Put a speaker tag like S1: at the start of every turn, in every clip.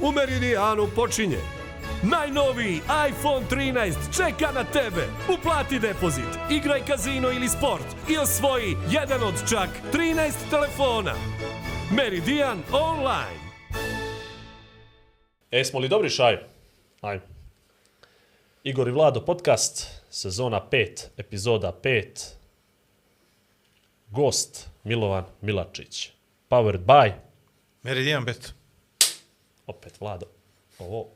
S1: u Meridijanu počinje. Najnoviji iPhone 13 čeka na tebe. Uplati depozit, igraj kazino ili sport i osvoji jedan od čak 13 telefona. Meridian Online.
S2: E, smo li dobri šaj? Ajme. Igor i Vlado podcast, sezona 5, epizoda 5. Gost Milovan Milačić. Powered by,
S3: Meridian bet.
S2: Opet Vlado, ovo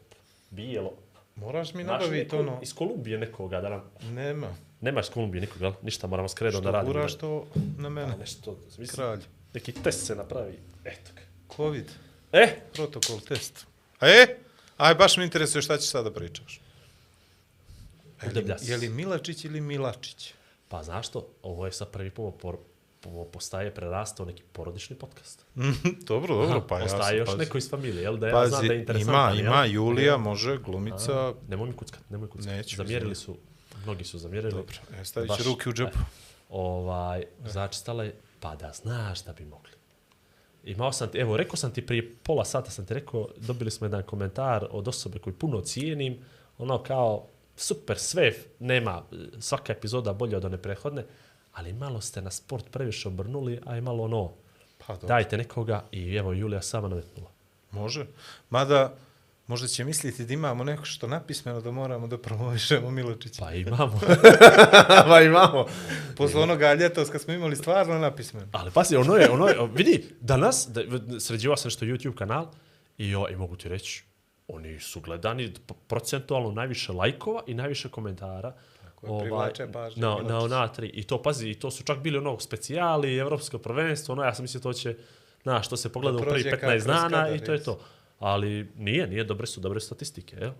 S2: bijelo.
S3: Moraš mi nabaviti ono...
S2: Iz Kolumbije nekoga da nam...
S3: Nema.
S2: Nema iz Kolumbije nikoga, jel? Ništa, moramo s kredom da
S3: Što
S2: radimo.
S3: guraš to na
S2: Pa
S3: mene?
S2: nešto, mislim,
S3: Kralj.
S2: neki test se napravi. Eto ga.
S3: Covid.
S2: E,
S3: Protokol test. E? Aj, baš me interesuje šta ćeš sada pričaš.
S2: Udeblja se.
S3: Je li Milačić ili Milačić?
S2: pa znaš što, ovo je sad prvi put po, postaje prerastao neki porodični podcast.
S3: dobro, dobro, pa ja
S2: Ostaje još
S3: pazi.
S2: neko iz familije, jel? Da ja
S3: Pazi,
S2: znam da je
S3: ima,
S2: interesantan, jel?
S3: ima, Julija,
S2: Jel?
S3: može, glumica,
S2: Nemoj mi kuckat, nemoj kuckat.
S3: Neću,
S2: Zamjerili su, mnogi su zamjerili.
S3: Dobro, e, stavit ću ruke u džep.
S2: e, ovaj, znači stala je, pa da znaš da bi mogli. Imao sam evo, rekao sam ti prije pola sata, sam ti rekao, dobili smo jedan komentar od osobe koju puno cijenim, ono kao, super, sve, nema, svaka epizoda bolja od one prethodne, ali malo ste na sport previše obrnuli, a je malo ono,
S3: Pa dobro,
S2: dajte nekoga i evo, Julija sama nametnula.
S3: može. Mada, možda će misliti da imamo neko što napismeno da moramo da promovišemo Milačića.
S2: Pa imamo. pa imamo.
S3: Posle onoga ljetos kad smo imali stvarno napismeno.
S2: Ali pazi, ono je, ono je, vidi, danas, da, sređivao sam nešto YouTube kanal i, o, i mogu ti reći, oni su gledani procentualno najviše lajkova i najviše komentara.
S3: Je, privlače pažnju
S2: na, na ona tri. I to, pazi, to su čak bili onog specijali, evropsko prvenstvo, ono, ja sam mislio to će, znaš, to se pogleda u prvi
S3: kao
S2: 15
S3: kroz
S2: dana
S3: kadar,
S2: i to je to. Ali nije, nije, dobre su, dobre statistike, jel?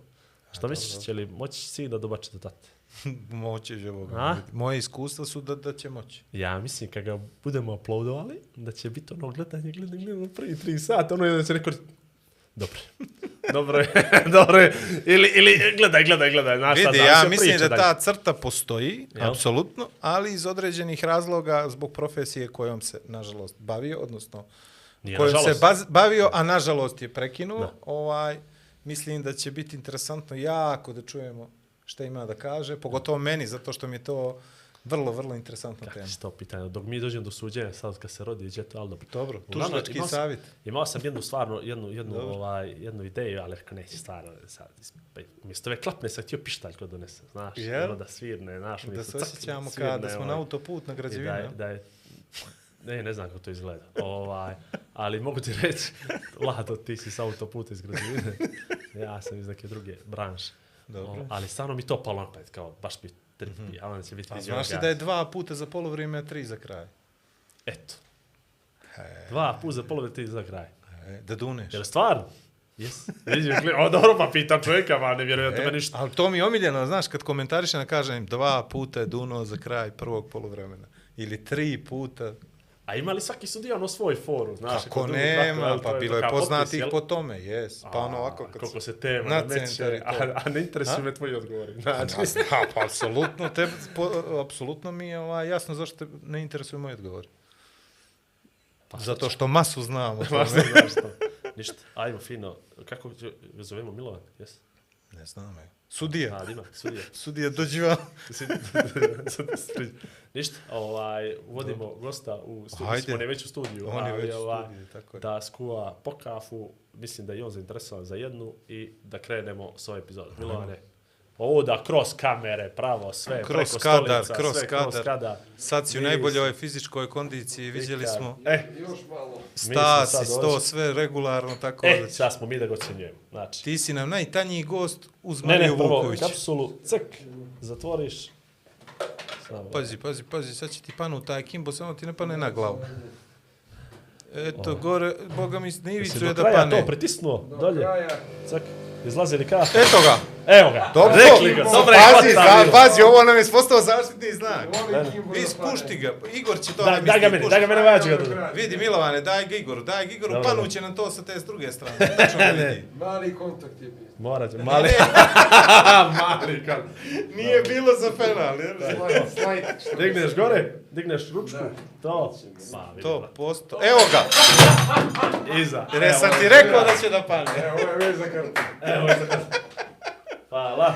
S2: Šta misliš, će li moći si da dobačete tate?
S3: Moći će Boga.
S2: A?
S3: Moje iskustva su da, da će moći.
S2: Ja mislim kad ga budemo uploadovali, da će biti ono gledanje, gledanje, gledanje, prvi tri sata, ono je da će neko reći, dobro, dobro je, dobro je, ili, ili gledaj, gledaj, gledaj, znaš šta,
S3: Vidi, ja mislim da ta crta postoji,
S2: Jel?
S3: apsolutno, ali iz određenih razloga zbog profesije kojom se, nažalost, bavio, odnosno
S2: Nije,
S3: kojom se
S2: nažalost.
S3: baz, bavio, a nažalost je prekinuo,
S2: Da.
S3: ovaj, mislim da će biti interesantno jako da čujemo šta ima da kaže, pogotovo meni, zato što mi je to vrlo, vrlo interesantna
S2: Kako
S3: tema.
S2: će to pitanje, dok mi dođemo do suđenja, sad kad se rodi, iđe to, ali dobro.
S3: Dobro, tužilački
S2: imao sam-
S3: savjet.
S2: Imao sam jednu stvarno, jednu, jednu,
S3: Dobro.
S2: ovaj, jednu ideju, ali rekao neće stvarno, sad, pa, umjesto ove klapne sam htio pištaljko donese, znaš,
S3: Jel?
S2: ono da svirne, znaš,
S3: Da se osjećamo kao da smo na
S2: ovaj.
S3: autoput na
S2: I da je, da je, ne, ne znam kako to izgleda. Ovaj, ali mogu ti reći, Lado, ti si sa autoputa iz građevine. Ja sam iz neke druge branše.
S3: Dobro.
S2: O, ali stvarno mi to palo na pamet, kao baš bi tripi, mm -hmm. a onda će biti
S3: A
S2: vidio
S3: znaš li da je dva puta za polovrijeme, a tri za kraj?
S2: Eto. Dva puta za polovinu ti za kraj.
S3: E, da duneš.
S2: Jel stvarno? Jes. Vidim, o dobro, pa pitam čovjeka, ma ne vjerujem da
S3: E,
S2: me ništa.
S3: ali to mi je omiljeno, znaš, kad komentarišem, kažem dva puta je duno za kraj prvog poluvremena. Ili tri puta.
S2: A ima li svaki sudija ono svoj foru, znaš?
S3: Kako nema, pa
S2: je
S3: bilo je poznatih po tome, jes. Pa ono ovako kad
S2: Koliko
S3: se...
S2: tema
S3: na to.
S2: a, a ne interesuju me tvoji odgovori. Znači,
S3: A, pa apsolutno, te, po, apsolutno mi je ovaj, jasno zašto te ne interesuju moji odgovori.
S2: Pa
S3: Zato što masu znam o tome.
S2: Baš ne znaš to. Ništa, ajmo fino. Kako ga zovemo Milovan? Jes?
S3: Ne znam, je. Sudija.
S2: A, ima, sudija.
S3: Sudija, dođi vam.
S2: Ništa, ovaj, uvodimo gosta u studiju,
S3: Ajde.
S2: On je već u studiju,
S3: On je
S2: ali,
S3: već u
S2: ovaj,
S3: studiju, tako je.
S2: da skuva po kafu, mislim da je on zainteresovan za jednu i da krenemo s ove epizode. Milovane, ovo da kroz kamere, pravo, sve,
S3: Kroz
S2: preko
S3: kadar,
S2: stolica,
S3: kroz
S2: sve kroz
S3: kadar.
S2: kadar.
S3: Sad si u najboljoj fizičkoj kondiciji, vidjeli smo
S2: E,
S3: stas
S2: sad
S3: i sto, sve regularno, tako
S2: e,
S3: da će.
S2: sad smo mi da ga ocjenjujemo. Znači,
S3: Ti si nam najtanjiji gost uz
S2: ne,
S3: Mariju
S2: ne, prvo,
S3: Vuković.
S2: kapsulu, cek, zatvoriš. Samo,
S3: Pazi, pazi, pazi, sad će ti panu taj kimbo, samo ti ne pane na glavu. Eto, gore, boga mi snivicu
S2: do
S3: je da
S2: kraja
S3: pane.
S2: to pritisnuo, dolje. Cak, izlazi li ka?
S3: Eto ga.
S2: Evo ga,
S3: Dobro,
S2: rekli ga, dobro je
S3: pazi, za, pazi, ovo nam je postao zaštitni znak. Vi spušti ga, Igor će to
S2: Da,
S3: nam
S2: daj ga meni, daj ga meni, dodati.
S3: Vidi Milovane, daj ga Igoru, daj ga Igoru, panuće nam to sa te s druge strane. Tačno vidi.
S4: Mali kontakt je bio.
S2: Morat će, mali. mali kan.
S3: Nije bilo za penal,
S2: Digneš gore, digneš ručku,
S4: Da.
S2: to. Vidi,
S3: To posto. Evo ga,
S2: Iza.
S3: jer sam ti rekao da će da pane.
S4: Evo, ovo je već za kartu.
S2: Evo, iza. Hvala.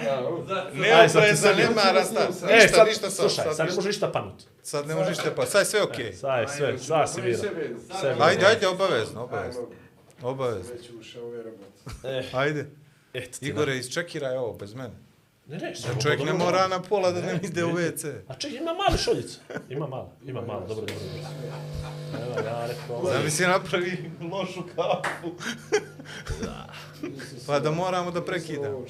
S3: Neoprezan, nema rasta.
S2: E,
S3: Ništa,
S2: sad,
S3: ništa sad.
S2: slušaj, sad ne može ništa panut.
S3: Sad ne možeš te pa, sad je sve okej.
S2: Sad je sve, sad si vidio.
S3: Ajde, ajde, obavezno, obavezno. Obavezno.
S4: već ušao ove robote.
S3: Ajde.
S2: Eto ti,
S3: Igore, isčekiraj ovo bez mene.
S2: Ne, ne,
S3: Da čovjek ne mora na pola da ne ide u WC.
S2: A čekaj, ima mali šoljicu. Ima malo, ima malo, dobro, dobro, dobro. Evo, ja rekao...
S3: Da mi si napravi lošu kafu. Pa da moramo da prekidamo.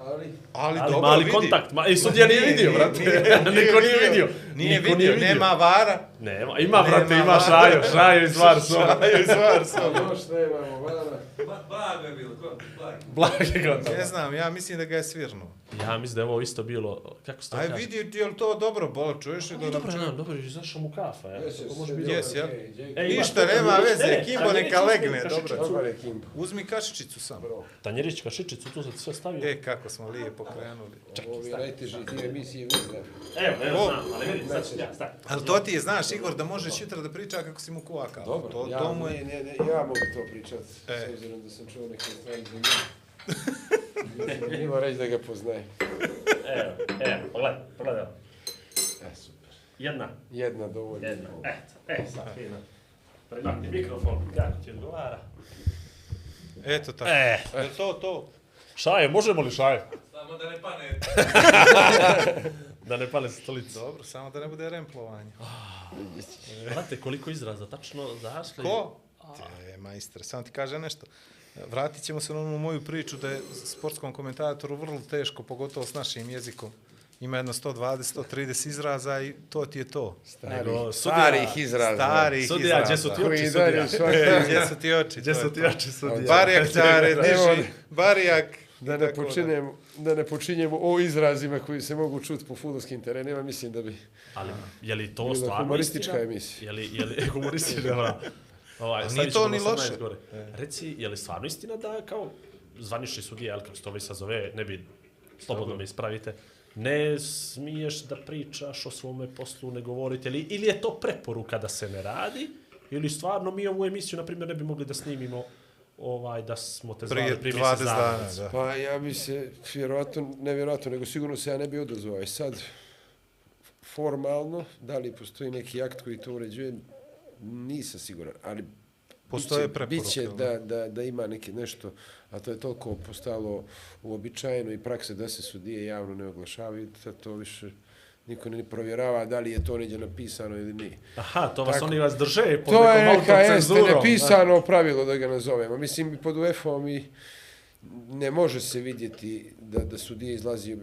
S4: Ali...
S3: Ali,
S2: Ali
S3: dobro,
S2: mali
S3: vidi.
S2: kontakt, ma, i sudija nije vidio, brate. Niko nije vidio.
S3: Nije
S2: Niko
S3: vidio, nema vara.
S2: Nema, ima, brate, ima
S3: vara.
S2: šajo, šajo iz var soba.
S3: Šajo iz var soba.
S4: Još nemamo vana.
S2: Blagi kontakt.
S3: Ne znam, ja mislim da ga je svirnuo.
S2: Ja mislim da je ovo isto bilo, kako se to
S3: Aj
S2: kaže?
S3: vidi, ti je li to dobro, bola, čuješ li da
S2: Nije
S3: nam
S2: dobro, nam, dobro, izašao mu kafa, ja.
S4: Jes,
S2: To
S4: jes,
S2: može
S4: jes,
S2: biti
S3: Jes, jel?
S4: okej, Đeki.
S2: E, ima
S3: Ništa,
S2: to,
S3: nema
S2: Tanjirić-
S3: veze,
S2: ne, ne,
S3: Kimbo
S2: Tanjirić
S3: neka
S2: uzme
S3: legne,
S2: kašičicu.
S3: dobro.
S4: Dobar je Kimbo.
S3: Uzmi kašičicu sam.
S2: Tanjirić kašičicu, tu sam ti sve stavio.
S3: E, kako smo lijepo krenuli.
S4: Ovo je najteži dio emisije Vizna.
S2: Evo, evo,
S3: O.
S2: znam, ali vidi, sad ću ja, staj.
S3: Ali to ti je, znaš, Igor, da možeš jutra da priča kako si mu kuvakao.
S4: Dobro,
S3: to,
S4: ja,
S3: to mu
S4: ne,
S3: je...
S4: ne, ne, ja mogu to pričat,
S3: E.
S4: s obzirom da sam čuo neke stvari za njega. Nima reći da ga poznaje.
S2: Evo, evo, pogledaj, pogledaj. evo.
S4: E, super.
S2: Jedna,
S4: Jedna dovoljna.
S2: jedna, eto, e, sad, fino. Premakni mikrofon, kako ti odgovara.
S3: Eto tako.
S2: E,
S3: Je to to?
S2: šaje, možemo li šaje? Samo da ne pane. da ne pale stolicu.
S3: Dobro, samo da ne bude remplovanje.
S2: Znate koliko izraza, tačno zašli.
S3: Ko? E, majster, samo ti kaže nešto. Vratit ćemo se na onu moju priču da je sportskom komentatoru vrlo teško, pogotovo s našim jezikom. Ima jedno 120, 130 izraza i to ti je to.
S2: Nego,
S4: Starih izraza.
S3: Starih
S2: Sudija, gdje su
S3: izraza.
S2: ti oči, sudija?
S3: E. Gdje su ti oči?
S2: Gdje su ti oči, sudija?
S3: Barijak čare, diži, barijak.
S4: Da ne,
S3: tako
S4: počinjemo, da ne počinjemo o izrazima koji se mogu čuti po futbolskim terenima, mislim da bi
S2: Ali, je li to stvarno
S4: humoristička
S2: istina?
S4: emisija.
S2: Je li, je li humoristička, da. Ovaj, stavit
S3: to ni
S2: na 18
S3: loše.
S2: Gore. Reci, je li stvarno istina da kao zvanični sudija, jel kako se to već sad zove, ne bi, slobodno me ispravite, ne smiješ da pričaš o svome poslu, ne govorite, ili, ili je to preporuka da se ne radi, ili stvarno mi ovu emisiju, na primjer, ne bi mogli da snimimo ovaj, da smo te zvali
S3: Prije
S2: primi
S3: 20
S2: se
S3: dana, da.
S4: Pa ja bi se, vjerojatno, ne vjerojatno, nego sigurno se ja ne bi odazvao. I sad, formalno, da li postoji neki akt koji to uređuje, nisam siguran, ali
S3: Postoje
S4: biće-
S3: preporuke,
S4: Biće
S3: jel?
S4: da, da, da ima neki nešto, a to je toliko postalo uobičajeno i prakse da se sudije javno ne oglašavaju, da to više niko ne provjerava da li je to neđe napisano ili nije.
S2: Aha, to vas
S4: Tako.
S2: oni vas drže pod
S4: To
S2: nekom
S4: je neka jeste
S2: autocenzurom.
S4: nepisano pravilo da ga nazovemo. Mislim, i pod UEFA-om i ne može se vidjeti da, da sudija izlazi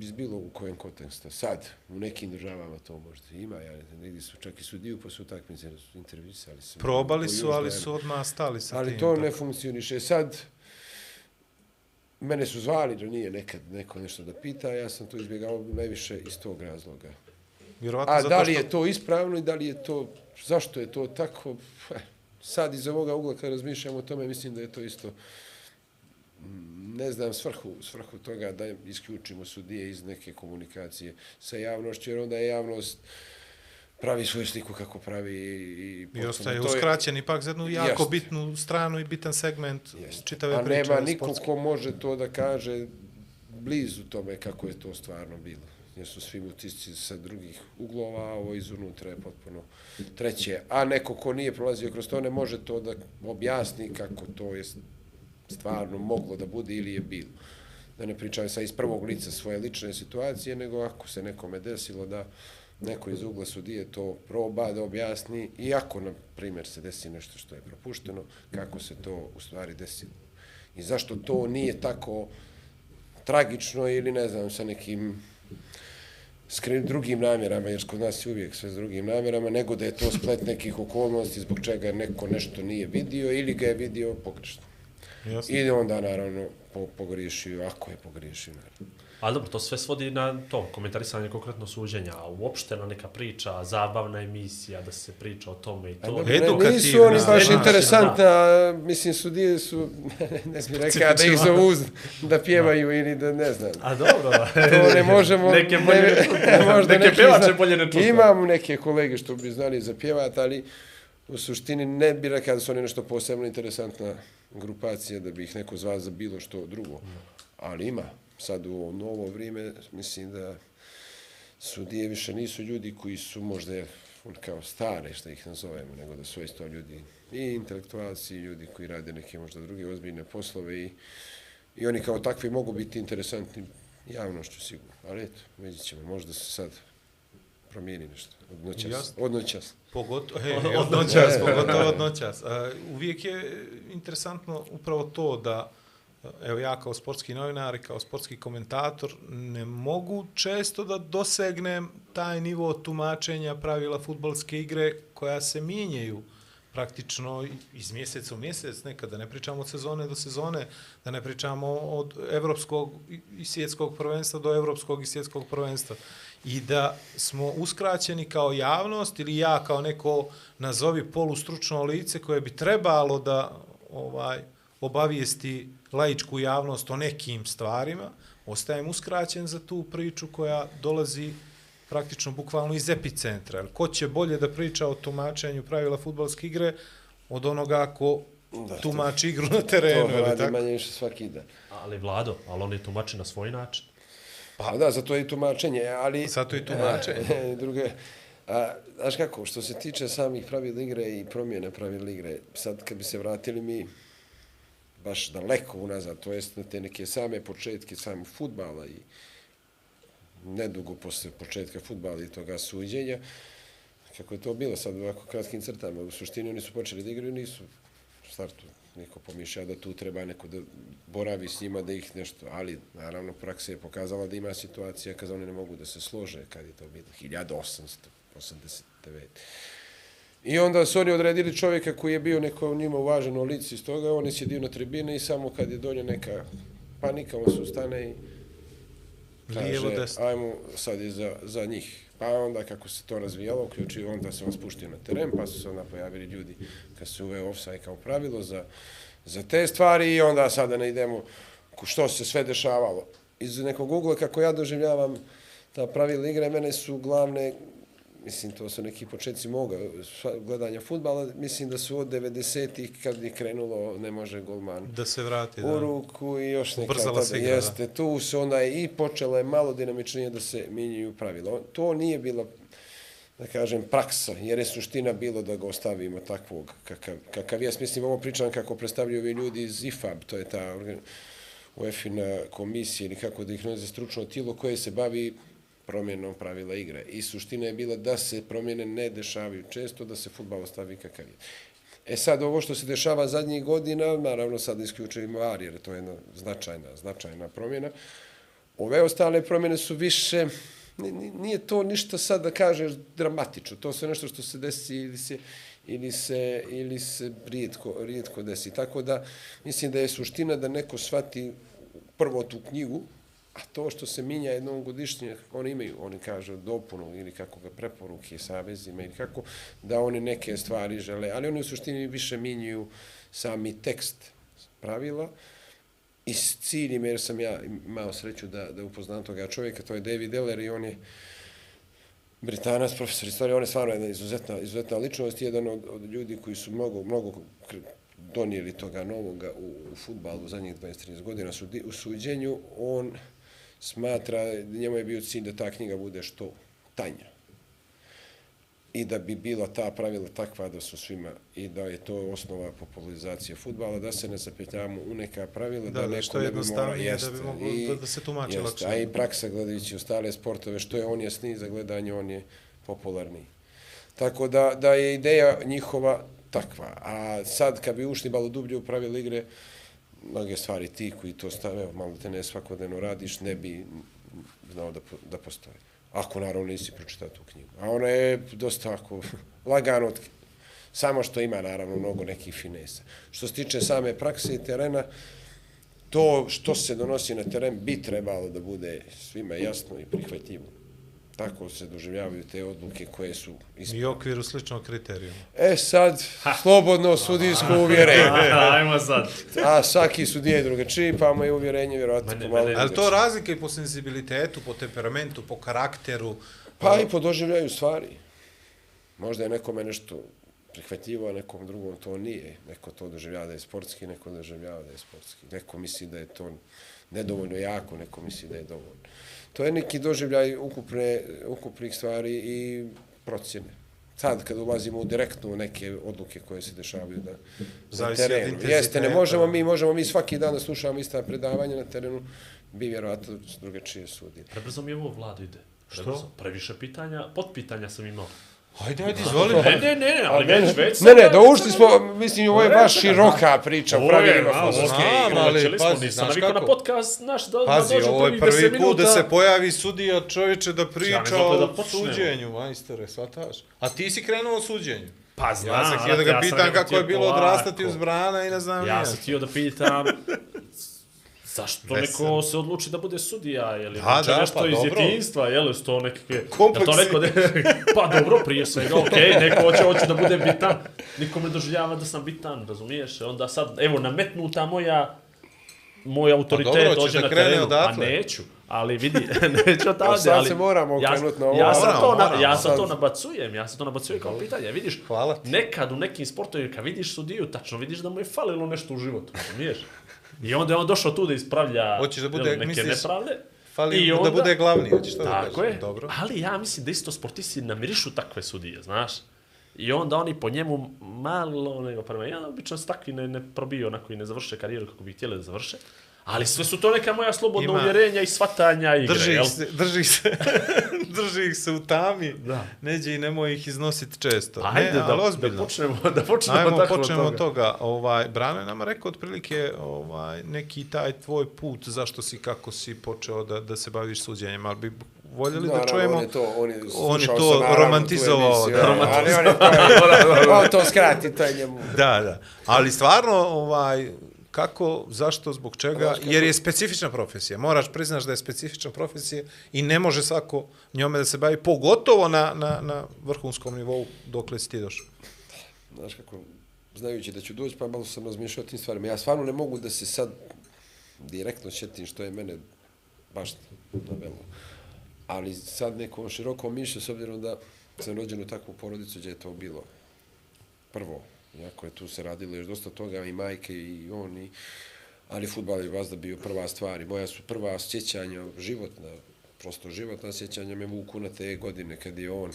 S4: iz bilo u kojem kontekstu. Sad, u nekim državama to možda ima, ja ne znam, negdje su čak i sudiju pa su utakmice intervjuisali. su.
S3: Probali su, ali su odmah stali sa
S4: Ali
S3: tim.
S4: to
S3: tako.
S4: ne funkcioniše. Sad, mene su zvali da nije nekad neko nešto da pita, ja sam to izbjegao najviše iz tog razloga.
S3: Vjerovatno
S4: A da li
S3: što-
S4: je to ispravno i da li je to, zašto je to tako, sad iz ovoga ugla kad razmišljam o tome, mislim da je to isto, ne znam, svrhu, svrhu toga da isključimo sudije iz neke komunikacije sa javnošću, jer onda je javnost pravi svoju sliku kako pravi i...
S3: I ostaje
S4: to je-
S3: uskraćen ipak za jednu jako
S4: Jeste.
S3: bitnu stranu i bitan segment
S4: Jeste.
S3: čitave
S4: A
S3: priče.
S4: nema niko
S3: sportske.
S4: ko može to da kaže blizu tome kako je to stvarno bilo. Jer su svi utisci sa drugih uglova, a ovo izunutra je potpuno treće. A neko ko nije prolazio kroz to ne može to da objasni kako to je stvarno moglo da bude ili je bilo. Da ne pričam sa iz prvog lica svoje lične situacije, nego ako se nekome desilo da neko iz ugla sudije to proba da objasni, iako, na primjer, se desi nešto što je propušteno, kako se to u stvari desilo. I zašto to nije tako tragično ili, ne znam, sa nekim skrenuti drugim namjerama, jer kod nas je uvijek sve s drugim namjerama, nego da je to splet nekih okolnosti zbog čega neko nešto nije vidio ili ga je vidio pogrešno.
S3: Jasno.
S4: I onda, naravno, po, pogriješio, ako je pogriješio, naravno.
S2: Ali dobro, to sve svodi na to, komentarisanje konkretno suđenja, a uopšte na neka priča, zabavna emisija, da se priča o tome i to.
S4: dobro,
S3: Edukativna,
S4: Nisu oni baš interesantna, mislim, sudije su, ne bih rekao da ih zovu da pjevaju ili da ne znam.
S2: A dobro,
S4: To ne možemo...
S2: Neke bolje ne čuti.
S4: možda
S2: Neke
S4: neki
S2: pevače
S4: zna-
S2: bolje ne čuti.
S4: Imam neke kolege što bi znali zapjevati, ali u suštini ne bi rekao da su oni nešto posebno interesantna grupacija, da bi ih neko zvao za bilo što drugo. Ali ima. Sad u ovo novo vrijeme, mislim da sudije više nisu ljudi koji su možda kao stare, što ih nazovemo, nego da su isto ljudi i intelektualci, i ljudi koji rade neke možda druge ozbiljne poslove i, i oni kao takvi mogu biti interesantni javnošću sigurno. Ali eto, vidjet ćemo, možda se sad promijeni nešto. Od noćas. Od noćas.
S3: Pogotovo, he, od noćas, pogotovo od noćas. Uh, uvijek je interesantno upravo to da evo ja kao sportski novinar i kao sportski komentator ne mogu često da dosegnem taj nivo tumačenja pravila futbolske igre koja se mijenjaju praktično iz mjeseca u mjesec, nekada da ne pričamo od sezone do sezone, da ne pričamo od evropskog i svjetskog prvenstva do evropskog i svjetskog prvenstva. I da smo uskraćeni kao javnost ili ja kao neko nazovi polustručno lice koje bi trebalo da ovaj obavijesti laičku javnost o nekim stvarima, ostajem uskraćen za tu priču koja dolazi praktično bukvalno iz epicentra. Jer ko će bolje da priča o tumačenju pravila futbolske igre od onoga ko
S4: Da, to-
S3: tumači igru na terenu.
S4: To radi
S3: tako?
S4: manje više svaki dan.
S2: Ali Vlado, ali oni tumače na svoj način.
S4: Pa da, zato je i tumačenje, ali...
S3: Zato i tumačenje.
S4: E, Druge, a, znaš kako, što se tiče samih pravila igre i promjene pravila igre, sad kad bi se vratili mi baš daleko unazad, to jest na te neke same početke samog futbala i nedugo posle početka futbala i toga suđenja, kako je to bilo sad ovako kratkim crtama, u suštini oni su počeli da igraju, nisu u startu niko pomišljao da tu treba neko da boravi s njima, da ih nešto, ali naravno praksa je pokazala da ima situacija kada oni ne mogu da se slože, kad je to bilo 1889. I onda su oni odredili čovjeka koji je bio neko njima uvaženo lice iz toga, on je sjedio na tribine i samo kad je donio neka panika, on se ustane i
S3: Lijevo, desno.
S4: ajmo sad je za, za njih. Pa onda kako se to razvijalo, uključio onda se on spuštio na teren, pa su se onda pojavili ljudi kad se uveo offside kao pravilo za, za te stvari i onda sada ne idemo što se sve dešavalo. Iz nekog ugla kako ja doživljavam ta pravila igre, mene su glavne, mislim to su neki početci moga gledanja futbala, mislim da su od 90-ih kad je krenulo ne može golman
S3: Da se vrati.
S4: u
S3: Da.
S4: ruku i još neka
S3: Ubrzala
S4: tada
S3: se igra, da.
S4: jeste. Tu se onda i počela je malo dinamičnije da se mijenjaju pravila. To nije bila da kažem, praksa, jer je suština bilo da ga ostavimo takvog kakav, kakav ja mislim, ovo pričam kako predstavljaju ovi ljudi iz IFAB, to je ta UEFA-na komisija ili kako da ih naze stručno tijelo koje se bavi promjenom pravila igre. I suština je bila da se promjene ne dešavaju često, da se futbal ostavi kakav je. E sad, ovo što se dešava zadnjih godina, naravno sad isključujemo VAR, jer to je jedna značajna, značajna promjena. Ove ostale promjene su više, nije to ništa sad da kažeš dramatično, to sve nešto što se desi ili se, ili se, ili se rijetko, rijetko desi. Tako da, mislim da je suština da neko shvati prvo tu knjigu, a to što se minja jednom godišnje, oni imaju, oni kažu dopunu ili kako ga preporuke savezima ili kako, da oni neke stvari žele, ali oni u suštini više minjuju sami tekst pravila, i s ciljem, jer sam ja imao sreću da, da upoznam toga čovjeka, to je David Eller i on je Britanac, profesor istorije, on je stvarno jedna izuzetna, izuzetna ličnost, jedan od, od ljudi koji su mnogo, mnogo donijeli toga novoga u, u futbalu u zadnjih 20-30 godina su, u suđenju. On smatra, njemu je bio cilj da ta knjiga bude što tanja i da bi bila ta pravila takva da su svima i da je to osnova popularizacije futbala, da se ne zapetljamo u neka pravila,
S3: Da,
S4: da,
S3: da,
S4: neko
S3: što
S4: ne bi morao-
S3: da bi
S4: jeste.
S3: moglo
S4: I-
S3: da- da se tumači
S4: jeste.
S3: lakše.
S4: A i praksa gledajući ostale sportove, što je on jasniji za gledanje, on je popularniji. Tako da, da je ideja njihova takva. A sad, kad bi ušli malo dublje u pravila igre, mnoge stvari ti koji to stave, malo te ne svakodnevno radiš, ne bi znao da, da postoje. Ako naravno nisi pročitao tu knjigu. A ona je dosta ako lagano, otk- samo što ima naravno mnogo nekih finesa. Što se tiče same prakse i terena, to što se donosi na teren bi trebalo da bude svima jasno i prihvatljivo. Tako se doživljavaju te odluke koje su ispravne.
S3: I u okviru sličnog kriterijuma.
S4: E sad, slobodno sudijsko uvjerenje.
S2: Ajmo sad.
S4: A svaki sudija je drugačiji, pa mu je uvjerenje vjerojatno
S2: Mene-
S4: pomalo
S2: mene-
S3: Ali to razlike i po senzibilitetu, po temperamentu, po karakteru.
S4: Pa i po doživljaju stvari. Možda je nekome nešto prihvatljivo, a nekom drugom to nije. Neko to doživljava da je sportski, neko doživljava da je sportski. Neko misli da je to nedovoljno jako, neko misli da je dovoljno. To je neki doživljaj ukupne, ukupnih stvari i procjene. Sad, kad ulazimo u direktno u neke odluke koje se dešavaju na, na terenu. Jeste, ne možemo mi, možemo mi svaki dan da slušamo ista predavanja na terenu, bi vjerojatno drugačije sudili.
S2: Prebrzo mi ovo vladu ide. Što? Previše pitanja, potpitanja sam imao.
S3: Ajde, ajde, izvoli.
S2: Ne, ne, ne, ne, ali već, već.
S4: Ne, ne, da ušli smo, mislim, ovo je baš široka priča u
S2: Ovo je,
S4: pravilima
S3: Znam,
S4: igre.
S3: ali pazi,
S2: nisam
S3: znaš
S2: navikao na
S3: kako?
S2: podcast naš da,
S3: Pazi,
S2: da dođe
S3: ovo je
S2: prvih 10
S3: prvi put da se pojavi sudija čovječe da priča
S2: da
S3: o suđenju, majstore, shvataš? A ti si krenuo o suđenju.
S2: Pa znam,
S3: Ja sam htio da ga pitam kako je bilo odrastati uz brana i ne znam
S2: Ja sam htio da pitam zašto
S3: Vesel.
S2: neko se odluči da bude sudija, je li
S3: Da,
S2: znači
S3: da,
S2: nešto
S3: pa
S2: iz
S3: dobro.
S2: djetinjstva, je li to nekakve...
S3: Kompleksi.
S2: To neko, pa dobro, prije svega, okej, neko hoće, hoće da bude bitan, niko me doživljava da sam bitan, razumiješ? Onda sad, evo, nametnuta moja, moj autoritet
S3: Pa dobro,
S2: dođe
S3: da
S2: na terenu, a neću. Ali vidi, neću
S4: sad
S2: ali...
S4: se moramo
S2: ja,
S4: okrenuti na ovo.
S2: Ja sam,
S3: Moramo,
S2: to, na,
S3: moramo.
S2: ja sam to nabacujem, ja sam to nabacujem kao pitanje. Vidiš,
S3: Hvala ti.
S2: nekad u nekim sportovima, kad vidiš sudiju, tačno vidiš da mu je falilo nešto u životu, razumiješ? I onda je on došao tu da ispravlja
S3: Hoćeš da bude,
S2: jel, neke
S3: misliš,
S2: nepravde.
S3: Fali
S2: I
S3: da
S2: onda-
S3: bude glavni, hoćeš to da
S2: Tako
S3: kažeš?
S2: je,
S3: Dobro.
S2: ali ja mislim da isto sportisti namirišu takve sudije, znaš. I onda oni po njemu malo nego prema jedan, obično se takvi ne, ne probiju onako i ne završe karijeru kako bi htjeli da završe. Ali sve su to neka moja slobodna
S3: Ima-
S2: uvjerenja i shvatanja igre,
S3: Drži
S2: jel?
S3: ih se, drži ih se, drži ih se u tami.
S2: Da.
S3: Neđe i nemoj ih iznositi često.
S2: Ajde
S3: ne,
S2: da,
S3: ali
S2: da
S3: ozbiljno.
S2: počnemo, da počnemo
S3: Ajmo,
S2: tako
S3: počnemo
S2: od toga.
S3: toga. Ovaj, Brano je nama rekao otprilike ovaj, neki taj tvoj put, zašto si, kako si počeo da, da se baviš suđenjem, ali bi voljeli da
S4: Naravno,
S3: čujemo...
S4: on je to, on je,
S3: on je to
S4: naravno,
S3: romantizovao, da.
S4: ali on je to, on to skrati, to je njemu.
S3: Da, da. Ali stvarno, ovaj, kako, zašto, zbog čega? Jer je specifična profesija. Moraš priznaš da je specifična profesija i ne može svako njome da se bavi, pogotovo na, na, na vrhunskom nivou dokle si ti došao.
S4: Znaš kako, znajući da ću doći, pa malo sam razmišljao o tim stvarima. Ja stvarno ne mogu da se sad direktno sjetim što je mene baš navelo. Ali sad nekom širokom mišlju, s obzirom da sam rođen u takvu porodicu gdje je to bilo prvo. Iako je tu se radilo još dosta toga i majke i on i ali futbal je vazda bio prva stvar i moja su prva sjećanja životna, prosto životna sjećanja me vuku na te godine kad je on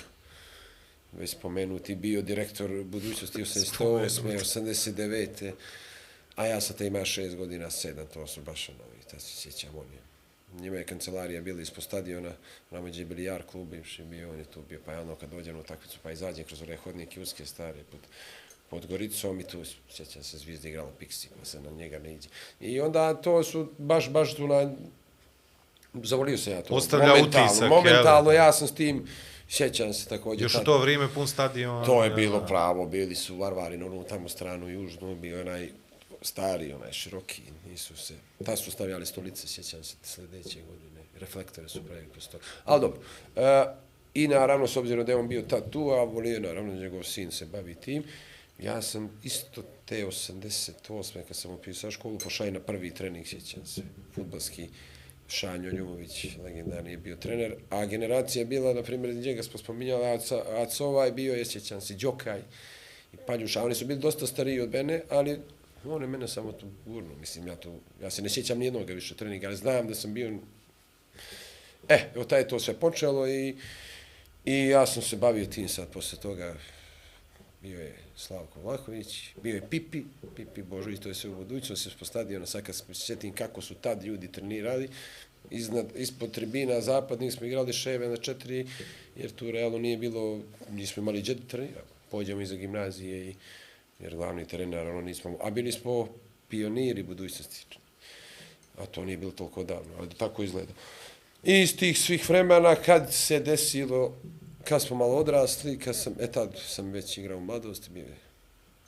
S4: već spomenuti, bio direktor budućnosti 88. 89. A ja sam te ima šest godina, sedam, to su baš ono, i ta se sjećam, on je. Njima je kancelarija bila ispod stadiona, nama je bilijar klub bivši bio, on je tu bio, pa ja ono kad dođem u takvicu, pa izađem kroz ove hodnike uske stare, pod, pod Goricom i tu, sjećam se, zvijezda igrala Pixi, pa se na njega ne iđe. I onda to su baš, baš tu na, zavolio se ja to.
S3: Ostavlja
S4: momentalno,
S3: utisak, jel?
S4: Momentalno, ja sam s tim, sjećam se također.
S3: Još u to vrijeme pun stadion.
S4: To je bilo pravo, bili su Varvari na onu tamo stranu južnu, bio onaj stari, onaj široki, nisu se, ta su stavljali stolice, sjećam se, sljedeće godine, reflektore su pravili kroz to. Ali dobro, e, i naravno, s obzirom da je on bio tad tu, a volio naravno, njegov sin se bavi tim, ja sam isto te 88. kad sam upisao školu, pošao i na prvi trening, sjećam se, futbalski, Šanjo Ljubović, legendarni je bio trener, a generacija je bila, na primjer, njega smo spominjali, Aca, Acova je bio, je, sjećam se, Đokaj i Paljuša, oni su bili dosta stariji od mene, ali on je mene samo tu gurno, mislim, ja, to, ja se ne sjećam nijednoga više treninga, ali znam da sam bio, e, evo taj je to sve počelo i, i ja sam se bavio tim sad posle toga, bio je Slavko Vlahović, bio je Pipi, Pipi Božović, to je sve u budućnosti, po stadionu, sad kad se sjetim kako su tad ljudi trenirali, iznad, ispod tribina zapadnih smo igrali ševe na četiri, jer tu realno nije bilo, nismo imali gdje da treniramo. Pođemo iza gimnazije i, jer glavni trener, ono nismo, a bili smo pioniri budućnosti. A to nije bilo toliko davno, ali tako izgleda. I iz tih svih vremena kad se desilo, kad smo malo odrasli, kad sam, e tad sam već igrao u mladosti, bio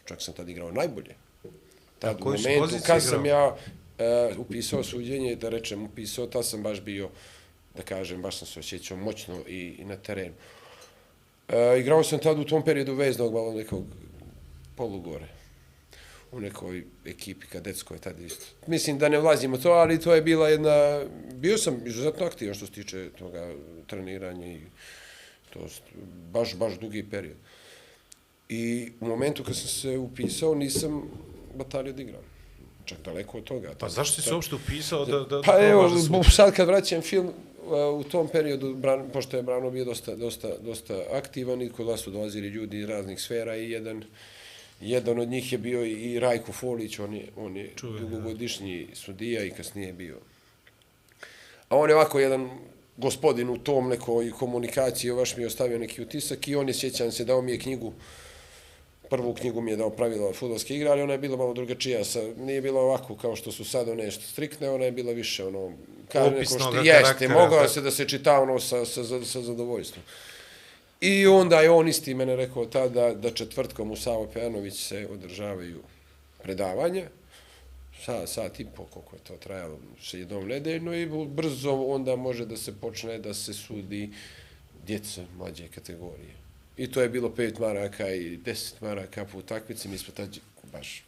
S4: čak sam tad igrao najbolje. Tad u momentu kad sam
S3: igrao?
S4: ja uh, upisao suđenje, da rečem upisao, tad sam baš bio, da kažem, baš sam se osjećao moćno i, i na terenu. Uh, igrao sam tad u tom periodu veznog malo nekog polugore u nekoj ekipi kadetskoj tad isto. Mislim da ne vlazimo to, ali to je bila jedna... Bio sam izuzetno aktivan što se tiče toga treniranja i to s- baš, baš dugi period. I u momentu kad sam se upisao nisam batalio da igram. Čak daleko od toga.
S3: Pa zašto si se uopšte upisao da, da,
S4: Pa
S3: da
S4: evo,
S3: da
S4: sad kad vraćam film, uh, u tom periodu, Bran, pošto je Brano bio dosta, dosta, dosta aktivan i kod vas su dolazili ljudi iz raznih sfera i jedan, jedan od njih je bio i Rajko Folić, on je, on je dugogodišnji sudija i kasnije je bio. A on je ovako jedan gospodin u tom nekoj komunikaciji, baš mi je ostavio neki utisak i on je, sjećam se, dao mi je knjigu. Prvu knjigu mi je dao pravila futbolske igre, ali ona je bila malo drugačija, sa, nije bila ovako kao što su sad one što striktne, ona je bila više ono, kao neko što jeste, mogao se da se čita ono sa, sa, sa, sa zadovoljstvom. I onda je on isti mene rekao tada da četvrtkom u Savo Pejanović se održavaju predavanja, sat, sat i po koliko je to trajalo, se jednom nedeljno i brzo onda može da se počne da se sudi djeca mlađe kategorije. I to je bilo 5 maraka i deset maraka po utakmici, mi smo tad baš...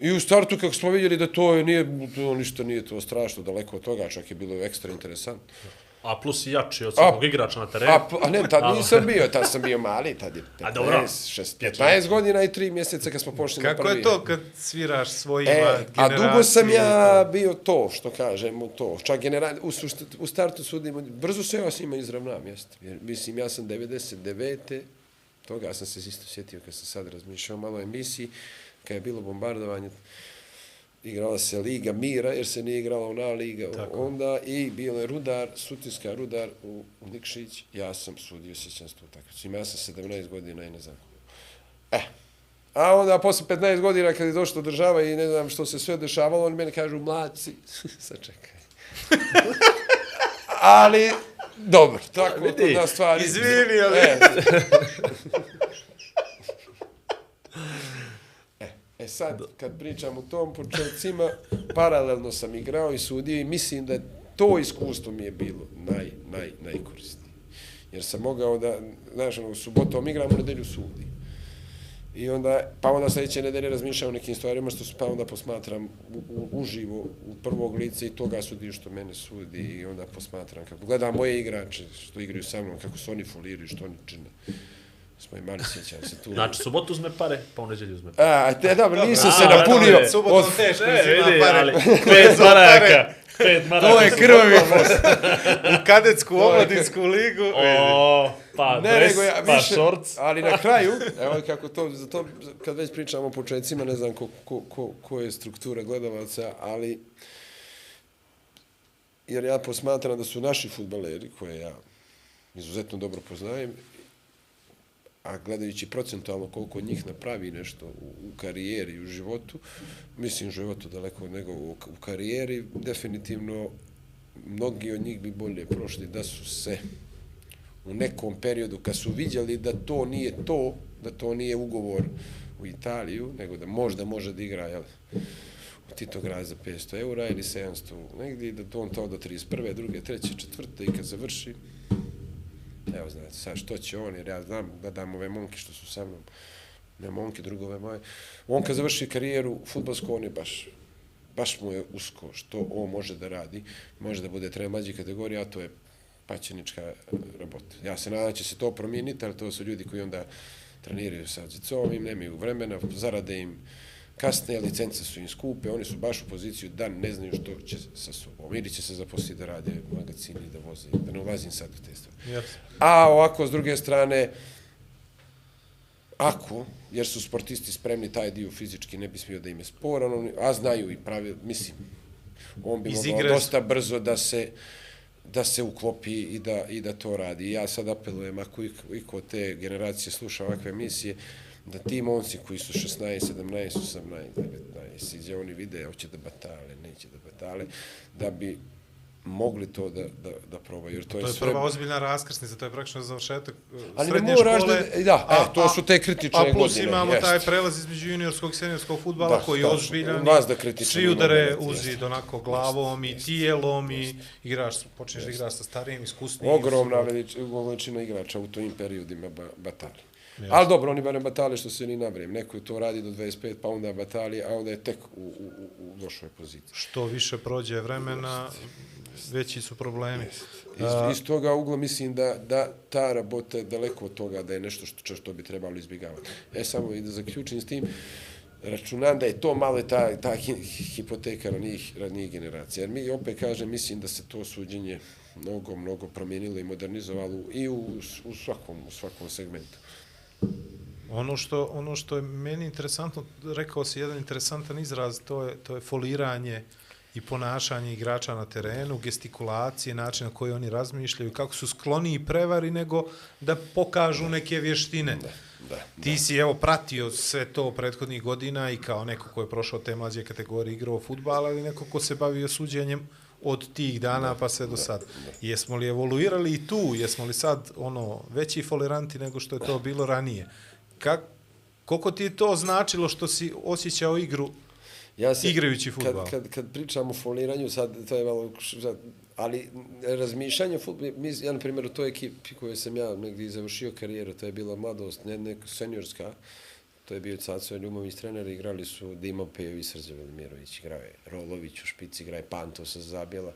S4: I u startu kako smo vidjeli da to je, nije, to ništa nije to strašno, daleko od toga, čak je bilo ekstra interesantno.
S2: A plus i jači od svakog igrača na terenu.
S4: A, a ne, tad nisam bio, tad sam bio mali, tad je
S2: A dobro.
S4: 15, 6, 15 godina i 3 mjeseca kad smo pošli na
S3: Kako
S4: prvi.
S3: je to kad sviraš svojima
S4: E, a dugo sam ja bio to, što kažem, to. Čak genera... u, sušt- u startu sudim, brzo se ja s njima izravnam, jeste. Jer, mislim, ja sam 99. Toga sam se isto sjetio kad sam sad razmišljao malo o emisiji, kad je bilo bombardovanje, igrala se Liga Mira, jer se nije igrala ona Liga
S3: Tako.
S4: onda, i bilo je Rudar, Sutijska Rudar u Nikšić, ja sam sudio, sjećam se tu utakmicu. Ima ja sam 17 godina i ne znam koliko. E, A onda posle 15 godina kad je došlo do država i ne znam što se sve dešavalo, oni meni kažu mladci, sačekaj. ali, dobro, tako kod nas stvari.
S3: izvini, ali-
S4: E, e, sad, kad pričam o tom početcima, paralelno sam igrao i sudio i mislim da to iskustvo mi je bilo naj, naj, najkorisnije. Jer sam mogao da, znaš, ono, u subotom igram, u nedelju sudim. I onda, pa onda sljedeće nedelje razmišljam o nekim stvarima što su, pa onda posmatram u, u, uživo u prvog lice i toga sudi što mene sudi i onda posmatram kako gledam moje igrače što igraju sa mnom, kako su oni foliraju, što oni čine. Smo imali, sjećam se tu.
S2: Znači, subotu uzme pare, pa u nedelju uzme pare.
S4: A, te, dobro, nisam se napunio.
S3: Subotom
S4: od,
S3: teško uzima pare.
S2: ali pet maraka, pet maraka.
S4: to je krvi.
S3: U kadetsku omladinsku ligu.
S2: O, pa
S4: Ne,
S2: dres,
S4: nego ja
S2: pa
S4: više,
S2: šorc.
S4: ali na kraju, evo kako to, za to, kad već pričamo o početcima, ne znam ko, ko, ko, ko je struktura gledalaca, ali jer ja posmatram da su naši futbaleri, koje ja izuzetno dobro poznajem, a gledajući procentualno koliko njih napravi nešto u, u karijeri u životu, mislim u životu daleko od nego u, u karijeri, definitivno mnogi od njih bi bolje prošli da su se u nekom periodu kad su vidjeli da to nije to, da to nije ugovor u Italiju, nego da možda može da igra jel, u Titograd za 500 eura ili 700 negdje, i da on to do 31. druge, treće, četvrte i kad završi, evo znate sad što će on, jer ja znam, gledam ove momke što su sa mnom, ne momke, drugove moje, on kad završi karijeru futbolsku, on je baš, baš mu je usko što on može da radi, može da bude trener mlađe kategorije, a to je paćenička robota. Ja se nadam da će se to promijeniti, ali to su ljudi koji onda treniraju sa Zicovim, nemaju vremena, zarade im kasne, licence su im skupe, oni su baš u poziciju da ne znaju što će sa sobom. Ili će se zaposliti da rade magazini, da voze, da ne ulazim sad u te stvari. A ovako, s druge strane, ako, jer su sportisti spremni, taj dio fizički ne bi smio da im je sporan, oni- a znaju i pravi, mislim, on bi mogao dosta brzo da se da se uklopi i da, i da to radi. Ja sad apelujem, ako i, i kod te generacije sluša ovakve emisije, da ti momci koji su 16, 17, 18, 19, iđe oni vide, hoće da batale, neće da batale, da bi mogli to da, da, da probaju. Jer to,
S3: To
S4: je
S3: je
S4: sve...
S3: prva ozbiljna raskrsnica, to je praktično završetak uh,
S4: Ali
S3: srednje
S4: moraš
S3: škole.
S4: da- da, e, to su te kritične
S3: A plus
S4: godine,
S3: imamo
S4: jest.
S3: taj prelaz između juniorskog i seniorskog futbala
S4: Da,
S3: koji je ozbiljan.
S4: Vas da kritičan
S3: Svi udare uzi onako glavom i tijelom i igraš, počneš da igraš sa starijim, iskusnijim.
S4: Ogromna velič, veličina igrača u tojim periodima ba, Ali dobro, oni barem batali što se ni navrijem. Neko je to radi do 25, pa onda batali, a onda je tek u, u, u, u lošoj poziciji.
S3: Što više prođe vremena, veći su problemi.
S4: Iz, iz toga ugla mislim da, da ta rabota je daleko od toga da je nešto što, što bi trebalo izbjegavati. E samo i da zaključim s tim, računam da je to malo ta, ta hi- hipoteka ranijih, ranijih generacija. Jer mi opet kažem, mislim da se to suđenje mnogo, mnogo promijenilo i modernizovalo i u, u, svakom, u svakom segmentu.
S3: Ono što, ono što je meni interesantno, rekao si jedan interesantan izraz, to je, to je foliranje i ponašanje igrača na terenu, gestikulacije, način na koji oni razmišljaju, kako su skloniji prevari nego da pokažu neke vještine.
S4: Da,
S3: Ti si evo pratio sve to prethodnih godina i kao neko ko je prošao te mlađe kategorije igrao futbal, ali neko ko se bavio suđenjem od tih dana pa sve do sad. Jesmo li evoluirali i tu? Jesmo li sad ono veći foliranti nego što je to bilo ranije? Kak, koliko ti je to značilo što si osjećao igru
S4: Ja se,
S3: Igrajući fudbal.
S4: Kad, kad, kad pričam o foliranju, sad to je malo, ali razmišljanje o ja na primjer u toj ekipi koju sam ja negdje završio karijeru, to je bila mladost, ne neka seniorska, to je bio Caco Ljumović trener, igrali su Dimo Pejović, Srđe Velimirović, igrao je Rolović u špici, igra je Pantos sa Zabjela.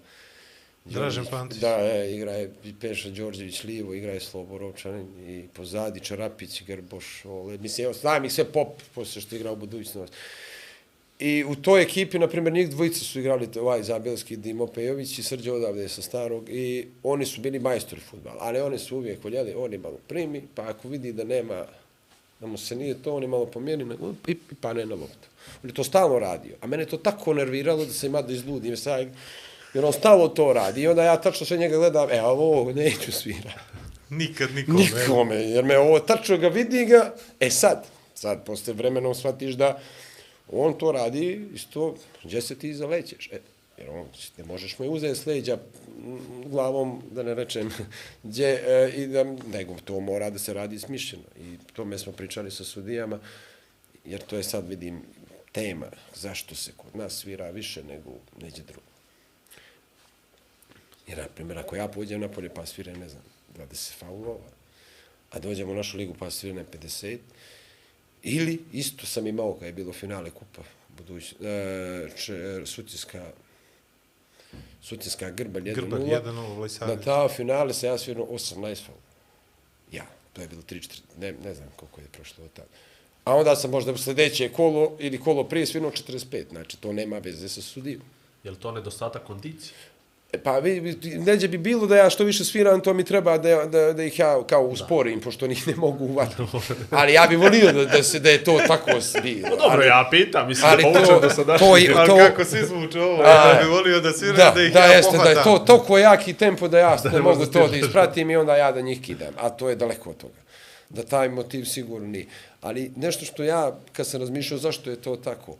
S3: Dražen Pantić.
S4: Da, e, igra je i Peša Đorđević livo, igra je Slobo Rovčanin i pozadi Čarapić, Grboš, Ole. Mislim, evo, znam ih sve pop, posle što igra u budućnost. I u toj ekipi, na primjer, njih dvojica su igrali ovaj Zabelski Dimo Pejović i Srđe odavde sa starog i oni su bili majstori futbala, ali oni su uvijek voljeli, oni malo primi, pa ako vidi da nema, da mu se nije to, oni malo pomijeni na, i, i pane na loptu. On je to stalno radio, a mene je to tako nerviralo da se ima da izludim, sad, jer on stalno to radi i onda ja tačno sve njega gledam, e, ovo neću svirati.
S3: nikad nikome?
S4: Nikome, jer me ovo tačno ga vidi ga, e sad, sad posle vremenom shvatiš da on to radi isto, gdje se ti zalećeš, e, jer on, ne možeš mu je uzeti s leđa mm, glavom, da ne rečem, gdje, e, i da, nego to mora da se radi smišljeno. I tome smo pričali sa sudijama, jer to je sad, vidim, tema, zašto se kod nas svira više nego neđe drugo. Jer, na primjer, ako ja pođem na polje pa svira, ne znam, 20 faulova, a dođem u našu ligu pa svira na 50, ili isto sam imao kada je bilo finale kupa buduć, e, če, Sutjeska Sutjeska Grbalj 1-0.
S3: Grbalj 1:0, Vlajsarević.
S4: Na ta finale se ja svirao 18 faul. Ja, to je bilo 3-4, ne, ne znam koliko je prošlo od tada. A onda sam možda sljedeće kolo ili kolo prije svirao 45, znači to nema veze sa sudijom.
S2: Je li to nedostatak kondicije?
S4: E, Pa neđe bi bilo da ja što više sviram, to mi treba da, da, da ih ja kao usporim, pošto njih ne mogu uvatiti. Ali ja bih volio da, da, se, da je to tako bilo.
S2: Pa dobro,
S4: ali,
S2: ja pitam, mislim
S4: ali
S2: da
S4: to,
S2: poučem da
S4: to, je-
S3: Ali
S4: to,
S3: kako se izvuče ovo,
S4: A,
S3: ja bih volio da svira da,
S4: da,
S3: ih
S4: da,
S3: ja
S4: jeste, da je to toliko jaki tempo da ja ne mogu to da ispratim i onda ja da njih kidam. A to je daleko od toga. Da taj motiv sigurno nije. Ali nešto što ja, kad sam razmišljao zašto je to tako,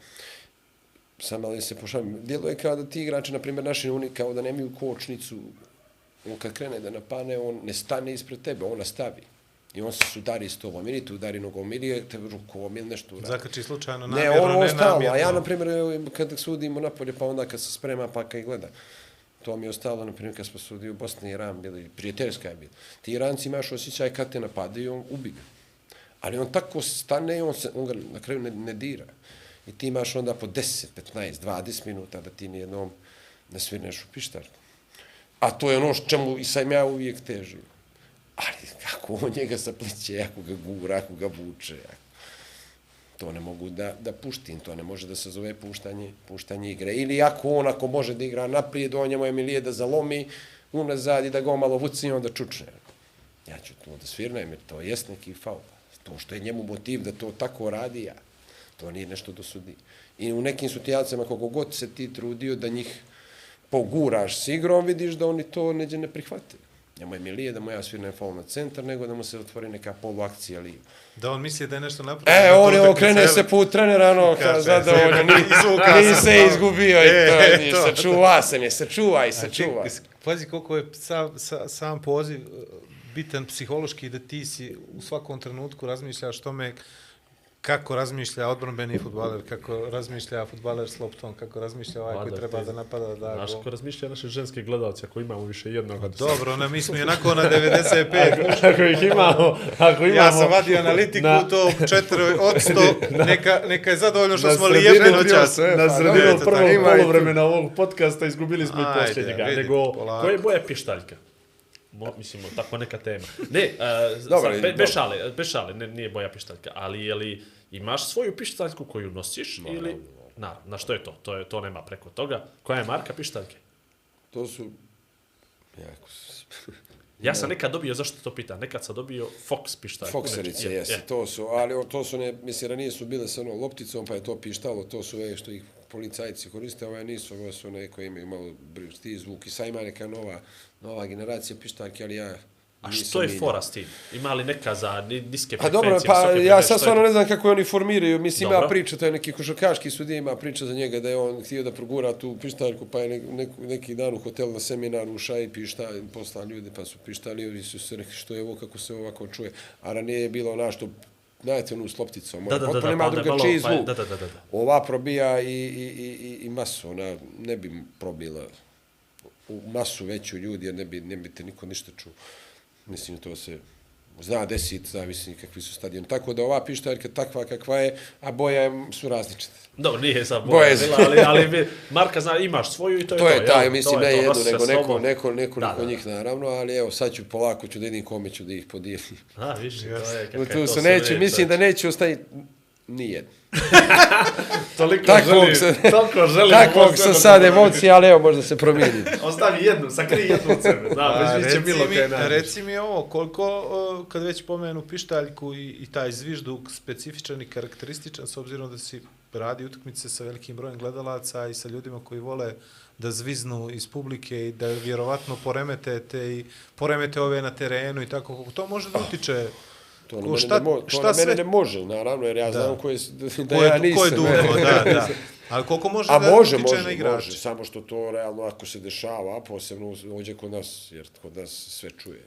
S4: sam ali se pošalim, djelo je kao da ti igrači, na primjer naši oni kao da nemaju kočnicu, on kad krene da napane, on ne stane ispred tebe, on nastavi. I on se sudari s tobom, ili te udari nogom, ili te rukom, ili nešto uradi.
S3: Zakači slučajno
S4: Ne,
S3: namjerno, ne
S4: ostalo.
S3: namjerno.
S4: A ja, na primjer, kad sudimo napolje, pa onda kad se sprema, pa kad gleda. To mi je ostalo, na primjer, kad smo sudili u Bosni i Iran, bili, prijateljska je bila. Ti Iranci imaš osjećaj kad te napadaju, on ubi ga. Ali on tako stane on, se, on ga na kraju ne, ne dira. I ti imaš onda po 10, 15, 20 minuta da ti nijednom ne svirneš u pištar. A to je ono što čemu i sam ja uvijek težio. Ali kako on njega sapliće, ako ga gura, ako ga vuče, ako to ne mogu da, da puštim, to ne može da se zove puštanje, puštanje igre. Ili ako on, ako može da igra naprijed, on njemu je milije da zalomi unazad i da ga malo vuci i onda čučne. Ja ću to da svirnem, jer to jest neki faul. To što je njemu motiv da to tako radi, ja. To nije nešto do sudi. I u nekim situacijama, koliko god se ti trudio da njih poguraš s igrom, vidiš da oni to neđe ne prihvate. Njemu je milije da mu ja svirnem faul na centar, nego da mu se otvori neka poluakcija liga.
S3: Da on misli da je nešto napravio.
S4: E, on je okrene se put trenera, ono, zadovoljan, ni, ni se izgubio i
S3: E,
S4: to, ni
S3: to,
S4: se čuva se, ne se čuvaj, se
S3: A ček,
S4: čuvaj.
S3: Pazi koliko je sam, sa, sam poziv e, bitan psihološki da ti si u svakom trenutku razmišljaš tome kako razmišlja odbranbeni futbaler, kako razmišlja futbaler s loptom, kako razmišlja ovaj koji treba da napada da
S2: Znaš
S3: gol.
S2: ko razmišlja naše ženske gledalce ako imamo više jednog od
S3: Dobro, ne, mi smo i onako na 95.
S2: ako ih imamo, ako imamo...
S3: Ja sam vadio analitiku,
S2: Na-
S3: to 4 od 100, neka, neka je zadovoljno što smo
S2: trio
S3: noćas.
S4: Pa
S2: Na sredinu prvog polovremena ovog podcasta izgubili smo i posljednjega. Nego, koje boje pištaljka? Mo, mislimo, tako neka tema. Ne, uh,
S4: Dobro,
S2: sad, be, bez šale, bez šale, ne, nije boja pištaljka, ali je li imaš svoju pištaljku koju nosiš ili... Na, na što je to? To, je, to nema preko toga. Koja je marka pištaljke?
S4: To su, jako su,
S2: Ja sam nekad dobio, zašto to pita, nekad sam dobio Fox pištaljku.
S4: Fokserice,
S2: Znači, je,
S4: jesi,
S2: je.
S4: to su, ali to su, ne, mislim, ranije su bile sa onom lopticom, pa je to pištalo, to su ove što ih policajci koriste, ove nisu, ove su one koje imaju malo brsti zvuk i sad ima neka nova, nova generacija pištaljke, ali ja
S2: A što je fora s tim? Ima li neka za ni- niske
S4: A
S2: frekvencije?
S4: dobro, pa ja sad stvarno ne znam kako oni formiraju. Mislim,
S2: Dobro.
S4: ima priča, to je neki košarkaški sudija, ima priča za njega da je on htio da progura tu pištaljku, pa je ne, ne, neki dan u hotelu na seminaru ušao i pišta, posla ljudi, pa su pištali i su se rekli što je ovo, kako se ovako čuje. A ranije je bilo ono što, znate, onu s lopticom,
S2: Da, da, da,
S4: potpuno
S2: da,
S4: ima
S2: pa pa, da, da, da, da.
S4: Ova probija i, i, i, i masu, ona ne bi probila u masu veću ljudi, jer ne bi, ne bi te niko ništa čuo. Mislim, to se zna desiti, zavisi kakvi su stadioni. Tako da ova pištaljka takva kakva je, a boja je- su različite.
S2: Dobro, nije sad
S4: Boje
S2: boja,
S4: za-
S2: bila, ali, ali bi, Marka zna, imaš svoju i to je to.
S4: To je
S2: jel?
S4: mislim,
S2: To
S4: ne
S2: je to,
S4: jednu,
S2: se
S4: nego neko, neko, nekoliko
S2: Da, da, da.
S4: njih naravno, ali evo sad ću polako ću da vidim kome ću da ih podijelim.
S2: A, viš, to je,
S4: Tu
S2: kakav je to
S4: su neće, mislim da neće ostaviti nijedan.
S2: Toliko
S4: Takvog
S2: želim,
S4: sam,
S2: toliko želim.
S4: takvog
S2: sve
S4: sam
S2: da
S4: sad
S2: dobro.
S4: emocije, ali evo možda se promijeni.
S2: Ostavi jednu, sakri jednu od sebe. Znam,
S3: A,
S2: već biće
S3: reci,
S2: bilo
S3: mi,
S2: kaj
S3: reci mi ovo, koliko, kad već pomenu pištaljku i, i taj zvižduk specifičan i karakterističan, s obzirom da si radi utakmice sa velikim brojem gledalaca i sa ljudima koji vole da zviznu iz publike i da vjerovatno poremete te i poremete ove na terenu i tako, kako to može da utiče
S4: To na
S3: Ko
S4: mene,
S3: šta-
S4: ne, mo to
S3: šta
S4: na mene
S3: sve-
S4: ne može, naravno, jer ja
S3: Da.
S4: znam ko je, da
S3: ko je,
S4: ja nisam.
S3: ko je dugo, da, da. Ali koliko može
S4: A
S3: da
S4: može,
S3: utiče
S4: može,
S3: na igrače?
S4: može, samo što to realno ako se dešava, posebno ovdje kod nas, jer kod nas sve čuje.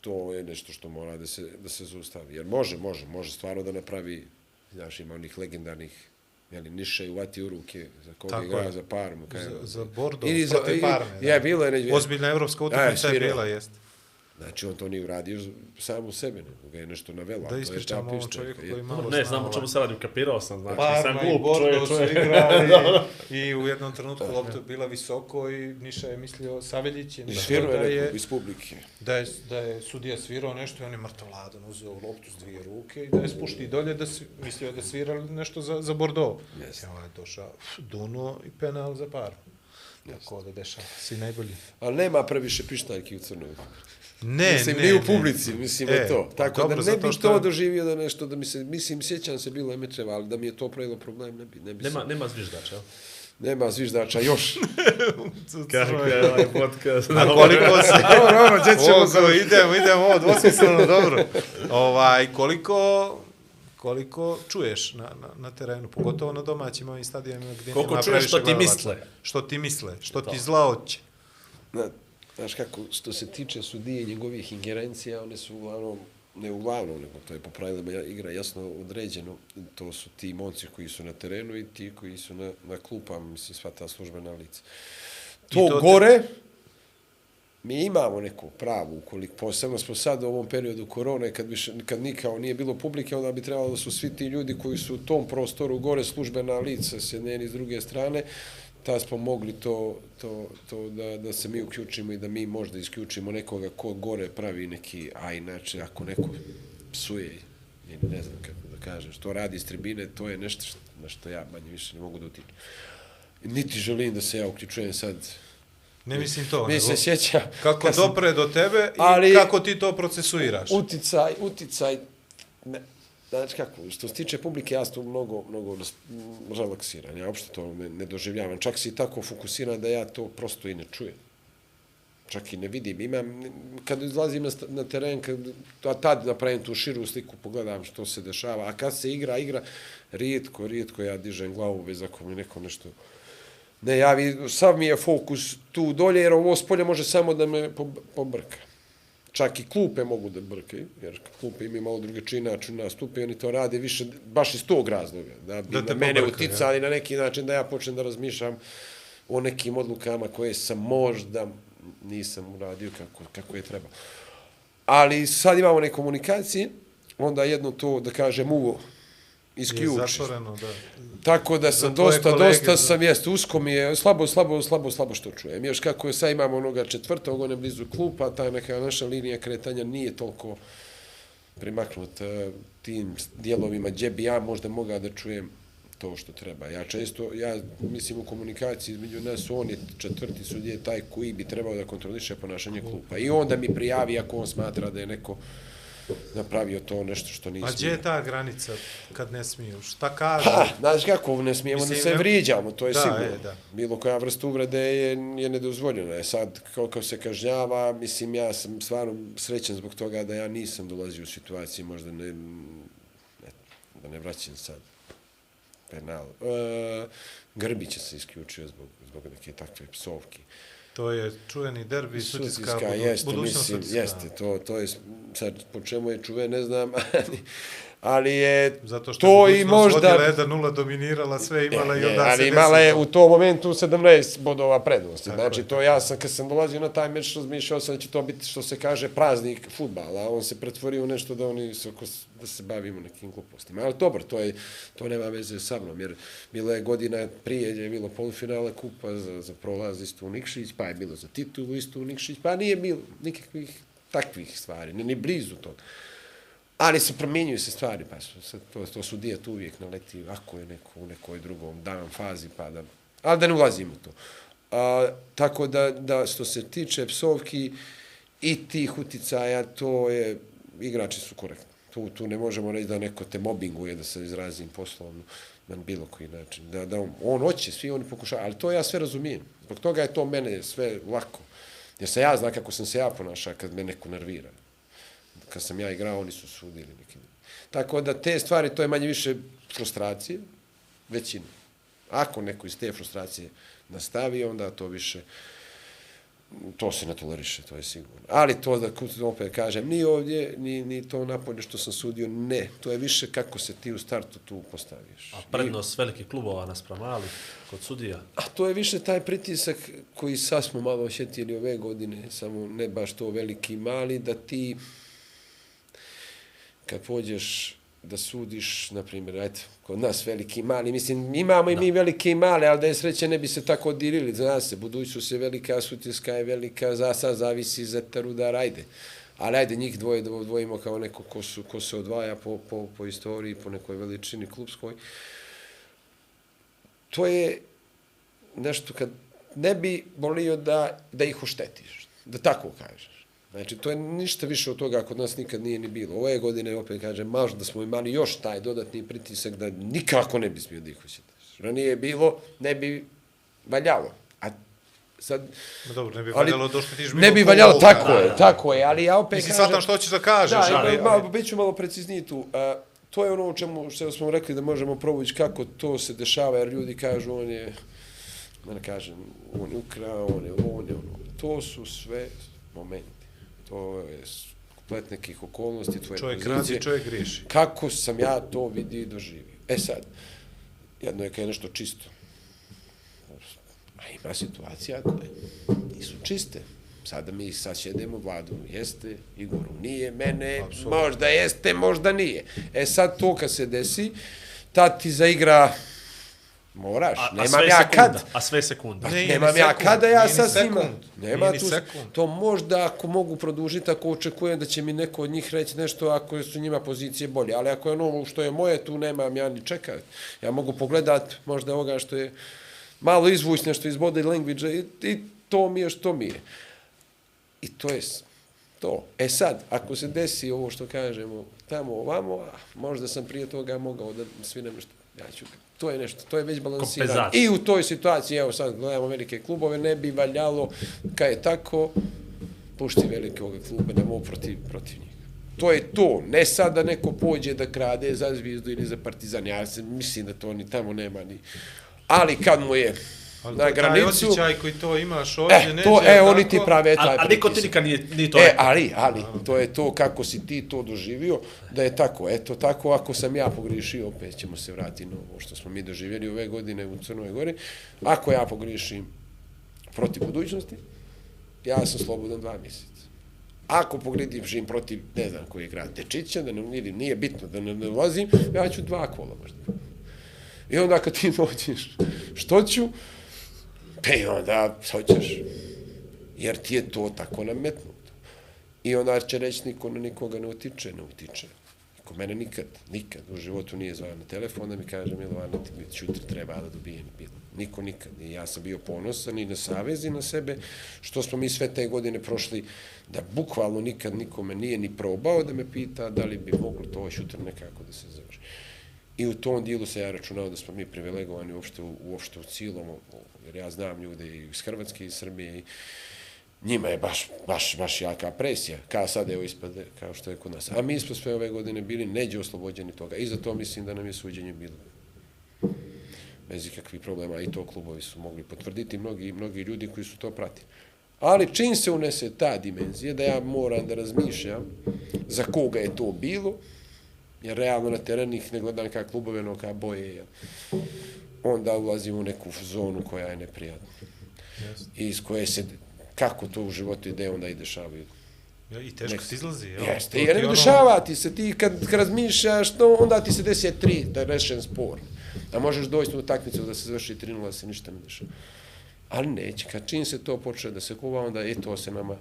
S4: To je nešto što mora da se, da se zaustavi. Jer može, može, može stvarno da napravi, znaš, ima onih legendarnih jeli, niše i uvati u ruke za koga
S3: Tako
S4: igra
S3: je.
S4: za Parmu. Kaj,
S3: Za, za Bordo,
S4: Ili za-
S3: protiv
S4: i-
S3: Parme.
S4: Ja, bilo je neđe.
S3: Ozbiljna evropska utakmica je bila, jest.
S4: Znači, on to nije uradio sam u sebe, nego ga je nešto navelo.
S3: Da
S4: je
S3: ispričamo ovom čovjeku
S4: je.
S3: koji malo
S2: Ne,
S3: zna
S2: znam o čemu se radi, ukapirao sam, znači,
S3: Parma
S2: sam
S3: i
S2: glup,
S3: Bordo
S2: čovjek,
S3: su
S2: čovjek.
S3: igrali i u jednom trenutku lopta je bila visoko i Niša je mislio Saveljić je
S4: I
S3: mislio da
S4: je
S3: je,
S4: neko iz publike.
S3: da je, da je sudija svirao nešto i on je mrtavladan uzeo loptu s dvije ruke i da je spušti dolje da si, mislio da svira nešto za, za Bordeaux.
S4: Jeste.
S3: I ovaj je došao Duno i penal za par. Tako da dešava, si najbolji.
S4: Ali nema previše pištaljki u Crnoj. Не, мислим,
S3: не,
S4: не у
S3: публици,
S4: не.
S3: мислим
S4: е, тоа.
S3: Така
S4: добро,
S3: да
S4: не
S3: би
S4: што... тоа доживio да нешто да ми се мислим сеќам се било Еметрева, али да ми е тоа правило проблем, не би, не
S2: би.
S4: Нема
S2: се... нема звиждача.
S4: Нема звиждача још.
S2: Како е овај подкаст?
S3: A koliko se...
S4: dobro, dobro, gdje ćemo
S3: se... Idemo, добро. ovo dvosmisleno, dobro. колико koliko koliko čuješ na, na, na terenu, pogotovo na и ovim stadionima gdje
S2: koliko
S3: nema previše Koliko čuješ
S2: što ti misle?
S3: Što ti misle, što ti zla oće.
S4: Na, znaš kako, što se tiče sudije i njegovih ingerencija, one su uglavnom, ne uglavnom, nego to je po pravilima igra jasno određeno, to su ti momci koji su na terenu i ti koji su na, na klupama, mislim, sva ta službena lica. To,
S3: to te-
S4: gore, mi imamo neku pravu, ukoliko posebno smo sad u ovom periodu korone, kad, više, kad nikao nije bilo publike, onda bi trebalo da su svi ti ljudi koji su u tom prostoru gore službena lica s jedne i s druge strane, ta smo mogli to, to, to da, da se mi uključimo i da mi možda isključimo nekoga ko gore pravi neki, a inače ako neko psuje ili ne znam kako da kažem, što radi iz tribine, to je nešto što, na što ja manje više ne mogu da utičem. Niti želim da se ja uključujem sad
S3: Ne mislim to,
S4: Mi se sjeća
S3: kako
S4: kad sam-
S3: dopre do tebe i
S4: Ali-
S3: kako ti to procesuiraš.
S4: uticaj, uticaj, ne, znači kako, što se tiče publike, ja sam mnogo, mnogo relaksiran, ja uopšte to ne, ne doživljavam, čak si tako fokusiran da ja to prosto i ne čujem. čak i ne vidim. Imam, kad izlazim na, na teren, kad, a tad napravim tu širu sliku, pogledam što se dešava, a kad se igra, igra, rijetko, rijetko ja dižem glavu bez ako mi neko nešto ne javi, sav mi je fokus tu dolje, jer ovo spolje može samo da me pobrka. Čak i klupe mogu da brkaju, jer klupe imaju malo drugačiji način nastupe, oni to rade više baš iz tog razloga, da bi
S3: Da
S4: na mene
S3: pobrkaju,
S4: uticali na neki način, da ja počnem da razmišljam o nekim odlukama koje sam možda nisam uradio kako, kako je treba. Ali sad imamo neke komunikacije, onda jedno to, da kažem, uvo
S3: Je
S4: isključi.
S3: zatvoreno, da.
S4: Tako da sam dosta,
S3: kolege,
S4: dosta
S3: za-
S4: sam, jest, usko mi je, slabo, slabo, slabo, slabo što čujem. Još kako je sad imamo onoga četvrtog, on je blizu klupa, ta neka naša linija kretanja nije toliko primaknut eh, tim dijelovima gdje bi ja možda mogao da čujem to što treba. Ja često, ja mislim u komunikaciji između nas, on je četvrti sudije taj koji bi trebao da kontroliše ponašanje klupa. I onda mi prijavi ako on smatra da je neko napravio to nešto što nije
S3: A gdje
S4: smio.
S3: je ta granica kad ne smiju? Šta kaže?
S4: Ha, znaš kako, ne smijemo
S3: Mislim,
S4: da se
S3: ne-
S4: vriđamo, to je
S3: Da,
S4: sigurno.
S3: je, da.
S4: Bilo koja vrsta uvrede je, je nedozvoljena. E sad, koliko se kažnjava, mislim, ja sam stvarno srećan zbog toga da ja nisam dolazio u situaciji, možda ne, ne da ne vraćam sad penal. E, Grbić se isključio zbog, zbog neke takve psovke.
S3: To je čuveni derbi, budu,
S4: jeste,
S3: budućnost
S4: mislim,
S3: sutijska.
S4: jeste, to, to je, sad, po čemu je čuve, ne znam, ali, ali je
S3: Zato što
S4: to
S3: je
S4: i možda...
S3: vodila 1-0, dominirala sve, imala i
S4: Je,
S3: onda
S4: ali imala je
S3: to.
S4: u tom momentu 17 bodova prednosti.
S3: Tako
S4: znači,
S3: je,
S4: to ja sam, kad sam dolazio na taj meč, razmišljao sam da će to biti, što se kaže, praznik futbala, on se pretvorio u nešto da oni oko- da se bavimo nekim glupostima. Ali dobro, to, je, to nema veze sa mnom, jer bilo je godina prije, je bilo polufinale kupa za, za prolaz isto u Nikšić, pa je bilo za titulu isto u Nikšić, pa nije bilo nikakvih takvih stvari, ni, ni blizu toga. Ali se promijenjuju se stvari, pa su, se, to, to su dijet uvijek naleti, ako je neko u nekoj drugom dan fazi, pa da... Ali da ne ulazimo u to. A, tako da, da što se tiče psovki i tih uticaja, to je, igrači su korektni. Tu, tu ne možemo reći da neko te mobinguje, da se izrazim poslovno na bilo koji način. Da, da on, on hoće, svi oni pokušaju, ali to ja sve razumijem. Zbog toga je to mene sve lako. Jer se ja zna kako sam se ja ponašao kad me neko nervira kad sam ja igrao, oni su sudili neki. Tako da te stvari, to je manje više frustracije, većina. Ako neko iz te frustracije nastavi, onda to više, to se ne toleriše, to je sigurno. Ali to da opet kažem, ni ovdje, ni, ni to napolje što sam sudio, ne. To je više kako se ti u startu tu postaviš.
S2: A prednost velikih klubova naspram malih kod sudija.
S4: A to je više taj pritisak koji sad smo malo osjetili ove godine, samo ne baš to veliki mali, da ti kad pođeš da sudiš, na primjer, eto, kod nas veliki i mali, mislim, imamo i mi velike i male, ali da je sreće ne bi se tako dirili, zna se, budućnost je velika, sutjeska je velika, za sad zavisi za rudar, ajde. Ali ajde, njih dvoje da odvojimo kao neko ko, su, ko se odvaja po, po, po istoriji, po nekoj veličini klubskoj. To je nešto kad ne bi volio da, da ih oštetiš, da tako kažeš. Znači, to je ništa više od toga kod nas nikad nije ni bilo. Ove godine, opet kažem, možda smo imali još taj dodatni pritisak da nikako ne bi smio da ih oštetiš. Ranije je bilo, ne bi valjalo. A sad...
S3: Ma dobro, ne bi
S4: ali
S3: valjalo da oštetiš
S4: Ne
S3: bilo
S4: bi
S3: koga
S4: valjalo,
S3: ovdje,
S4: tako
S3: da,
S4: je,
S3: da.
S4: tako je, ali ja opet
S3: Mislim,
S4: kažem...
S3: shvatam što hoćeš da kažeš,
S4: Da,
S3: ali...
S4: ali, malo, bit ću malo precizniji tu. A, to je ono o čemu što smo rekli da možemo provući kako to se dešava, jer ljudi kažu on je, da ne kažem, on je ukrao, on je on je ono. To su sve momenti. To je komplet nekih okolnosti, tvoje
S3: Čovjek
S4: pozicije.
S3: radi, čovjek griješi.
S4: Kako sam ja to vidio i doživio. E sad, jedno je kad je nešto čisto. A ima situacija koje nisu čiste. Sada mi sad šedemo, vladu jeste, Igoru nije, mene
S3: Apsolutno.
S4: možda jeste, možda nije. E sad to kad se desi, tad ti zaigra, moraš,
S2: A, a
S4: nemam
S2: sve
S4: ja
S2: sekunda.
S4: kad.
S2: A sve sekunda.
S3: Nije
S4: Nemam
S3: ni
S4: ja
S3: sekund,
S4: kada ja
S3: nije ni
S4: sad s njima.
S3: sekund,
S4: Nema tu,
S3: sekund.
S4: to možda ako mogu produžiti, ako očekujem da će mi neko od njih reći nešto ako su njima pozicije bolje. Ali ako je ono što je moje, tu nemam ja ni čekat. Ja mogu pogledat možda ovoga što je malo izvući nešto iz body language i, i to mi je što mi je. I to je to. E sad, ako se desi ovo što kažemo tamo ovamo, a možda sam prije toga mogao da svinem nešto Ja ću, to je nešto, to je već balansirano. I u toj situaciji, evo sad gledamo velike klubove, ne bi valjalo, kad je tako, pušti velike ovoga kluba, nemo protiv, protiv njih. To je to. Ne sad da neko pođe da krade za zvizdu ili za partizan. Ja se mislim da to ni tamo nema ni... Ali kad mu je
S3: Ali
S4: na
S3: taj
S4: granicu...
S3: osjećaj koji to imaš ovdje,
S4: E,
S3: neće
S4: to, e, oni
S3: tako-
S4: ti prave taj
S2: A, a niko ti
S4: pritisak.
S2: nikad nije, nije to
S4: E,
S2: rekao.
S4: ali, ali, to je to kako si ti to doživio, da je tako. Eto, tako, ako sam ja pogriješio, opet ćemo se vratiti na ovo što smo mi doživjeli ove godine u Crnoj Gori. Ako ja pogriješim protiv budućnosti, ja sam slobodan dva mjeseca. Ako pogriješim protiv, ne znam koji je grad Tečića, da ne, ili nije bitno da ne, ne ulazim, ja ću dva kola možda. I onda kad ti dođeš, što ću? Pa onda, hoćeš. Jer ti je to tako nametnuto. I onda će reći niko na nikoga ne utiče, ne utiče. Niko mene nikad, nikad u životu nije zvao na telefon da mi kaže Milovana ti mi čutri treba da dobijem bilo. Niko nikad. I ja sam bio ponosan i na savez i na sebe, što smo mi sve te godine prošli, da bukvalno nikad nikome nije ni probao da me pita da li bi moglo to ovaj šutra nekako da se završi. I u tom dijelu se ja računao da smo mi privilegovani uopšte, u- uopšte u cilom, jer ja znam ljude i iz Hrvatske i iz Srbije i njima je baš, baš, baš jaka presija, kao sad evo ispade, kao što je kod nas. A mi smo sve ove godine bili neđe oslobođeni toga i zato mislim da nam je suđenje bilo bez ikakvih problema i to klubovi su mogli potvrditi, mnogi, mnogi ljudi koji su to pratili. Ali čim se unese ta dimenzija, da ja moram da razmišljam za koga je to bilo, jer realno na terenih ne gledam kao klubove, no kao boje, jel? onda ulazim u neku zonu koja je neprijatna. I iz koje se, kako to u životu ide, onda i dešavaju.
S3: Ja, I teško
S4: Nek-
S3: ti izlazi, jel?
S4: Jeste, jer ne
S3: ono-
S4: dešava ti se, ti kad, kad razmišljaš, to, onda ti se desi tri, da je rešen spor. A možeš doći u takmicu da se završi 3-0, da se ništa ne dešava. Ali neće, kad čim se to počne da se kuva, onda i to se nama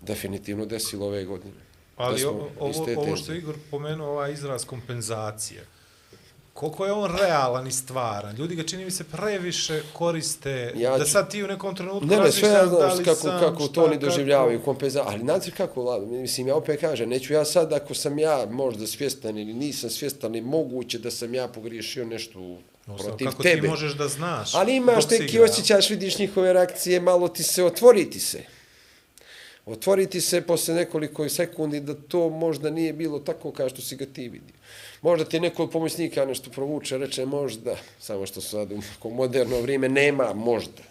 S4: definitivno desilo ove godine.
S3: Ali
S4: Da smo
S3: ovo, ovo što Igor pomenuo, ovaj izraz kompenzacije, koliko je on realan i stvaran? Ljudi ga čini mi se previše koriste,
S4: Ja
S3: da
S4: ću-
S3: sad ti u nekom trenutku
S4: Ne, ne, sve ja
S3: da
S4: znam kako,
S3: sam,
S4: kako to oni
S3: kako-
S4: doživljavaju, kompenza, ali znate kako, Lado, mislim, ja opet kažem, neću ja sad, ako sam ja možda svjestan ili nisam svjestan, moguće da sam ja pogriješio nešto
S3: No,
S4: protiv
S3: kako
S4: tebe.
S3: ti možeš da znaš?
S4: Ali imaš neki osjećaš, vidiš njihove reakcije, malo ti se, otvoriti se. Otvoriti se posle nekoliko sekundi da to možda nije bilo tako kao što si ga ti vidio. Možda ti neko od pomoćnika nešto provuče, reče možda, samo što sad u moderno vrijeme nema možda.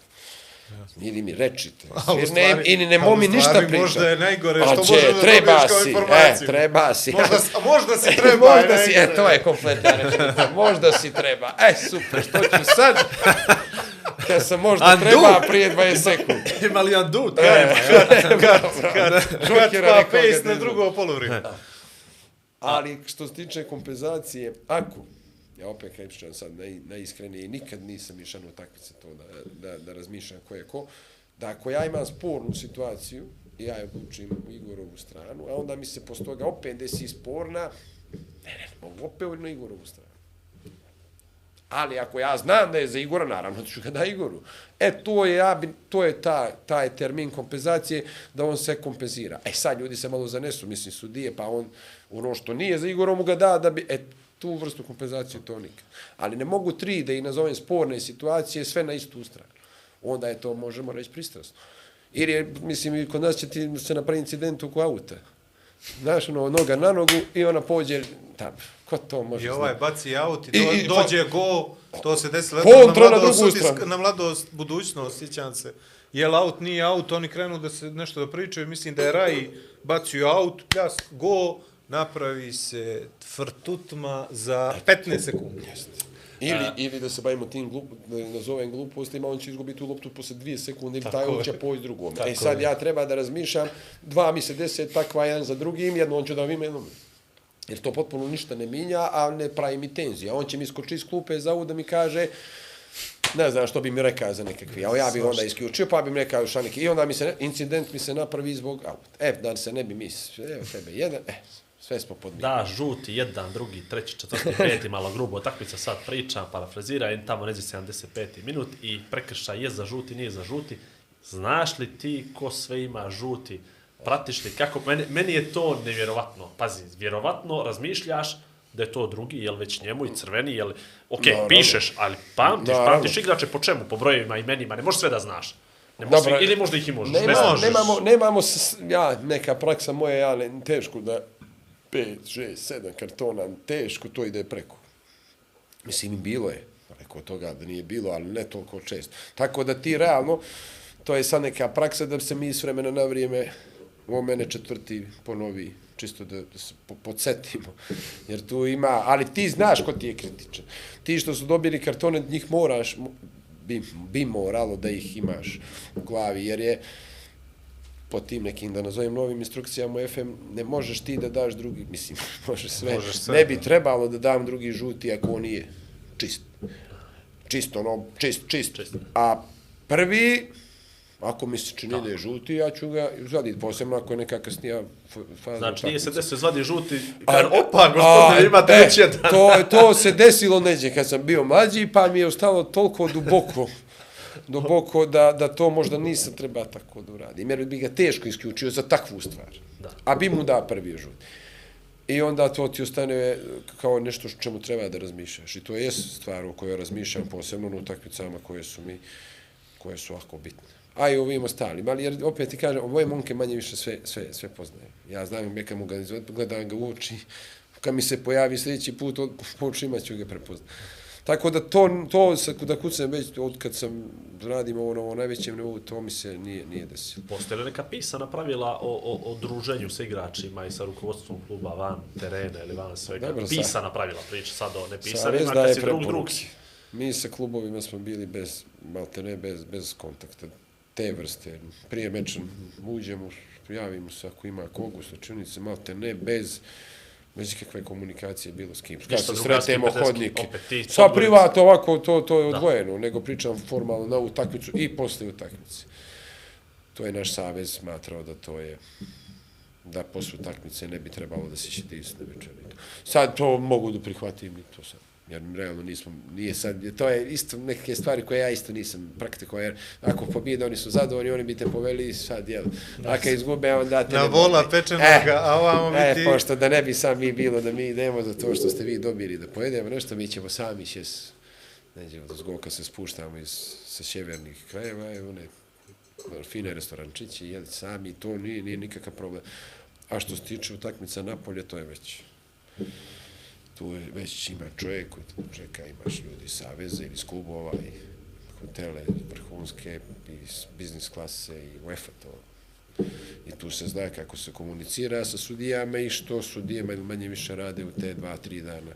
S4: Ili mi rečite. Jer
S3: stvari-
S4: ne, ili ne
S3: ali u
S4: momi ništa
S3: stvari
S4: priča.
S3: možda je najgore što možeš da
S4: treba
S3: dobiješ kao
S4: si,
S3: informaciju.
S4: E, treba si.
S3: Možda, možda si treba.
S4: možda si, e, to je kompletna rečenica. Možda si treba. E, super, što ću sad? Kad sam možda
S2: Andu.
S4: treba prije 20 sekundi.
S2: Ima li Andu?
S4: E,
S3: Kad,
S4: Žokera
S3: kad pa
S4: da
S3: na drugo polovrijeme.
S4: Ali što se tiče kompenzacije, ako, ja opet kažem sad naj, najiskrenije, nikad nisam išao u takvice to da, da, da razmišljam ko je ko, da ako ja imam spornu situaciju, i ja je odlučim u Igorovu stranu, a onda mi se posle toga opet desi sporna, ne, ne, mogu opet na Igorovu stranu. Ali ako ja znam da je za Igora, naravno ću ga da Igoru. E, to je, ja bi, to je ta, taj termin kompenzacije, da on se kompenzira. E, sad ljudi se malo zanesu, mislim, sudije, pa on ono što nije za Igorom mu ga da, da bi, e, tu vrstu kompenzacije to nikad. Ali ne mogu tri da i nazovem sporne situacije, sve na istu stranu. Onda je to, možemo reći, pristrasno. Ili je, mislim, i kod nas će ti se napraviti incident oko auta. Znaš, ono, noga na nogu i ona pođe tamo. Ko to može
S3: I ovaj
S4: znati?
S3: baci aut i,
S4: I-
S3: do,
S4: i-
S3: dođe go, to se desilo
S4: Kontra na drugu stranu.
S3: na mladost, budućnost, sjećam se. Jel aut, nije aut, oni krenu da se nešto da pričaju, mislim da je Rai bacio aut, pljas, go, napravi se tvrtutma za 15 sekundi.
S4: Ili, ili da se bavimo tim glup, da nazovem glupostima, on će izgubiti tu loptu posle dvije sekunde ili taj on će poći drugom. E sad ja treba da razmišljam, dva mi se deset, takva jedan za drugim, jedno on će da vime jednom. Jer to potpuno ništa ne minja, a ne pravi mi tenzija. On će mi skoči iz klupe za da mi kaže, ne znam što bi mi rekao za nekakvi, a ja bi onda isključio, pa bi mi rekao šta neki, i onda mi se, incident mi se napravi zbog auta. E, da se ne bi mi, evo tebe jedan, e, sve smo podmijeli.
S2: Da, žuti, jedan, drugi, treći, četvrti, peti, malo grubo takmica, sad pričam, parafrazira, i tamo neđe 75. minut i prekršaj je za žuti, nije za žuti. Znaš li ti ko sve ima žuti? Pratiš li kako? Meni, meni je to nevjerovatno. Pazi, vjerovatno razmišljaš, da je to drugi, jel već njemu i crveni, jel... Ok,
S4: Naravno.
S2: pišeš, ali pamtiš,
S4: Naravno.
S2: pamtiš igrače po čemu? Po brojevima, imenima, ne možeš sve da znaš. Ne možeš sve, ili možda ih i možeš, ne,
S4: Nema,
S2: znaš.
S4: nemamo, nemamo, s- ja, neka praksa moja, ja, ne, teško da 5, 6, 7 kartona, teško to ide preko. Mislim, bilo je, preko toga da nije bilo, ali ne toliko često. Tako da ti realno, to je sad neka praksa da se mi s vremena na vrijeme, ovo mene četvrti ponovi, čisto da, da se po, podsjetimo. Jer tu ima, ali ti znaš ko ti je kritičan. Ti što su dobili kartone, njih moraš, mo- bi, bi moralo da ih imaš u glavi, jer je po tim nekim, da nazovem novim instrukcijama u FM, ne možeš ti da daš drugi, mislim, možeš sve,
S3: Možeš sve,
S4: ne bi
S3: da.
S4: trebalo da dam drugi žuti ako on nije čist. Čisto, ono, čist, čist.
S2: Čist.
S4: A prvi, ako mi se čini da je žuti, ja ću ga zaditi, posebno ako je neka kasnija faza.
S2: Znači, nije se desio zvadi žuti,
S4: A-
S2: kar, opa, gospodine,
S4: a,
S2: ima
S4: e,
S2: treći jedan.
S4: To, to se desilo neđe kad sam bio mlađi, pa mi je ostalo toliko duboko, duboko da, da to možda nisam treba tako da uradim. Jer bi ga teško isključio za takvu stvar.
S2: Da.
S4: A bi mu da prvi žut. I onda to ti ostane kao nešto što čemu treba da razmišljaš. I to je stvar o kojoj razmišljam posebno na utakmicama koje su mi koje su ovako bitne. A i ovim ostalim. Ali jer opet ti kažem, moje momke manje više sve, sve, sve poznaje. Ja znam neka mu ga izvod, gledam ga u oči. Kad mi se pojavi sljedeći put, od, po očima ću ga prepoznat. Tako da to, to sa, da kucam već od kad sam radim ovo na ovo najvećem nivou, to mi se nije, nije desilo.
S2: Postoje li neka pisana pravila o, o, o druženju sa igračima i sa rukovodstvom kluba van terena ili van svega?
S4: Dobro, sa-
S2: pisana pravila, priča sad o nepisanima, kad si drug drug.
S4: preporuke. Mi sa klubovima smo bili bez, malte ne, bez, bez kontakta te vrste. Prije meča uđemo, javimo se ako ima kogu slačunice, malte ne, bez bez ikakve komunikacije bilo s kim. Kad se sretemo hodnike.
S2: opet ti
S4: Sa
S2: odvojeni.
S4: privat ovako, to, to je
S2: Da.
S4: odvojeno, nego pričam formalno na utakmicu i posle utakmice. To je naš savez smatrao da to je da posle utakmice ne bi trebalo da se šiti na večeri. Sad to mogu da prihvatim i to sad. Jer realno nismo, nije sad, to je isto neke stvari koje ja isto nisam praktikovao, jer ako pobijede oni su zadovoljni, oni bi te poveli sad, jel, a kad izgube, onda te
S3: Na vola pečenoga, a ovamo bi
S4: E,
S3: ti...
S4: pošto da ne bi sam mi bilo da mi idemo za to što ste vi dobili da pojedemo nešto, mi ćemo sami šest, neđemo do zgoka se spuštamo iz, sa sjevernih krajeva, i one fine restorančići, jeli sami, to nije, nije nikakav problem. A što se tiče utakmica napolje, to je već tu je već ima čovjek koji te čeka, imaš ljudi saveze saveza ili skubova i hotele vrhunske i biznis klase i UEFA to. I tu se zna kako se komunicira sa sudijama i što sudije manje, manje više rade u te dva, tri dana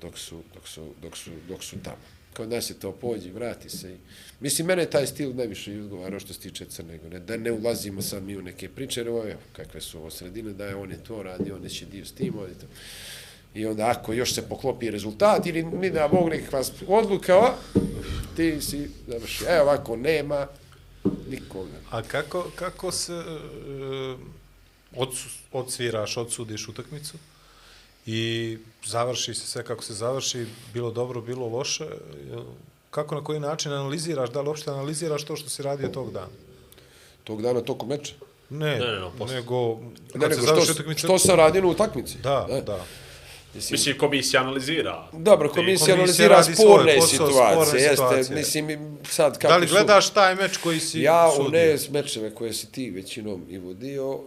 S4: dok su, dok su, dok su, dok su tamo. Kod nas je to pođi, vrati se. I, mislim, mene taj stil najviše i što se tiče Crne Gore. Da ne ulazimo sad mi u neke priče, jer ovo je, kakve su ovo sredine, da je on je to radio, on neće dio s tim, on je to. I onda ako još se poklopi rezultat ili mi da mogu nekakva odluka, o, ti si završi. Evo ovako, nema nikoga.
S3: A kako, kako se uh, odsu, odsviraš, odsudiš utakmicu i završi se sve kako se završi, bilo dobro, bilo loše, kako na koji način analiziraš, da li uopšte analiziraš to što si radio tog dana?
S4: Tog dana tokom meča.
S3: Ne,
S2: Ne, ne, posle.
S3: nego
S4: Ne, nego što,
S3: utakmica...
S4: što sam radio na utakmici.
S3: Da,
S4: E,
S3: da.
S4: Mislim,
S2: Mislim, komisija analizira.
S4: Dobro, komisija
S3: komisija
S4: analizira sporne
S3: posao,
S4: situacije,
S3: sporne
S4: jeste,
S3: situacije.
S4: mislim, sad kako
S3: Da li
S4: su-
S3: gledaš taj meč koji si
S4: Ja u
S3: sudio?
S4: ne mečeve koje si ti većinom i vodio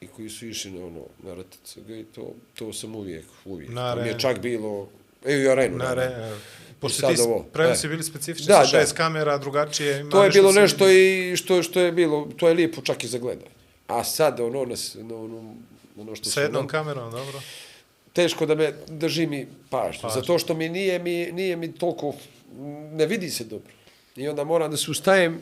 S4: i koji su išli na ono, na RTCG i to, to sam uvijek, uvijek.
S3: Na
S4: to mi je čak bilo, e, i u arenu.
S3: Na pošto ti
S4: ovo,
S3: prenosi
S4: e.
S3: bili specifični
S4: Da,
S3: sa
S4: da.
S3: šest kamera, drugačije. Ima
S4: To je bilo nešto i što, što je bilo, to je lijepo čak i za gledanje. A sad ono, nas, ono, ono, ono što
S3: Sa
S4: su
S3: jednom
S4: nam-
S3: kamerom, dobro.
S4: Teško da me drži mi pažnju,
S3: Pažnju.
S4: zato što mi nije mi, nije mi toliko, ne vidi se dobro. I onda moram da se ustajem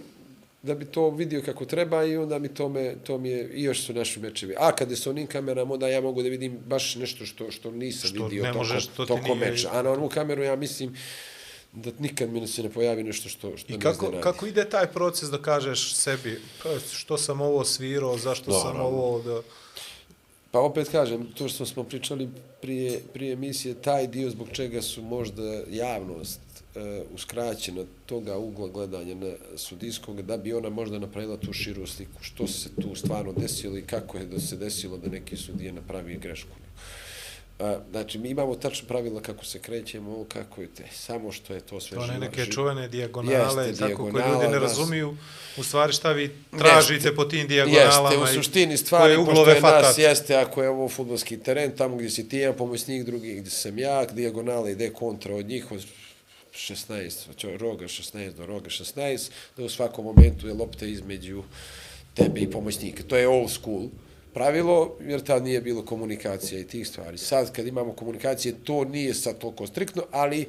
S4: da bi to vidio kako treba i onda mi to, me, to mi je, i još su naši mečevi. A kada su onim kamerama, onda ja mogu da vidim baš nešto što, što nisam
S3: Što
S4: vidio
S3: ne
S4: toko,
S3: možeš, to
S4: toko
S3: nije-
S4: meča. A na onu kameru ja mislim da nikad mi se ne pojavi nešto što, što
S3: I kako,
S4: iznenadi.
S3: kako ide taj proces da kažeš sebi pa, što sam ovo svirao, zašto sam
S4: Naravno.
S3: ovo... Da...
S4: Pa opet kažem, to što smo pričali prije, prije emisije, taj dio zbog čega su možda javnost e, uskraćena toga ugla gledanja na sudijskog, da bi ona možda napravila tu širu sliku, što se tu stvarno desilo i kako je da se desilo da neki sudije napravi grešku. Znači, mi imamo tačno pravila kako se krećemo, kako je te, samo što je to sve
S3: To ne
S4: živo-
S3: neke
S4: živo.
S3: čuvene dijagonale,
S4: Jeste,
S3: tako koje
S4: dijagonala,
S3: ljudi ne
S4: nas-
S3: razumiju, u stvari šta vi tražite
S4: Jeste.
S3: po tim dijagonalama.
S4: Jeste, u suštini
S3: koje
S4: stvari, pošto je nas,
S3: fatate.
S4: jeste, ako je ovo futbolski teren, tamo gdje si ti jedan pomoćnik, drugi gdje sam ja, dijagonala ide kontra od njih, od 16, od roga 16 do roga 16, da u svakom momentu je lopta između tebe i pomoćnika. To je old school pravilo, jer tad nije bilo komunikacija i tih stvari. Sad, kad imamo komunikacije, to nije sad toliko striktno, ali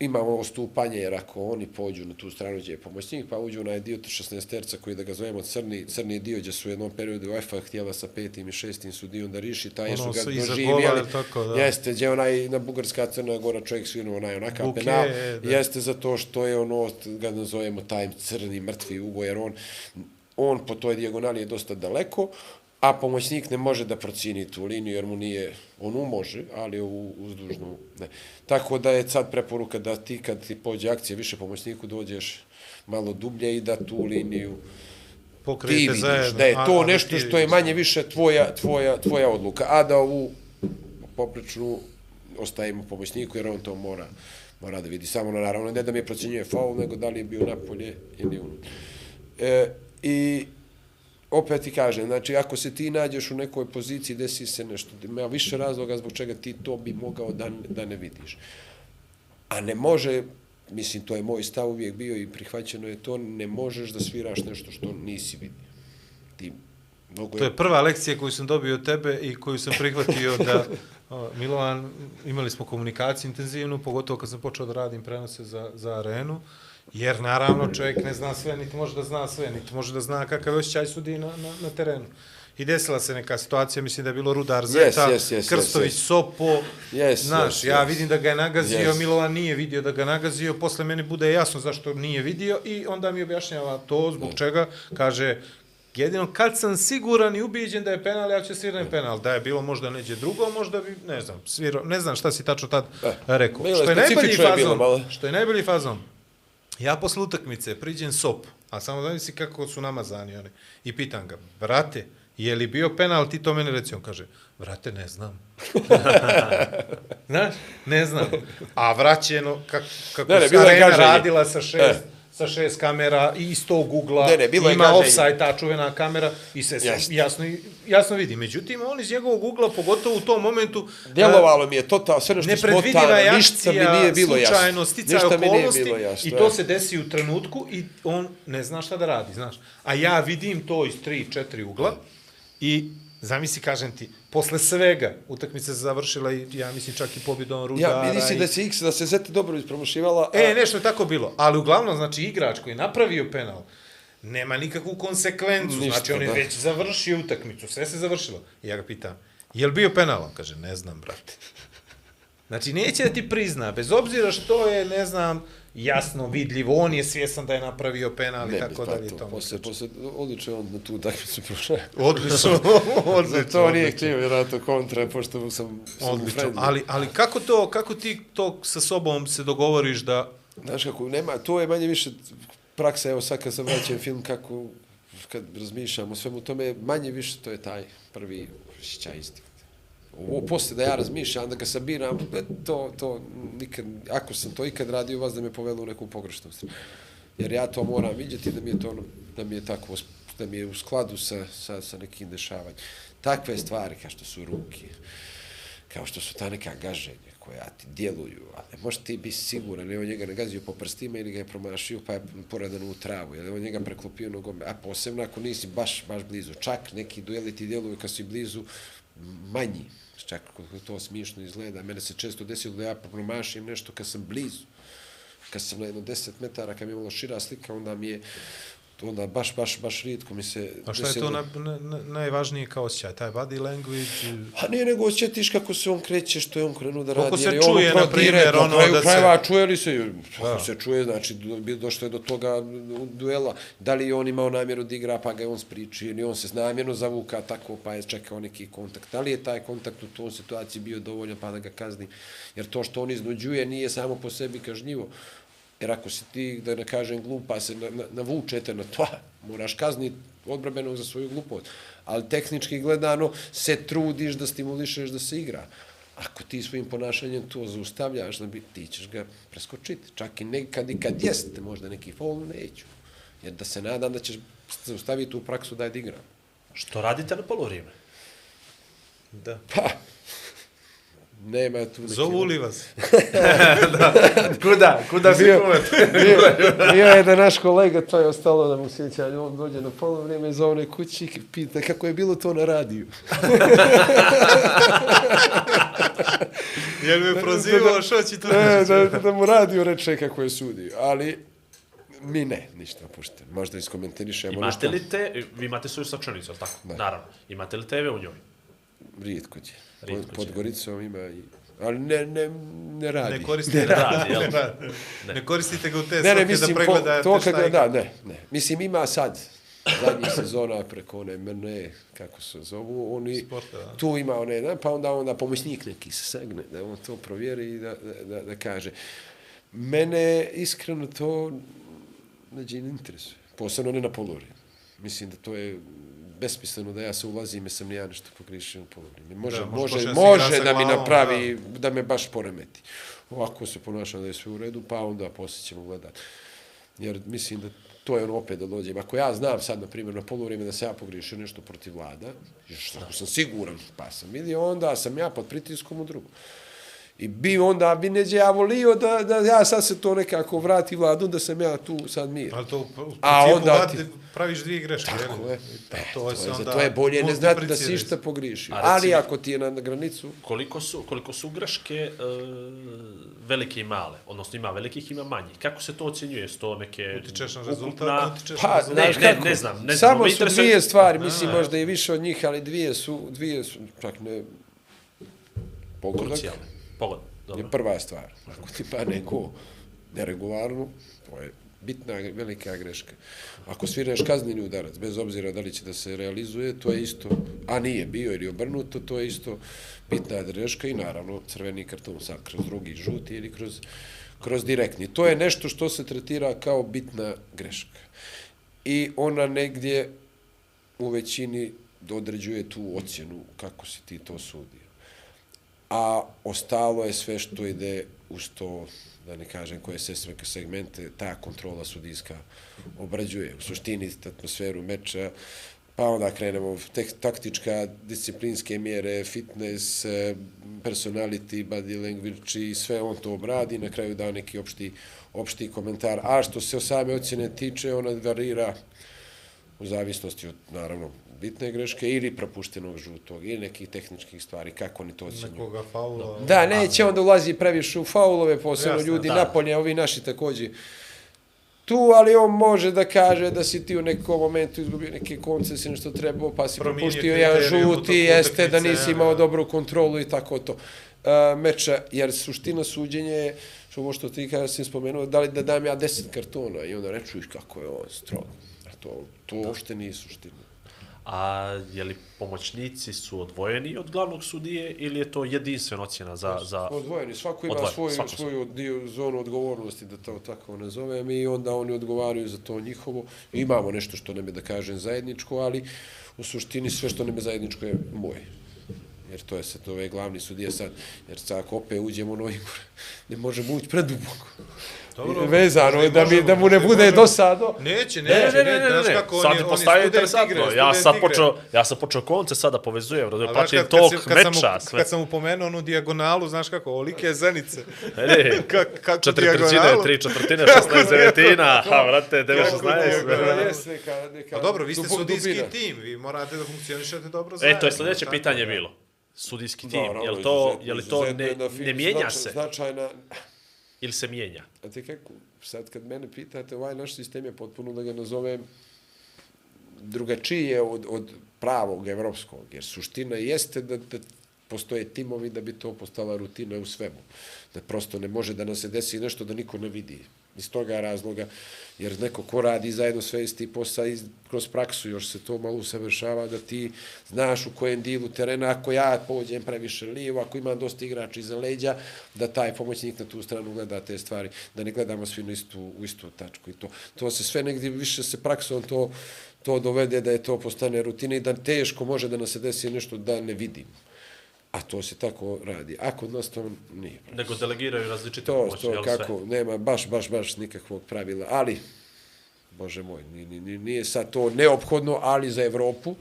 S4: imamo ostupanje, jer ako oni pođu na tu stranu gdje je pomoćnik, pa uđu na dio 16 terca koji da ga zovemo crni, crni dio, gdje su u jednom periodu UEFA htjela sa petim i šestim su dio da riši, taj
S3: Ono
S4: su ga doživjeli.
S3: tako, da.
S4: Jeste, gdje onaj na Bugarska crna gora čovjek svinuo onaj onakav
S3: Buke,
S4: penal,
S3: da.
S4: jeste zato što je ono, ga nazovemo taj crni mrtvi ugo, jer on, on po toj dijagonali je dosta daleko, a pomoćnik ne može da procini tu liniju, jer mu nije, on u može, ali u uzdužnu ne. Tako da je sad preporuka da ti kad ti pođe akcija više pomoćniku dođeš malo dublje i da tu liniju ti
S3: Pokrijete
S4: vidiš,
S3: zajedno.
S4: da je to
S3: a
S4: nešto
S3: ti
S4: što je manje više tvoja, tvoja, tvoja odluka, a da ovu poprečnu ostavimo pomoćniku jer on to mora, mora da vidi. Samo naravno ne da mi je procjenjuje faul, nego da li je bio napolje ili unut. E, I opet ti kažem, znači ako se ti nađeš u nekoj poziciji, desi se nešto, ima više razloga zbog čega ti to bi mogao da, da ne vidiš. A ne može, mislim, to je moj stav uvijek bio i prihvaćeno je to, ne možeš da sviraš nešto što nisi vidio. Ti, mnogo
S3: To je prva lekcija koju sam dobio od tebe i koju sam prihvatio da Milovan, imali smo komunikaciju intenzivnu, pogotovo kad sam počeo da radim prenose za, za arenu, jer naravno čovjek ne zna sve, niti može da zna sve, niti može da zna kakav je osjećaj sudi na, na, na terenu. I desila se neka situacija, mislim da je bilo Rudar Zeta,
S4: yes, yes,
S3: Krstović,
S4: yes, yes.
S3: Sopo,
S4: Yes,
S3: znaš,
S4: yes,
S3: ja
S4: yes.
S3: vidim da ga je nagazio,
S4: Yes.
S3: Milovan nije vidio da ga nagazio, posle meni bude jasno zašto nije vidio i onda mi objašnjava to, zbog čega, kaže, jedino kad sam siguran i ubijeđen da je penal, ja ću svirati penal. Da je bilo možda neđe drugo, možda bi, ne znam, svirao, ne znam šta si tačno tad rekao.
S4: bilo je
S3: Što je najbolji fazon, što je najbolji fazon, ja posle utakmice priđem sop, a samo da si kako su namazani oni, i pitam ga, brate, je li bio penal, ti to meni reci, on kaže, vrate, ne znam. Znaš, ne znam. A vraćeno, kako, kako
S4: Ne, ne,
S3: arena
S4: gaženje.
S3: radila sa šest,
S4: E.
S3: sa šest kamera i iz tog ugla,
S4: Ne, ne, bilo
S3: ima offside, ta čuvena kamera i se, jasno, jasno vidi. Međutim, on iz njegovog ugla, pogotovo u tom momentu,
S4: Djelovalo mi je total, sve nešto
S3: nepredvidiva
S4: smotano,
S3: je
S4: ništa mi nije bilo jasno.
S3: slučajno, sticaj
S4: Ništa
S3: okolnosti
S4: bilo jasno,
S3: i to
S4: e.
S3: se desi u trenutku i on ne zna šta da radi, znaš. A ja vidim to iz tri, četiri ugla i zamisli, kažem ti, posle svega utakmica se završila i ja mislim čak i pobjedom Rudara.
S4: Ja, vidi se
S3: i...
S4: da se X, da se Zeta dobro ispromošivala. a-
S3: E, nešto je tako bilo. Ali uglavnom, znači, igrač koji je napravio penal, nema nikakvu konsekvencu.
S4: Ništa,
S3: znači, on je
S4: da.
S3: već završio utakmicu. Sve se završilo. I ja ga pitam, je li bio penal? On kaže, ne znam, brate. Znači, neće da ti prizna, bez obzira što je, ne znam, jasno vidljivo, on je svjesan da je napravio penal i
S4: Ne,
S3: tako
S4: pa
S3: dalje. i
S4: to,
S3: tomu
S4: posle, posle, odlično on na tu utakmicu prošao.
S3: Odlično, odlično.
S4: to nije htio vjerojatno kontra, pošto sam, sam
S3: Odlično. Ali, ali kako to, kako ti to sa sobom se dogovoriš da
S4: Znaš kako, nema, to je manje više praksa, evo sad kad sam vraćam film, kako, kad razmišljam o svemu tome, manje više to je taj prvi osjećaj instinkt. Ovo posle da ja razmišljam, da ga sabiram, e, to, to nikad, ako sam to ikad radio, vas da me povelo u neku pogrešnu stranu. Jer ja to moram vidjeti da mi je to, ono- da mi je tako, da mi je u skladu sa, sa, sa nekim dešavanjem. Takve stvari, kao što su ruke, kao što su ta neka gaženja koja ti djeluju, a ne možeš ti biti siguran, ne on njega nagazio po prstima ili ga je promašio pa je poradan u travu, ili on njega preklopio nogom, a posebno ako nisi baš, baš blizu. Čak neki dueli ti djeluju kad si blizu manji, čak kako to smišno izgleda. Mene se često desilo da ja promašim nešto kad sam blizu. Kad sam na jedno 10 metara, kad mi je malo šira slika, onda mi je onda baš, baš, baš rijetko mi se
S3: A šta je to na, na, na, najvažnije kao osjećaj? Taj body language?
S4: A nije nego osjetiš kako se on kreće, što je on krenuo da radi.
S3: se
S4: jer je ono
S3: čuje, na primjer, ono da se-
S4: krajeva, čuje li se, kako se čuje, znači do- došlo je do toga duela, da li je on imao namjeru da igra, pa ga je on spričio, ili on se namjerno zavuka tako, pa je čekao neki kontakt. Da li je taj kontakt u tom situaciji bio dovoljan, pa da ga kazni? Jer to što on iznuđuje nije samo po sebi kažnjivo. Jer ako si ti, da ne kažem glupa, se na, na, navučete na to, moraš kazniti odbrabenog za svoju glupost. Ali tehnički gledano se trudiš da stimulišeš da se igra. Ako ti svojim ponašanjem to zaustavljaš, da bi, ti ćeš ga preskočiti. Čak i nekad i kad jeste možda neki faul, neću. Jer da se nadam da ćeš zaustaviti u praksu da je igram.
S2: Što radite na polovrijeme?
S3: Da.
S4: Pa, nema tu neke...
S3: Zovu li vas?
S5: Kuda? Kuda si kumet?
S4: bio, bio je da naš kolega, to je ostalo da mu sjećanje, on dođe na polo vrijeme za one kući i pita kako je bilo to na radiju.
S3: Jel me prozivao, što će to
S4: E,
S3: reći?
S4: da, da mu radio reče kako je sudio, ali mi ne, ništa pušten. Možda iskomentarišemo
S2: Imate li te, vi imate svoju sačanicu, tako?
S4: Da.
S2: Naravno. Imate li TV u njoj?
S4: Rijetko će. Pod, pod Goricom ima i... Ali ne, ne, ne radi.
S3: Ne koristite,
S2: radi, jel?
S3: ne, radi. ne koristite ga u te
S4: Ne, ne,
S3: da
S4: mislim, po,
S3: pregledate
S4: to
S3: šta
S4: kad,
S3: je.
S4: da, ne, ne. Mislim, ima sad zadnjih sezona preko one mene, kako se zovu, oni,
S3: Sporta, da.
S4: tu ima one, da, pa onda onda pomoćnik neki se segne, da on to provjeri i da, da, da, da kaže. Mene iskreno to neđe ne interesuje, posebno ne na poluri. Mislim da to je besmisleno da ja se ulazim i sam ni ja nešto pogrišio na poluri. Može,
S3: Da, može
S4: može, može da mi napravi, da. da me baš poremeti. Ovako se ponašam da je sve u redu, pa onda poslije ćemo gledati. Jer mislim da to je ono opet da dođem. Ako ja znam sad, na primjer, na polovreme da se ja pogriješio nešto protiv vlada, što sam siguran, pa sam vidio, onda sam ja pod pritiskom u drugu. I bi onda, bi neđe ja volio da, da ja sad se to nekako vrati vladu, da sam ja tu sad mir.
S3: Ali to u
S4: A onda
S3: ti... praviš dvije greške.
S4: Tako je.
S3: Pa
S4: E,
S3: to,
S4: to je,
S3: onda
S4: to je bolje ne znati da si išta pogriješio. Ali ako ti je na granicu,
S2: Koliko su, koliko su greške e, velike i male? Odnosno ima velikih, ima manjih. Kako se to ocjenjuje? S to neke...
S3: Utičeš na rezultat,
S2: ukupna-
S3: utičeš
S4: Pa,
S3: na rezultat.
S2: ne,
S4: znaš
S2: ne, ne znam, ne znam.
S4: Samo
S2: Me
S4: su
S2: interesuje-
S4: dvije stvari, mislim
S3: A,
S4: možda i više od njih, ali dvije su, dvije su, čak ne, pogodak
S2: Krucijalne. Pogod.
S4: je
S2: Dobro.
S4: prva stvar. Ako ti padne go neregularno, to je bitna, velika greška. Ako svirneš kazneni udarac, bez obzira da li će da se realizuje, to je isto, a nije bio ili obrnuto, to je isto bitna greška i naravno crveni karton sad kroz drugi žuti ili kroz, kroz direktni. To je nešto što se tretira kao bitna greška. I ona negdje u većini određuje tu ocjenu kako si ti to sudio. A ostalo je sve što ide uz to, da ne kažem koje se sve segmente, ta kontrola sudijska obrađuje. U suštini atmosferu meča, pa onda krenemo tek, taktička, disciplinske mjere, fitness, eh, personality, body language i sve on to obradi, na kraju da neki opšti, opšti komentar. A što se o same ocjene tiče, ona varira u zavisnosti od, naravno, bitne greške ili propuštenog žutog ili nekih tehničkih stvari, kako oni to ocjenjuju.
S3: Nekoga faula.
S4: Da, neće onda ulazi previše u faulove, posebno
S3: Jasno,
S4: ljudi
S2: da.
S4: napolje, ovi naši također tu, ali on može da kaže da si ti u nekom momentu izgubio neke konce, nešto trebao, pa si
S3: Promijenio
S4: propustio jedan žuti, jeste da nisi imao dobru kontrolu i tako to. Uh, meča, jer suština suđenja je, što što ti kada si spomenuo, da li da dam ja 10 kartona i onda rečuješ kako je on strog. A to, to uopšte nije suština.
S2: A je li pomoćnici su odvojeni od glavnog sudije ili je to jedinstvena ocjena za... za...
S4: Odvojeni, svako ima
S2: Odvojen,
S4: svoju,
S2: svako
S4: svoju dio, zonu odgovornosti, da to tako nazovem, i onda oni odgovaraju za to njihovo. Imamo nešto što nam je, da kažem, zajedničko, ali u suštini sve što nam je zajedničko je moje. Jer to je sad ove glavni sudije sad, jer sad ako opet uđemo u novi ne možemo ući preduboko.
S3: Dobro,
S4: Vezano da, mi, da mu ne bude
S3: možemo.
S4: dosado.
S3: Neće,
S2: Ne,
S3: neće,
S2: ne, ne, ne, ne, ne.
S3: kako
S2: sad
S3: oni,
S2: je
S3: oni
S2: postavio
S3: student
S2: interesantno.
S3: igre,
S2: ja
S3: igre.
S2: počeo, ja sam počeo konce sada povezujem, da
S3: A kad, kad,
S2: tok
S3: kad, sam,
S2: meča,
S3: mu,
S2: sve.
S3: kad sam mu pomenuo onu dijagonalu, znaš kako, olike zenice.
S2: Ne,
S3: kako
S2: četiri trećine, tri četvrtine, 16 devetina, ha, vrate, 9,
S3: Kako
S2: 16.
S3: dijagonalu?
S4: Jeste neka, neka
S3: Pa dobro, vi ste sudijski tim, vi morate da funkcionišete dobro
S2: E,
S3: zajedno.
S2: to je sljedeće pitanje
S3: je.
S2: bilo. Sudijski tim, je li to, je li to ne, ne mijenja se
S4: Značajna,
S2: ili se mijenja?
S4: A te kako, sad kad mene pitate, ovaj naš sistem je potpuno, da ga nazovem, drugačije od, od pravog evropskog, jer suština jeste da, da postoje timovi da bi to postala rutina u svemu. Da prosto ne može da nam se desi nešto da niko ne vidi iz toga razloga, jer neko ko radi zajedno sve isti posao i kroz praksu još se to malo usavršava da ti znaš u kojem dilu terena, ako ja pođem previše lijevo, ako imam dosta igrača iza leđa, da taj pomoćnik na tu stranu gleda te stvari, da ne gledamo svi na istu, u istu tačku i to. To se sve negdje više se praksom to, to dovede da je to postane rutina i da teško može da nam se desi nešto da ne vidimo. A to se tako radi. A kod nas to nije.
S2: Nego delegiraju različite
S4: To,
S2: pomoći,
S4: to
S2: jel
S4: kako,
S2: sve?
S4: nema baš, baš, baš nikakvog pravila. Ali, bože moj, nije, nije, nije sad to neophodno, ali za Evropu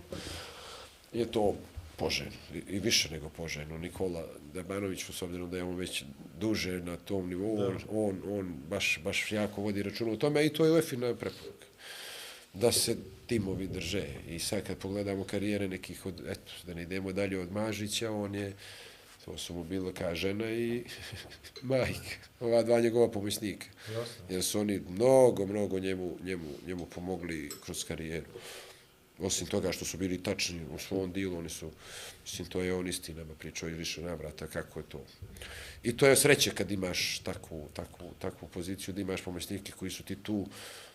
S4: je to poželjno. I, i više nego poželjno. Nikola Debanović, s obzirom da je on već duže na tom nivou, on, on, on baš, baš jako vodi računa o tome i to je UEFA preporuka da se timovi drže. I sad kad pogledamo karijere nekih od, eto, da ne idemo dalje od Mažića, on je, to su mu bilo kao žena i majka, ova dva njegova pomoćnika. Jer su oni mnogo, mnogo njemu, njemu, njemu pomogli kroz karijeru. Osim toga što su bili tačni u svom dilu, oni su, mislim, to je on isti nama pričao i više navrata kako je to. I to je sreće kad imaš takvu, takvu, takvu poziciju, da imaš pomoćnike koji su ti tu,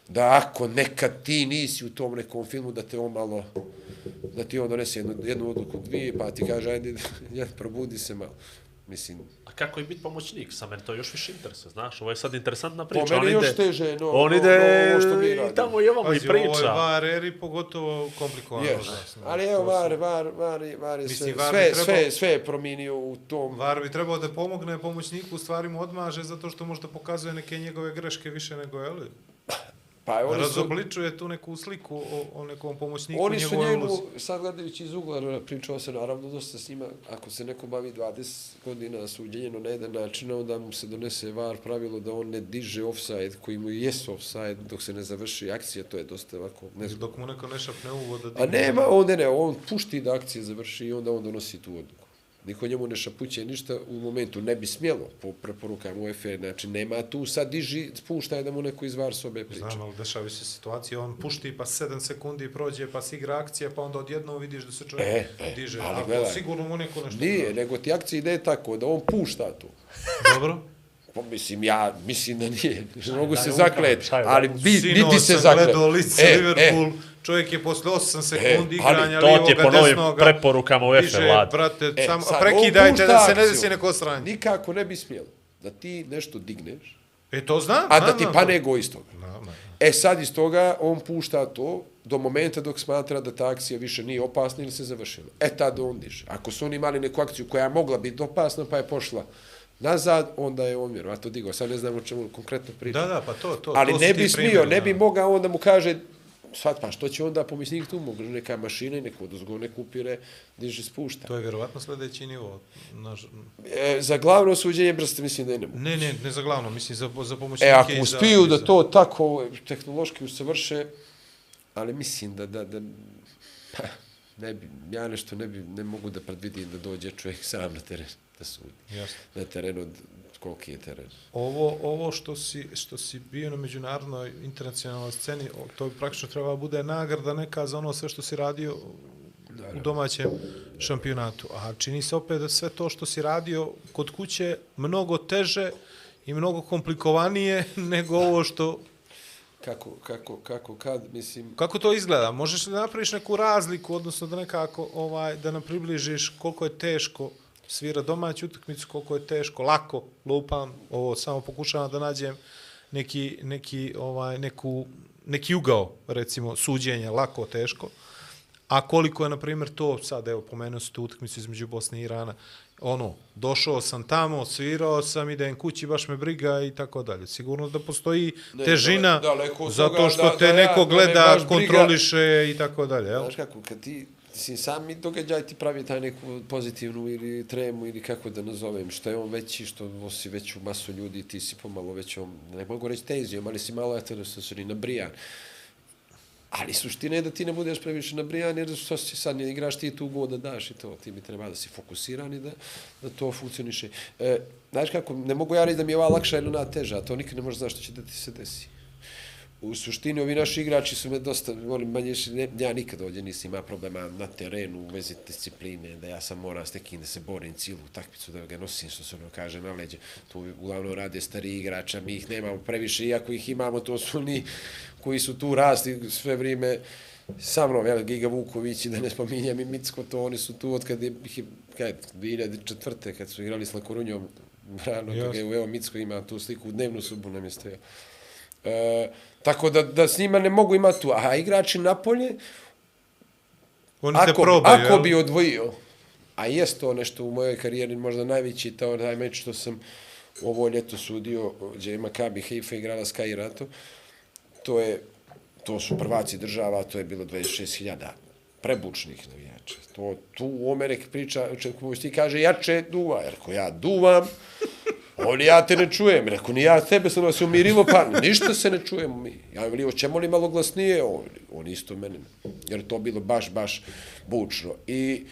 S4: da ako nekad ti nisi u tom nekom filmu, da te on malo, da ti on donese jednu, jednu odluku, dvije, pa ti kaže, ajde, ja, probudi se malo. Mislim,
S2: A kako je biti pomoćnik? Sa mene to još više interesuje, znaš? Ovo je sad interesantna
S4: po
S2: priča.
S4: meni
S2: on
S4: još
S2: ide,
S4: teže, no,
S2: on
S4: no,
S2: ide
S4: no, što mi
S2: i tamo i ovamo i
S3: Pazi, ovo je
S2: priča.
S3: VAR eri, pogotovo komplikovano.
S4: Yes.
S3: znaš,
S4: Ali evo, var, var, var, je- var je sve,
S3: VAR
S4: sve,
S3: trebao-
S4: sve, sve je promijenio u tom
S3: VAR bi trebao da pomogne pomoćniku, u stvari mu odmaže zato što možda pokazuje neke njegove greške više nego, je li?
S4: Pa oni su,
S3: Razobličuje tu neku sliku o, o nekom pomoćniku,
S4: oni su njemu,
S3: ulozi.
S4: sad gledajući iz ugla, pričao se naravno dosta s njima, ako se neko bavi 20 godina suđenjeno na jedan način, onda mu se donese var pravilo da on ne diže offside, koji mu jesu offside dok se ne završi akcija, to je dosta ovako nezgodno.
S3: Dok mu neko ne šapne uvo da
S4: A nema, on ne, ne, on pušti da akcija završi i onda on donosi tu odluku. Niko njemu ne šapuće ništa u momentu, ne bi smjelo po preporukama UEFA, znači nema tu sad diži, spuštaj da mu neko iz VAR sobe priča.
S3: Znam, ali dešava se situacija, on pušti pa 7 sekundi prođe, pa se igra akcija, pa onda odjednom vidiš da se čovjek
S4: E, e,
S3: diže.
S4: ali
S3: Ali
S4: gledaj.
S3: sigurno mu neko nešto
S4: Nije, nego ti akcija ide tako da on pušta tu.
S3: Dobro.
S4: Pa mislim, ja mislim da nije. Ne mogu se
S2: upravo,
S4: zaklet,
S2: šta je,
S4: ali bi,
S3: Sinoć
S4: niti se
S3: sam
S4: zaklet.
S3: gledao lice
S4: E,
S3: Liverpool, čovjek je posle 8 sekundi
S4: E, ali
S3: igranja
S2: to ti je po novim preporukama UEFA,
S3: diže,
S2: Vlad.
S3: brate,
S4: E,
S3: samo,
S4: sad,
S3: prekidajte da se ne desi neko sranje.
S4: Nikako ne bi smjelo da ti nešto digneš,
S3: E, to znam,
S4: a da ti pane go iz toga.
S3: Znam.
S4: E sad iz toga on pušta to do momenta dok smatra da ta akcija više nije opasna ili se završila. E tad on diže. Ako su oni imali neku akciju koja je mogla biti opasna pa je pošla nazad, onda je on vjerovatno digao. Sad ne znam o čemu konkretno pričam.
S3: Da, da, pa to, to.
S4: Ali
S3: to
S4: ne bi smio,
S3: primjeri,
S4: ne bi mogao onda mu kaže Svat, pa što će onda pomisnik tu mogu, neka mašina i neko odozgo neko upire, diže, spušta.
S3: To je vjerovatno sljedeći nivo. Naš...
S4: E, za glavno suđenje brste mislim da je ne mogu.
S3: Ne, ne, ne za glavno, mislim za, za pomoćnike
S4: E, ako
S3: za-
S4: uspiju
S3: i
S4: da
S3: za-
S4: to tako tehnološki usavrše, ali mislim da, da, da pa, ne bi, ja nešto ne bi, ne mogu da predvidim da dođe čovjek sam na teren da sudi.
S3: Jasno.
S4: Na terenu, koliki je teren.
S3: Ovo, ovo što si, što si bio na međunarodnoj internacionalnoj sceni, to bi praktično treba bude nagrada neka za ono sve što si radio u domaćem šampionatu. A čini se opet da sve to što si radio kod kuće mnogo teže i mnogo komplikovanije nego ovo što...
S4: Kako, kako, kako, kad, mislim,
S3: Kako to izgleda? Možeš li da napraviš neku razliku, odnosno da nekako ovaj, da nam približiš koliko je teško svira domaću utakmicu, koliko je teško, lako, lupam, ovo samo pokušavam da nađem neki, neki, ovaj, neku, neki ugao, recimo, suđenja, lako, teško. A koliko je, na primjer, to, sad, evo, pomenuo se tu utakmicu između Bosne i Irana, ono, došao sam tamo, svirao sam, idem kući, baš me briga i tako dalje. Sigurno da postoji
S4: Ne,
S3: težina,
S4: daleko od
S3: zato što
S4: da-
S3: te
S4: da
S3: neko
S4: da
S3: gleda,
S4: baš briga.
S3: kontroliše i tako dalje, jel?
S4: Znaš kako, kad ti, mislim, sami događaj ti pravi taj neku pozitivnu ili tremu ili kako da nazovem, što je on veći, što nosi veću masu ljudi, ti si pomalo većom, ne mogu reći tenzijom, ali si malo eterosensorni, nabrijan. Ali suština je da ti ne budeš previše nabrijan, jer što si sad ne igraš ti tu god da daš i to, ti bi treba da si fokusiran i da, da to funkcioniše. E, znaš kako, ne mogu ja reći da mi je ova lakša ili ona teža, to nikad ne može znaš što će da ti se desi. u suštini ovi naši igrači su me dosta, volim manje, ne, ja nikad ovdje nisam imao problema na terenu u vezi discipline, da ja sam moram s nekim da se borim cijelu takmicu, da ga nosim, što se ono kaže na leđe. To uglavnom rade stari igrača, mi ih nemamo previše, iako ih imamo, to su ni koji su tu rasli sve vrijeme sa mnom, jel, Giga Vuković i da ne spominjem i Micko, to oni su tu od kada je, kaj, 2004. kad su igrali s Lakorunjom, rano, kada je evo Micko ima tu sliku, u dnevnu subu nam je stojao. E, tako da, da s njima ne mogu imati tu. A igrači napolje,
S3: Oni se
S4: ako,
S3: probaju,
S4: ako
S3: jel?
S4: bi odvojio, a jest to nešto u mojoj karijeri, možda najveći to, taj meč što sam ovo ljeto sudio, gdje je Maccabi Haifa igrala s Kairatom, to je, to su prvaci država, to je bilo 26.000 prebučnih navijača. To, tu Omerek priča, čekaj, ti kaže, jače duva, jer ko ja duvam, On ja te ne čujem. Rekao, ni ja tebe sam se umirilo, pa ništa se ne čujemo mi. Ja veli, hoćemo li malo glasnije? On, on isto mene. Jer to bilo baš, baš bučno. I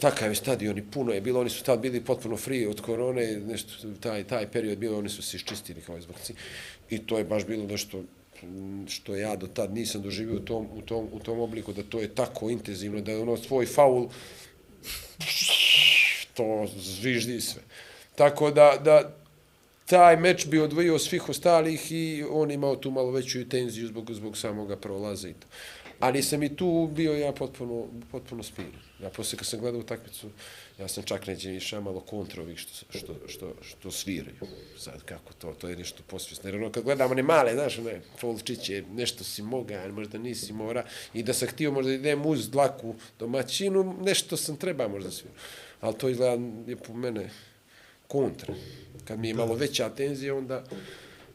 S4: takav je stadion i puno je bilo. Oni su tad bili potpuno free od korone. Nešto, taj, taj period bio, oni su se iščistili kao izbogci. I to je baš bilo nešto Dakle, što ja do tad nisam doživio u tom, u tom, u tom obliku, da to je tako intenzivno, da je ono svoj faul to zviždi sve. Tako da, da taj meč bi odvojio svih ostalih i on imao tu malo veću tenziju zbog, zbog samoga prolaza i to. Ali sam i tu bio ja potpuno, potpuno smiren. Ja poslije kad sam gledao utakmicu, ja sam čak neđe išao malo kontra ovih što, što, što, što sviraju. Sad kako to, to je nešto posvjesno. Jer ono kad gledamo one male, znaš, one Folčiće, nešto si moga, ali možda nisi mora. I da sam htio možda idem uz dlaku domaćinu, nešto sam treba možda svirati. Ali to izgleda je po mene kontra. Kad mi je malo veća tenzija, onda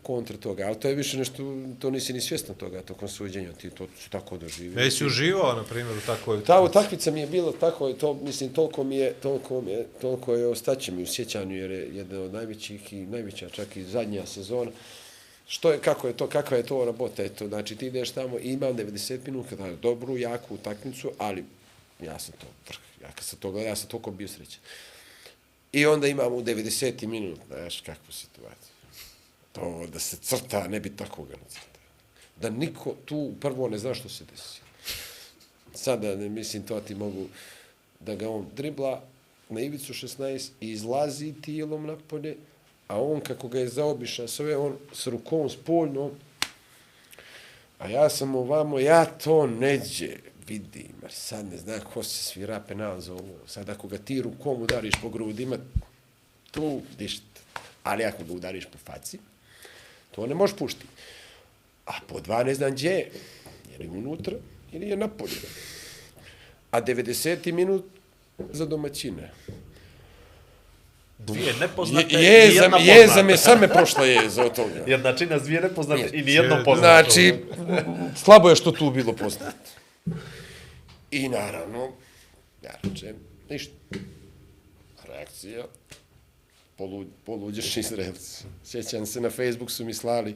S4: kontra toga. Ali to je više nešto, to nisi ni svjestan toga, tokom suđenja, ti to su tako doživio.
S3: Jesi uživao, na primjer, u takvoj...
S4: Ta utakmica mi je bilo tako, to, mislim, toliko mi je, toliko mi je, toliko je ostaće mi u sjećanju, jer je jedna od najvećih i najveća, čak i zadnja sezona. Što je, kako je to, kakva je to rabota, eto, znači ti ideš tamo i imam 90 minuta, da, dobru, jaku utakmicu, ali ja sam to vrh, ja kad sam to gledao, ja sam toliko bio srećan. I onda imamo u 90. minut, znaš, kakvu situaciju. To da se crta, ne bi tako ga nacrta. Da niko tu prvo ne zna što se desi. Sada, ne mislim, to ti mogu da ga on dribla na ivicu 16 i izlazi tijelom napolje, a on kako ga je zaobišao sve, on s rukom spoljno, a ja sam ovamo, ja to neđe vidim, jer sad ne zna ko se svira penal za ovo. Sad ako ga ti rukom udariš po grudima, tu ništa. Ali ako ga udariš po faci, to ne možeš pušti. A po dva ne znam gdje je. Je li unutra ili je napolje. A 90. minut za domaćine.
S2: Dvije
S4: Je,
S2: nepoznate i
S4: jeza,
S2: jedna
S4: jeza
S2: poznata.
S4: me same prošla jeza od toga.
S2: Jedna čina s dvije nepoznate i nijedno poznato.
S4: Znači, slabo je što tu bilo poznato. I naravno, ja rečem, ništa. Reakcija, polu, poluđeš Izraelci. Sjećam se, na Facebook su mi slali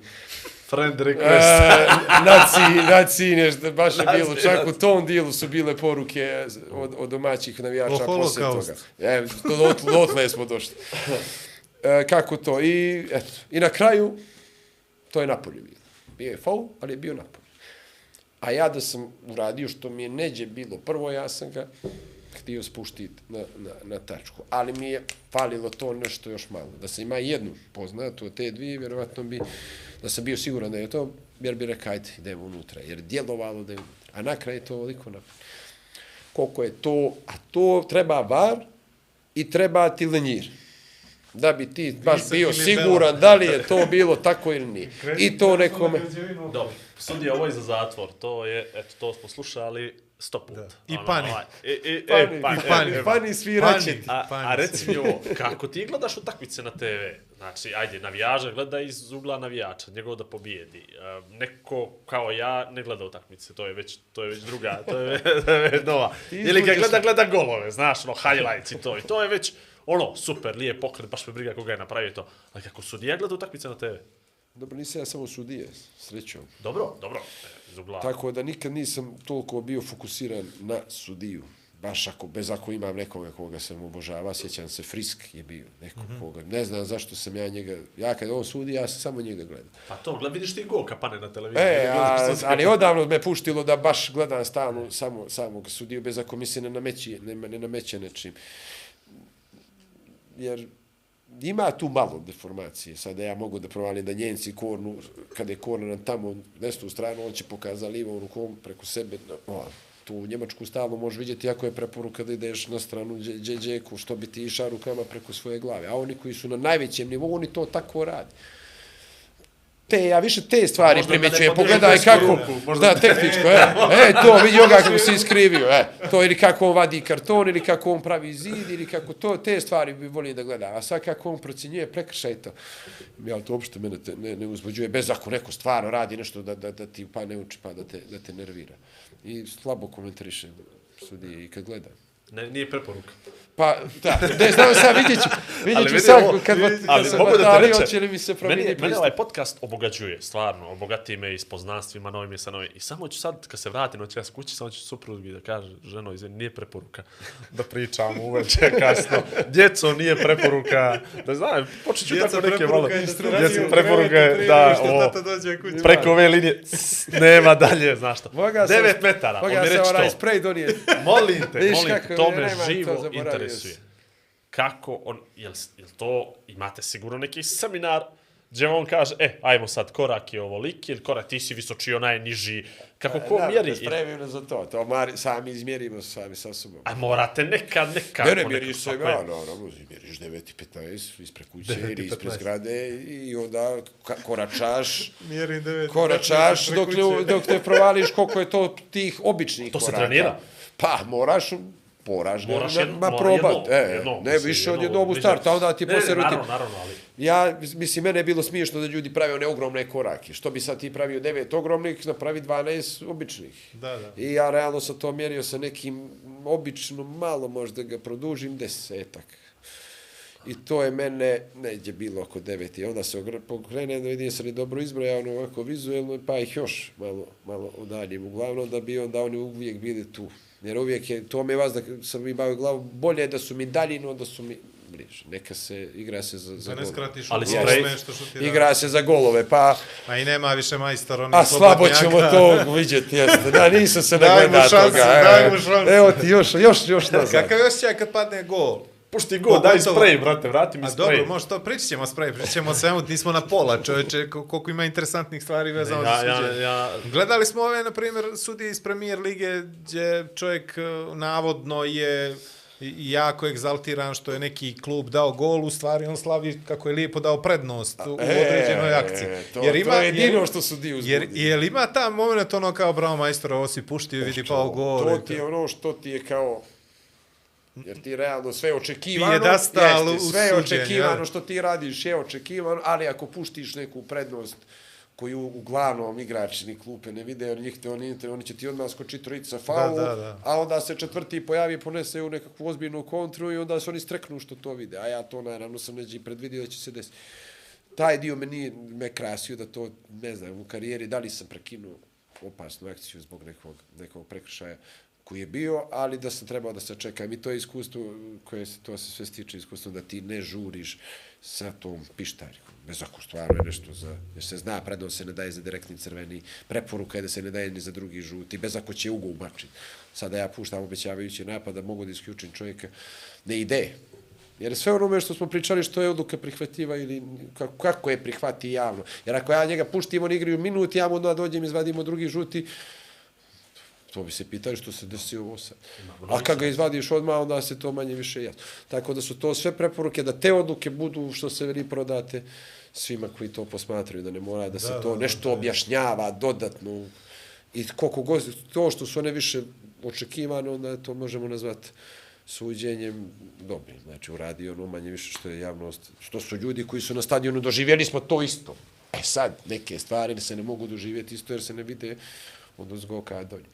S2: Friend
S4: e,
S2: request.
S4: naci, naci, nešto, baš je bilo,
S2: Naci,
S4: čak u tom dijelu su bile poruke od, od domaćih navijača
S3: O
S4: poslije toga. E, do, do, dotle smo došli. E, kako to? I, eto, I na kraju, to je napolje bilo. Bio je faul, ali je bio napolje. A ja da sam uradio što mi je neđe bilo, prvo ja sam ga htio spuštiti na, na, na tačku, ali mi je falilo to nešto još malo. Da sam ima jednu poznatu od te dvije, vjerovatno bi, da sam bio siguran da je to, jer bi rekao, ajde, idemo unutra, jer djelovalo da je unutra. A na kraju je to oliko napolje. Koliko je to, a to treba var i treba ti lenjir. Da bi ti baš bio siguran da li je to bilo tako ili nije. I to nekome...
S2: Dobro, sudija, ovo je za zatvor. To je, eto, to smo slušali sto puta.
S3: Da. I pani.
S2: ovaj, E, e, e,
S4: Pani,
S2: pa,
S4: i pani,
S2: e,
S4: pani sviraće ti.
S2: A,
S3: Pani.
S2: a reci mi ovo, kako ti gledaš utakmice na TV? Znači, ajde, navijača gleda iz ugla navijača, njegov da pobijedi. Neko kao ja ne gleda utakmice, to je već, to je već druga, to je, to je već nova. Ili ga gleda, gleda golove, znaš, ono, highlights i to. I to je već, ono, super, lijep pokret, baš me briga koga je napravio i to. Ali kako sudija gleda utakmice na TV?
S4: Dobro, nisam ja samo sudije, srećom.
S2: Dobro, dobro, e, iz ugla.
S4: Tako da nikad nisam toliko bio fokusiran na sudiju. baš ako, bez ako imam nekoga koga sam obožava, sjećam se Frisk je bio neko mm -hmm. koga, ne znam zašto sam ja njega, ja kad on sudi, ja sam samo njega gledam.
S2: Pa to, gled, vidiš ti gol kad pane na televiziji.
S4: E, a, ali odavno me puštilo da baš gledam stalno samo, samog sudiju, bez ako mi se ne nameće, ne, ne nameće nečim. Jer ima tu malo deformacije. Sada ja mogu da provalim da njenci kornu, kada je korna na tamo desnu stranu, on će pokazati livo rukom preko sebe. O, tu u Njemačku stalno možeš vidjeti ako je preporuka da ideš na stranu džeđeku, što bi ti išao rukama preko svoje glave. A oni koji su na najvećem nivou, oni to tako radi te, ja više te stvari možda primećujem, pogledaj kako, ruku, da, tehničko, e, e, to, vidi ga kako se iskrivio, e, to ili kako on vadi karton, ili kako on pravi zid, ili kako to, te stvari bi volio da gleda, a sad kako on procenjuje prekršaj to, ja, to uopšte mene te, ne, ne uzbuđuje, bez ako neko stvarno radi nešto da, da, da ti pa ne uči, pa da te, da te nervira. I slabo komentariše sudije i kad gledam.
S2: Ne, nije preporuka.
S4: Pa, da, ne znam sad, vidjet ću, vidjet ću sad kad, kad,
S2: ali,
S4: kad
S2: mogu da te reče,
S4: će li mi se promijeniti
S2: meni, meni ovaj podcast obogađuje, stvarno, obogati me i s poznanstvima novim i sa novim. I samo ću sad, kad se vratim od čas kući, samo ću suprugi da kaže, ženo, izvini, nije preporuka da pričamo uveče kasno. Djeco, nije preporuka, da znam, počet ću tako neke malo. Djeco, preporuka, da, o, preko ove linije, nema dalje, znaš što. 9 metara,
S4: on mi reći to. Moga se sprej donijeti.
S2: Molim te, molim te, to me živo interesuje interesuje. Kako on, jel, jel to, imate sigurno neki seminar gdje on kaže, e, ajmo sad, korak je ovo lik, ili korak ti si visoči, onaj niži, kako ko
S4: da,
S2: mjeri?
S4: Da, spremimo za to, to mari, sami izmjerimo sami sa sobom.
S2: A morate nekad, nekako.
S4: Ne, ne, mjeriš se, ja, no, no, mjeriš 9 i 15, ispred kuće ili ispred zgrade i onda koračaš,
S3: Mjerim 9
S4: koračaš dok, dok te provališ koliko je to tih običnih
S2: to
S4: koraka.
S2: To se trenira?
S4: Pa, moraš, moraš,
S2: moraš
S4: jedno, ma probat. e, jedno, ne, više od jednog u startu, a onda ti posle rutin.
S2: Naravno, naravno, ali...
S4: Ja, mislim, mene je bilo smiješno da ljudi prave one ogromne korake. Što bi sad ti pravio devet ogromnih, napravi 12 običnih.
S3: Da, da.
S4: I ja realno sam to mjerio sa nekim obično, malo možda ga produžim, desetak. I to je mene, neđe bilo oko devet. I onda se pokrene, da vidim sam li dobro izbroja, ono ovako vizuelno, pa ih još malo, malo udaljim. Uglavnom da bi onda oni uvijek bili tu. Jer uvijek je, to mi je vas da sam mi bavio glavu, bolje da su mi daljino, da su mi bliže. Neka se, igra se za, za
S3: da ne skratiš
S2: Ali
S3: sprej... što što ti
S4: Igra se za golove, pa...
S3: A i nema više majstor, oni
S4: A slabo ćemo to vidjeti, jeste. Da, nisam se nagleda toga.
S3: Daj mu šansu,
S4: Evo ti, još, još, još nazad.
S3: Kakav je osjećaj kad padne gol?
S2: Pušti gol, daj sprej, brate, vrati mi sprej.
S3: A dobro, možda to pričat ćemo sprej, pričat ćemo svemu, nismo na pola, čovječe, koliko ima interesantnih stvari vezano
S2: ja,
S3: za suđenje.
S2: Ja, ja...
S3: Gledali smo ove, na primjer, sudije iz premier lige, gdje čovjek e, navodno je jako egzaltiran što je neki klub dao gol, u stvari on slavi kako je lijepo dao prednost u e, određenoj akciji.
S4: To, jer ima, to je jedino što su dio
S3: Jer, jer ima ta moment ono kao bravo majstor, ovo si puštio, vidi pao gol.
S4: To ti je ono što ti je kao Jer ti realno sve očekivano,
S3: jeste,
S4: sve je očekivano što ti radiš je očekivano, ali ako puštiš neku prednost koju uglavnom igrači ni klupe ne vide, jer njih te oni, te, oni će ti odmah skočiti trojica sa faul, da, da, da. a onda se četvrti pojavi, ponese u nekakvu ozbiljnu kontru i onda se oni streknu što to vide. A ja to naravno sam neđi predvidio da će se desiti. Taj dio me nije me krasio da to, ne znam, u karijeri, da li sam prekinuo opasnu akciju zbog nekog, nekog prekršaja koji je bio, ali da sam trebao da se čekam. I to je iskustvo koje se, to se sve stiče iskustvo da ti ne žuriš sa tom pištarikom. Bez ako stvarno je nešto za... Jer se zna, predno se ne daje za direktni crveni, preporuka je da se ne daje ni za drugi žuti, bez ako će ugo ubačiti. Sada ja puštam obećavajući napad da mogu da isključim čovjeka. Ne ide. Jer sve onome što smo pričali što je odluka prihvativa ili kako, kako je prihvati javno. Jer ako ja njega puštim, on igri u minut, ja mu onda dođem, izvadimo drugi žuti, To bi se pitali što se desi ovo sad. A kad ga izvadiš odmah, onda se to manje više jasno. Tako da su to sve preporuke, da te odluke budu što se veli prodate svima koji to posmatraju, da ne mora da se to da, nešto da, objašnjava dodatno. I koliko god, to što su one više očekivane, onda to možemo nazvati suđenjem dobrim. Znači, uradi ono manje više što je javnost, što su ljudi koji su na stadionu doživjeli smo to isto. E sad, neke stvari se ne mogu doživjeti isto jer se ne vide od uzgoka dolje.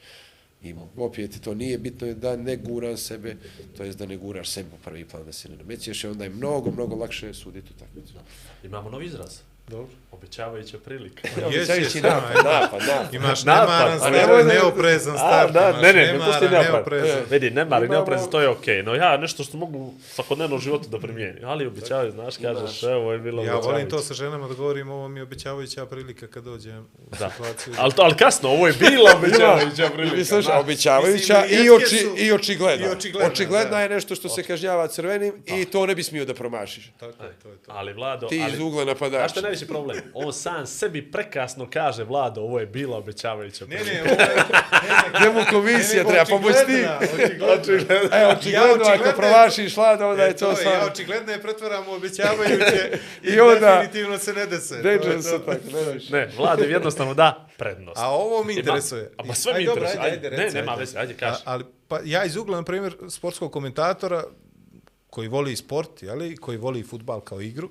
S4: I opet to nije bitno da ne guram sebe, to jest da ne guraš sebe u prvi plan da se ne namećeš, onda je mnogo, mnogo lakše suditi u takvicu.
S2: Imamo novi izraz.
S3: Dobro.
S2: Obećavajuća prilika.
S4: Obećavajući napad, napad, napad.
S3: Imaš
S2: Napad,
S3: nemaran
S2: a
S3: start,
S4: nemoj da-
S3: neoprezan
S2: A,
S3: start.
S2: da,
S3: imaš
S2: ne, ne, ne
S3: nemaran,
S2: pusti napad.
S3: neoprezan.
S4: E.
S2: Vidi, nemar i
S4: Imamo-
S2: neoprez, to je okej. No ja nešto što mogu u svakodnevnom životu da primijenim. Ali obećavaju, znaš, kažeš, evo je bilo
S3: Ja volim to sa ženama da govorim, ovo mi je obećavajuća prilika kad dođem u
S2: Da.
S3: situaciju.
S2: Ali, to, ali kasno, ovo je bila obećavajuća prilika.
S4: slušaj, obećavajuća
S3: Mislim,
S4: i, oči, i očigledna.
S3: i očigledna,
S4: očigledna
S3: da.
S4: je nešto što se kažnjava crvenim i to ne bi smio da promašiš.
S3: Tako je, to je to.
S2: Ali Vlado,
S4: Ti iz ugla
S2: Znaš
S4: napadaš.
S2: što najveći problem? On sam sebi prekasno kaže, Vlado, ovo je bila obećavajuća
S3: Ne, ne, ovo je... Ne, ne,
S4: Njemu komisija treba pomoći ti.
S3: očigledna, očigledna.
S4: E, očigledno,
S3: Ja
S4: ako promašiš Vlada, onda je
S3: E,
S4: to
S3: to je, ja očigledno je pretvaram u obećavajuće i,
S4: I onda-
S3: definitivno se ne dese. To
S4: attack, ne znaš.
S2: Ne, Vlado jednostavno da prednost.
S3: A ovo mi
S2: Ima-
S3: interesuje.
S2: A pa sve mi interesuje.
S3: ajde,
S2: ne, nema veze, ajde, kaži.
S3: Ali pa ja iz ugla, na primjer, sportskog komentatora koji voli sport, jeli, koji voli futbal kao igru,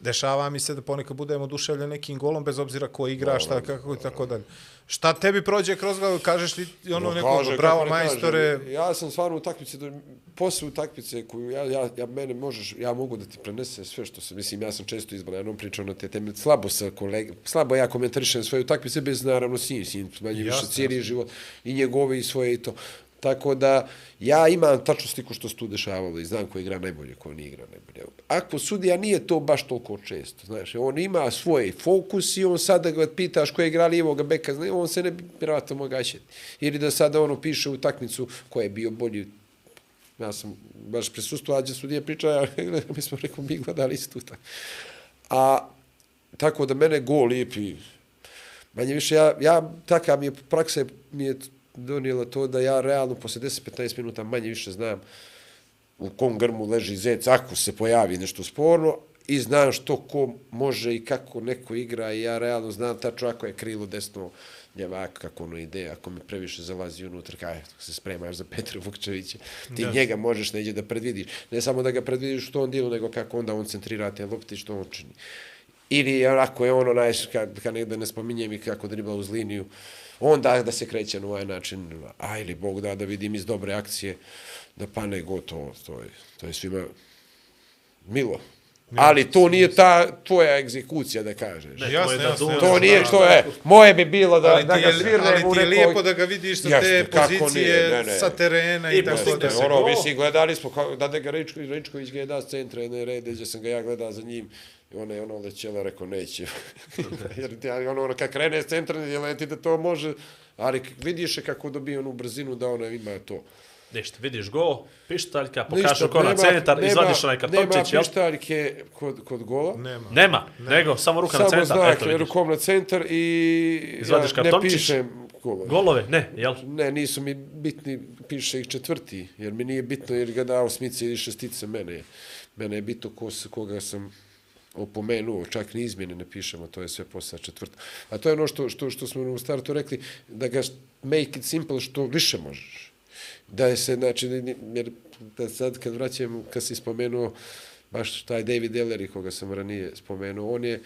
S3: dešava mi se da ponekad budemo oduševljeni nekim golom, bez obzira ko igra, šta, kako i tako dalje. Šta tebi prođe kroz glavu, kažeš li ono
S4: No,
S3: neko,
S4: kaže,
S3: bravo majstore,
S4: kaže. Ja sam stvarno u takmici, do- posle utakmice koju ja, ja, ja, mene možeš, ja mogu da ti prenese sve što se, mislim, ja sam često izbran, ja nam pričam na te teme, slabo sa kolega, slabo ja komentarišem svoje utakmice bez naravno sin, sin, manje više cijeli život i njegove i svoje i to. Tako da, ja imam tačnu sliku što se tu dešavalo i znam ko igra najbolje, ko nije igra najbolje. Ako sudija nije to baš toliko često, znaš, on ima svoj fokus i on sada ga pitaš ko je igra lijevoga beka, znaš, on se ne bi vjerovatno mogaćeti. Ili da sada ono piše u takmicu ko je bio bolji ja sam baš prisustuo, ađe sudije priča, ja, mi smo rekao, mi gledali istu. A tako da mene gol lijepi, manje više, ja, ja takav mi je praksa mi je donijela to da ja realno posle 10-15 minuta manje više znam u kom grmu leži zec, ako se pojavi nešto sporno, i znam što ko može i kako neko igra i ja realno znam tačno ako je krilo desno ljevaka, kako ono ide, ako mi previše zalazi unutra, kaj se spremaš za Petra Vukčevića, ti
S3: Da.
S4: njega možeš neđe da predvidiš. Ne samo da ga predvidiš u tom dijelu, nego kako onda on centrira te lopte i što on čini. Ili ako je ono, naj, kad, kad negde ne spominjem i kako dribla uz liniju, onda da se kreće na ovaj način, a ili Bog da da vidim iz dobre akcije, da pane gotovo, to je, to je svima milo. Ali to nije ta tvoja egzekucija, da kažeš.
S2: Ne,
S3: Jasno,
S2: to je da
S3: jasno,
S2: duvaš,
S3: jasno.
S4: To nije
S2: da,
S4: što
S2: da.
S4: je. Moje bi bilo da,
S3: ali
S4: da ga
S3: ali
S4: u
S3: ti je
S4: nekoj...
S3: lijepo da ga vidiš sa te pozicije,
S4: nije, ne, ne.
S3: sa terena
S2: I
S3: i tako da.
S2: se
S4: Ono, mislim, gledali smo kako, da ga Ričko, Ričković ga je da s centra jedne rede, gdje sam ga ja gledao za njim. I ona je ono lećela, rekao, neće. Jer ti, ali ono, ono, kad krene s centra, je leti da to može, ali vidiš je kako dobije onu brzinu da ona ima to.
S2: Ništa, vidiš go, pištaljka, pokažu ko na
S4: nema-
S2: centar,
S4: nema-
S2: izvadiš onaj kartončić,
S4: Nema
S2: jel?
S4: pištaljke kod, kod gola.
S3: Nema.
S2: Nema, nego samo ruka na
S4: Samo
S2: centar,
S4: znak
S2: eto vidiš.
S4: rukom na centar i
S2: Izvadiš
S4: ja ne pišem golove.
S2: Golove, ne, jel?
S4: Ne, nisu mi bitni, piše ih četvrti, jer mi nije bitno jer ga dao osmice ili šestice mene. Mene je bitno ko, se- koga sam opomenuo, čak ni izmjene ne pišemo, to je sve posle četvrta. A to je ono što, što, što smo u startu rekli, da ga make it simple što više možeš. Da je se, znači, jer da sad kad vraćam, kad si spomenuo baš taj David Ellery, koga sam ranije spomenuo, on je,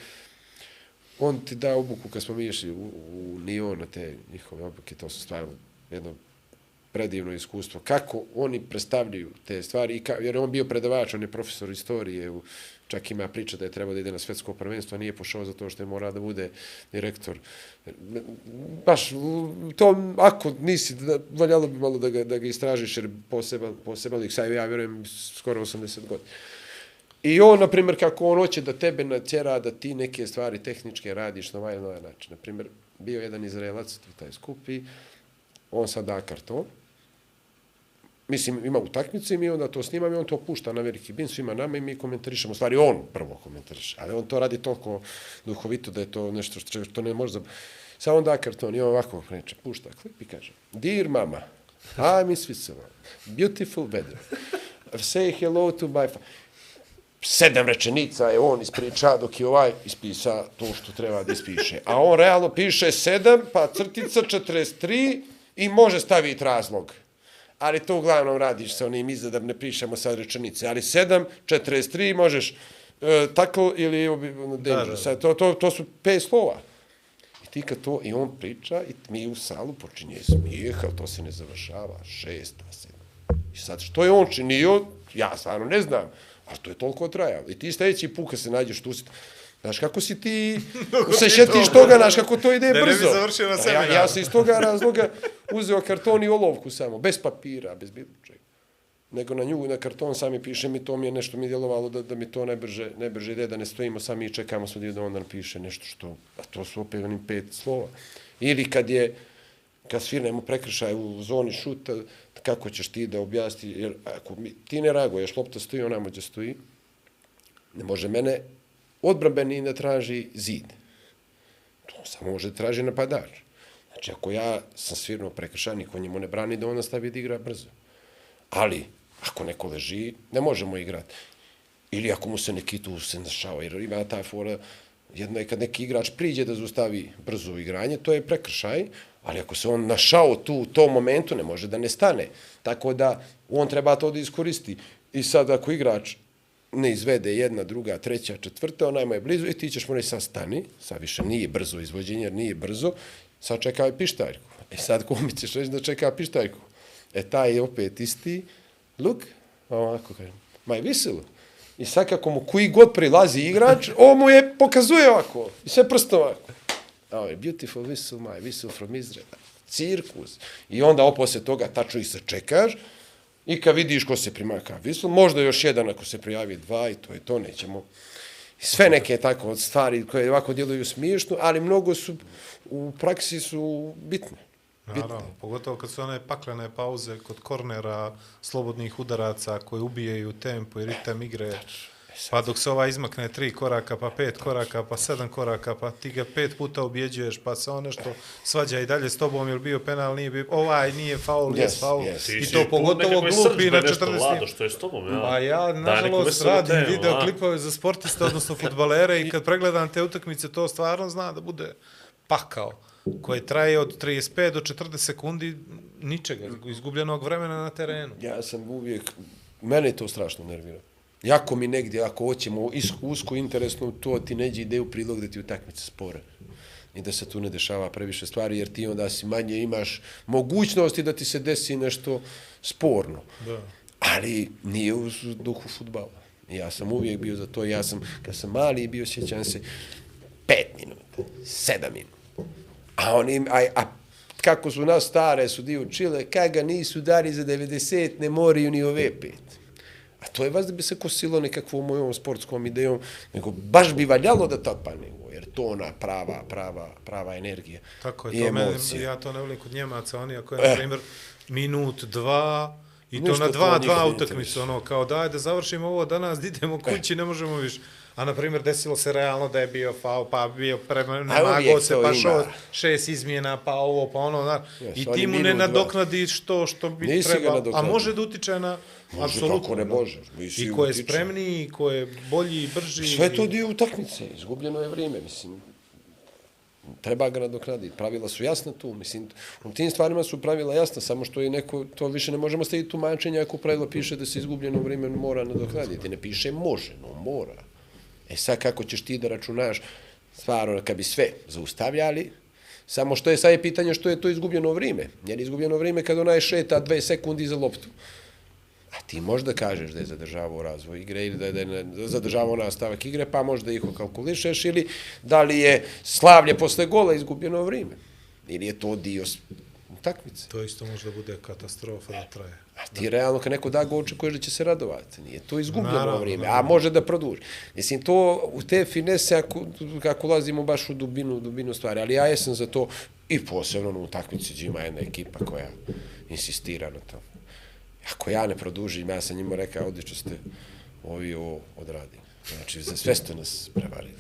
S4: on ti da obuku kad smo mi išli u, u Nion na te njihove obuke, to su stvarno jedno predivno iskustvo. Kako oni predstavljaju te stvari, i ka, jer on bio predavač, on je profesor istorije, u, čak ima priča da je trebao da ide na svetsko prvenstvo, a nije pošao zato što je morao da bude direktor. Baš, to, ako nisi, da, valjalo bi malo da ga, da ga istražiš, jer poseban, poseban lik, sad ja vjerujem skoro 80 godina. I on, na primjer, kako on hoće da tebe natjera da ti neke stvari tehničke radiš na ovaj, na ovaj način. Na primjer, bio jedan Izraelac taj skupi, on sad da karton. Mislim, ima utakmice i mi onda to snimamo i on to pušta na veliki bin svima nama i mi komentarišemo. U stvari, on prvo komentariše, ali on to radi toliko duhovito da je to nešto što, što ne može za... Samo onda karton i on ovako kreće, pušta klip i kaže Dear mama, I'm in Switzerland, beautiful weather, say hello to my... sedam rečenica je on ispriča dok je ovaj ispisa to što treba da ispiše. A on realno piše sedam, pa crtica 43 i može staviti razlog. Ali to uglavnom radiš sa onim iza da ne pišemo sad rečenice. Ali 7, 43 možeš e, tackle ili obi- ono, danger.
S3: Da, da.
S4: To, to, to su pet slova. I ti kad to, i on priča, i mi u salu počinje smijeh, ali to se ne završava, šesta, sedma. I sad, što je on činio, ja stvarno ne znam, a to je toliko trajalo. I ti sljedeći put kad se nađeš tu, Znaš, kako si ti se šetiš toga, znaš, kako to ide
S3: Da ne bi
S4: brzo.
S3: završio na
S4: ja, ja sam iz toga razloga uzeo karton i olovku samo, bez papira, bez bilo čega. Nego na nju, na karton sami piše mi, to mi je nešto mi je djelovalo da, da mi to ne brže, ne brže ide, da ne stojimo sami i čekamo dio da onda napiše nešto što, a to su opet onim pet slova. Ili kad je, kad svirnemo prekršaj u zoni šuta, kako ćeš ti da objasni, jer ako mi, ti ne reaguješ, lopta stoji onamo gdje stoji, ne može mene odbrambeni da traži zid. To samo može traži napadač. Znači, ako ja sam svirno prekršaj, niko njemu ne brani da on nastavi da igra brzo. Ali, ako neko leži, ne možemo igrati. Ili ako mu se neki tu se našao, jer ima ta fora, jedno je kad neki igrač priđe da zaustavi brzo igranje, to je prekršaj, ali ako se on našao tu u tom momentu, ne može da ne stane. Tako da, on treba to da iskoristi. I sad, ako igrač ne izvede jedna, druga, treća, četvrta, ona je blizu i ti ćeš mu reći sad stani, sad više nije brzo izvođenje, jer nije brzo, sad čekaj pištaljku. E sad kome ćeš reći da čeka pištaljku? E taj je opet isti, look, ovako kažem, ma je visilo. I sad kako mu koji god prilazi igrač, on mu je pokazuje ovako, i sve prstom ovako. Oh, beautiful whistle, my whistle from Israel. Cirkus. I onda oposle toga tačno ih se čekaš, I kad vidiš ko se primaka vislo, možda još jedan ako se prijavi dva i to je to, nećemo. Sve neke tako od stvari koje ovako djeluju smiješno, ali mnogo su, u praksi su bitne.
S3: Naravno, pogotovo kad su one paklene pauze kod kornera, slobodnih udaraca koji ubijaju tempo i ritam igre. Pa dok se ova izmakne tri koraka, pa pet koraka, pa sedam koraka, pa ti ga pet puta objeđuješ, pa se on nešto svađa i dalje s tobom, jer bio penal, nije bio, ovaj nije faul,
S4: Yes,
S3: yes, faul.
S4: yes.
S3: I to pogotovo glupi na
S2: srdžbe
S3: 40.
S2: nešto, Lado, što je s tobom, ja.
S3: Pa ja, nažalost, radim
S2: temu,
S3: video
S2: a?
S3: klipove za sportiste, odnosno futbalere i kad pregledam te utakmice, to stvarno zna da bude pakao koje traje od 35 do 40 sekundi ničega, izgubljenog vremena na terenu.
S4: Ja sam uvijek, mene to strašno nervira. Jako mi negdje, ako hoćemo usko interesno, to ti neđe ide u prilog da ti utakmice spore. I da se tu ne dešava previše stvari, jer ti onda si manje imaš mogućnosti da ti se desi nešto sporno.
S3: Da.
S4: Ali nije u duhu futbala. Ja sam uvijek bio za to. Ja sam, kad sam mali bio, sjećam se, pet minuta, sedam minuta. A oni, a, a kako su nas stare su dio učile, kad ga nisu dali za 90, ne moraju ni ove pet. A to je vas da bi se kosilo nekakvom mojom sportskom idejom, nego baš bi valjalo da to nego, jer to ona prava, prava, prava energija
S3: Tako
S4: i
S3: je, to
S4: emocija.
S3: ja to ne volim kod Njemaca, oni ako je, na primjer, minut, dva, i to
S4: Ništa
S3: na
S4: to
S3: dva,
S4: njih
S3: dva
S4: ne
S3: utakmice, ono, kao daj da završimo ovo danas, da idemo kući, ne možemo više. A, na primjer, desilo se realno da je bio faul, pa bio premago
S4: uvijek
S3: se, pa šo, šest izmjena, pa ovo, pa ono, znaš,
S4: Jes,
S3: i ti mu ne nadoknadiš to što bi
S4: Nisi ga
S3: trebao, a može da utiče na,
S4: Može,
S3: apsolutno,
S4: kako ne može,
S3: I ko je
S4: utiče.
S3: spremniji, ko je bolji, brži.
S4: Sve je to dio utakmice, izgubljeno je vrijeme, mislim. Treba ga nadoknaditi. Pravila su jasna tu, mislim, u tim stvarima su pravila jasna, samo što je neko, to više ne možemo staviti tumačenje ako pravila piše da se izgubljeno vrijeme mora nadoknaditi. Ne piše može, no mora. E sad kako ćeš ti da računaš, stvarno, kad bi sve zaustavljali, samo što je sad je pitanje što je to izgubljeno vrijeme. Jer izgubljeno vrijeme kad onaj šeta dve sekundi za loptu. A ti možda kažeš da je zadržavao razvoj igre ili da je, da je zadržavao nastavak igre, pa možda ih kalkulišeš ili da li je slavlje posle gola izgubljeno vrijeme. Ili je to dio utakmice.
S3: To isto može da bude katastrofa da traje.
S4: A ti realno kad neko da go očekuješ da će se radovati. Nije to izgubljeno
S3: Naravno,
S4: vrijeme, a
S3: naravno.
S4: može da produži. Mislim, to u te finese, ako, ako ulazimo baš u dubinu, dubinu stvari, ali ja jesam za to i posebno na utakmici gdje ima jedna ekipa koja insistira na to. Ako ja ne produžim, ja sam njima rekao, odlično ste ovi ovo odradili. Znači, za sve ste nas prevarili.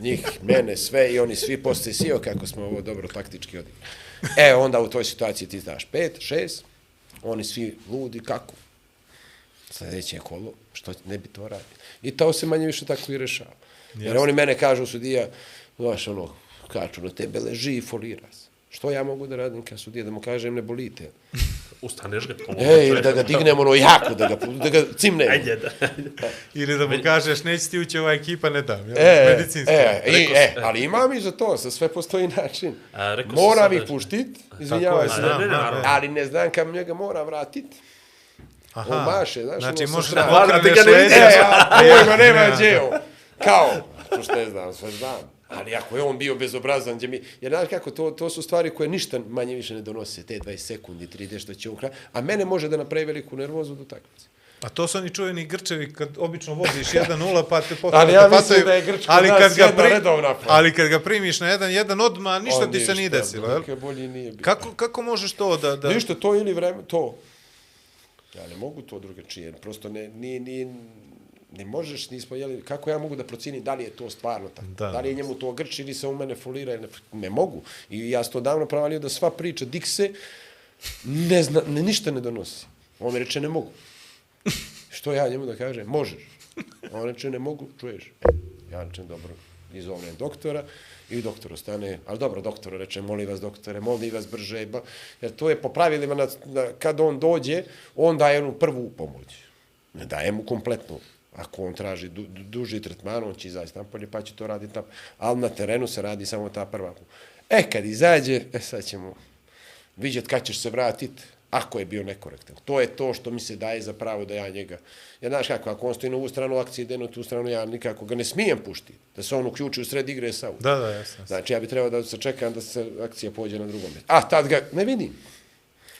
S4: Njih, mene, sve i oni svi postoji sio kako smo ovo dobro taktički odigrali. E, onda u toj situaciji ti znaš pet, šest, oni svi ludi, kako? Sljedeće kolo, što ne bi to radili. I to se manje više tako i rešava. Jer oni mene kažu sudija, znaš, ono, kaču na tebe, leži i folira se. Što ja mogu da radim kao sudija, da mu kažem ne bolite?
S2: Ustaneš ga. komu
S4: E, ili da ga dignem ono jako, da ga, da ga cimnem.
S2: Ajde, da.
S3: Ili da mu kažeš, neće ti ući ova ekipa, ne dam. Jel?
S4: E,
S3: Medicinski.
S4: e, i, e, ali imam i za to, za sve postoji način.
S2: A, rekao
S4: Moram ih
S2: da-
S4: puštit, izvinjavaj
S3: je,
S4: se,
S2: ne, ne, ne,
S4: ali ne znam kam njega mora vratit. On maše, znaš,
S3: znači
S4: ono sa
S3: možeš
S4: strane.
S3: da
S2: Hvala, ti
S3: okreneš
S2: ga ne
S3: leđa,
S2: vidiš.
S4: E, a, a ovima nema gdje. Kao, to što ne znam, sve znam. Ali ako je on bio bezobrazan, gdje mi... Jer znaš kako, to, to su stvari koje ništa manje više ne donose, te 20 sekundi, 30 što će on kraj, a mene može da napravi veliku nervozu do takmice.
S3: A to su oni čuveni grčevi kad obično vodiš 1-0 pa te potpuno
S4: Ali ja mislim da je Grčka
S3: ali kad ga
S4: jedna redovna forma.
S3: Ali kad ga primiš na 1-1 odmah ništa
S4: On
S3: ti se nije desilo,
S4: nikad bolji nije bio.
S3: Kako, kako možeš to da... da...
S4: Ništa, to ili vreme, to. Ja ne mogu to drugačije, prosto ne, ni, ni, ne možeš, nismo jeli, kako ja mogu da procijenim da li je to stvarno tako?
S3: Da.
S4: Da, li je njemu to grč ili se u mene folira ne, ne mogu. I ja sam to davno pravalio da sva priča Dikse ne zna, ne, ništa ne donosi. On mi reče ne mogu. Što ja njemu da kažem? Možeš. On reče ne mogu, čuješ. E, ja rečem dobro, izovnem doktora i doktor ostane, ali dobro, doktor reče, molim vas doktore, molim vas brže, ba, jer to je po pravilima, na, na, kad on dođe, on daje onu prvu pomoć. Ne daje mu kompletnu. Ako on traži du, du, duži tretman, on će izaći napolje, pa će to raditi tamo. Ali na terenu se radi samo ta prva. E, kad izađe, e, sad ćemo vidjeti kad ćeš se vratiti, ako je bio nekorektan. To je to što mi se daje za pravo da ja njega... Ja znaš kako, ako on stoji na ovu stranu akcije, ide na tu stranu, ja nikako ga ne smijem puštiti. Da se on uključi u sred igre sa
S3: Da, da, jasno.
S4: Znači, ja bi trebao da se čekam da se akcija pođe na drugom mjestu. A, tad ga ne vidim.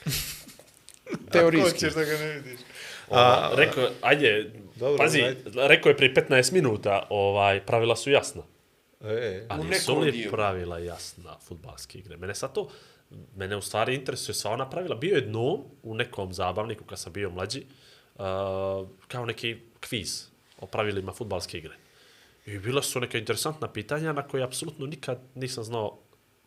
S4: Teorijski.
S3: Hoćeš da ga ne vidiš.
S2: A, rekao, ajde,
S3: Dobro,
S2: pazi,
S3: ajde.
S2: rekao je prije 15 minuta, ovaj, pravila su jasna.
S3: E,
S2: Ali
S4: U
S2: su
S4: nekom
S2: li pravila jasna futbalske igre? Mene sad to, mene u stvari interesuje sva ona pravila. Bio je dno u nekom zabavniku kad sam bio mlađi, uh, kao neki kviz o pravilima futbalske igre. I bila su neka interesantna pitanja na koje apsolutno nikad nisam znao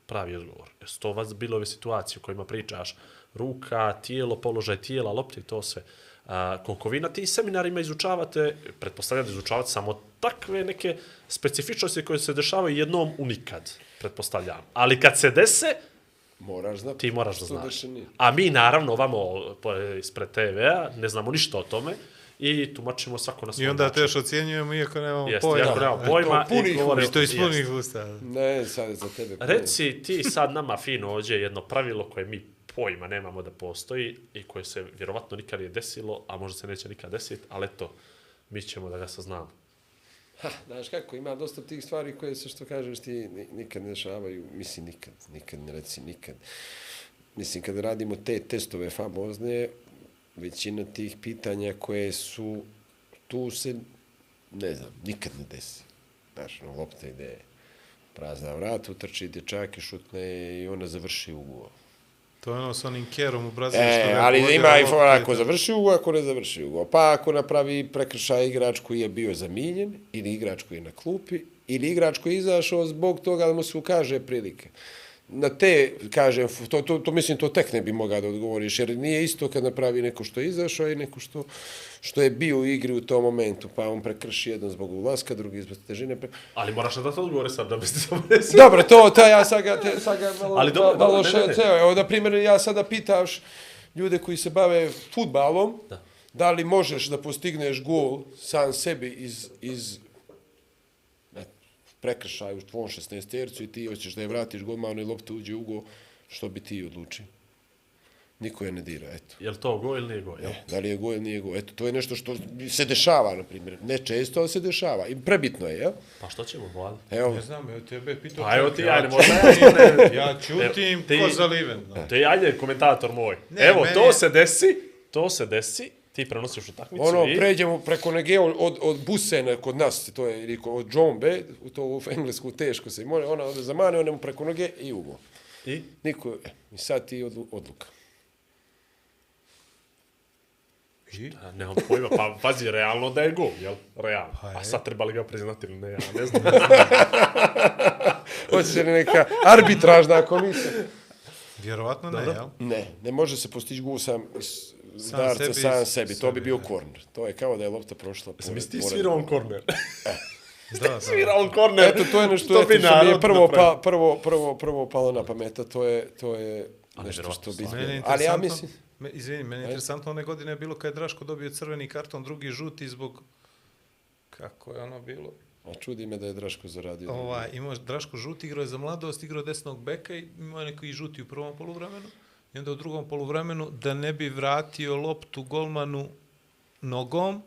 S2: pravi odgovor. Jer su to vas bilo ove situacije u kojima pričaš ruka, tijelo, položaj tijela, lopte i to sve. A, koliko vi na tim seminarima izučavate, pretpostavljam da izučavate samo takve neke specifičnosti koje se dešavaju jednom u nikad, pretpostavljam. Ali kad se dese,
S4: Moraš znati.
S2: ti moraš da znaš. A mi naravno ovamo ispred TV-a ne znamo ništa o tome i tumačimo svako na svoj
S3: I onda
S2: način.
S3: teš ocjenjujemo iako nemamo
S2: Jeste,
S3: pojma.
S2: jako nemamo pojma.
S4: to punih
S2: i govorimo-
S3: I to iz
S2: jeste.
S3: punih usta.
S4: Ne, sad je za tebe.
S2: Reci ti sad nama fino ođe jedno pravilo koje mi pojma nemamo da postoji i koje se vjerovatno nikad nije desilo, a možda se neće nikad desiti, ali eto, mi ćemo da ga saznamo.
S4: Ha, znaš kako, ima dosta tih stvari koje se, što kažeš, ti nikad ne dešavaju. Mislim, nikad, nikad, ne reci nikad. Mislim, kada radimo te testove famozne, većina tih pitanja koje su tu se, ne znam, nikad ne desi. Znaš, no, lopta ide prazna vrata, utrči dječak i šutne i ona završi ugovor.
S3: To je ono s onim kerom u Brazilu.
S4: E, ali
S3: neko
S4: ima i fora ako završi ugo, ako ne završi ugo. Pa ako napravi prekršaj igrač koji je bio zamijenjen, ili igrač koji je na klupi, ili igrač koji je izašao zbog toga da mu se ukaže prilike. Na te, kažem, to, to, to mislim, to tek ne bi mogao da odgovoriš, jer nije isto kad napravi neko što je izašao i neko što, što je bio u igri u tom momentu, pa on prekrši jedan zbog ulaska, drugi zbog težine. Pre...
S2: Ali moraš da to odgovore sad da biste se desilo.
S4: Dobro, to, to ja sad ga, te, sad ga malo,
S2: Ali dobro,
S4: malo
S2: dobro, ne, ne, ne.
S4: Evo, na primjer, ja sada pitaš ljude koji se bave futbalom,
S2: Da.
S4: da li možeš da postigneš gol sam sebi iz, iz prekršaju u tvom 16 tercu i ti hoćeš da je vratiš golmanu i lopta uđe u gol, što bi ti odlučio? Niko je ne dira, eto.
S2: Je li to go ili nije go? Jel?
S4: Da li je go ili nije go? Eto, to je nešto što se dešava, na primjer. Ne često, ali se dešava. I prebitno je, jel?
S2: Pa što ćemo, Bojan?
S4: Evo,
S3: Ne znam, evo tebe pitao.
S2: Pa evo ti, ajde, možda ja ne-
S3: Ja čutim
S2: ti-
S3: ko zaliven. no.
S2: To je ajde komentator moj.
S3: Ne,
S2: Evo,
S3: meni
S2: to
S3: je-
S2: se desi, to se desi, ti prenosiš utakmicu
S4: Ono,
S2: i...
S4: pređemo preko nege od, od, Busena kod nas, to je, ili od Džombe, u to u englesku teško se, može, ona ode za mane, ona mu preko noge i ugo.
S2: I?
S4: Niko, e, i sad ti odlu, odluka.
S2: A, Nemam pojma, pa pazi, realno da je gol, jel? Realno.
S3: Pa
S2: A
S3: je.
S2: sad treba li ga priznati ili ne, ja ne znam.
S4: Hoće li neka arbitražna komisija?
S3: Vjerovatno ne, jel?
S4: Ne, ne može se postići gol sam iz
S3: Sam
S4: darca
S3: sebi,
S4: sam sebi, to bi bio korner. To je kao da je lopta prošla pored.
S2: Misli ti svirao on korner?
S3: Da, da.
S2: Svirao on korner.
S4: Eto, to je nešto
S2: To
S4: eto,
S2: bi
S4: što mi je prvo, pa, prvo, prvo, prvo palo na pameta, to je, to je nešto što bi... Ali ja mislim...
S3: me, izvini, meni je interesantno one godine je bilo kad je Draško dobio crveni karton, drugi žuti zbog kako je ono bilo?
S4: A čudi me da je Draško zaradio.
S3: Ovaj, imao Draško žuti, igrao je za mladost, igrao je desnog beka i imao je neki žuti u prvom poluvremenu. I onda u drugom poluvremenu, da ne bi vratio loptu golmanu nogom,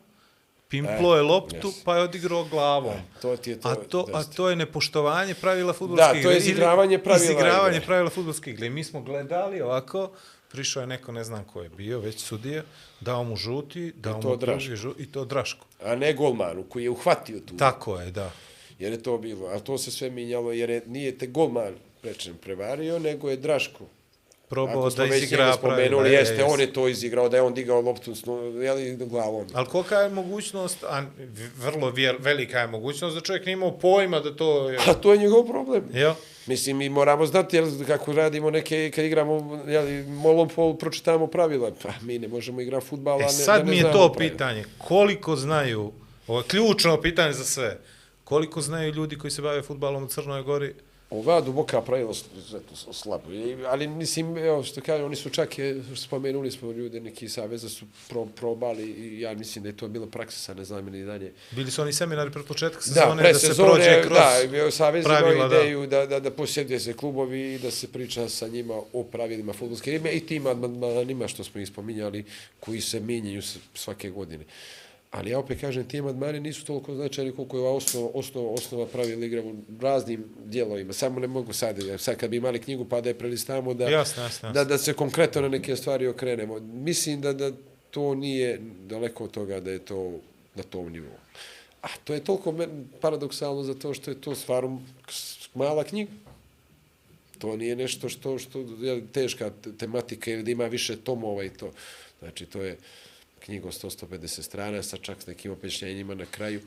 S3: pimplo je loptu,
S4: yes.
S3: pa je odigrao glavom.
S4: to ti je to,
S3: a, to, a to je nepoštovanje pravila fudbalske
S4: Da,
S3: igre.
S4: to je izigravanje pravila
S3: Izigravanje
S4: igre.
S3: pravila fudbalske igre. Mi smo gledali ovako, prišao je neko, ne znam ko je bio, već sudija, dao mu žuti, dao mu drugi žuti, i to Draško.
S4: A ne golmanu koji je uhvatio tu.
S3: Tako je, da.
S4: Jer je to bilo. A to se sve minjalo jer je, nije te golman rečem prevario, nego je Draško.
S3: Probao da izigra
S4: njega spomenuli,
S3: pravila.
S4: jeste,
S3: je,
S4: on je to izigrao, da je on digao loptu s jeli, glavom.
S3: Ali kolika je mogućnost, a vrlo vjer, velika je mogućnost da čovjek nije imao pojma da to je...
S4: A to je njegov problem.
S3: Jel?
S4: Mislim, mi moramo znati, jel, kako radimo neke, kad igramo, jel, molopol, pročitamo pravila. Pa, mi ne možemo igrati futbal, a
S3: E
S4: ne,
S3: sad
S4: ne
S3: mi je to
S4: pravila.
S3: pitanje, koliko znaju, ovo je ključno pitanje za sve, koliko znaju ljudi koji se bave futbalom u Crnoj Gori,
S4: Ova duboka pravila izuzetno slabo. I- Ali mislim, evo što kaže, oni su čak, je, spomenuli smo ljude, neki saveza su pro, probali i ja mislim da je to bilo praksa, sad ne znam ni dalje.
S3: bili su oni seminari pred početka
S4: Da,
S3: sezone,
S4: pre
S3: da, se prođe kroz...
S4: da, Savez
S3: pravila, da.
S4: ideju da, da, da posjeduje se klubovi i da se priča sa njima o pravilima futbolske ime i tim amandmanima što smo ih spominjali, koji se mijenjaju s- svake godine. Ali ja opet kažem, ti amandmani nisu toliko značajni koliko je ova osnova, osnova, osnova pravila igra u raznim dijelovima. Samo ne mogu sad, jer sad kad bi imali knjigu pa da je prelistamo, da,
S3: Jasno, jasno,
S4: da,
S3: jasno.
S4: da se konkretno na neke stvari okrenemo. Mislim da, da to nije daleko od toga da je to na tom nivou. A to je toliko paradoksalno zato što je to stvarno mala knjiga. To nije nešto što, što je teška te- tematika ili da ima više tomova i to. Znači, to je knjiga od 100-150 strana sa čak nekim objašnjenjima na kraju.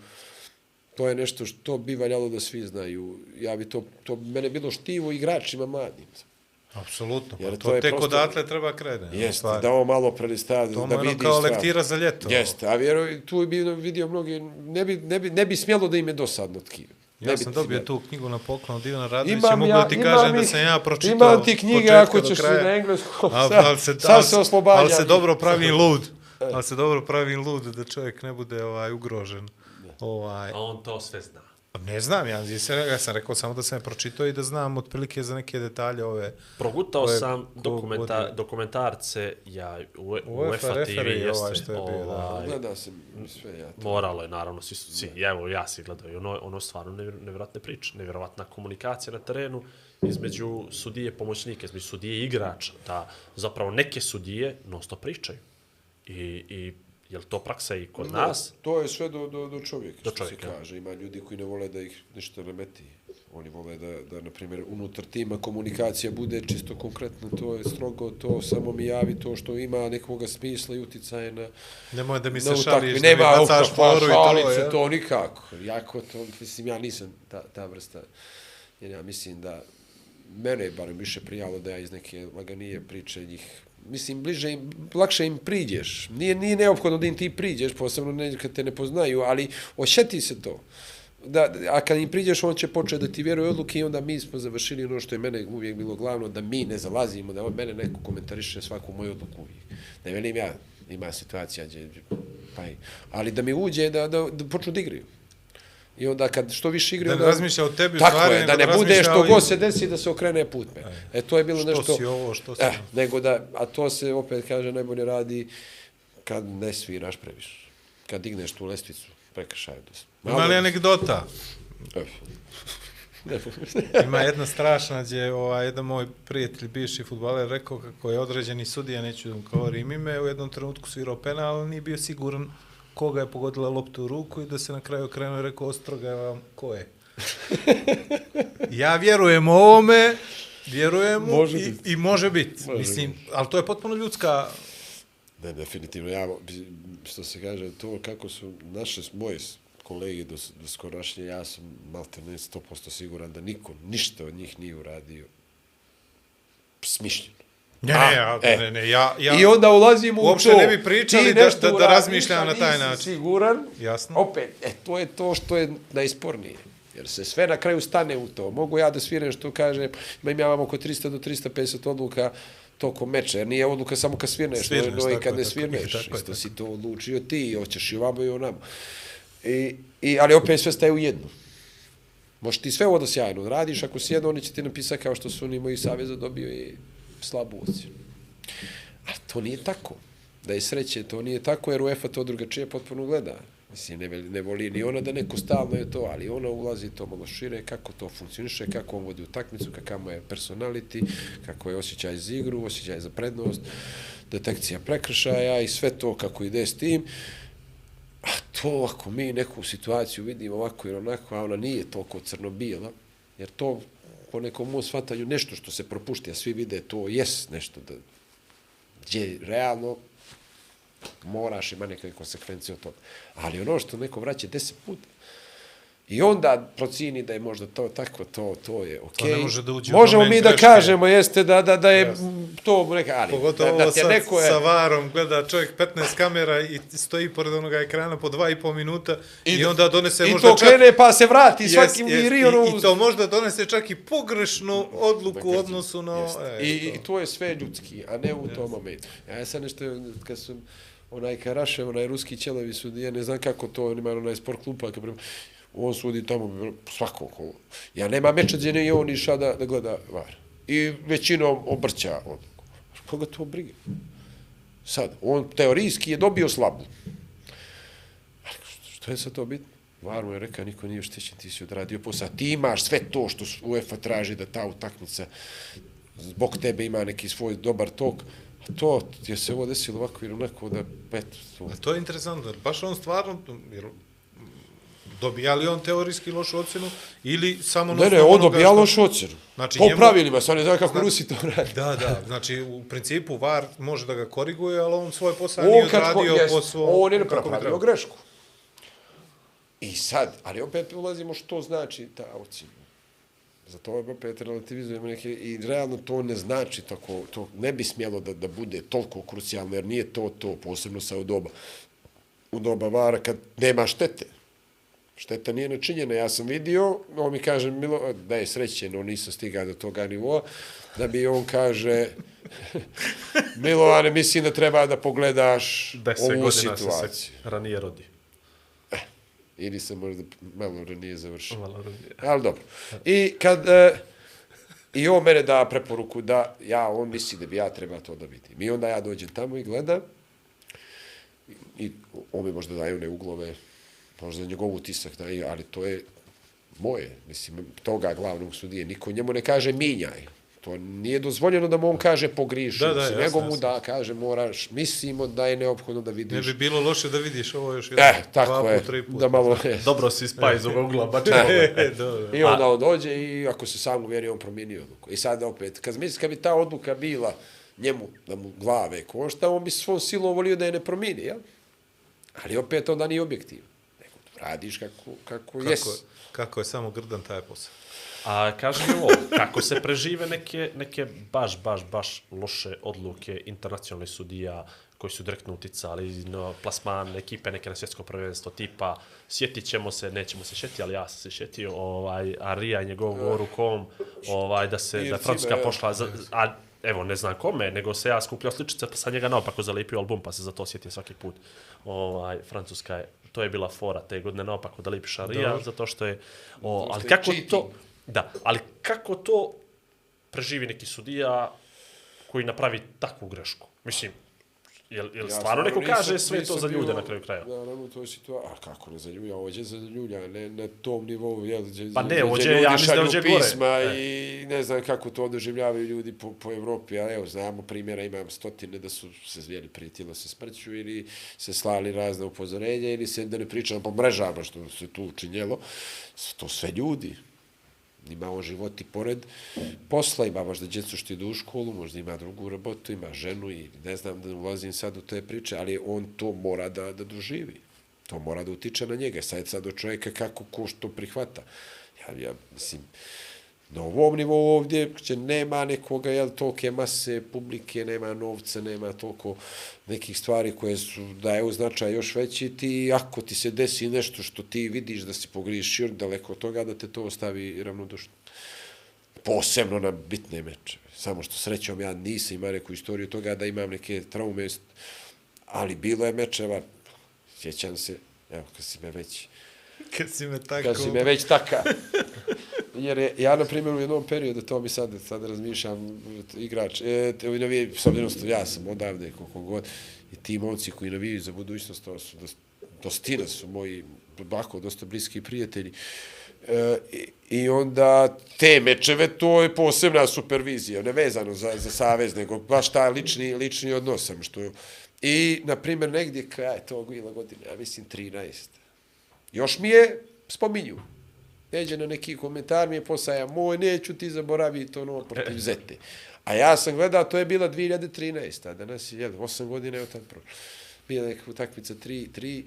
S4: To je nešto što bi valjalo da svi znaju. Ja bi to, to mene bilo štivo igračima mladim.
S3: Apsolutno,
S4: Jer
S3: pa
S4: to
S3: to,
S4: je
S3: tek
S4: prosto-
S3: odatle treba krene.
S4: Jeste, da ovo malo prelista,
S3: To mu
S4: da
S3: je ono
S4: vidi
S3: kao
S4: stvar.
S3: lektira za ljeto.
S4: Jeste, a vjeruj, tu bi vidio mnogi, ne bi, ne bi, ne bi smjelo da im je dosadno tkivo.
S3: Ja sam dobio tu knjigu na poklon od Ivana Radovića,
S4: Imam
S3: mogu
S4: ja,
S3: da ti kažem da
S4: ih-
S3: sam ja pročitao
S4: Imam ti knjige ako ćeš na engleskom. Sad,
S3: ali se,
S4: sad
S3: ali,
S4: se oslobađam.
S3: Ali se dobro pravim lud. Ali se dobro pravim lud da čovjek ne bude ovaj ugrožen. Ovaj,
S2: A on to sve zna.
S3: ne znam, ja, ja sam- ja sam rekao samo da sam je pročitao i da znam otprilike za neke detalje ove.
S2: Progutao
S3: Ko je-
S2: sam dokumenta,
S3: vodi?
S2: dokumentarce, ja, u,
S3: UEFA
S2: UEFA TV jeste,
S3: ovaj što je bio, da.
S2: ovaj,
S4: Gleda se sve, ja to.
S2: moralo je, naravno, svi, su- svi, evo, ja si gledao i ono, ono stvarno nevjer, nevjerojatne priče, nevjerovatna komunikacija na terenu između sudije pomoćnike, između sudije i igrača, da zapravo neke sudije non stop pričaju. I, i je li to praksa i kod nas?
S4: To je sve do, do, do čovjeka,
S2: Do
S4: što
S2: čovjeka,
S4: se
S2: ja.
S4: kaže. Ima ljudi koji ne vole da ih nešto remeti. Oni vole da, da na primjer, unutar tima komunikacija bude čisto konkretno, to je strogo, to samo mi javi to što ima nekog smisla i uticaje na,
S3: Nemoj da mi se šališ, da mi
S4: nema
S3: bacaš foru i to. je.
S4: to nikako. Jako to, mislim, ja nisam ta, ta vrsta, jer ja mislim da mene je barem više prijalo da ja iz neke laganije priče njih mislim, bliže im, lakše im priđeš. Nije, nije neophodno da im ti priđeš, posebno ne, kad te ne poznaju, ali ošeti se to. Da, a kad im priđeš, on će početi da ti vjeruje odluke i onda mi smo završili ono što je mene uvijek bilo glavno, da mi ne zalazimo, da on mene neko komentariše svaku moju odluku uvijek. Ne velim ja, ima situacija gdje, pa i, ali da mi uđe, da, da, da počnu da igraju. I onda kad što više igraju...
S3: Da ne razmišlja o tebi
S4: Tako
S3: stvari,
S4: je, da ne bude što god se desi da se okrene put me. E, to je bilo
S3: Što
S4: nešto...
S3: si ovo, što si
S4: eh, nego da, a to se opet kaže najbolje radi kad ne sviraš previše. Kad digneš tu lestvicu, prekršaju da.
S3: Ima li anegdota? Ima jedna strašna gdje ovaj, jedan moj prijatelj, bivši futbaler, rekao kako je određeni sudija, neću da mu govorim ime, u jednom trenutku svirao penal, ali nije bio siguran koga je pogodila loptu u ruku i da se na kraju okrenuo i rekao, ostroga vam, ko je? ja vjerujem ovome, vjerujem mu
S4: Može
S3: i,
S4: bit.
S3: i može biti.
S4: Može
S3: Mislim, ali to je potpuno ljudska...
S4: Ne, definitivno. Ja, što se kaže, to kako su naše, moje kolege do, do skorašnje, ja sam malte ne 100% siguran da niko, ništa od njih nije uradio smišljeno.
S3: Ne,
S4: A,
S3: ja,
S4: e.
S3: ne, ne, ja, ja,
S4: I onda ulazimo u to.
S3: Uopšte ne bi pričali da- da- da razmišljam na taj način.
S4: Siguran.
S3: Jasno.
S4: Opet, e, to je to što je najspornije. Jer se sve na kraju stane u to. Mogu ja da sviram što kaže, imam ja vam oko 300 do 350 odluka tokom meča, jer nije odluka samo kad svirneš,
S3: Svirneš,
S4: no, no i
S3: tako
S4: kad ne
S3: tako
S4: svirneš.
S3: tako je,
S4: Isto
S3: tako
S4: si to odlučio ti, hoćeš i ovamo i onamo. I, i, ali opet sve staje u jednu. Možeš ti sve ovo da sjajno radiš, ako si jedno, oni će ti napisati kao što su oni moji saveza dobio i slabu ocjenu. A to nije tako. Da je sreće, to nije tako, jer UEFA to drugačije potpuno gleda. Mislim, ne, ne voli ni ona da neko stalno je to, ali ona ulazi to malo šire, kako to funkcioniše, kako on vodi utakmicu, kakav mu je personality, kako je osjećaj za igru, osjećaj za prednost, detekcija prekršaja i sve to kako ide s tim. A to ako mi neku situaciju vidimo ovako ili onako, a ona nije toliko crno-bijela, jer to po nekom mom shvatanju nešto što se propušti, a svi vide to jes nešto da gdje realno moraš ima neke konsekvencije od toga. Ali ono što neko vraća deset puta, I onda procini da je možda to tako, to, to je okej.
S3: ne može da uđe
S4: Možemo mi da
S3: greške.
S4: kažemo, jeste da, da, da je m, to neka, ali
S3: Pogotovo
S4: da, da te
S3: sad
S4: neko je...
S3: sa varom, gleda čovjek 15 kamera i stoji pored onoga ekrana po dva i pol minuta i, i onda donese
S4: I
S3: možda
S4: to
S3: čak...
S4: krene pa se vrati
S3: Jes,
S4: svakim
S3: jes,
S4: viri,
S3: i,
S4: ono...
S3: I to možda donese čak i pogrešnu odluku u odnosu na... E,
S4: I, I to je sve ljudski, a ne u tom momentu. Ja sad nešto, kad sam onaj Karašev, onaj ruski ćelevi sudije, ne znam kako to, on ima onaj sport klub, pa kad prema, on sudi tamo svako kolo. Ja nema meča gdje ne je on iša da, da gleda var. I većinom obrća on. Koga to briga? Sad, on teorijski je dobio slabu. Ali što- je sad to bitno? Var mu je rekao, niko nije štećen, ti si odradio posao. Ti imaš sve to što UEFA traži da ta utakmica zbog tebe ima neki svoj dobar tok, a to je se ovo desilo ovako ili onako da, eto, to.
S3: A to je interesantno, baš on stvarno, jer dobija li on teorijski lošu ocjenu ili samo...
S4: Ne, ne, on dobija lošu ocjenu.
S3: Znači,
S4: po
S3: njemu-
S4: pravilima, sad ne znam kako Rusi to radi.
S3: Da, da, znači u principu VAR može da ga koriguje, ali on svoj posao nije
S4: On,
S3: odradio
S4: jest,
S3: po svom...
S4: on je napravio grešku. I sad, ali opet ulazimo što znači ta ocjena. Zato opet relativizujemo neke, i realno to ne znači tako, to ne bi smjelo da, da bude toliko krucijalno, jer nije to to, posebno sa u doba, u doba vara kad nema štete. Šteta nije načinjena. Ja sam vidio, on mi kaže, Milo, da je srećen, on nisam stigao do toga nivoa, da bi on kaže, Milovane, mislim da treba da pogledaš
S2: Deset
S4: ovu
S2: godina se
S4: situaciju.
S2: se ranije rodi.
S4: Ili sam možda malo ranije završio.
S2: Malo ranije.
S4: Ali dobro. I kad... E, I on mene da preporuku da ja, on misli da bi ja treba to da vidim. I onda ja dođem tamo i gledam i on mi možda daje one uglove, možda njegov utisak daje, ali to je moje, mislim, toga glavnog sudije. Niko njemu ne kaže minjaj. To nije dozvoljeno da mu on kaže pogriši,
S3: Da, da, jasno,
S4: nego mu da kaže moraš, mislimo da je neophodno da
S3: Ne
S4: vidiš.
S3: bi bilo loše da vidiš ovo još.
S4: E, tako
S3: dva
S4: je,
S3: put, tri put.
S4: da malo...
S2: Dobro si spa iz ovog ugla,
S3: E, dobro.
S4: I onda on dođe i ako se sam uvjeri, on promijenio odluku. I sad opet, kad misli, kad bi ta odluka bila njemu, da mu glave košta, on bi svom silom volio da je ne promijeni, jel? Ali opet onda nije objektivan. Radiš kako, kako,
S3: Kako,
S4: jes.
S3: je- kako je samo grdan taj posao.
S2: A kaži mi ovo, kako se prežive neke, neke baš, baš, baš loše odluke internacionalnih sudija koji su direktno uticali na plasman ekipe neke na svjetsko prvenstvo, tipa sjetit ćemo se, nećemo se šeti, ali ja sam se šetio, ovaj, Arija i njegov govor u kom, ovaj, da se, da Francuska
S4: ja.
S2: pošla, za, a evo, ne znam kome, nego se ja skupljao sličice, pa sam njega naopako zalepio album, pa se za to sjetio svaki put. Ovaj, Francuska je, to je bila fora te godine naopako da lipiš Arija,
S3: Dobro.
S2: zato što je, o, ali kako to, da, ali kako to preživi neki sudija koji napravi takvu grešku? Mislim, jel, jel stvarno neko
S4: nisam-
S2: kaže sve to za ljude
S4: bio-
S2: na kraju kraja?
S4: Naravno, to je situacija. A kako ne za ljulja? Ovdje za ljulja, ne na tom nivou. Jel, gdje,
S2: Pa ne,
S4: ljudi
S2: ja mislim da
S4: šalju
S2: ovdje gore.
S4: pisma
S2: E.
S4: i ne znam kako to doživljavaju ljudi po, po Evropi. A evo, znamo primjera, imam stotine da su se zvijeli prijetilo se smrću ili se slali razne upozorenja ili se, da ne pričam po mrežama što se tu učinjelo. To sve ljudi ima on život i pored posla, ima možda djecu što idu u školu, možda ima drugu robotu, ima ženu i ne znam da ulazim sad u te priče, ali on to mora da, da doživi. To mora da utiče na njega. Sad sad do čovjeka kako ko što prihvata. Ja, ja mislim, na ovom nivou ovdje, gdje nema nekoga, jel, tolke mase publike, nema novca, nema toliko nekih stvari koje su daju značaj još veći, ti, ako ti se desi nešto što ti vidiš da si pogriješio daleko od toga, da te to ostavi ravnodušno. Posebno na bitne meče. Samo što srećom ja nisam imao neku istoriju toga da imam neke traume, ali bilo je mečeva, sjećam se, evo, kad si me već
S3: Kad si me tako...
S4: kad si me već taka. Jer je, ja, na primjer, u jednom periodu, to mi sad, sad razmišljam, igrač, e, te, ovi s obzirom ja sam odavde, koliko god, i ti momci koji navijaju za budućnost, to su, dostina su moji, bako, dosta bliski prijatelji. E, i, onda te mečeve, to je posebna supervizija, ne vezano za, za savez, nego baš taj lični, lični odnos sam što... I, na primjer, negdje kraj tog ila godine, ja mislim 13. Još mi je, spominju, neđe na neki komentar mi je posaja, moj, neću ti zaboraviti ono protiv Zete. A ja sam gledao, to je bila 2013. A danas je, jel, 8 godina je od tad prošlo. Bila neka utakmica 3-3.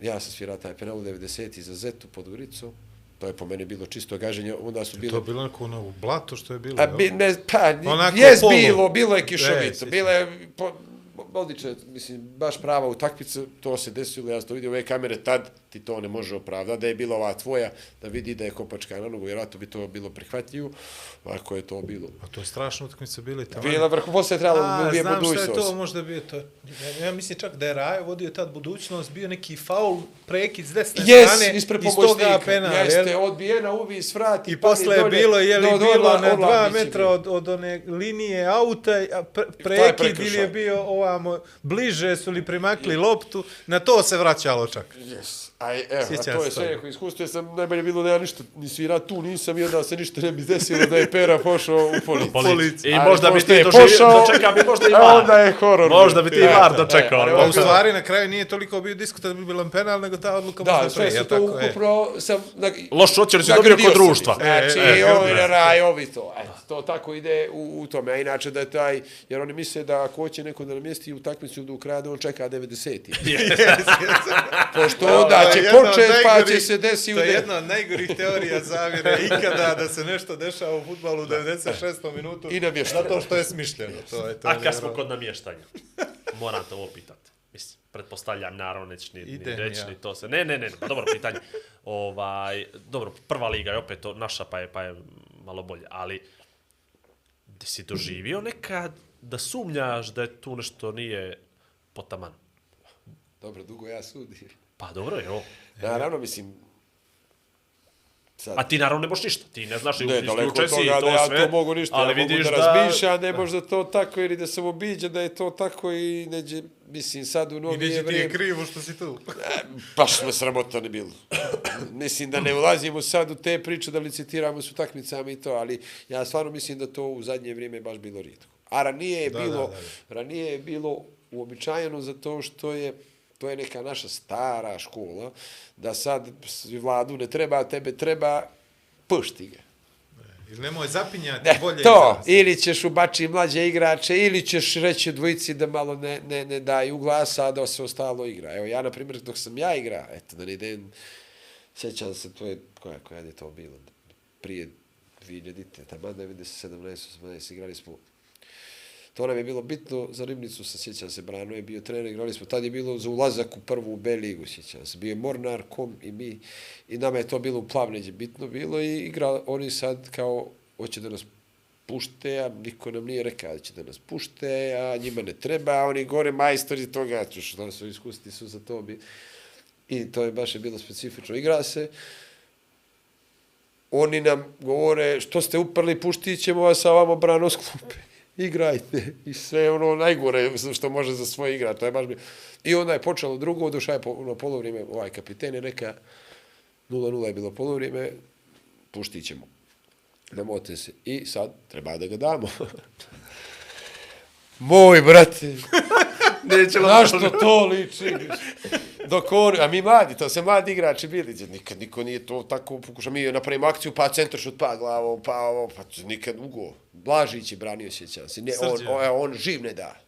S4: Ja sam svirao taj penal u 90. za Zetu pod Uricom. To je po meni bilo čisto gaženje. Onda su
S3: To
S4: bile...
S3: je bilo neko ono blato što je bilo.
S4: A, bi, ne, pa,
S3: Onako
S4: jes
S3: polu.
S4: bilo, bilo je
S3: E,
S4: kišovito. Bila je, po, odlična, mislim, baš prava utakmica, to se desilo, ja sam to vidio ove kamere tad, ti to ne može opravdati, da je bila ova tvoja, da vidi da je kopačka na nogu, vjerojatno bi to bilo prihvatljivo, ako je to bilo.
S3: A to je strašno utakmice bili tamo.
S4: Bila vrhu, posle je trebalo
S3: A,
S4: da ubije
S3: znam šta je to,
S4: budućnost.
S3: možda bio to. Ja, ja mislim čak da je Rajo vodio tad budućnost, bio neki faul, prekid s desne
S4: Jes,
S3: strane, iz toga
S4: pomoćnika.
S3: penal,
S4: Jeste, odbijena uvis, vrati.
S3: I posle je bilo, je li, bilo na dva metra
S4: od...
S3: od, one linije auta, pre,
S4: je
S3: prekid ili je bio ovamo, bliže su li primakli loptu, na to se vraćalo čak.
S4: Yes. Aj, evo, a to je sve neko iskustvo, jer sam najbolje bilo da ja ništa ni svira tu nisam i onda se ništa ne bi desilo da je Pera pošao u policiju.
S3: Policiju.
S2: I
S4: Ali
S2: možda bi ti
S4: pošao,
S2: dočekao bi možda i
S4: A
S2: var.
S4: onda je horor.
S2: Možda bi ti i var
S3: da,
S2: dočekao.
S4: e,
S3: A u stvari na kraju nije toliko bio diskutabilan penal, nego ta odluka
S4: Da,
S3: možda
S4: sve
S3: pre,
S4: se to
S3: e.
S4: upravo sam... Na,
S2: Lošu ocjenu si dobio kod društva.
S4: Znači,
S3: E, e,
S4: ovi
S3: e,
S4: raj, ovi to. Eto, to tako ide u, u tome. A inače da je taj, jer oni misle da ako hoće neko da namjesti utakmicu do kraja, da on čeka 90. Pošto onda
S3: To
S4: će
S3: od
S4: početi, pa će se desiti u
S3: To je jedna od najgorih teorija zavjere ikada da se nešto dešava u futbalu u 96. minutu.
S4: I namješteno.
S3: Zato što je smišljeno. To je, to
S2: A kad smo kod namještanja, moram te ovo pitati. Mislim, pretpostavljam, naravno, neće ni, ni reći,
S3: ja.
S2: ni to se. Ne, ne, ne, pa dobro pitanje. Ovaj, dobro, prva liga je opet to naša, pa je, pa je malo bolje, ali ti si doživio nekad da sumnjaš da je tu nešto nije potaman?
S4: Dobro, dugo ja sudim.
S2: Pa dobro, evo.
S4: Naravno, mislim, sad,
S2: A ti naravno ne možeš ništa, ti ne znaš,
S4: ne,
S2: isključe
S4: od
S2: si
S4: toga
S2: to
S4: da ja
S2: sve,
S4: to mogu ništa,
S2: ali
S4: ja mogu
S2: vidiš
S4: da,
S2: da...
S4: razmišljam, ne možda to tako, ili da sam obiđen da je to tako i neđe, mislim, sad u
S3: I
S4: novije
S3: neće ti je
S4: vrijeme...
S3: krivo što si tu.
S4: E, baš me sramota ne bilo. mislim da ne ulazimo sad u te priče da licitiramo s utakmicama i to, ali ja stvarno mislim da to u zadnje vrijeme baš bilo rijetko. A ranije je
S3: Da,
S4: bilo,
S3: da, da,
S4: ranije je bilo uobičajeno zato što je to je neka naša stara škola, da sad vladu ne treba, tebe treba, pušti ga.
S3: Ili nemoj zapinjati,
S4: Ne,
S3: bolje
S4: to,
S3: izraz.
S4: ili ćeš ubači mlađe igrače, ili ćeš reći dvojici da malo ne, ne, ne daju glasa, a da se ostalo igra. Evo, ja, na primjer, dok sam ja igra, eto, da ne idem, sjećam se, to je, koja, koja je to bilo, prije 2000-te, tamo 97, 18, igrali smo To nam je bilo bitno za Ribnicu, se sjećam se, Brano je bio trener, igrali smo, tad je bilo za ulazak u prvu B ligu, sjećam se, bio je Mornar, Kom i mi, i nama je to bilo u Plavneđe bitno bilo i igra, oni sad kao, hoće da nas pušte, a niko nam nije rekao da će da nas pušte, a njima ne treba, a oni gore majstori toga, što su iskusni su za to bi. I to je baš je bilo specifično. Igra se, oni nam govore, što ste uprli, puštit ćemo vas, a vamo brano sklupe. Igrajte. I sve ono najgore što može za svoje igra. To je baš bilo. I onda je počelo drugo, došao je po, ono, polovrijeme, ovaj kapiten je neka, 0-0 je bilo polovrijeme, puštit ćemo. Namote se. I sad treba da ga damo. Moj, brate,
S2: Neće
S4: Na što to liči? Dok on, a mi mladi, to se mladi igrači bili, gdje nikad niko nije to tako pokušao. Mi napravimo akciju, pa centar šut, pa glavo, pa ovo, pa nikad ugo. Blažić je branio, sjećam se. Ne, on, on, e, on živ ne da.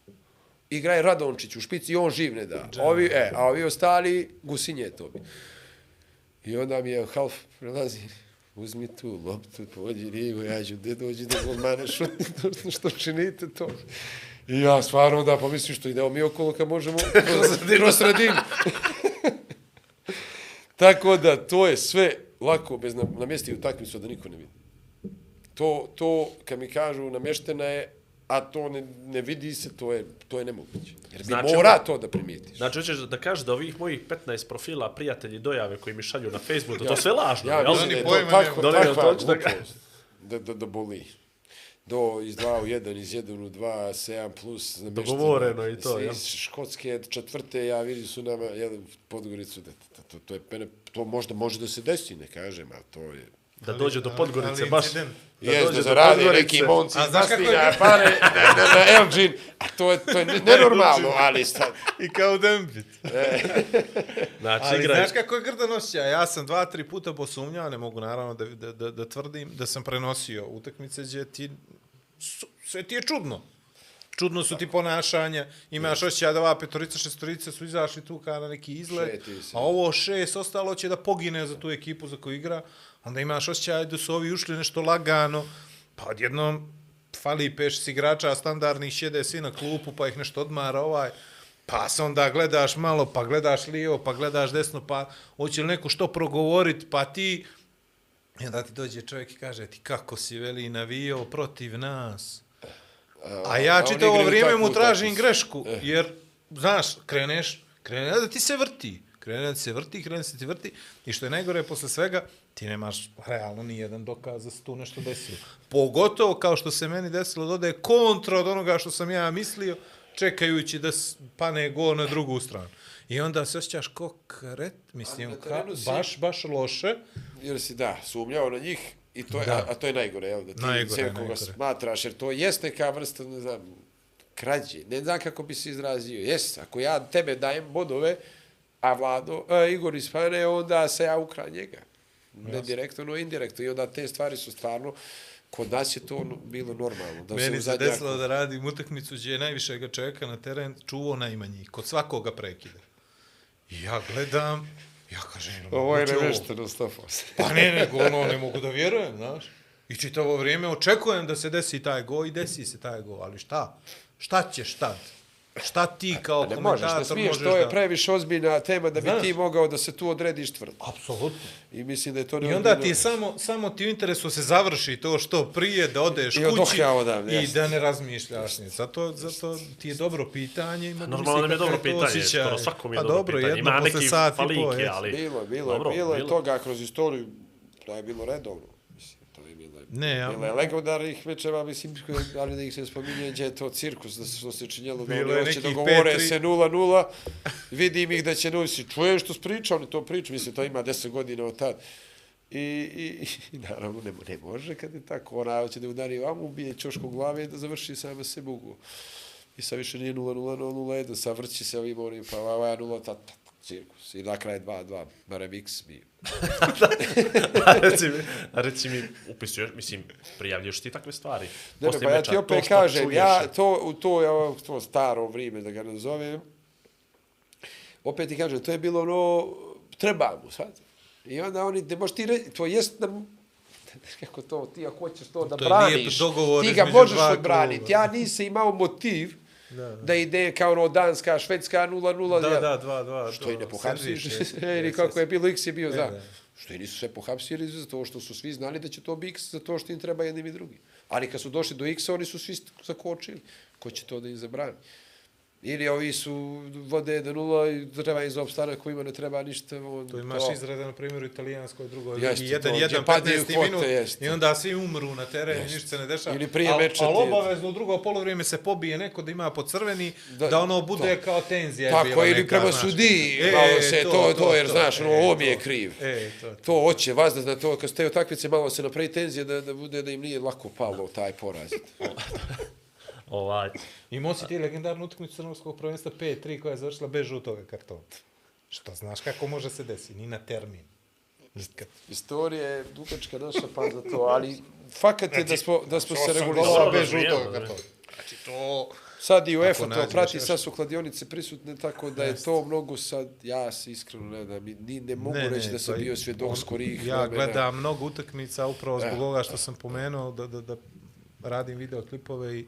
S4: Igra je Radončić u špici i on živ ne da. Ovi, e, a ovi ostali, gusinje to bi. I onda mi je half prelazi, uzmi tu loptu, pođi ligo, ja ću gdje dođi da golmane šutni, to što činite to. I ja stvarno onda pomislim što idemo mi okolo kad možemo kroz, kroz sredinu. Tako da to je sve lako bez nam, namjesti utakmicu da niko ne vidi. To, to kad mi kažu namještena je, a to ne, ne vidi se, to je, to je nemoguće. Jer bi
S2: Znači,
S4: mora to da primijetiš.
S2: Znači, hoćeš da kažeš da ovih mojih 15 profila prijatelji dojave koji mi šalju na Facebooku, da to sve lažno,
S4: Ja
S2: jel?
S4: mislim da je to
S3: pojma
S4: tako,
S2: nemaju.
S4: takva
S2: Da li je to-
S4: glupost da, da, da boli. Do iz 2 u 1, iz 1 u 2, 7 plus.
S2: Dogovoreno i to,
S4: Iz-
S2: jel?
S4: Škotske četvrte, ja vidim su nama jedan Podgoricu, da, to, to, to, je, pene, to možda može da se desi, ne kažem, ali to je...
S2: Da dođe do
S3: ali-
S2: Podgorice,
S3: ali
S2: baš...
S3: incident.
S4: Jes, da zarade neki momci
S3: A kako je-
S4: pare na, na, na Elgin, a to je, to je ne- nenormalno, ali sad...
S3: I kao Dembit.
S2: Znači,
S3: Ali
S2: igraj.
S3: znaš kako je grdan osjećaj? Ja sam dva, tri puta posumnjao, ne mogu naravno da, da, da, da tvrdim da sam prenosio utakmice gdje ti... Sve ti je čudno. Čudno su ti ponašanja, imaš osjećaj da ova petorica, šestorica su izašli tu kao na neki izlet, a ovo šest ostalo će da pogine za tu ekipu za koju igra, onda imaš osjećaj da su ovi ušli nešto lagano, pa odjednom fali peš s igrača standardnih, sjede svi na klupu, pa ih nešto odmara ovaj, pa se onda gledaš malo, pa gledaš lijevo, pa gledaš desno, pa hoće li neko što progovorit, pa ti, i onda ti dođe čovjek i kaže ti kako si veli navio protiv nas. A ja čitavo
S4: igraju
S3: vrijeme mu tražim grešku,
S4: Eh.
S3: jer, znaš, kreneš, krene da ti se vrti, krene da ti se vrti, krene da se ti vrti, i što je najgore posle svega, ti nemaš realno ni jedan dokaz da se tu nešto desilo. Pogotovo kao što se meni desilo, dodaje kontra od onoga što sam ja mislio, čekajući da pane gol na drugu stranu. I onda se osjećaš ko kret, mislim, ka,
S4: si-
S3: baš, baš loše.
S4: jer si da, sumnjao na njih i to je,
S3: Da.
S4: a, a to je najgore, jel, da ti
S3: Najgore,
S4: sve koga
S3: najgore.
S4: smatraš, jer to jest neka vrsta, ne znam, krađe, ne znam kako bi se izrazio, jes, ako ja tebe dajem bodove, a Vlado, a, Igor ispane, onda se ja ukra njega. Ne direktno, no indirektno. I onda te stvari su stvarno, kod nas je to no- bilo normalno. Da
S3: Meni se desilo da radim utakmicu gdje je najviše ga čeka na teren, čuvao najmanji, kod svakoga prekida. I ja gledam, ja kažem,
S4: Ovo je nevešteno, 100%.
S3: Pa ne, nego ono, ne mogu da vjerujem, znaš. I čitavo vrijeme očekujem da se desi taj go i desi se taj go, ali šta? Šta ćeš tad? Šta ti kao
S4: Ne možeš,
S3: komentator
S4: ne smiješ,
S3: možeš
S4: to je
S3: da...
S4: previše ozbiljna tema da bi
S3: Znaš.
S4: ti mogao da se tu odrediš tvrdo.
S3: Apsolutno.
S4: I mislim da je to
S3: I onda ti je samo, samo ti u interesu se završi to što prije, da odeš
S4: I
S3: kući
S4: odavde,
S3: i da ne razmišljaš ni. Zato, zato ti je dobro pitanje. I mogu
S2: Normalno nam je
S3: misliti
S2: dobro
S3: kakav to
S2: pitanje,
S3: osjećaj.
S2: skoro svakom je
S3: pa
S2: dobro,
S3: dobro
S2: pitanje.
S3: jedno
S2: Ima
S3: posle
S2: neki falinke,
S3: jes.
S2: ali...
S4: Bilo, bilo,
S2: Dobro,
S4: bilo je
S2: bilo.
S4: toga kroz istoriju, da je bilo redovno. Mislim, to je bilo,
S3: Ne, ja-
S4: bilo je legendarnih mečeva, mislim, ali da ih se spominje, gdje je to cirkus, da se, što se činjelo, da oni hoće dogovore
S3: 5-3.
S4: se 0-0, vidim ih da će nosi, čuješ što spriča, oni to pričaju, mislim, to ima 10 godina od tad. I, i, i naravno ne, ne može kad je tako, ona hoće da udari vam, ubije čošku glave i da završi sama se bugu. I sad više nije 0-0, no 0-1, sad vrći se ovim onim, pa je 0, ta, ta, ta, cirkus. I na kraj 2-2, barem X bio.
S2: a reci mi, a reci mi, upisuješ, mislim, prijavljuješ ti takve stvari.
S4: Ne, ne, pa ja ti
S2: to
S4: opet kažem,
S2: čuješ,
S4: ja to, u to, ja, to staro vrijeme, da ga nazovem, opet ti kažem, to je bilo ono, treba mu sad. I onda oni, ne možeš ti reći, to jest da kako to, ti ako hoćeš to da
S3: To je lijep
S4: braniš, ti ga možeš odbraniti. Ja nisam imao motiv da, da ide kao ono Danska, Švedska 0-0.
S3: Da,
S4: ja-
S3: da, dva, dva.
S4: Što i ne pohapsiš, ili kako je bilo X je bio za.
S3: da.
S4: Što i nisu sve pohapsili zato što su svi znali da će to biti X zato što im treba jednim i drugim. Ali kad su došli do X, oni su svi zakočili. Ko će to da im zabrani? Ili ovi su vode do nula i treba im za opstanak kojima ne treba ništa. On,
S3: To imaš izrade, na primjer, u italijanskoj drugoj
S4: Jeste,
S3: ligi, jedan,
S4: to,
S3: jedan,
S4: gdje padaju
S3: 15
S4: kvote,
S3: minut,
S4: jeste.
S3: i onda svi umru na terenu, ništa se ne dešava.
S4: Ili prije meča
S3: Ali obavezno u drugo polovrijeme se pobije neko da ima po crveni, da,
S4: Da,
S3: ono bude kao tenzija. je
S4: Tako,
S3: bila
S4: ili
S3: neka,
S4: prema
S3: znaš.
S4: sudiji, malo se, to- to, jer, znaš, ono, on je
S3: to.
S4: kriv.
S3: E, to.
S4: To hoće, vas da to, kad ste u takvice malo se napravi tenzija da, da bude da im nije lako palo taj poraz.
S2: Ovaj,
S3: Imao si ti legendarnu utakmicu crnogorskog prvenstva 5-3 koja je završila bez žutoga kartona. Što znaš kako može se desiti, ni na termin. Nikad.
S4: Istorija je dugačka naša pa za to, ali fakat je da smo, da smo se
S3: golova bez žutoga
S2: da.
S3: kartona. Znači to...
S4: Sad i UEFA to prati, sad su kladionice prisutne, tako da je to mnogo sad, ja se iskreno ne da, ni ne mogu
S3: Ne,
S4: reći
S3: ne,
S4: da sam bio svjedok skorih
S3: Ja
S4: vremena.
S3: gledam mnogo utakmica upravo zbog
S4: Eh.
S3: ovoga što sam pomenuo da, da, da radim videoklipove i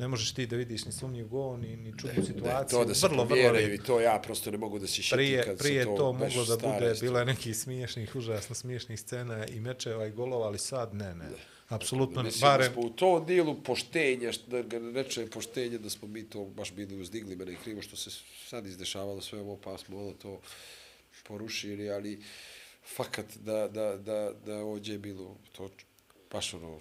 S3: ne možeš ti da vidiš ni sumnjiv gol, ni, ni čudnu
S4: Ne,
S3: situaciju.
S4: to da se
S3: vrlo, vrlo
S4: provjeraju i to ja prosto ne mogu da se šitim
S3: Prije,
S4: kad
S3: prije
S4: se
S3: to,
S4: to,
S3: moglo da
S4: stara
S3: bude,
S4: istorija.
S3: bilo je nekih smiješnih, užasno smiješnih scena i mečeva i golova, ali sad ne, ne. Apsolutno,
S4: Mislim
S3: barem...
S4: da smo u tom dijelu poštenja, što da ga ne reče poštenje, da smo mi to baš bili uzdigli, mene je krivo što se sad izdešavalo sve ovo, pa smo ono to porušili, ali fakat da, da, da, da ovdje je bilo to baš ono,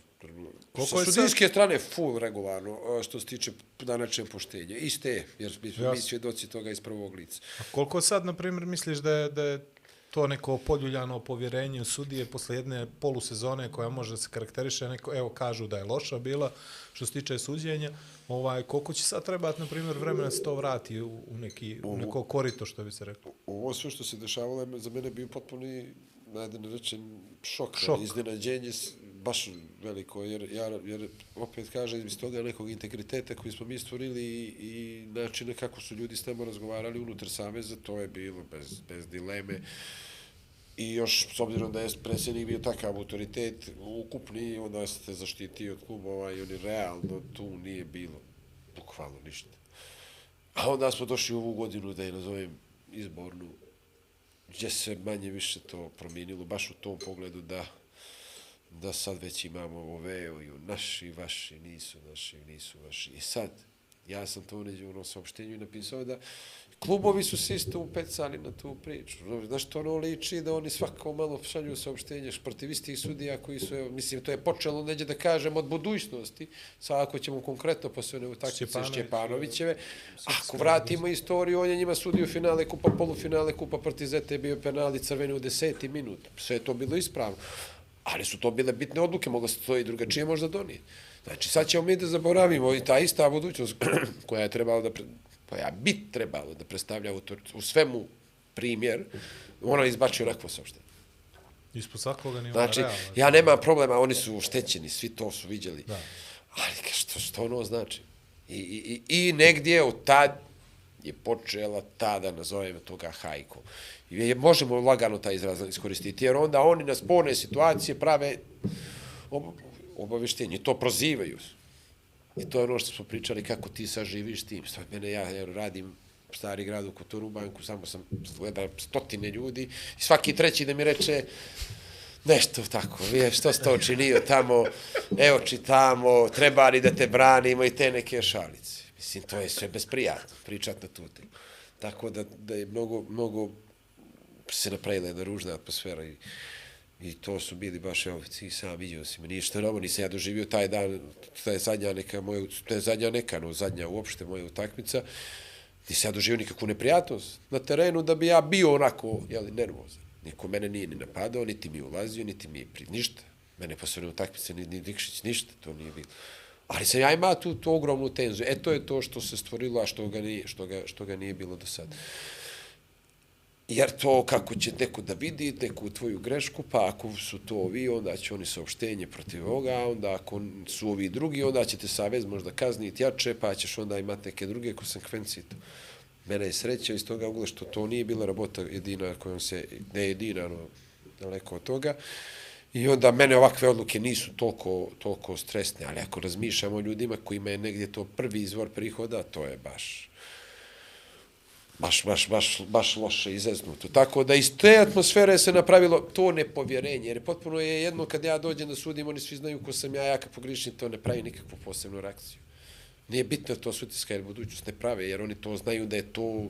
S3: Koliko
S4: sa
S3: je sad-
S4: sudijske strane full regularno, što se tiče današnje poštenja. Iste, jer mi smo mi svjedoci toga iz prvog lica.
S3: A koliko sad, na primjer, misliš da je, da je to neko poljuljano povjerenje sudije posle jedne polusezone koja može da se karakteriše, neko, evo kažu da je loša bila što se tiče suđenja, ovaj, koliko će sad trebati, na primjer, vremena se to vrati u, neki, u neko korito, što bi se reklo?
S4: Ovo sve što se dešavalo je za mene bio potpuni, najde ne rečem, šok,
S3: Šok.
S4: iznenađenje baš veliko, jer, ja, jer opet kažem, iz toga nekog integriteta koji smo mi stvorili i, i načina kako su ljudi s nama razgovarali unutar Saveza, to je bilo bez, bez dileme. I još, s obzirom da je predsjednik bio takav autoritet ukupni, onda se zaštitio od klubova i oni realno tu nije bilo bukvalno ništa. A onda smo došli u ovu godinu, da je nazovem izbornu, gdje se manje više to promijenilo, baš u tom pogledu da da sad već imamo ove, evo, naši, vaši, nisu naši, nisu vaši. I sad, ja sam to uneđe u saopštenju i napisao da klubovi su se isto upecali na tu priču. Znaš, to ono liči da oni svako malo šalju saopštenje protiv istih sudija koji su, evo, mislim, to je počelo neđe da kažem od budućnosti, sad ako ćemo konkretno po sve utakmice
S3: Šćepanović,
S4: Šćepanovićeve, ako vratimo istoriju, on je njima sudio finale kupa, polufinale kupa protiv Zete, bio je penali crveni u deseti minut. Sve je to bilo ispravno. Ali su to bile bitne odluke, mogla se to i drugačije možda donijeti. Znači, sad ćemo mi da zaboravimo i ta ista budućnost koja je trebala da, koja bi trebalo da predstavlja u, u svemu primjer, ona je izbačio onakvo saopštenje.
S3: Ispod svakoga nivoa,
S4: Znači,
S3: realno.
S4: ja nemam problema, oni su oštećeni, svi to su viđeli. Da. Ali što, što ono znači? I, i, i, i negdje od tad je počela ta, da nazovem toga, hajku. I je, možemo lagano taj izraz iskoristiti, jer onda oni na sporne situacije prave obaveštenje, to prozivaju. I to je ono što smo pričali, kako ti sad živiš tim. Sad mene, ja jer radim stari grad u Kotoru banku, samo sam gledao stotine ljudi i svaki treći da mi reče nešto tako, je, što ste učinio tamo, evo čitamo, treba li da te branimo i te neke šalice. Mislim, to je sve besprijatno, pričat na tu temu. Tako da, da je mnogo, mnogo se napravila jedna ružna atmosfera i, i to su bili baš, evo, ti sam vidio si me, ništa novo, nisam ja doživio taj dan, to je zadnja neka moja, to je zadnja neka, no zadnja uopšte moja utakmica, nisam ja doživio nikakvu neprijatnost na terenu da bi ja bio onako, jeli, nervozan. Niko mene nije ni napadao, niti mi ulazio, niti mi je pri... ništa. Mene posebno utakmice, ni, ni Dikšić, ništa, to nije bilo. Ali sam ja imao tu, tu ogromnu tenziju. E, to je to što se stvorilo, a što ga nije, što ga, što ga nije bilo do sada. Jer to kako će neko da vidi neku tvoju grešku, pa ako su to ovi, onda će oni saopštenje protiv ovoga, a onda ako su ovi drugi, onda ćete savez možda kazniti jače, pa ćeš onda imati neke druge konsekvencije. To. Mene je sreća iz toga ugla što to nije bila rabota jedina kojom se, ne jedina, no, daleko od toga. I onda mene ovakve odluke nisu toliko, toliko stresne, ali ako razmišljamo o ljudima kojima je negdje to prvi izvor prihoda, to je baš baš, baš, baš, baš loše izeznuto. Tako da iz te atmosfere se napravilo to nepovjerenje, jer potpuno je jedno kad ja dođem da sudim, oni svi znaju ko sam ja, ja kad pogrišim, to ne pravi nikakvu posebnu reakciju. Nije bitno to sutiska jer budućnost ne prave, jer oni to znaju da je to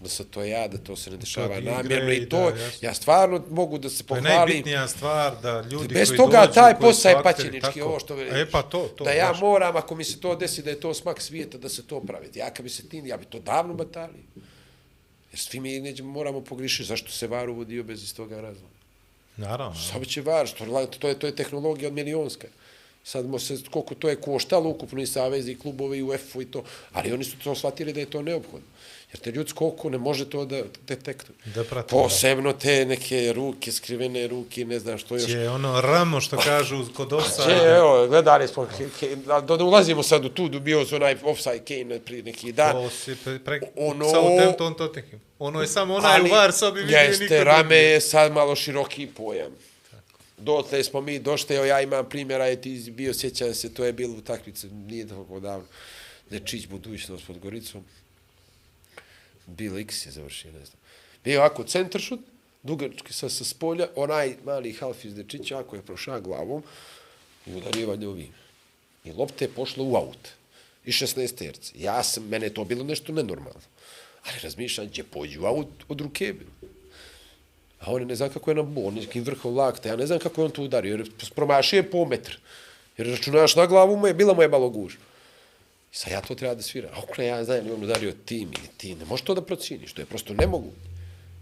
S4: da se to ja, da to se ne dešava
S3: igre
S4: namjerno
S3: i
S4: i to,
S3: da, jasno.
S4: ja stvarno mogu da se
S3: To je
S4: pohvalim.
S3: najbitnija stvar da ljudi
S4: Bez
S3: koji
S4: toga
S3: dođu,
S4: taj posao je paćenički, ovo što veliš.
S3: E pa to, to.
S4: da ja
S3: baš.
S4: moram, ako mi se to desi, da je to smak svijeta, da se to pravi. Ja kad bi se tim, ja bi to davno batalio. Jer svi mi neđemo, moramo pogrišiti. Zašto se var uvodio bez iz toga razloga?
S3: Naravno.
S4: Samo će var, što, to, je, to je tehnologija od milionska. Sad mo se, koliko to je koštalo ukupno i savezi, i klubovi, i UEFA i to, ali oni su to shvatili da je to neophodno. Jer te ljudsko oko ne može to da detektuje.
S3: Da prati,
S4: Posebno te neke ruke, skrivene ruke, ne znam što još.
S3: Je ono ramo što kažu kod
S4: Če,
S3: offside.
S4: evo, gledali smo, da, da ne ulazimo sad u tu, bio su onaj offside Kane prije neki dan.
S3: To si pre, pre,
S4: Ono-
S3: Southampton Tottenham. Ono je samo onaj u VAR sobi vidio
S4: jeste,
S3: niko
S4: rame
S3: drugi.
S4: je sad malo široki pojam. Dotle smo mi došli, evo ja imam primjera, je ti bio, sjećam se, to je bilo u takvici, nije tako davno, Nečić budućnost pod Goricom. Bill X je završio, ne znam. Bio ovako centršut, dugački sa, sa spolja, onaj mali half iz dečića, ako je prošao glavom, i udarivanje ovim. I lopte je pošla u aut. I 16 terci. Ja sam, mene je to bilo nešto nenormalno. Ali razmišljam, će pođu u aut od ruke. bilo. A on je ne znam kako je na on je nekim vrhom lakta, ja ne znam kako je on to udario, jer promašio je po metr. Jer računaš na glavu mu je, bila mu je malo gužba. I sad ja to treba da sviram. A okle ja znam, on udario tim ili ti, ne možeš to da prociniš, to je prosto nemogu.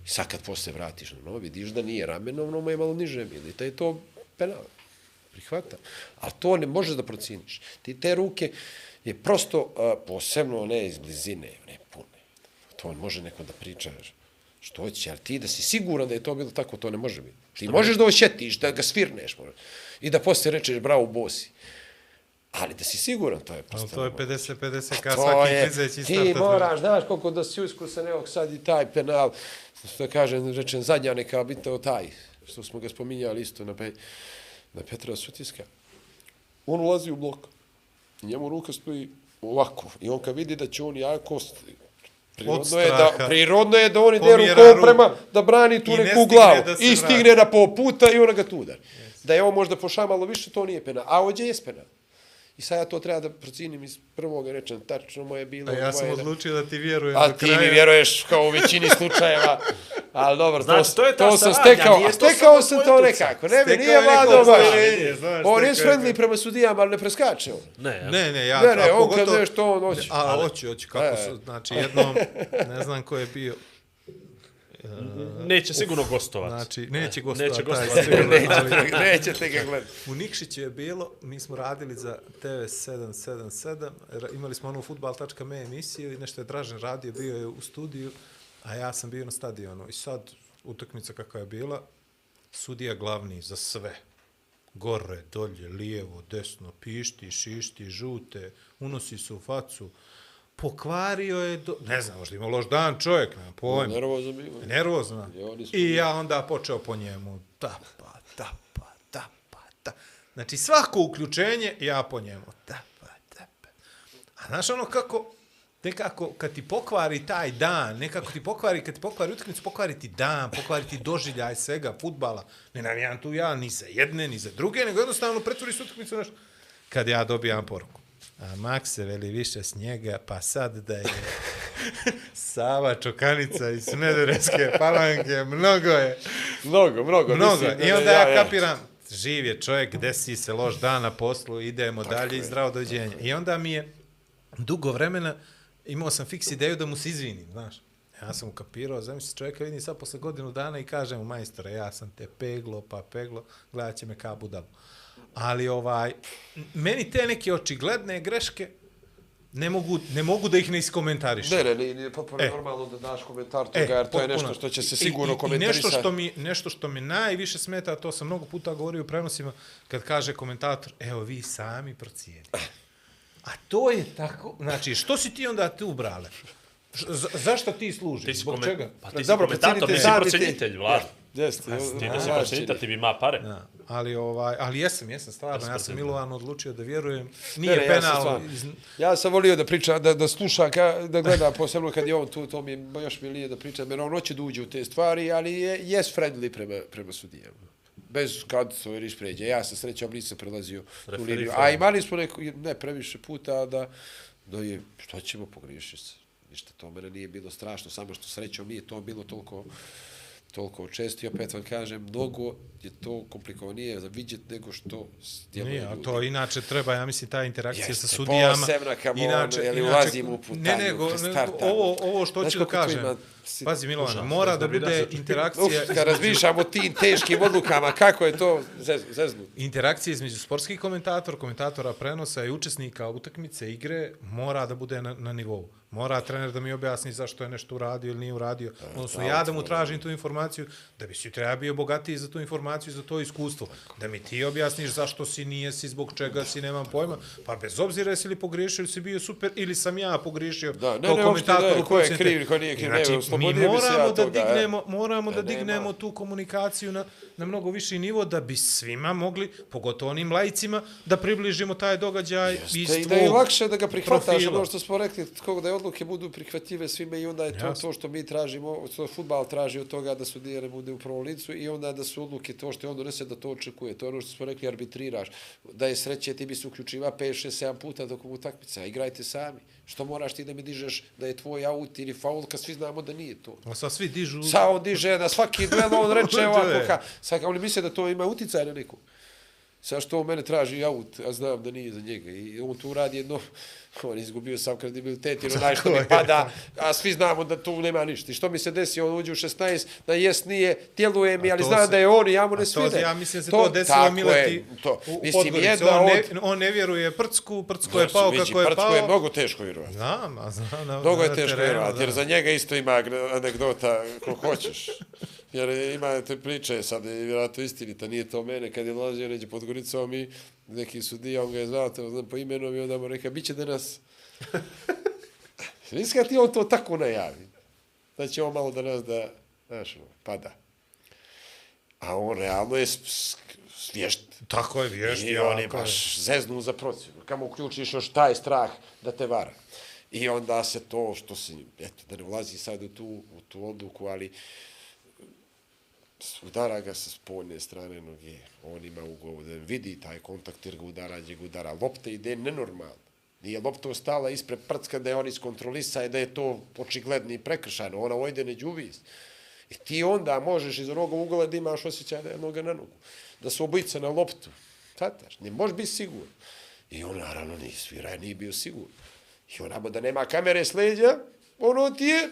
S4: I sad kad posle vratiš na novo, vidiš da nije ramenovno, mu je malo niže bilo. I to je to penal. Prihvatam. Ali to ne možeš da prociniš. Ti te ruke je prosto, uh, posebno ne iz blizine, ne pune. To može neko da priča što hoće, ali ti da si siguran da je to bilo tako, to ne može biti. Ti možeš da osjetiš, da ga svirneš možda, i da poslije rečeš bravo bosi. Ali da si siguran, to je prosto...
S3: to je
S4: nemoguće.
S3: 50-50 ka
S4: To
S3: svaki
S4: je,
S3: klizeći
S4: ti moraš, znaš koliko da si uskusan, evo sad i taj penal, što kažem, rečem, zadnja neka bitao taj, što smo ga spominjali isto na, pe, na Petra Sutiska. On ulazi u blok, njemu ruka stoji ovako, i on kad vidi da će on jako, st- prirodno je, da, prirodno je da on ide rukom prema, da brani tu
S3: ne
S4: neku
S3: stigne
S4: glavu,
S3: da
S4: i
S3: vrati.
S4: stigne na pol puta i ona ga tu udari. Da je on možda pošamalo više, to nije penal, a ovdje je penal. I sad ja to treba da procinim iz prvog, rečem, tačno moje bilo.
S3: A ja sam odlučio da ti vjerujem
S4: A
S3: do
S4: ti
S3: kraja.
S4: mi vjeruješ kao u većini slučajeva. Ali dobro,
S2: Znači,
S4: to,
S2: to je ta
S4: to sam stekao. A stekao sam to nekako. Ne,
S3: Stekao
S4: nije vladao baš. On je friendly prema sudijama, ali ne preskače on.
S2: Ne, ja.
S3: Ne, ne, ja...
S4: Ne, ne,
S3: a
S4: on kad nešto, on hoće.
S3: A, hoću, hoću, kako
S4: E.
S3: su, znači, jednom, ne znam ko je bio,
S2: Neće sigurno gostovati.
S3: znači, neće gostovati.
S2: Neće
S3: taj
S2: gostovati.
S3: sigurno, ali-
S4: Nećete ga gledati.
S3: U Nikšiću je bilo, mi smo radili za TV 777, ra- imali smo onu futbal.me emisiju i nešto je Dražen radio, bio je u studiju, a ja sam bio na stadionu. I sad, utakmica kakva je bila, sudija glavni za sve. Gore, dolje, lijevo, desno, pišti, šišti, žute, unosi se u facu. Pokvario je, do... ne znam, možda ima loš dan čovjek, nema pojma.
S4: Nervozno bilo. Smo-
S3: I ja onda počeo po njemu. Tapa, tapa, tapa, tapa. Znači svako uključenje, ja po njemu. Tapa, tapa. A znaš ono kako, nekako kad ti pokvari taj dan, nekako ti pokvari, kad ti pokvari utakmicu, pokvari ti dan, pokvari ti doživljaj svega, futbala. Ne navijam tu ja ni za jedne, ni za druge, nego jednostavno pretvori se utakmicu nešto. Kad ja dobijam poruku. A Makse veli više snijega, pa sad da je Sava Čokanica iz Smederevske palanke, mnogo je.
S4: Mnogo, mnogo.
S3: Mnogo.
S4: mislim
S3: I onda ja kapiram, živ je čovjek, desi se loš dan na poslu, idemo dalje i zdravo dođenje. I onda mi je dugo vremena, imao sam fiks ideju da mu se izvinim, znaš. Ja sam ukapirao, zamisli čovjeka vidim sad posle godinu dana i kažem mu, majstore, ja sam te peglo, pa peglo, gledat će me kao budalu. Ali ovaj, meni te neke očigledne greške ne mogu, ne mogu da ih ne iskomentarišem.
S4: Ne, ne, nije potpuno
S3: E.
S4: normalno da daš komentar toga,
S3: E,
S4: jer to je nešto što će se
S3: I-
S4: sigurno
S3: i, i
S4: komentarisati.
S3: nešto što mi nešto što mi najviše smeta, to sam mnogo puta govorio u prenosima kad kaže komentator, evo vi sami procijenite. A to je tako, znači što si ti onda tu brale? Za- zašto ti služiš?
S2: Ti si
S3: Zbog čega?
S2: Pa ti si
S4: Dobro,
S2: komentator,
S4: procenitelj,
S2: ti si
S4: sami ti-
S2: procenitelj, Vlad.
S4: Jeste.
S2: Ti da si
S4: znaš,
S2: procenitelj, ti bi ima pare.
S3: Da, ali ovaj, ali jesam, jesam stvarno, ja sam. Milovanu odlučio da vjerujem. Nije
S4: ne, ja sam
S3: penal. iz,
S4: Ja sam volio da priča, da, da sluša, ka, da gleda, posebno kad je on tu, to mi je još milije da priča, jer on hoće da uđe u te stvari, ali je, jes friendly prema, prema sudijama. Bez kad se ovaj riš pređe. Ja sam srećom nisam prelazio tu
S2: Referi
S4: liniju.
S2: friendly.
S4: A imali smo neko, ne previše puta da, da je, što ćemo pogriješiti se. Ništa to mene nije bilo strašno, samo što srećom nije to bilo toliko toliko često i opet vam kažem, mnogo je to komplikovanije za vidjet nego što djeluju
S3: Nije, a
S4: ljudi.
S3: to inače treba, ja mislim, ta interakcija
S4: Jeste,
S3: sa sudijama.
S4: posebna kamo, ono, je li ulazimo u putanju,
S3: Ne, nego,
S4: startamo.
S3: ovo, ovo što
S4: Znaš
S3: hoću da kažem.
S4: si-
S3: Pazi, Milovana, mora
S2: ne
S3: da bude
S2: se-
S4: Uf,
S3: interakcija...
S4: kad razmišljamo o tim teškim odlukama, kako je to zez, zeznu.
S3: interakcija između sportskih komentatora, komentatora prenosa i učesnika utakmice, igre, mora da bude na, na nivou. Mora trener da mi objasni zašto je nešto uradio ili nije uradio. Odnosno, ja da mu tražim tu informaciju, da bi si treba bio bogatiji za tu informaciju, za to iskustvo. Da mi ti objasniš zašto si, nije si, zbog čega si, nemam pojma. Pa bez obzira jesi li pogriješio ili si bio super, ili sam ja pogriješio
S4: Da, ne, ne,
S3: komentator
S4: ne, ko je kriv, ko nije kriv, ne,
S3: Znači, mi
S4: se ja
S3: moramo da
S4: toga, e.
S3: dignemo, moramo da
S4: Da nema.
S3: dignemo tu komunikaciju na, na mnogo viši nivo da bi svima mogli, pogotovo onim lajcima, da približimo taj događaj iz
S4: Te, I
S3: tvog
S4: da je lakše da ga prihvataš,
S3: profila.
S4: ono što smo rekli, kako da je odluka odluke budu prihvatljive svime i onda je to to što mi tražimo, što futbal traži od toga da su dijere bude u prvom licu i onda da su odluke to što je on donese da to očekuje. To je ono što smo rekli, arbitriraš. Da je sreće, ti bi se uključiva 5, 6, 7 puta dok utakmica. Igrajte sami. Što moraš ti da mi dižeš da je tvoj aut ili faul, kad svi znamo da nije to.
S3: A sad svi dižu...
S4: Sa on diže na svaki duel, on reče ovako, ka, sad oni misle da to ima uticaj na nekog. Sad što on mene traži aut, a znam da nije za njega. I on tu radi jedno, on je izgubio sam kredibilitet, jer onaj što mi pada, a svi znamo da tu nema ništa. I što mi se desi, on uđe u 16, da jes nije, tjeluje mi, ali znam se, da je on i ja mu ne svide.
S3: Ja mislim se to, to desilo Mileti
S4: to.
S3: u, u
S4: mislim, jedna
S3: on, ne, on ne vjeruje Prcku, Prcko je pao kako je pao.
S4: Prcko je mnogo teško vjerovati.
S3: Znam, a znam. Na,
S4: mnogo je teško vjerovati, jer za njega isto ima anegdota ko hoćeš. Jer ima te priče, sad je vjerojatno istinita, nije to mene, kad je dolazio neđe pod Goricom i neki sudija, on ga je znao, to znam po imenom i onda mu reka, bit će danas... Mislim ti on to tako najavi. Da će on malo danas da, znaš, pada. A on realno je svješt.
S3: Tako je, vješt.
S4: I on je baš zeznu za procjenu. Kamo uključiš još taj strah da te vara. I onda se to što si, eto, da ne ulazi sad u tu, u tu odluku, ali udara ga sa spoljne strane noge, on ima ugovu vidi taj kontakt jer ga udara, gdje ga udara. Lopta ide nenormalno. Nije lopta ostala ispred prcka da je on iskontrolisa i da je to očigledni prekršaj, prekršano. Ona ojde neđu uvijest. I ti onda možeš iz onoga ugla da imaš osjećaj da je noga na nogu. Da su obojice na loptu. Tataš, ne možeš biti siguran. I on naravno nije svira, nije bio siguran. I onamo da nema kamere s leđa, ono ti je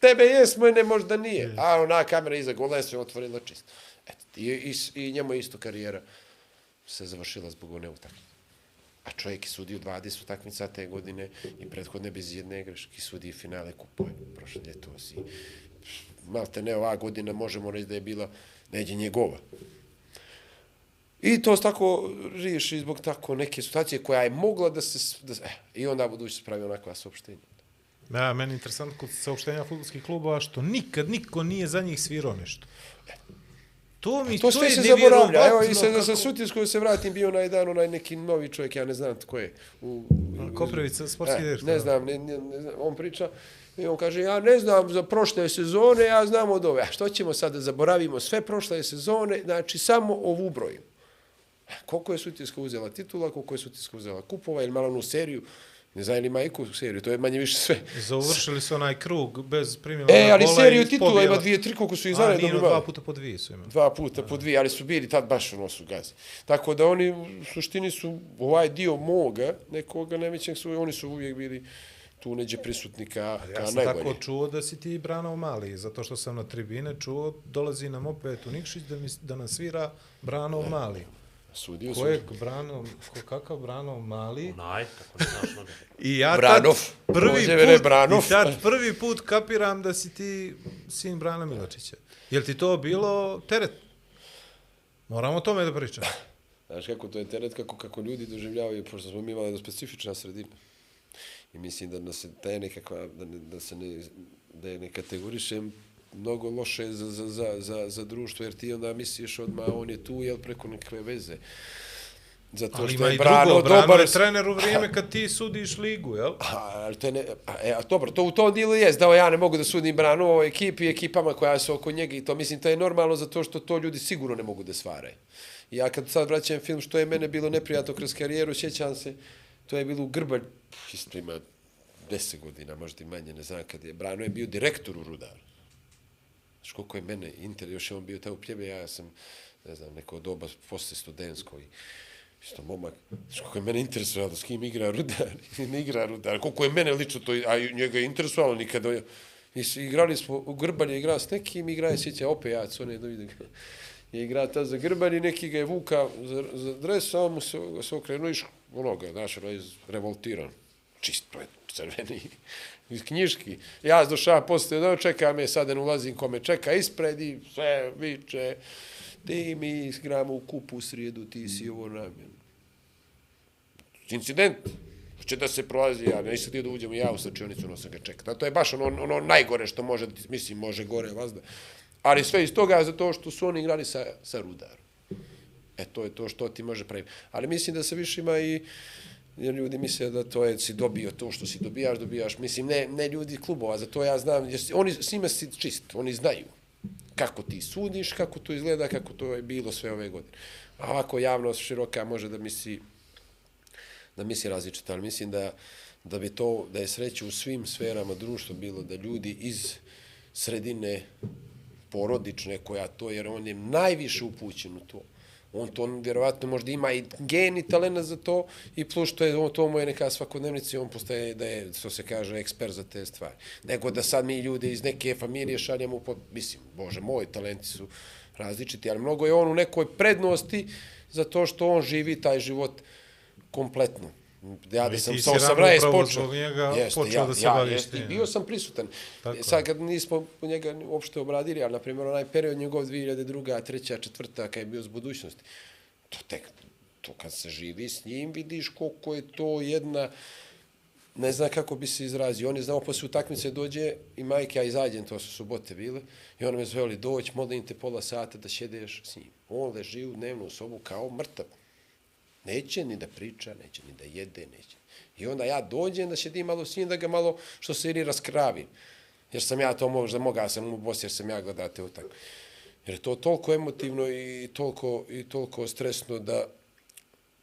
S4: tebe jesmo i ne možda nije. A ona kamera iza gola se otvorila čisto. Eto, i, i, i njemu isto karijera se završila zbog one utakmice. A čovjek je sudio 20 utakmica te godine i prethodne bez jedne greške sudi finale kupove. Prošle ljeto si. Malte ne, ova godina možemo reći da je bila neđe njegova. I to se tako riješi zbog tako neke situacije koja je mogla da se... Da, eh, I onda budući se pravi onakva saopštenja.
S3: Ja, meni je interesantno kod saopštenja futbolskih klubova što nikad niko nije za njih svirao nešto. To mi
S4: to,
S3: to je
S4: se zaboravlja. Evo i se kako... sa Sutjeskom se vratim bio onaj dan onaj neki novi čovjek, ja ne znam tko je. U,
S3: Koprivica, sportski
S4: e, direktor. Ne znam, ne, ne, ne znam, on priča i on kaže, ja ne znam za prošle sezone, ja znam od ove. A što ćemo sad da zaboravimo sve prošle sezone, znači samo ovu broju. Koliko je Sutjeska uzela titula, koliko je Sutjeska uzela kupova ili malo onu seriju, Ne znam ima iku seriju, to je manje više sve.
S3: Završili su onaj krug bez primjela
S4: E, ali seriju titula ima dvije, tri, koliko su ih zaredno
S3: imali. dva puta po dvije su imali.
S4: Dva puta po dvije, ali su bili tad baš ono su gazi. Tako da oni u suštini su ovaj dio moga, nekoga nevećeg su, oni su uvijek bili tu neđe prisutni ka, ja ka
S3: najbolji. Ja sam tako čuo da si ti Branov mali, zato što sam na tribine čuo, dolazi nam opet u Nikšić da, mi, da nas svira Branov mali.
S4: Sudio
S3: Ko je Brano, ko, kakav Brano mali?
S2: Onaj, kako ne znaš noga.
S3: I ja
S4: Branov.
S3: tad prvi put, Branov. I tad prvi put kapiram da si ti sin Brana Miločića. Je ti to bilo teret? Moramo o tome da pričamo.
S4: Znaš kako to je teret, kako, kako ljudi doživljavaju, pošto smo mi imali jedna specifična sredina. I mislim da, da se te nekakva, da, ne, da se ne, da je ne kategorišem mnogo loše za, za, za, za, za društvo, jer ti onda misliš odmah, on je tu, jel, preko nekve veze.
S3: Zato ali što je Brano drugo, Brano dobar... je trener u vrijeme kad ti sudiš ligu, jel?
S4: A, ali to je ne, a, e, a, dobro, to u tom dilu jest, da ja ne mogu da sudim Brano ovoj ekipi i ekipama koja su oko njega i to mislim, to je normalno zato što to ljudi sigurno ne mogu da svare. Ja kad sad vraćam film što je mene bilo neprijatno kroz karijeru, sjećam se, to je bilo u Grbanj, isto ima deset godina, možda i manje, ne znam kad je, Brano je bio direktor u Rudaru. Znaš koliko je mene inter, još je on bio taj u pljebe, ja sam, ne znam, neko doba posle studensko i isto momak. Znaš koliko je mene interesovalo s kim igra Rudar, ne igra Rudar, koliko je mene lično to, a njega je interesovalo nikada. I igrali smo u Grbanje, igra s nekim, igra je sjeća opet ja, co ne da vidim. Je igra ta za Grbanje, neki ga je vuka za, za dres, a mu se, se okrenuo i onoga, znaš, ono je revoltiran. Čist, crveni iz knjiški. Ja došao posle, da čeka me, sad ne ulazim kome čeka ispred i sve viče, ti mi igramo u kupu u srijedu, ti si ovo namjen. Incident, Hoće da se prolazi, ja nisam ti da uđem ja u srčionicu, ono sam ga čekao. To je baš ono, ono najgore što može, mislim, može gore vazda. Ali sve iz toga zato što su oni igrali sa, sa rudarom. E, to je to što ti može praviti. Ali mislim da se više ima i jer ljudi misle da to je, si dobio to što si dobijaš, dobijaš. Mislim, ne, ne ljudi klubova, za to ja znam, jer si- oni, s njima si čist, oni znaju kako ti sudiš, kako to izgleda, kako to je bilo sve ove godine. A ovako javnost široka može da misli da misli različito, ali mislim da, da bi to, da je sreće u svim sferama društva bilo da ljudi iz sredine porodične koja to, jer on je najviše upućen u to. On to vjerovatno možda ima i gen i talena za to i plus što je on, to mu je neka svakodnevnica i on postaje da je, što se kaže, ekspert za te stvari. Nego da sad mi ljude iz neke familije šaljemo, po, mislim, bože, moji talenti su različiti, ali mnogo je on u nekoj prednosti zato što on živi taj život kompletno. Ja da sam sa
S3: si rano
S4: 18
S3: upravo
S4: počeo.
S3: njega
S4: Jeste,
S3: počeo
S4: ja,
S3: da se
S4: ja,
S3: baviš
S4: jeste, i bio sam prisutan.
S3: Tako je.
S4: Sad kad nismo u njega uopšte obradili, ali na primjer onaj period njegov 2002. treća, četvrta, kad je bio s budućnosti, to tek, to kad se živi s njim, vidiš koliko je to jedna, ne znam kako bi se izrazio. On je znao posle utakmice dođe i majke, ja izađem, to su subote bile, i ona me zveli doći, molim te pola sata da šedeš s njim. On leži u dnevnu sobu kao mrtav. Neće ni da priča, neće ni da jede, neće. I onda ja dođem da šedim malo s njim, da ga malo, što se ili raskravim. Jer sam ja to možda mogao sam u Bosni, jer sam ja gledate utak. Jer je to toliko emotivno i toliko, i toliko stresno da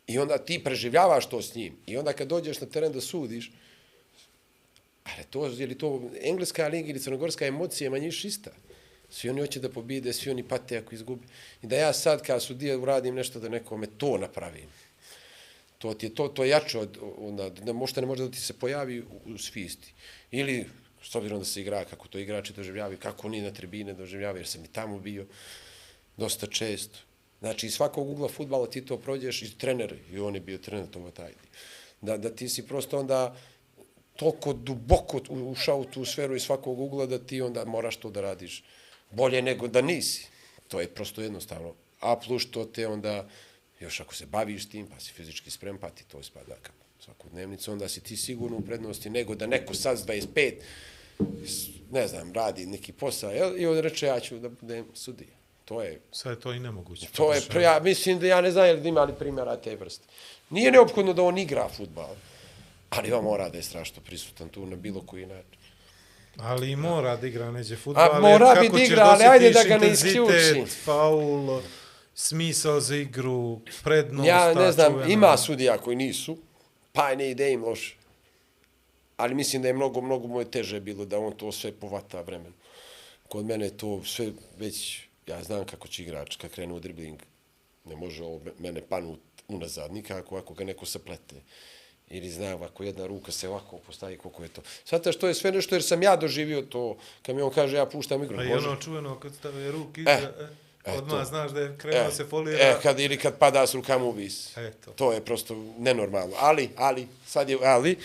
S4: i onda ti preživljavaš to s njim. I onda kad dođeš na teren da sudiš, ali to, je li to engleska liga ili crnogorska emocija manje više ista. Svi oni hoće da pobide, svi oni pate ako izgubi. I da ja sad kad sudija uradim nešto da nekome to napravim. To ti je to, to je jače od, onda, ne, možda ne može da ti se pojavi u, u svisti. Ili, s obzirom da se igra, kako to igrači doživljavaju, kako oni na tribine doživljavaju, jer sam i tamo bio dosta često. Znači, iz svakog ugla futbala ti to prođeš i trener, i on je bio trener Tomo Tajdi. Da, da ti si prosto onda toliko duboko ušao u tu sferu iz svakog ugla da ti onda moraš to da radiš bolje nego da nisi. To je prosto jednostavno. A plus što te onda, još ako se baviš tim, pa si fizički sprem, pa ti to spada kao svakodnevnicu, onda si ti sigurno u prednosti nego da neko sad s 25, s- ne znam, radi neki posao, jel? i on reče ja ću da budem sudija. To je
S3: Sad je to i nemoguće.
S4: To je, ja mislim da ja ne znam je li ima li primjera te vrste. Nije neophodno da on igra futbal, ali on mora da je strašno prisutan tu na bilo koji način.
S3: Ali mora da igra neđe futbol.
S4: A, mora bi da igra, ali ajde da ga ne isključi.
S3: faul, smisao za igru, prednost.
S4: Ja ne znam,
S3: čuvena.
S4: ima sudija koji nisu, pa ne ide im loše. Ali mislim da je mnogo, mnogo moje teže bilo da on to sve povata vremenom. Kod mene to sve već, ja znam kako će igrač, kad krenu u dribling, ne može ovo me- mene panut unazad nikako ako ga neko saplete. Ili zna ovako jedna ruka se ovako postavi koliko je to. Svata što je sve nešto jer sam ja doživio to, kad mi on kaže ja puštam igru.
S3: A i ono čuveno kad stave ruke
S4: E,
S3: iza, e,
S4: e,
S3: odmah znaš da je krenuo se folira.
S4: E, kad, ili kad pada s rukama u vis.
S3: Eto.
S4: To je prosto nenormalno. Ali, ali, sad je, ali,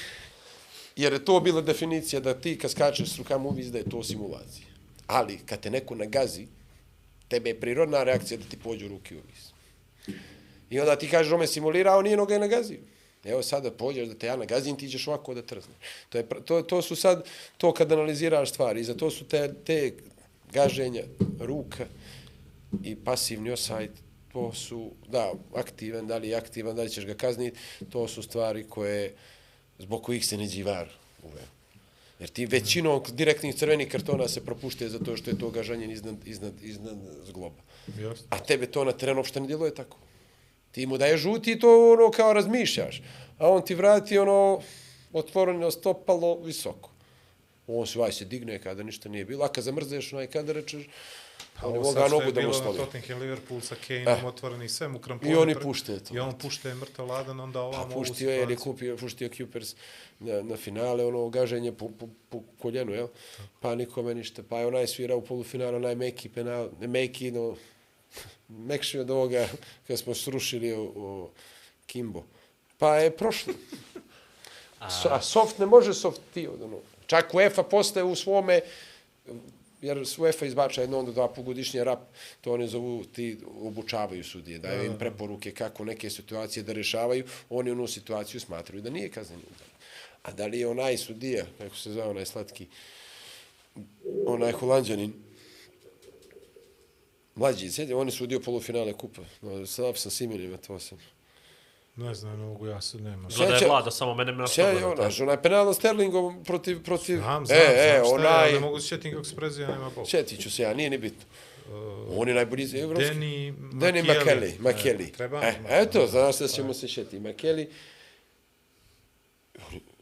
S4: jer je to bila definicija da ti kad skačeš s rukama u vis da je to simulacija. Ali, kad te neko nagazi, tebe je prirodna reakcija da ti pođu ruke u vis. I onda ti kažeš, on me simulirao, nije noga je nagazio. Evo sada pođeš da te ja nagazim, ti ćeš ovako da trzneš. To, je, to, to su sad, to kad analiziraš stvari, i za to su te, te gaženja ruka i pasivni osajd, to su, da, aktivan, da li je aktivan, da li ćeš ga kazniti, to su stvari koje, zbog kojih se neđi var uveo. Jer ti većinom direktnih crvenih kartona se propušte zato što je to gažanje iznad, iznad, iznad zgloba. A tebe to na terenu uopšte ne djeluje tako. Ti mu daje žuti i to ono kao razmišljaš. A on ti vrati ono otvoreno stopalo visoko. On se vaj se digne kada ništa nije bilo. A kad zamrzeš onaj kada rečeš, on
S3: Ovo
S4: moga
S3: sad što
S4: nogu
S3: je
S4: da mu
S3: bilo na
S4: stoli.
S3: Tottenham Liverpool sa Kaneom
S4: Eh.
S3: otvoreni sve mu krampone.
S4: I oni pušte to.
S3: I on pušte je mrtav ladan, onda
S4: Pa
S3: ovamo ovu
S4: puštio je, jer je
S3: situaciju.
S4: kupio, puštio Kupers na, na finale, ono gaženje po, po, po koljenu, jel? Pa nikome ništa. Pa je onaj svira u polufinalu, onaj meki penal, ne meki, no, mekši od ovoga kad smo srušili o, o Kimbo. Pa je prošlo. So, a soft ne može soft ti od ono. Čak UEFA postaje u svome, jer UEFA izbača jedno onda dva pogodišnje rap, to oni zovu, ti obučavaju sudije, daju im preporuke kako neke situacije da rešavaju, oni onu situaciju smatraju da nije kazneni udar. A da li je onaj sudija, kako se zove onaj slatki, onaj holandjanin, mlađi, sjedi, on je sudio polufinale kupa, no, sam s imenima, to sam.
S3: Ne znam, ne mogu ja sad nema.
S2: Gleda je Vlada, samo mene me
S4: Sjaj,
S2: nastavlja.
S4: ona, onaj penal na Sterlingom protiv, protiv...
S3: Znam, znam,
S4: e,
S3: znam
S4: e,
S3: šta je,
S4: onaj...
S3: ali ne mogu se sjetiti kako se preziva, nema Bog.
S4: Sjetit ću se ja, nije ni bitno. On je najbolji iz evropski.
S3: Danny
S4: Danny
S3: Makeli.
S4: McKelly. McKelly.
S3: E, treba
S4: E, eto, znaš da ćemo se šeti. McKelly.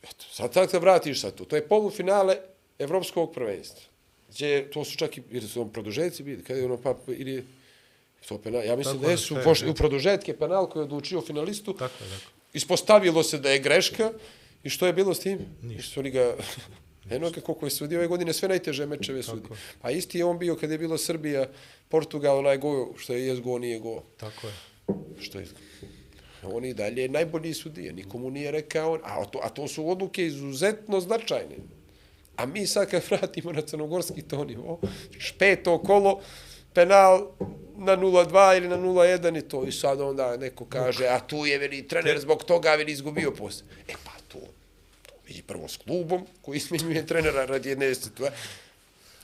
S4: Eto, sad tako da vratiš sad tu. To je polufinale evropskog prvenstva. Gdje, to su čak i, jer su on produžetci bili, kada je ono pa, ili to penal, ja mislim
S3: Tako
S4: da
S3: je,
S4: su pošli, u produžetke penal koji je odlučio finalistu.
S3: Tako je, tako.
S4: Ispostavilo se da je greška i što je bilo s tim? Ništa. Su oni ga, eno koliko je sudio ove godine, sve najteže mečeve sudi. Pa isti je on bio kada je bilo Srbija, Portugal, onaj go, što je jes go, nije go.
S3: Tako je.
S4: Što je? On i dalje je najbolji sudija, nikomu nije rekao, a to, a to su odluke izuzetno značajne. A mi sad kad vratimo na crnogorski to nivo, peto kolo, penal na 0-2 ili na 0-1 i to. I sad onda neko kaže, a tu je veli trener zbog toga veli izgubio posle. E pa to, to vidi prvo s klubom koji ismenjuje trenera radi jedne situacije.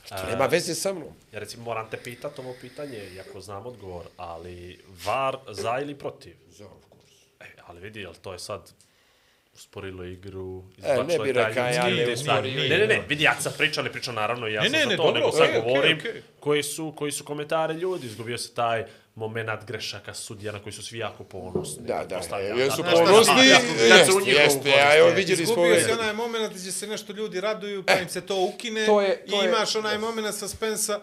S4: To nema veze sa mnom.
S2: Ja recimo moram te pitat ovo pitanje, iako znam odgovor, ali VAR za ili protiv?
S4: Za, of course.
S2: E, ali vidi, jel to je sad usporilo igru,
S4: E, ne
S2: izbačilo
S4: bi
S2: je taj
S4: rekao, ja ne usporio
S2: Ne, ne, ne, vidi, ja sam pričao, ne pričao naravno, ja
S3: Ne,
S2: sam
S3: ne,
S2: za
S3: ne,
S2: to,
S3: dobro,
S2: nego sad
S3: okej,
S2: govorim
S3: okej.
S2: koji su, koji su komentare ljudi, izgubio se taj moment grešaka sudija na koji su svi jako ponosni.
S4: Da, da,
S2: Pretpostavljam.
S4: jesu
S2: šta,
S4: ponosni, jeste, jeste,
S2: korist,
S4: a evo
S2: je.
S4: vidjeli smo
S3: Izgubio si onaj moment gdje se nešto ljudi raduju, pa im se to ukine
S4: to je- to
S3: i
S4: je-
S3: imaš onaj moment suspensa,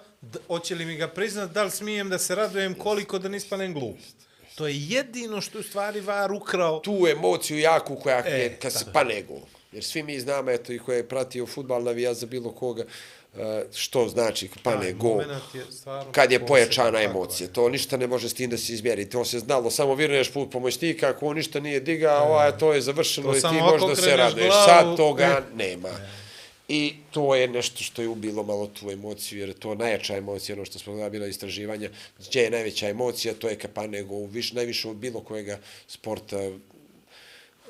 S3: hoće li mi ga priznat, da li smijem da se radujem, koliko da ne ispanem glup. To je jedino što je u stvari VAR ukrao.
S4: tu emociju jaku koja
S3: E,
S4: je, kad se pane gol. Jer svi mi znamo, eto, i ko je pratio futbal, navija za bilo koga, eh, što znači pane
S3: Taj
S4: gol.
S3: je
S4: Kad je pojačana emocija, to ništa ne može s tim da se izmjeri. To se znalo, samo virneš put pomoćnika, ako on ništa nije digao, ovaj, to je završeno
S3: To
S4: i ti
S3: samo
S4: možeš
S3: ako
S4: da se raduješ. Sad toga
S3: e.
S4: nema. I to je nešto što je ubilo malo tu emociju, jer je to najjača emocija, ono što smo gledali bilo istraživanja, gdje je najveća emocija, to je Kapanego, u viš, najviše od bilo kojega sporta,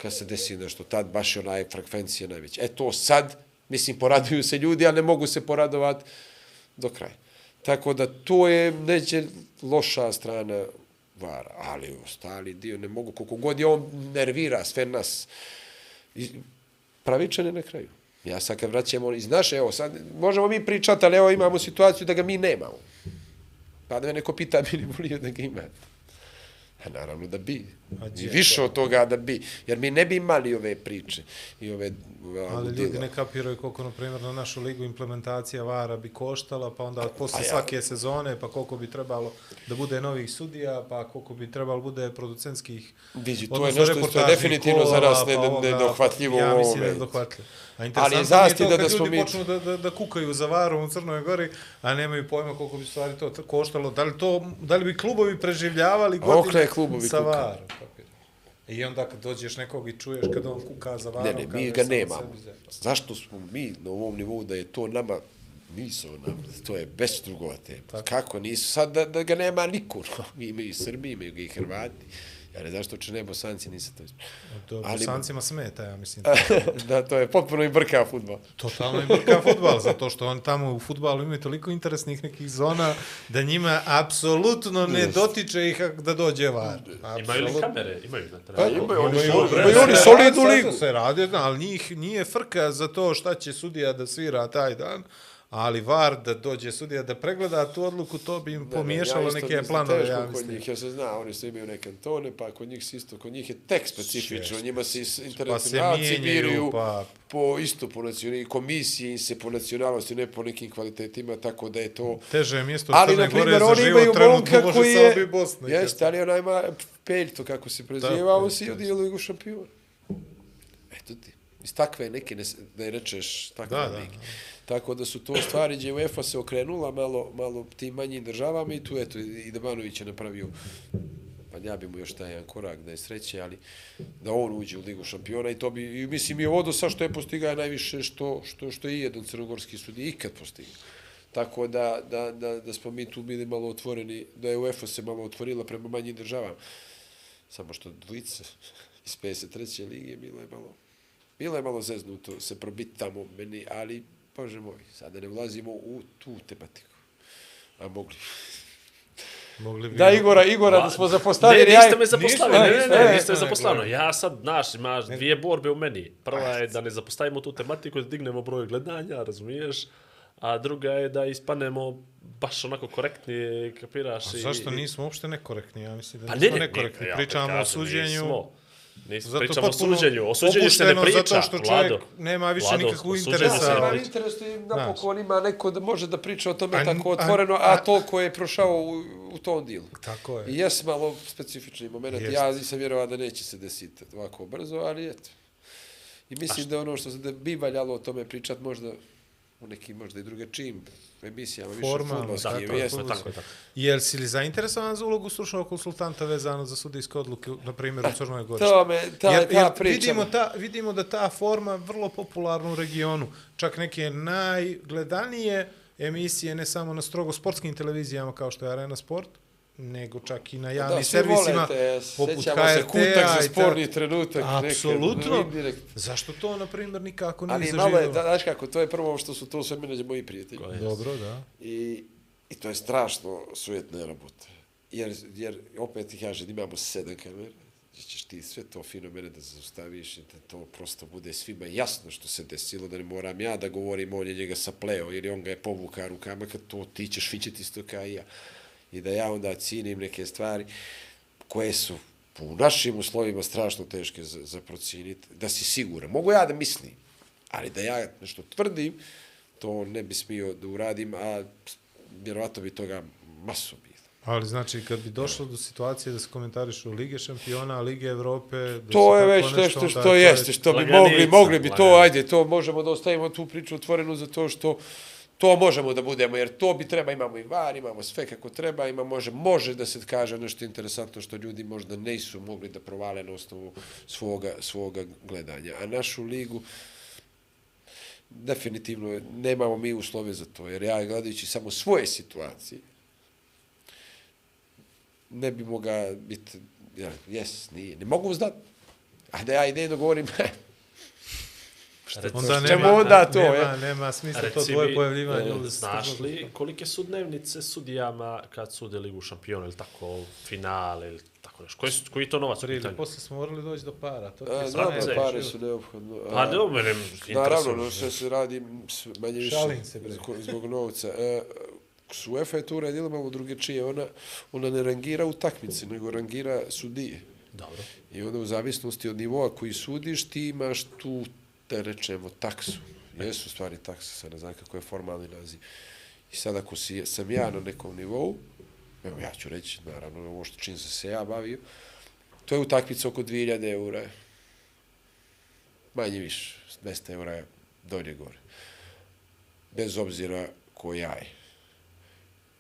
S4: kad se desi nešto, tad baš je onaj frekvencija najveća. E to sad, mislim, poraduju se ljudi, a ne mogu se poradovati do kraja. Tako da to je neće loša strana vara, ali ostali dio ne mogu, koliko god je on nervira sve nas, pravičan je na kraju. Ja sad kad vraćamo iz naše, evo sad, možemo mi pričati, ali evo imamo situaciju da ga mi nemamo. Pa da me neko pita, bi li volio da ga imate? A naravno da bi. I više od toga da bi. Jer mi ne bi imali ove priče i ove...
S3: Ali ljudi
S4: ludila.
S3: ne kapiraju koliko, na primjer, na našu ligu implementacija VAR-a bi koštala, pa onda posle
S4: A ja-
S3: svake sezone, pa koliko bi trebalo da bude novih sudija, pa koliko bi trebalo bude producentskih
S4: Vidi, to je nešto što je definitivno za nas ne-
S3: pa
S4: ne-
S3: ovoga,
S4: nedohvatljivo
S3: Ja
S4: u
S3: mislim da je
S4: ovom
S3: nedohvatljivo. A
S4: Ali je
S3: to
S4: da
S3: kad
S4: smo mi-
S3: počnu da, da, da kukaju za varom u Crnoj Gori, a nemaju pojma koliko bi stvari to koštalo. Da li, to, da li bi klubovi preživljavali godine
S4: klubovi
S3: sa
S4: kukaju?
S3: varom? I onda kad dođeš nekog i čuješ kad on kuka za varom,
S4: Ne, ne, mi ga nemamo. Zašto smo mi na ovom nivou da je to nama nisu nam, to je bez drugova tema. Kako nisu? Sad da, da ga nema niko. No, mi imaju Srbi, imaju ga i Hrvati. Ja ne znam što će ne Bosanci nisi to ispravili.
S3: To
S4: Ali-
S3: Bosancima smeta, ja mislim.
S4: da, to je potpuno i brka futbol.
S3: Totalno im brka futbal, zato što on tamo u futbalu imaju toliko interesnih nekih zona da njima apsolutno ne dotiče ih da dođe var.
S2: Imaju li kamere? Imaju na
S4: Pa
S2: terenu.
S4: imaju oni,
S3: Imaju,
S4: imaju,
S3: imaju
S4: oni solidnu
S3: Sad
S4: ligu.
S3: se radi, ali njih nije frka za to šta će sudija da svira taj dan, ali VAR da dođe sudija da pregleda tu odluku, to bi im pomiješalo
S4: isto
S3: neke
S4: mislim,
S3: planove,
S4: teško
S3: ja
S4: Kod njih, ja se zna, oni su imaju neke kantone, pa kod njih se isto, kod njih je tek specifično, njima se internacionalci
S3: mijenjaju,
S4: biraju
S3: pa-
S4: po isto po nacionalnosti, komisije im se po nacionalnosti, ne po nekim kvalitetima, tako da je to...
S3: Teže je mjesto u
S4: Ali,
S3: Crne
S4: na
S3: Gore
S4: primjer,
S3: za
S4: oni
S3: život
S4: imaju
S3: trenutno može
S4: koji
S3: samo
S4: je...
S3: biti Bosna. i
S4: Jeste, ali onaj ima Peljto, kako se preziva, on si odio ligu šampiona. Eto ti. Iz takve neke, ne, da je rečeš, takve
S3: Da, da.
S4: lige. Tako da su to stvari gdje UEFA se okrenula malo, malo tim manjim državama i tu, eto, i Dabanović je napravio pa ja bi mu još taj jedan korak da je sreće, ali da on uđe u Ligu šampiona i to bi, i mislim i ovo do sad što je postigao najviše što, što, što je jedan crnogorski sudija ikad postigao. Tako da, da, da, da smo mi tu bili malo otvoreni, da je UEFA se malo otvorila prema manjim državama. Samo što dvojice iz 53. lige bilo je malo, bilo je malo zeznuto se probiti tamo meni, ali, bože moj, sada ne ulazimo u tu tematiku. A mogli.
S3: Mogli bi...
S4: Da, Igora, Igora, da smo zapostavili.
S2: Ne, niste me zapostavili, ne, ne, ne,
S3: ne,
S2: niste me
S3: ne,
S2: zapostavili.
S3: ne.
S2: Ja sad, znaš, imaš dvije borbe u meni. Prva je da ne zapostavimo tu tematiku, da dignemo broj gledanja, razumiješ? A druga je da ispanemo baš onako korektni, kapiraš?
S3: A
S2: i-
S3: zašto
S2: i-
S3: nismo uopšte nekorektni? Ja mislim da
S2: Pa
S3: nismo
S2: ne, ne,
S3: nekorektni.
S2: ne, ja
S3: Pričamo
S2: kažem,
S3: o suđenju.
S2: Nismo. Nismo,
S3: Zato
S2: pričamo o suđenju. O suđenju se ne priča,
S3: zato što čovjek
S2: Vlado.
S3: nema više
S2: Vlado,
S3: nikakvog
S2: suđenju
S3: interesa.
S2: se
S4: Da,
S2: priča.
S4: ima interes i napokon ima neko da može da priča o tome
S3: A-
S4: tako
S3: a-
S4: otvoreno, a,
S3: a-
S4: toliko je prošao u, u tom dilu.
S3: Tako je.
S4: I jes malo specifični moment.
S3: Jest.
S4: Ja nisam vjerovao da neće se desiti ovako brzo, ali eto. I mislim da ono što se da bi valjalo o tome pričat možda u nekim možda i drugačijim emisijama, više
S3: Formalno,
S4: fudbalskim.
S3: tako je.
S2: Tako je, tako.
S3: Jel si li zainteresovan za ulogu stručnog konsultanta vezano za sudijske odluke, na primjer, u Crnoj Gori?
S4: To me, ta,
S3: jer,
S4: ta
S3: jer
S4: priča.
S3: vidimo, ta, vidimo da ta forma vrlo popularna u regionu. Čak neke najgledanije emisije, ne samo na strogo sportskim televizijama kao što je Arena Sport, nego čak i na javnim
S4: da, svi
S3: servisima,
S4: volete,
S3: poput
S4: sećamo se
S3: HRT-a
S4: kutak za sporni
S3: ta-
S4: trenutak.
S3: Apsolutno. Zašto to, na primjer, nikako nije
S4: Ali
S3: zaživjelo?
S4: malo je, da, znaš kako, to je prvo što su to sve među moji prijatelji.
S3: Dobro, da.
S4: I, I to je strašno sujetna rabota. Jer, jer opet ti kažem, imamo sedam kamera, gdje ćeš ti sve to fino mene da zaustaviš i da to prosto bude svima jasno što se desilo, da ne moram ja da govorim, on je njega sapleo ili on ga je povuka rukama, kad to ti ćeš fićeti isto kao i ja. I da ja onda cijenim neke stvari koje su po našim uslovima strašno teške za, za procijeniti, da si siguran. Mogu ja da mislim, ali da ja nešto tvrdim, to ne bi smio da uradim, a vjerovatno bi toga maso bilo.
S3: Ali znači, kad bi došlo do situacije da se komentarišu Lige šampiona, Lige Evrope... Da
S4: To je već nešto što
S3: to je-
S4: jeste, što bi mogli, mogli bi to, ajde, to možemo da ostavimo tu priču otvorenu za to što to možemo da budemo, jer to bi treba, imamo i var, imamo sve kako treba, ima može, može da se kaže ono nešto interesantno što ljudi možda nisu mogli da provale na osnovu svoga, svoga gledanja. A našu ligu, definitivno nemamo mi uslove za to, jer ja gledajući samo svoje situacije, ne bi moga biti, ja, jes, nije, ne mogu znati. A da ja idejno govorim,
S3: Onda
S4: Čemu
S3: nema,
S4: onda to,
S3: nema,
S4: je?
S3: nema smisla to
S2: Reci
S3: tvoje
S2: mi,
S3: pojavljivanje.
S2: e, Znaš li kolike su dnevnice sudijama kad sude Ligu šampiona ili tako finale ili tako nešto? Koji, su- koji je to novac u
S3: Prije ili
S2: pitanju?
S3: posle smo morali doći do para. To
S4: A,
S3: je
S4: znam da
S2: ne,
S4: pare su neophodno. a-
S2: Pa ne, mene
S4: Naravno, no, sve se radi s- manje više
S3: Šalim se, bre.
S4: zbog, zbog novca. E, s UEFA je tu radila malo drugačije. Ona, ona ne rangira utakmice, nego rangira sudije.
S2: Dobro.
S4: I onda u zavisnosti od nivoa koji sudiš, ti imaš tu, da rečemo, taksu. Jesu stvari taksa, sad ne znam kako je formalni naziv. I sad ako si, sam ja na nekom nivou, evo ja ću reći, naravno, ovo što čim sam se ja bavio, to je utakmica oko 2000 eura. Manje više, 200 eura je dolje gore. Bez obzira ko ja je.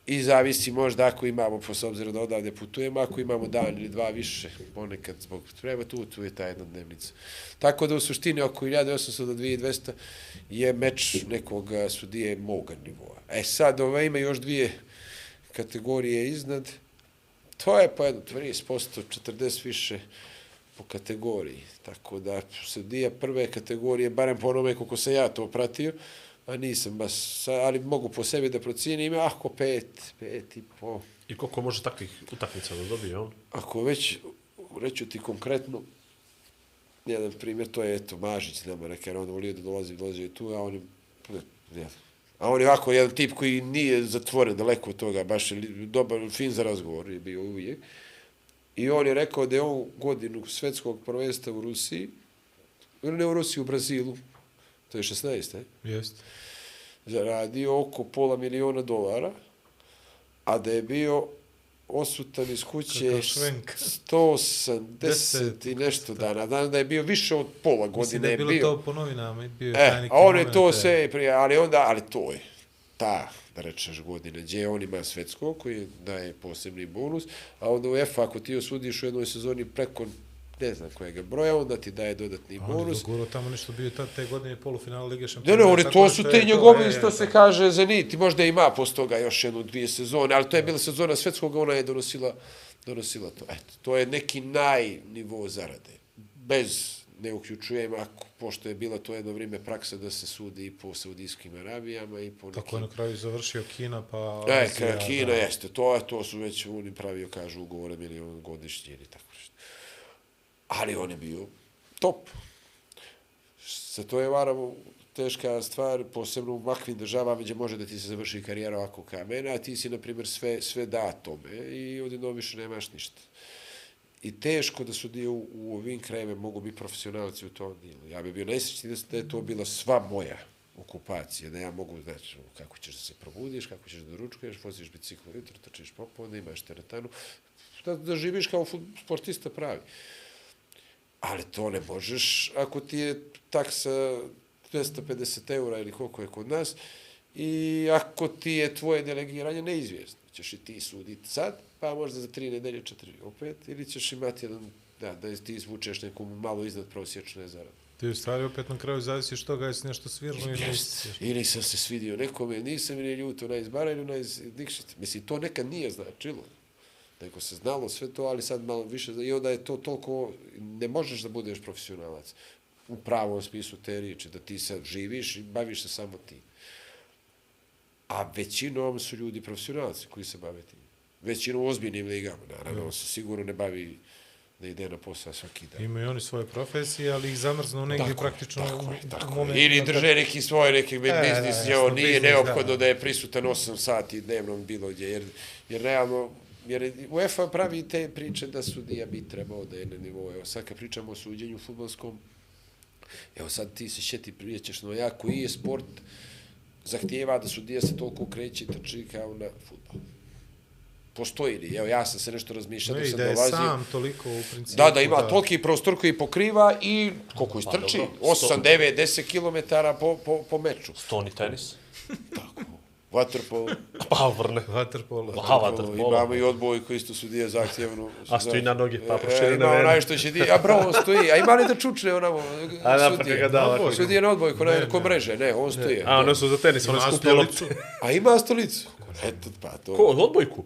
S4: I zavisi možda ako imamo, po s obzirom da odavde putujemo, ako imamo dan ili dva više, ponekad zbog treba tu, tu je ta jedna dnevnica. Tako da u suštini oko 1800 do 2200 je meč nekog sudije moga nivoa. E sad, ove ima još dvije kategorije iznad, to je po jedno 30%, 40 više po kategoriji. Tako da sudija prve kategorije, barem po onome koliko sam ja to pratio, a nisam baš, ali mogu po sebi da procijenim, ako pet, pet i po.
S2: I koliko može takvih utakmica da dobije on?
S4: Ako već, reću ti konkretno, jedan primjer, to je, eto, Mažić nama neka, jer on volio da dolazi, dolazi tu, a on je, ne, a on je ovako jedan tip koji nije zatvoren daleko od toga, baš je dobar, fin za razgovor je bio uvijek. I on je rekao da je on godinu svetskog prvenstva u Rusiji, ili ne u Rusiji, u Brazilu, to je 16, ne?
S3: Jest.
S4: zaradio oko pola miliona dolara, a da je bio osutan iz kuće
S3: Kakav švenk.
S4: 180 i nešto dana. Znam da je bio više od pola
S3: Mislim
S4: godine
S3: da je
S4: je
S3: bilo
S4: bio.
S3: to po novinama. Bio je
S4: E, a on je to sve prije, ali onda, ali to je ta, da rečeš, godine, gdje on ima svetsko, koji daje posebni bonus, a onda u EFA, ako ti osudiš u jednoj sezoni preko ne znam kojeg broja, onda ti daje dodatni
S3: A On je
S4: bonus.
S3: doguro tamo nešto bio tad te godine polufinala Lige
S4: Ne,
S3: šampiona.
S4: ne, oni
S3: tako
S4: to su te
S3: to,
S4: njegovi,
S3: e,
S4: isto se kaže, Zenit. Možda ima posto toga još jednu, dvije sezone, ali to je bila sezona svetskog, ona je donosila, donosila to. Eto, to je neki najnivo zarade. Bez ne uključujem, ako, pošto je bila to jedno vrijeme praksa da se sudi i po Saudijskim Arabijama i po
S3: Tako je na kraju završio Kina, pa...
S4: E,
S3: Azija,
S4: ka, Kina
S3: da.
S4: jeste, to, to su već oni pravio, kažu, ugovore milion godišnji ili tako. Ali on je bio top. Sa to je varamo teška stvar, posebno u makvim državama gdje može da ti se završi karijera ovako kamena, a ti si, na primjer, sve, sve da tome i odjednom više nemaš ništa. I teško da su dio u, u ovim krajevima mogu biti profesionalci u tom dijelu. Ja bih bio najsrećniji da, je to bila sva moja okupacija, da ja mogu, znači, kako ćeš da se probudiš, kako ćeš da ručkuješ, voziš bicikl jutro, trčiš popodne, imaš teretanu, da, da živiš kao sportista pravi. Ali to ne možeš ako ti je taksa 250 eura ili koliko je kod nas i ako ti je tvoje delegiranje neizvjesno. Ćeš i ti suditi sad, pa možda za tri nedelje, četiri opet, ili ćeš imati jedan, da, da ti izvučeš neku malo iznad prosječne zarade.
S3: Ti u stvari opet na kraju zavisiš toga jesi nešto svirno ili nisi.
S4: Ili sam se svidio nekome, nisam ili ljuto na izbara ili na iz. Mislim, to nekad nije značilo. Nego se znalo sve to, ali sad malo više. I onda je to toliko, ne možeš da budeš profesionalac u pravom smislu te riječi, da ti sad živiš i baviš se samo ti. A većinom su ljudi profesionalci koji se bave tim. Većinom u ozbiljnim ligama, naravno, on se sigurno ne bavi da ide na posao svaki dan.
S3: Imaju oni svoje profesije, ali ih zamrznu negdje
S4: Tako
S3: praktično
S4: tako
S3: u, u
S4: tako
S3: momentu
S4: je. Ili drže neki svoj neki
S3: E,
S4: biznis,
S3: da,
S4: njeo
S3: jasno,
S4: nije
S3: biznis,
S4: neophodno
S3: da.
S4: da je prisutan 8 sati dnevno bilo gdje, jer, jer realno, jer UEFA pravi te priče da sudija bi trebao da je na nivou. Evo sad kad pričamo o suđenju futbolskom, evo sad ti se šeti prijećeš no ja koji je sport zahtijeva da sudija se toliko kreće i trči kao na futbol. Postoji li? Evo ja sam se nešto razmišljao dok
S3: i
S4: sam
S3: da je
S4: dolazio.
S3: sam toliko u principu.
S4: Da, da ima toliki prostor koji pokriva i koliko istrči?
S2: dobro,
S4: 8, 9, 10 km po, po, po meču.
S2: Stoni tenis.
S4: Vaterpolo.
S2: Pa vrne.
S3: Waterpolo.
S2: Aha, vaterpolo.
S4: Imamo i odboj koji isto sudije zahtjevno.
S2: A stoji na noge, pa
S4: E,
S2: proširene
S4: Ima
S2: vene.
S4: onaj što će di, a bravo stoji. A ima li da čučne onamo
S2: A da, pa
S4: sudije?
S2: ga da ovako.
S4: Sudije na odbojku, na
S3: Ne,
S4: ko mreže, ne, on stoji.
S2: A, one su za tenis, one loptu.
S3: stolicu.
S4: A ima stolicu. Eto, pa to.
S2: Ko, odbojku?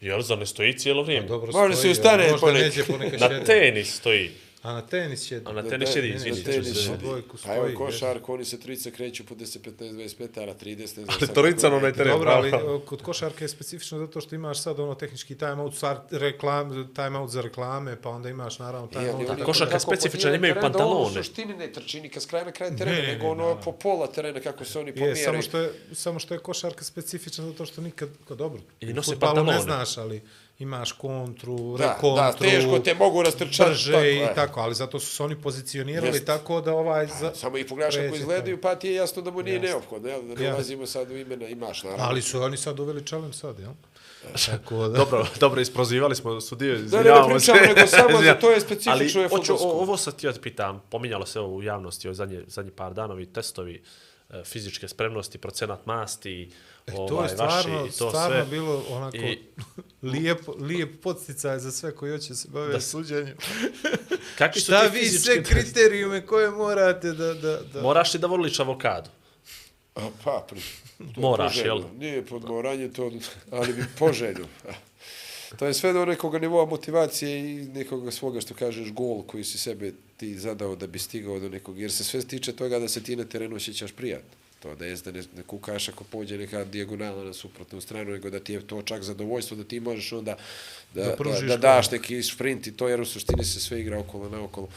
S2: Jel, za ne stoji cijelo vrijeme?
S3: Dobro
S4: Može se
S3: stoji,
S4: ustane
S3: možda
S4: ponekad.
S3: neđe ponekad
S2: Na tenis stoji.
S3: A na tenis će...
S2: A na tenis sjedi,
S4: Na
S2: izvini.
S4: tenis
S2: ću se-
S4: sjedi.
S3: odbojku
S4: A evo
S3: stoji,
S4: košarku, oni se trica kreću po 10, 15, 20 metara, 30, ne znam.
S2: Ali
S4: sad
S2: Torica na
S4: kako-
S2: onaj teren.
S3: Dobro, ali kod košarke je specifično zato što imaš sad ono tehnički timeout, reklam, timeout za reklame, pa onda imaš naravno
S4: Je,
S3: timeout.
S4: oni
S2: košarka
S4: kako
S2: specifična, imaju
S4: ono
S2: pantalone.
S4: suštini ne trči ni kad s kraja na kraj terena,
S3: Ne, ne,
S4: nego
S3: ne,
S4: ono po pola terena kako se oni
S3: Je,
S4: pomijere.
S3: samo što je, samo što je košarka specifična zato što nikad, dobro,
S2: I nose
S3: fudbalu ne
S2: pantalone.
S3: znaš, ali imaš kontru,
S4: Da,
S3: rekontru,
S4: da, teško te mogu rastrčati.
S3: brže
S4: tako
S3: i
S4: je.
S3: tako, ali zato su se oni pozicionirali
S4: Jeste.
S3: tako da ovaj... Za,
S4: Samo ih pogledaš kako izgledaju, pa ti je jasno da mu nije neophodno, jel? Da ne
S3: Jeste.
S4: ulazimo sad u imena, imaš naravno.
S3: ali su oni sad uveli challenge sad, jel? Tako da...
S2: Dobro, dobro, isprozivali smo sudije,
S4: ne
S2: izvinjavamo
S4: pričamo,
S2: se.
S4: nego samo za to je specifično je
S2: Ali, hoću,
S4: fudbalsko.
S2: o- ovo sad ti ja te pitam, pominjalo se ovo u javnosti o zadnje, zadnji par dana, ovi testovi e, fizičke spremnosti, procenat masti,
S3: E, to
S2: ovaj,
S3: je stvarno,
S2: vaši, i to
S3: stvarno
S2: sve.
S3: bilo onako
S2: I-
S3: lijep, lijep podsticaj za sve koji hoće se baviti
S2: Da-
S3: suđenjem.
S2: Kakvi su
S3: Šta vi sve kriterijume koje morate da... da, da...
S2: Moraš li da voliš avokado?
S4: A, pa, pri, to je
S2: Moraš,
S4: poželjno.
S2: jel?
S4: Nije podmoranje to, ali bi poželjno. To je sve do nekoga nivoa motivacije i nekoga svoga, što kažeš, gol koji si sebe ti zadao da bi stigao do nekog, jer se sve tiče toga da se ti na terenu osjećaš prijatno. To da jest da ne, ne kukaš ako pođe neka dijagonala na suprotnu stranu, nego da ti je to čak zadovoljstvo da ti možeš onda da,
S3: Da
S4: da, da, daš neki sprint i to, jer u suštini se sve igra okolo na okolo.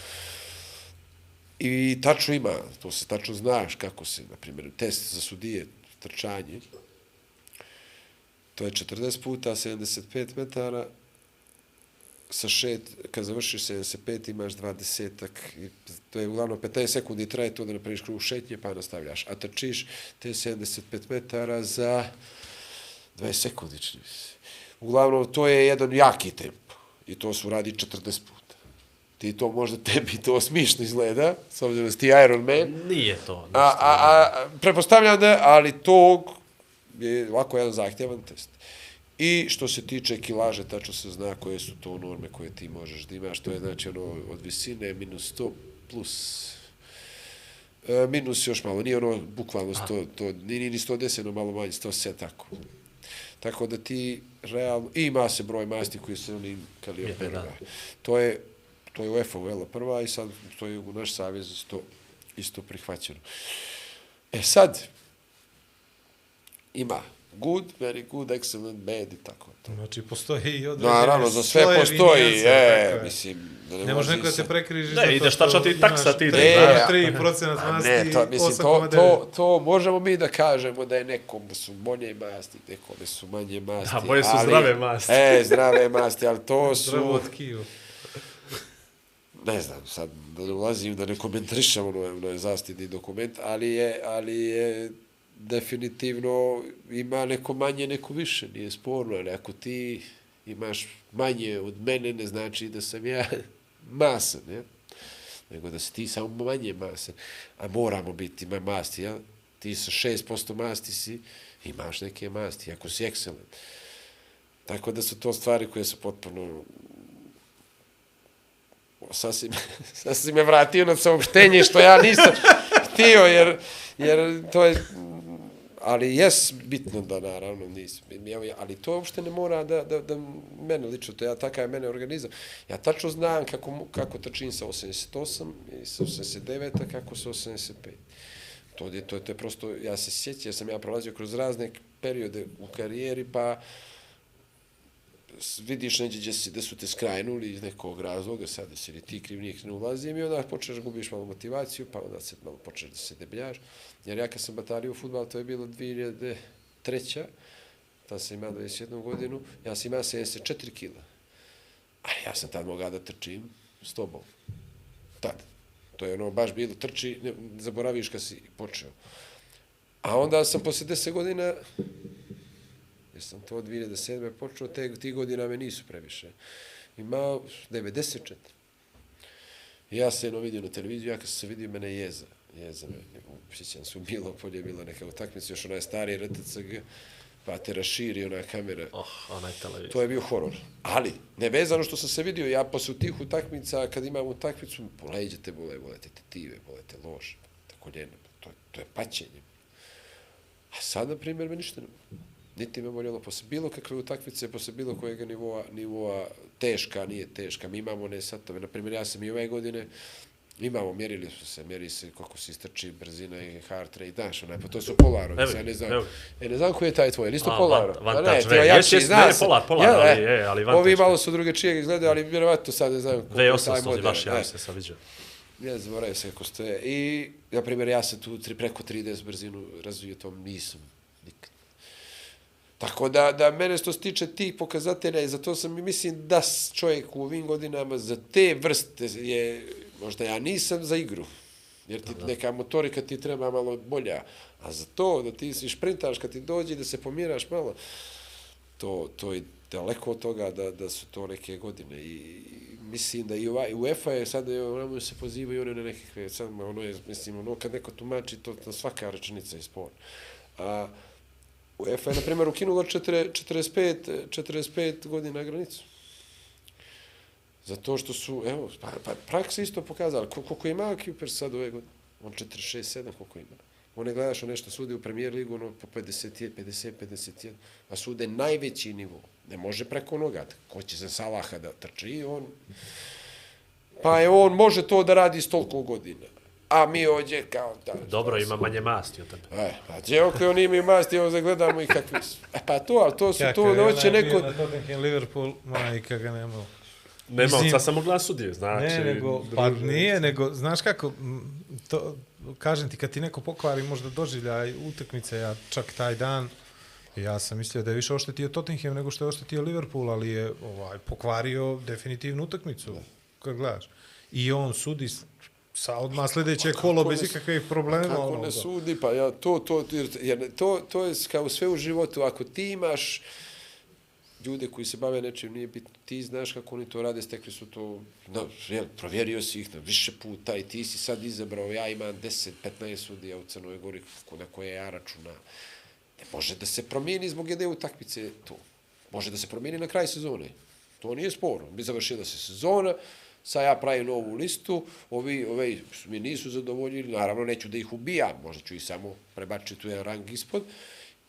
S4: I tačno ima, to se tačno znaš kako se, na primjer, test za sudije, trčanje, to je 40 puta 75 metara, sa šet, kad završiš 75 imaš 20 i to je uglavnom 15 sekundi traje to da napraviš krug šetnje pa nastavljaš, a trčiš te 75 metara za 20 sekundi čini se. Uglavnom to je jedan jaki tempo i to su radi 40 puta. Ti to možda tebi to smišno izgleda, s obzirom da si ti Iron Man,
S2: Nije to.
S4: A, a, a, prepostavljam da, ali je ovako jedan zahtjevan test. I što se tiče kilaže, tačno se zna koje su to norme koje ti možeš da imaš. To je znači ono od visine minus 100 plus e, minus još malo. Nije ono bukvalno 100, to, nije ni 110, no malo manje, 107, tako. Tako da ti realno, i ima se broj masti koji se onim kalioperima.
S2: da.
S4: To je to je UEFA uvela prva i sad to je u naš savez isto, isto prihvaćeno. E sad, ima good, very good, excellent, bad i tako. To.
S3: Znači, postoji i određene
S4: Naravno, za sve postoji, e,
S3: tako je.
S4: mislim, da
S3: Ne može neko da se prekriži
S2: Ne, ideš tačno ti taksa ti
S4: E, a-
S3: 3%
S4: A
S3: masti,
S4: ne, to, mislim, to,
S3: 8,9.
S4: to, to možemo mi da kažemo da je nekom su bolje masti, nekome su manje masti.
S2: A moje su
S4: ali-
S2: zdrave masti.
S4: E, zdrave masti, ali to
S3: Zdravo
S4: su,
S3: tkivo.
S4: ne znam, sad da ne ulazim, da ne komentarišem ono, ono je zastidni dokument, ali je, ali je definitivno ima neko manje, neko više, nije sporno, ali ako ti imaš manje od mene, ne znači da sam ja masan, ne? nego da si ti samo manje masan, a moramo biti ima masti, ja? Ti sa 6% masti si, imaš neke masti, ako si excellent. Tako da su to stvari koje su potpuno sasvim, sasvim me vratio na saopštenje što ja nisam htio, jer, jer to je, ali jes bitno da naravno nisam, ali to uopšte ne mora da, da, da mene lično, to ja takav je mene organizam. Ja tačno znam kako, kako trčim sa 88 i sa 89, a kako sa 85. To je, to je, to je prosto, ja se sjećam, ja sam ja prolazio kroz razne periode u karijeri, pa vidiš neđe gdje, si, da su te skrajnuli iz nekog razloga, sad da si ti kriv, nije ne ulazim i onda počneš gubiš malo motivaciju, pa onda se malo počneš da se debljaš. Jer ja kad sam batalio u futbal, to je bilo 2003. Tad sam imao 21 godinu, ja sam imao 74 kila. A ja sam tad mogao da trčim s tobom. Tad. To je ono baš bilo trči, ne, zaboraviš kad si počeo. A onda sam posle 10 godina jer sam to od 2007. počeo, te, ti godina me nisu previše. Imao 94. I ja se jedno vidio na televiziju, ja kad sam se vidio, mene jeza. Jeza me. Sjećam se, u Bilo polje je bila neka utakmica, još onaj stari RTCG, pa te raširi ona kamera.
S2: Oh, onaj televizor.
S4: To je bio horor. Ali, nevezano što sam se vidio, ja posle tih utakmica, kad imam utakmicu, leđe te bole, bole te tetive, bole te lož, te koljena, to, to je paćenje. A sad, na primjer, me ništa ne niti me boljelo posle bilo kakve utakmice, posle bilo kojeg nivoa, nivoa teška, nije teška. Mi imamo ne satove, na primjer, ja sam i ove godine, imamo, mjerili su se, mjeri se koliko se istrči brzina i heart rate, znaš, onaj, pa to su polarovi, ja ne znam,
S2: evo.
S4: e, ne znam koji je taj tvoj, ili isto
S2: A,
S4: polaro?
S2: van-
S4: Ma
S2: vantage,
S4: ne, ti
S2: ne,
S4: je jači,
S2: jes,
S4: zna
S2: ne,
S4: se.
S2: polar, polar,
S4: Ja,
S2: ali
S4: e,
S2: je, ali
S4: Ovi
S2: vantage.
S4: malo su drugačije izgledaju, ali vjerovatno sad ne znam. koliko je taj
S2: V800
S4: model.
S2: baš, ja
S4: E.
S2: mislim, sam vidio.
S4: Ne zaboravio se kako stoje. I, na primjer, ja sam tu tri, preko 30 brzinu razvio, to nisam nikad. Tako da, da mene što se tiče tih pokazatelja i zato sam i mislim da čovjek u ovim godinama za te vrste je, možda ja nisam za igru. Jer ti neka motorika ti treba malo bolja. A za to da ti si šprintaš kad ti dođe da se pomiraš malo, to, to je daleko od toga da, da su to neke godine i mislim da i ovaj, UEFA je sad, ono se pozivaju one na nekakve, sad ono je, mislim, ono kad neko tumači, to, to svaka rečenica je spor. A UEFA je, na primjer, ukinula četire- 45, 45 godina granicu. Zato što su, evo, pa, pa praksa isto pokazala, Ko- koliko ima Kuper sad ove godine? On 46, 7, koliko ima? One gledaš, on nešto sude u premijer ligu, ono po 50, 50, 51, a sude najveći nivo. Ne može preko noga. Ko će za Salaha da trči, on... Pa je on može to da radi s toliko godina. A mi ovdje kao da...
S2: Dobro, ima manje masti od tebe.
S4: E, pa gdje okle oni imaju masti, evo zagledamo i kakvi su. E, pa to, ali to su
S3: Kakav
S4: to,
S3: je
S4: noće
S3: onaj
S4: neko...
S3: bio Na Tottenham Liverpool, majka ga nema.
S2: Nema,
S3: Mislim-
S2: sad samo sudije, znači...
S3: Ne, nego, pa nije, nego, znaš kako, to, kažem ti, kad ti neko pokvari možda doživljaj utakmice, ja čak taj dan, ja sam mislio da je više oštetio Tottenham nego što je oštetio Liverpool, ali je ovaj pokvario definitivnu utakmicu, kad gledaš. I on sudi sa odmah sljedeće kolo
S4: kako
S3: bez ikakvih problema.
S4: Kako
S3: ono,
S4: ne
S3: da.
S4: sudi, pa ja, to, to, jer, jer to, to je kao sve u životu, ako ti imaš ljude koji se bave nečim, nije bitno, ti znaš kako oni to rade, stekli su to, no, jel, provjerio si ih na više puta i ti si sad izabrao, ja imam 10, 15 sudija u Crnoj Gori na koje ja računam. Ne može da se promijeni zbog jedne utakmice to. Može da se promijeni na kraj sezone. To nije sporno. Mi završila se sezona, sad ja pravim novu listu, ovi, ovi mi nisu zadovoljili, naravno neću da ih ubijam, možda ću ih samo prebačiti u jedan rang ispod,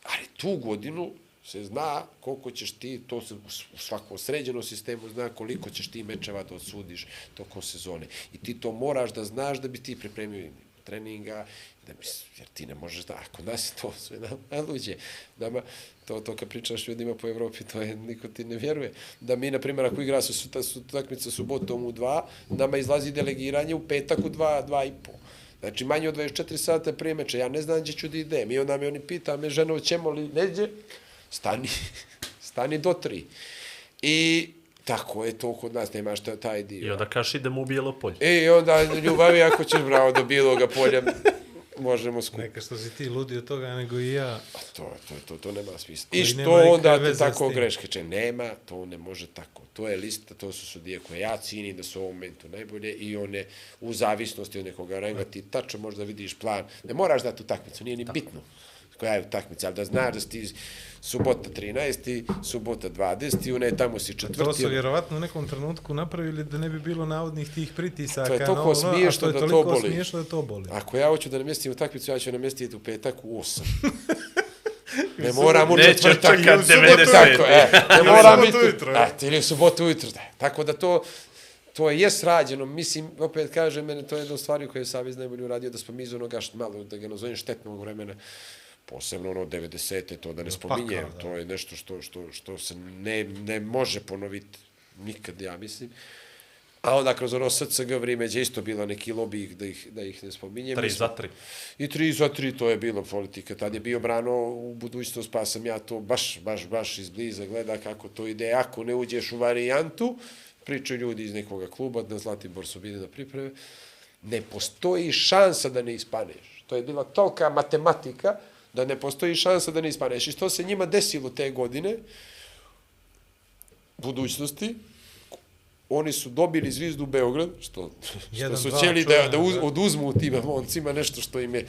S4: ali tu godinu se zna koliko ćeš ti, to se u svakom sređenom sistemu zna koliko ćeš ti mečeva da odsudiš tokom sezone. I ti to moraš da znaš da bi ti pripremio treninga, da bi, jer ti ne možeš da, ako nas je to sve na, luđe, nama, to, to kad pričaš ljudima po Evropi, to je, niko ti ne vjeruje. Da mi, na primjer, ako igra su, su, su takmica subotom u dva, nama izlazi delegiranje u petak u dva, dva i po. Znači, manje od 24 sata prije meča, ja ne znam gdje ću da idem. I onda me oni pita, me ženo, ćemo li neđe? Stani, stani do tri. I tako je to kod nas, nemaš taj dio.
S2: I onda kažeš idemo u bijelo polje.
S4: I onda ljubavi, ako ćeš bravo do bijeloga polja, možemo skup.
S3: Neka što si ti ludi od toga, nego i ja.
S4: A to, to, to, to nema smisla. I što onda te tako greške? Če, nema, to ne može tako. To je lista, to su sudije koje ja cijenim da su u ovom momentu najbolje i one u zavisnosti od nekoga ranga ti tačno možda vidiš plan. Ne moraš dati u takmicu, nije ni bitno koja je utakmica, ali da znaš da si subota 13. subota 20. i one tamo si četvrti.
S3: To su vjerovatno u nekom trenutku napravili da ne bi bilo navodnih tih pritisaka.
S4: To je toliko no, smiješno da to boli.
S3: smiješno da to boli.
S4: Ako ja hoću da namjestim utakmicu, ja ću namjestiti u petak u 8. Ne moram u četvrtak.
S2: Neće čekat 90.
S4: E, ne moram biti. E, ili u subotu ujutro. Tako da to, to je jes rađeno. Mislim, opet kažem, mene to je jedna stvar koju je Savez najbolje uradio, da smo mi iz onoga što malo, da ga nazovem štetnog vremena, posebno ono 90. to da ne spominjem, to je nešto što, što, što se ne, ne može ponoviti nikad, ja mislim. A onda kroz ono SCG vrijeme je isto bila neki lobby da ih, da ih ne spominjem.
S2: Tri za tri.
S4: I tri za tri, to je bilo politika. Tad je bio brano u budućnost, pa sam ja to baš, baš, baš izbliza gleda kako to ide. Ako ne uđeš u varijantu, pričaju ljudi iz nekog kluba, na Zlatibor su bili na pripreme, ne postoji šansa da ne ispaneš. To je bila tolika matematika, da ne postoji šansa da ne ispaneš. I što se njima desilo te godine, budućnosti, oni su dobili zvizdu Beograd, što, što su cijeli da, da uz, oduzmu tim moncima nešto što im je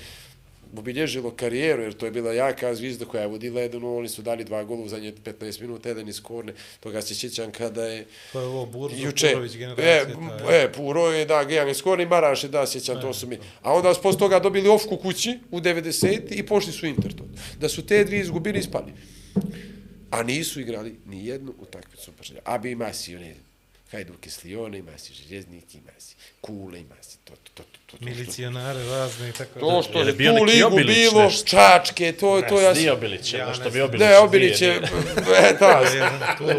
S4: obilježilo karijeru, jer to je bila jaka zvizda koja je vodila jedan, oni su dali dva gola u zadnje 15 minuta, jedan iz korne, toga se sjećam kada je...
S3: To je ovo Burzo,
S4: juče, Purović generacija. E, e, Puro je, da, Gejan iz korne i Maraš je, da, sjećam, to su mi. A onda su posle toga dobili ofku kući u 90. i pošli su Inter to. Da su te dvije izgubili i spali. A nisu igrali ni jednu utakmicu. A bi ima si one Hajduk iz Lijona, ima si Željeznik, ima si Kule, ima si to, to, to, to, to
S3: Milicionare razne i tako
S4: To što je tu ligu bilo, nešto. čačke, to,
S2: ne,
S4: to ja...
S2: Ne, Obilić je, nešto bi Obilić.
S4: Ne, Obilić je, e, da,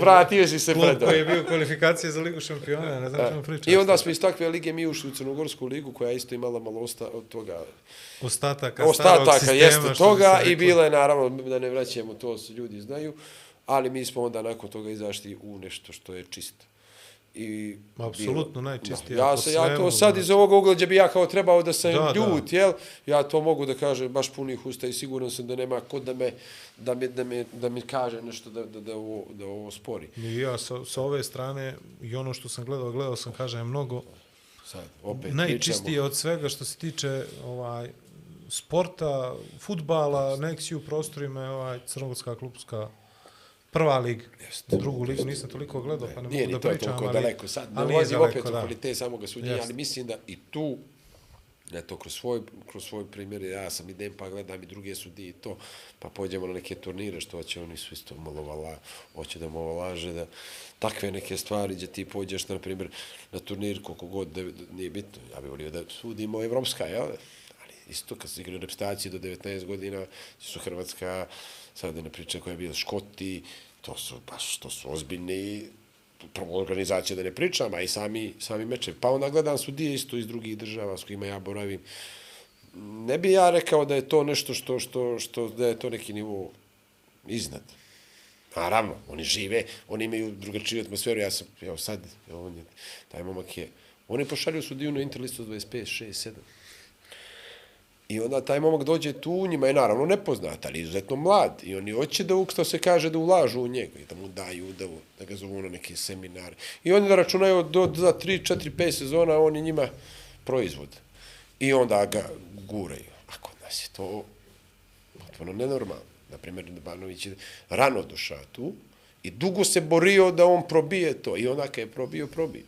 S4: vratio si se
S3: pred. Klub koji je bio kvalifikacije za ligu šampiona, ne znam što pričam.
S4: I onda smo iz takve lige mi ušli u Crnogorsku ligu, koja je isto imala malo osta, od toga...
S3: Ostataka,
S4: ostataka jeste toga i bila je, naravno, da ne vraćamo, to ljudi znaju, ali mi smo onda nakon toga izašli u nešto što je čisto
S3: i apsolutno najčistije.
S4: Ja se ja to sad iz ovog ugla bi ja kao trebao da sam da, ljut, da. jel? Ja to mogu da kažem baš punih usta i siguran sam da nema kod da me da mi da mi da mi kaže nešto da da da ovo da ovo spori.
S3: I ja sa, sa ove strane i ono što sam gledao, gledao sam kažem mnogo
S4: sad opet
S3: najčistije pričamo. od svega što se tiče ovaj sporta, fudbala, neksi u prostorima ovaj crnogorska klubska prva liga. Jeste. Drugu ligu nisam toliko gledao, pa ne
S4: nije
S3: mogu da pričam.
S4: Nije to daleko sad. Ne ulazim opet u kvalitet samoga suđenja, ali mislim da i tu, ne to kroz svoj, kroz svoj primjer, ja sam idem pa gledam i druge sudije i to, pa pođemo na neke turnire, što će oni su isto malo vala, hoće da malo laže, da takve neke stvari gdje ti pođeš, na primjer, na turnir, koliko god, da, nije bitno, ja bih volio da sudimo evropska, jel? Ali isto kad se igraju reprezentacije do 19 godina, su Hrvatska, sad da ne pričam koja je bila Škoti, to su baš, to su ozbiljni prvo organizacije da ne pričam, a i sami, sami meče. Pa onda gledam sudije isto iz drugih država s kojima ja boravim. Ne bi ja rekao da je to nešto što, što, što da je to neki nivo iznad. Naravno, oni žive, oni imaju drugačiju atmosferu. Ja sam, evo sad, evo on je, taj momak je, oni pošalju sudiju na interlistu 25, 6, 7. I onda taj momak dođe tu, njima je naravno nepoznat, ali izuzetno mlad. I oni hoće da, što se kaže, da ulažu u njega i da mu daju, da, da ga zovu na neke seminare. I oni da računaju do, za 3, 4, 5 sezona, on je njima proizvod. I onda ga guraju. A kod nas je to potpuno nenormalno. Naprimjer, Banović je rano došao tu i dugo se borio da on probije to. I onda je probio, probio.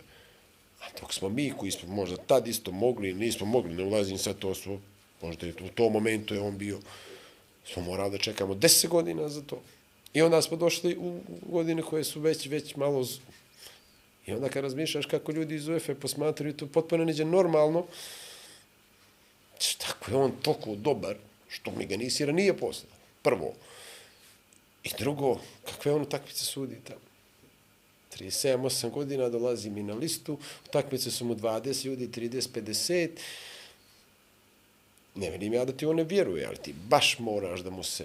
S4: A dok smo mi, koji smo možda tad isto mogli, nismo mogli, ne ulazim sad, to su Možda je u tom momentu je on bio, smo morali da čekamo 10 godina za to. I onda smo došli u godine koje su već, već malo... z- I onda kad razmišljaš kako ljudi iz UEFA posmatraju to potpuno neđe normalno, tako je on toliko dobar, što mi ga nisi ranije poslao. Prvo. I drugo, kakve on utakmice sudi tamo. 37-8 godina dolazi mi na listu, utakmice su mu 20 ljudi, 30, 50. Ne vidim ja da ti on ne vjeruje, ali ti baš moraš da mu se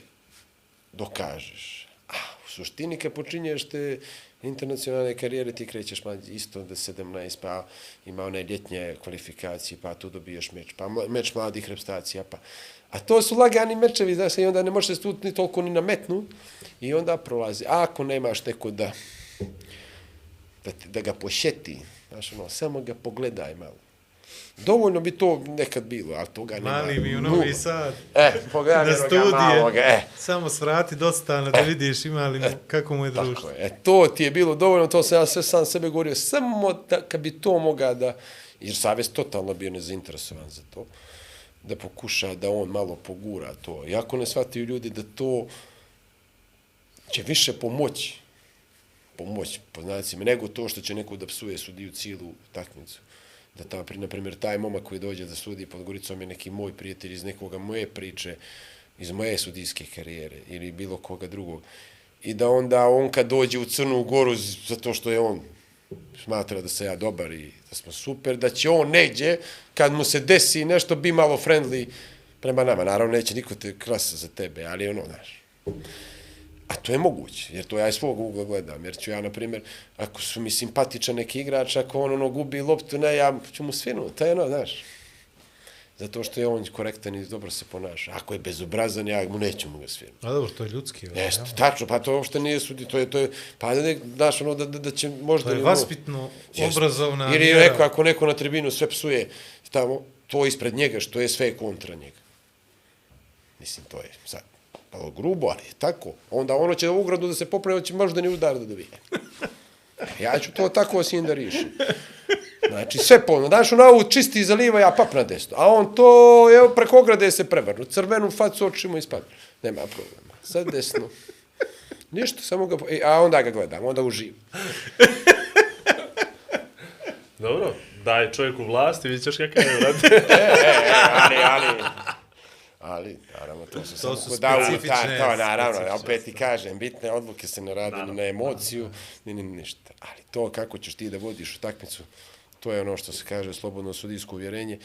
S4: dokažeš. A, u suštini kad počinješ te internacionalne karijere, ti krećeš manje isto da 17, pa ima one ljetnje kvalifikacije, pa tu dobiješ meč, pa meč mladih repstacija, pa... A to su lagani mečevi, znaš, i onda ne možeš tu ni toliko ni nametnu, i onda prolazi. A ako nemaš neko da, da, da ga pošeti, znaš, ono, samo ga pogledaj malo. Dovoljno bi to nekad bilo, ali toga nema.
S3: Mali mi u. Novi Sad.
S4: E, pogledaj
S3: Na studije.
S4: maloga, e.
S3: Samo svrati dosta da vidiš ima li mu, kako mu je društvo.
S4: Tako je. E, to ti je bilo dovoljno, to sam ja sve sam sebe govorio, samo da, kad bi to moga da, jer Savez totalno bio nezainteresovan za to, da pokuša da on malo pogura to. Iako ne shvataju ljudi da to će više pomoći, pomoći, po znacima, nego to što će neko da psuje sudiju cijelu takmicu. Da ta, na primjer, taj momak koji dođe da sudi pod Goricom je neki moj prijatelj iz nekoga moje priče, iz moje sudijske karijere ili bilo koga drugog. I da onda on kad dođe u Crnu Goru zato što je on smatra da se ja dobar i da smo super, da će on neđe, kad mu se desi nešto, bi malo friendly prema nama. Naravno, neće niko te krasa za tebe, ali ono, znaš. A to je moguće, jer to ja iz svog ugla gledam, jer ću ja, na primjer, ako su mi simpatičan neki igrač, ako on ono gubi loptu, ne, ja ću mu svinuti, to je ono, znaš. Zato što je on korektan i dobro se ponaša. Ako je bezobrazan, ja mu neću mu ga svinuti.
S3: A dobro, to je ljudski. ovaj,
S4: Jeste,
S3: ja.
S4: tačno, pa to uopšte nije sudi, to je, to je, pa ne, znaš, ono, da, da, da će možda...
S3: To je
S4: ono-
S3: vaspitno,
S4: Jeste.
S3: obrazovna
S4: Ili je rekao, ako neko na tribinu sve psuje, tamo, to ispred njega, što je sve kontra njega. Mislim, to je sad malo grubo, ali tako. Onda ono će u ugradu da se popravi, će možda ni udar da dobije. Ja ću to tako osim da rišim. Znači, sve polno. Znaš, on ovu čisti zaliva, ja pap na desno. A on to, evo, preko ograde se prevrnu. Crvenu facu očima ispadne. Nema problema. Sad desno. Ništa, samo ga... E, a onda ga gledam, onda uživam.
S2: Dobro, daj čovjeku vlast i vidit ćeš kakav je rad.
S4: ali, ali, ali, naravno, to su samo
S3: su
S4: kod Davu, ta, to, naravno,
S3: specifične
S4: opet ti kažem, bitne odluke se ne rade ni na emociju, ni, ni ništa. Ali to kako ćeš ti da vodiš utakmicu, to je ono što se kaže slobodno sudijsko uvjerenje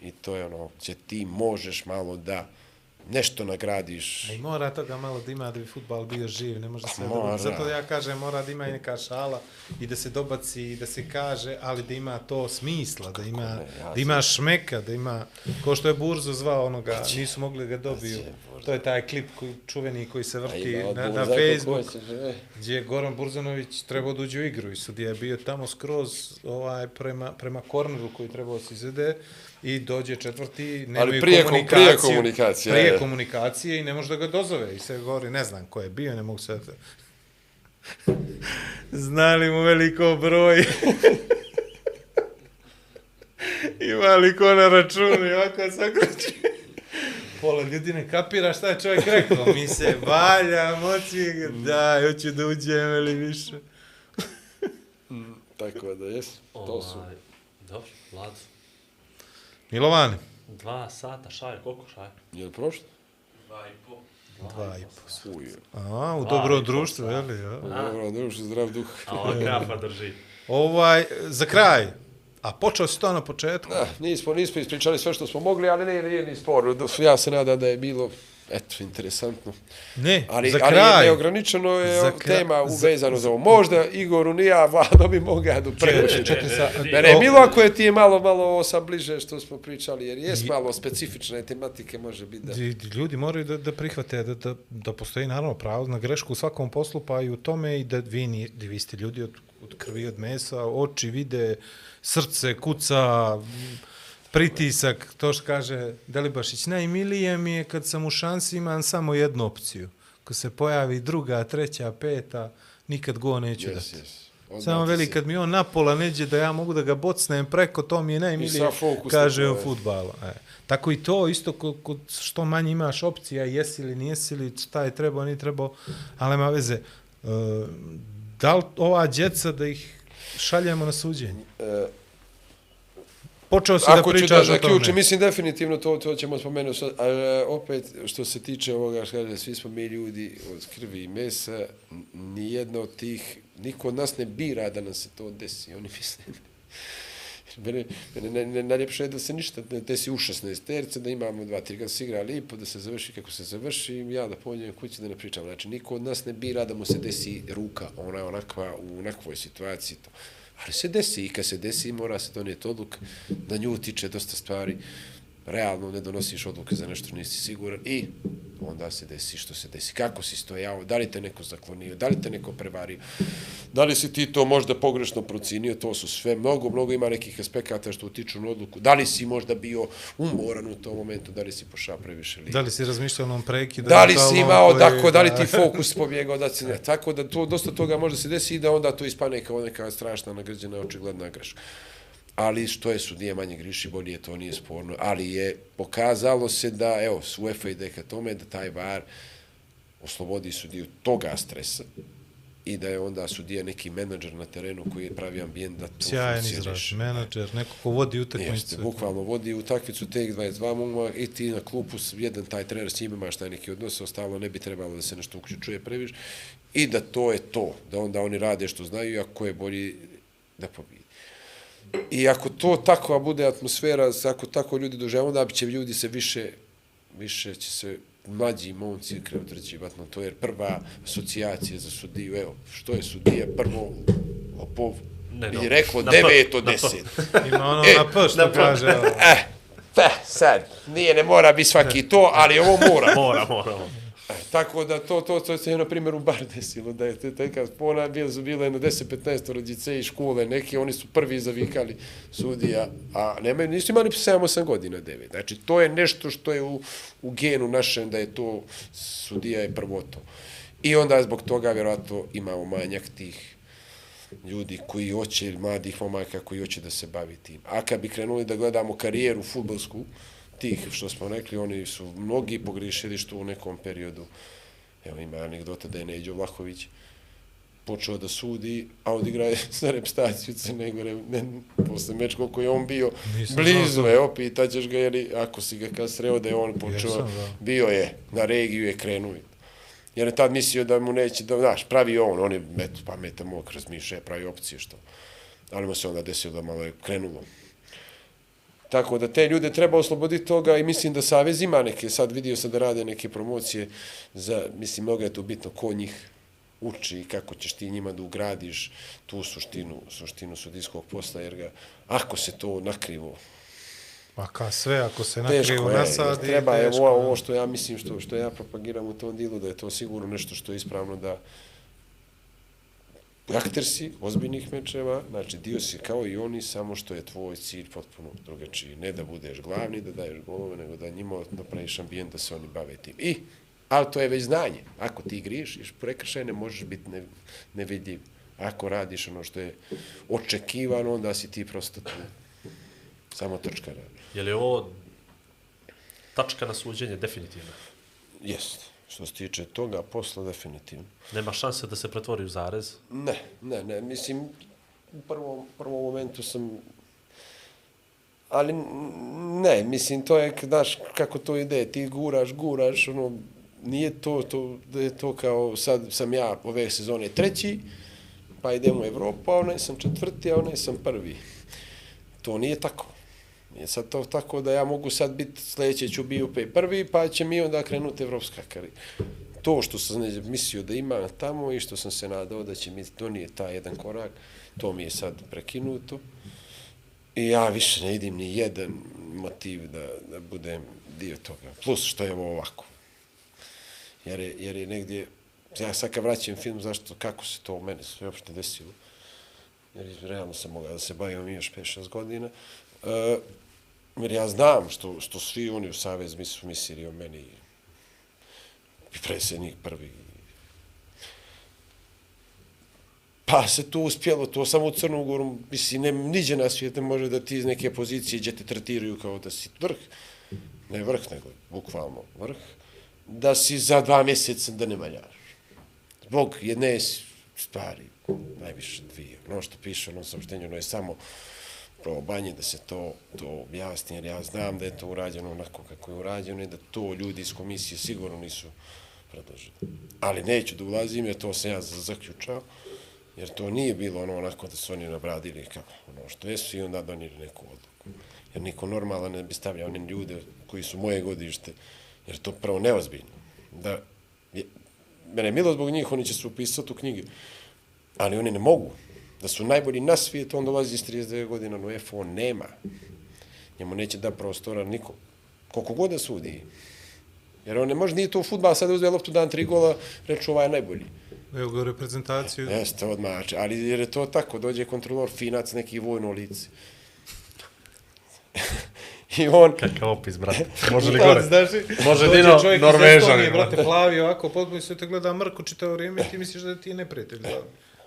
S4: i to je ono gdje ti možeš malo da nešto nagradiš.
S3: A I mora toga malo da ima da bi futbal bio živ, ne može sve
S4: Mora.
S3: drugo. Zato ja kažem, mora da ima i neka šala i da se dobaci i da se kaže, ali da ima to smisla, da ima,
S4: ne, ja
S3: da ima šmeka, da ima, ko što je Burzo zvao onoga, nisu mogli da ga dobiju. To je taj klip koji, čuveni koji se vrti
S4: ima
S3: na, na Facebook, gdje je Goran Burzanović trebao da uđe u igru i sudija je bio tamo skroz ovaj, prema, prema korneru koji trebao se izvede i dođe četvrti, nemaju
S4: prije kom-
S3: komunikaciju.
S4: prije komunikacije,
S3: Prije
S4: je.
S3: komunikacije i ne može da ga dozove. I se govori, ne znam ko je bio, ne mogu sad... Znali mu veliko broj. Ima li ko na računu i ovako sakroči. Pola ljudi ne kapira šta je čovjek rekao. Mi se valja, moći, da, hoću da uđem ili više.
S4: Tako da, jes, to su.
S2: Ovaj, Dobro, Vlad.
S3: Milovane.
S2: Dva sata šaje, koliko šaje?
S4: Je li prošlo?
S3: Dva i po.
S4: Uj,
S3: A, u
S2: Dva
S3: dobro
S2: i po
S3: društvo, je li? Ja?
S4: dobro, društvo, zdrav duh.
S2: A ova krafa drži.
S3: Ovaj, za kraj. A počeo si to na početku.
S4: Da, nismo, nismo ispričali sve što smo mogli, ali nije ni spor. Ja se nadam da je bilo, eto, interesantno.
S3: Ne,
S4: Ali,
S3: za
S4: ali
S3: kraj.
S4: je neograničeno je
S3: Za
S4: za
S3: kraj-
S4: tema
S3: za-
S4: uvezano za ovo. Možda Igoru ni ja, Vlado bi mogao.
S3: Čekaj, sa-
S4: Ne, ne, Milo, ako je ti je malo, malo ovo sam bliže što smo pričali, jer jes malo specifične tematike može biti da...
S3: Di- di- Ljudi moraju da, da prihvate da, da, da postoji naravno pravo na grešku u svakom poslu, pa i u tome i da vi, ni, da vi ste ljudi od, od krvi, od mesa, oči vide, srce kuca, pritisak, to što kaže Delibašić. Najmilije mi je kad sam u šansi imam samo jednu opciju. Ko se pojavi druga, treća, peta, nikad go neću
S4: Yes,
S3: dati.
S4: yes. Odmah
S3: Samo veli, kad mi on napola neđe da ja mogu da ga bocnem preko, to mi je najmilije, kaže o
S4: je.
S3: futbalu. E. Tako i to, isto ko, ko, što manje imaš opcija, jesi li, nijesi li, šta je trebao, nije trebao, ali nema veze. E, da li ova djeca da ih šaljemo na suđenje?
S4: E,
S3: Počeo si da
S4: Ako ću da
S3: pričaš o
S4: zaključim,
S3: tome.
S4: mislim definitivno to, to ćemo spomenuti. A, opet, što se tiče ovoga, kaže, svi smo mi ljudi od krvi i mesa, n- nijedno od tih, niko od nas ne bira da nam se to desi. Oni misle, Mene, mene ne, ne, najljepše je da se ništa ne desi u 16 terce, da imamo dva, tri, kad se igra lipo, da se završi kako se završi, ja da pođem kući da ne pričam. Znači, niko od nas ne bira da mu se desi ruka, ona je onakva u onakvoj situaciji. To. Ali se desi i kad se desi mora se donijeti odluk, da nju utiče dosta stvari. Realno ne donosiš odluke za nešto što nisi siguran i onda se desi što se desi. Kako si stojao, da li te neko zaklonio, da li te neko prevario, da li si ti to možda pogrešno procinio, to su sve, mnogo, mnogo ima nekih aspekata što utiču na odluku. Da li si možda bio umoran u tom momentu, da li si pošao previše li...
S3: Da li si razmišljao onom prekidu?
S4: Da li si imao,
S3: koji-
S4: da li ti fokus pobjegao, da si ne. Tako da to, dosta toga može se desiti i da onda to ispane kao neka strašna nagrđena, očigledna greška. Ali što je sudije manje griši, bolje to nije sporno. Ali je pokazalo se da, evo, s UEFA ide ka tome da taj VAR oslobodi sudiju toga stresa i da je onda sudija neki menadžer na terenu koji je pravi ambijent da to
S3: Sjajan izraz, menadžer, neko ko vodi
S4: Jeste,
S3: utakmicu.
S4: bukvalno vodi utakmicu tek 22 muma i ti na klupu jedan taj trener s njim imaš taj neki odnos, ostalo ne bi trebalo da se nešto uključuje previše i da to je to, da onda oni rade što znaju ako je bolji da pobidi. I ako to takva bude atmosfera, ako tako ljudi dožive, onda će ljudi se više, više će se mlađi momci krevotrećivati na to, jer prva asocijacija za sudiju, evo, što je sudija, prvo, lopov,
S2: Ne,
S4: bi
S2: no,
S4: reklo
S2: na
S4: 9 od. 10.
S3: Ima ono
S4: E,
S3: na P što kaže. evo.
S4: Eh, pa, sad, nije, ne mora biti svaki to, ali ovo mora.
S2: Mora, mora. mora.
S4: E, tako da to, to, to se je, na primjer, u bar desilo, da je te, te kad pona, bile su bile na 10-15 rodice i škole, neki, oni su prvi zavikali sudija, a nemaju, nisu imali 7-8 godina, 9. Znači, to je nešto što je u, u genu našem, da je to, sudija je prvo to. I onda zbog toga, vjerojatno, imamo manjak tih ljudi koji hoće, mladih momaka koji hoće da se bavi tim. A kad bi krenuli da gledamo karijeru futbolsku, tih što smo rekli, oni su mnogi pogrišili što u nekom periodu, evo ima anegdota da je Neđo Vlahović počeo da sudi, a odigraje za repstaciju Crne Gore, ne, posle meč koliko je on bio
S3: Nisam
S4: blizu,
S3: znao
S4: evo, pitaćeš ga, jer i- ako si ga kad sreo da je on počeo,
S3: Jesam, da.
S4: bio je, na regiju je krenuo. Jer je tad mislio da mu neće, da, znaš, pravi on, on je, eto, pametan mok, razmišlja, pravi opcije, što. Ali mu se onda desilo da malo je krenulo. Tako da te ljude treba osloboditi toga i mislim da Savez ima neke, sad vidio sam da rade neke promocije za, mislim, mnogo je to bitno ko njih uči i kako ćeš ti njima da ugradiš tu suštinu, suštinu sudijskog posla, jer ga, ako se to nakrivo.
S3: Pa ka sve, ako se nakrivo nasadi,
S4: treba je ovo, ovo što ja mislim, što, što ja propagiram u tom dilu, da je to sigurno nešto što je ispravno da akter si ozbiljnih mečeva, znači dio si kao i oni, samo što je tvoj cilj potpuno drugačiji. Ne da budeš glavni, da daješ golove, nego da njima napraviš ambijent da se oni bave tim. I, ali to je već znanje. Ako ti griješiš, prekršaj ne možeš biti ne, nevidljiv. Ako radiš ono što je očekivano, onda si ti prosto tu. Samo točka radi.
S2: Je li ovo tačka na suđenje definitivno?
S4: Jest. Što se tiče toga posla, definitivno.
S2: Nema šanse da se pretvori u zarez?
S4: Ne, ne, ne. Mislim, u prvom, prvom momentu sam... Ali ne, mislim, to je, znaš, kako to ide, ti guraš, guraš, ono, nije to, to, da je to kao, sad sam ja ove sezone treći, pa idemo u Evropu, a onaj sam četvrti, a onaj sam prvi. To nije tako. Nije sad to tako da ja mogu sad biti sljedeće ću bio pe prvi, pa će mi onda krenuti evropska karijera. To što sam ne- mislio da ima tamo i što sam se nadao da će mi donijeti taj jedan korak, to mi je sad prekinuto. I ja više ne vidim ni jedan motiv da, da budem dio toga. Plus što je ovo ovako. Jer je, jer je negdje, ja sad kad vraćam film, zašto, kako se to u mene sve uopšte desilo, jer realno sam mogao da se bavim još 5-6 godina, e, jer ja znam što, što svi oni u Savez mi su mislili o meni i predsjednik prvi. Pa se to uspjelo, to samo u Crnogoru, misli, ne, niđe na svijetu može da ti iz neke pozicije gdje te tretiraju kao da si vrh, ne vrh, nego bukvalno vrh, da si za dva mjeseca da ne valjaš. Zbog jedne stvari, najviše dvije. Ono što piše u onom saopštenju, ono je samo probanje da se to, to objasni, jer ja znam da je to urađeno onako kako je urađeno i da to ljudi iz komisije sigurno nisu predložili. Ali neću da ulazim jer to sam ja zaključao, jer to nije bilo ono onako da su oni nabradili kako, ono što jesu i onda donijeli neku odluku. Jer niko normalan ne bi stavljao onim ljude koji su moje godište, jer to prvo neozbiljno. Da, je, mene je milo zbog njih, oni će se upisati u knjige, ali oni ne mogu. Da su najbolji na svijetu, on dolazi iz 39 godina, no EFO on nema. Njemu neće da prostora niko. Koliko god da sudi. Jer on ne može, nije to futbal, sad uzme loptu, dan tri gola, reću ovaj je najbolji.
S3: Evo ga reprezentaciju.
S4: Jeste, odmah. Ali jer je to tako, dođe kontrolor, finac, neki vojno lice. I on...
S2: Kakav opis, brate. Može li gore?
S3: Znaš,
S2: Može
S3: dođe
S2: Dino
S3: čovjek iz Estonije,
S2: brate.
S3: plavi ovako, potpuno se te gleda mrko čitavo vrijeme i ti misliš da ti je neprijatelj.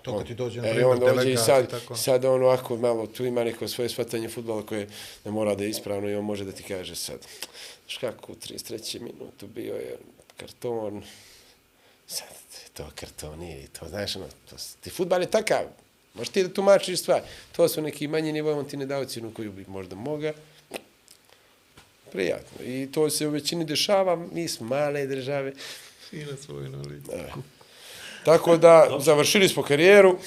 S3: To kad ti dođe na
S4: E, i
S3: primjer
S4: on dođe i sad,
S3: i tako.
S4: sad on ovako malo, tu ima neko svoje shvatanje futbola koje ne mora da je ispravno i on može da ti kaže sad, znaš kako u 33. minutu bio je karton, sad to karton nije, to znaš, ono, to, ti futbal je takav, možeš ti da tumačiš stvari, to su neki manji nivo, on ti ne dao cijenu koju bi možda moga, prijatno. I to se u većini dešava, mi smo male države,
S3: Fina svoj novi.
S4: Tako da, završili smo karijeru,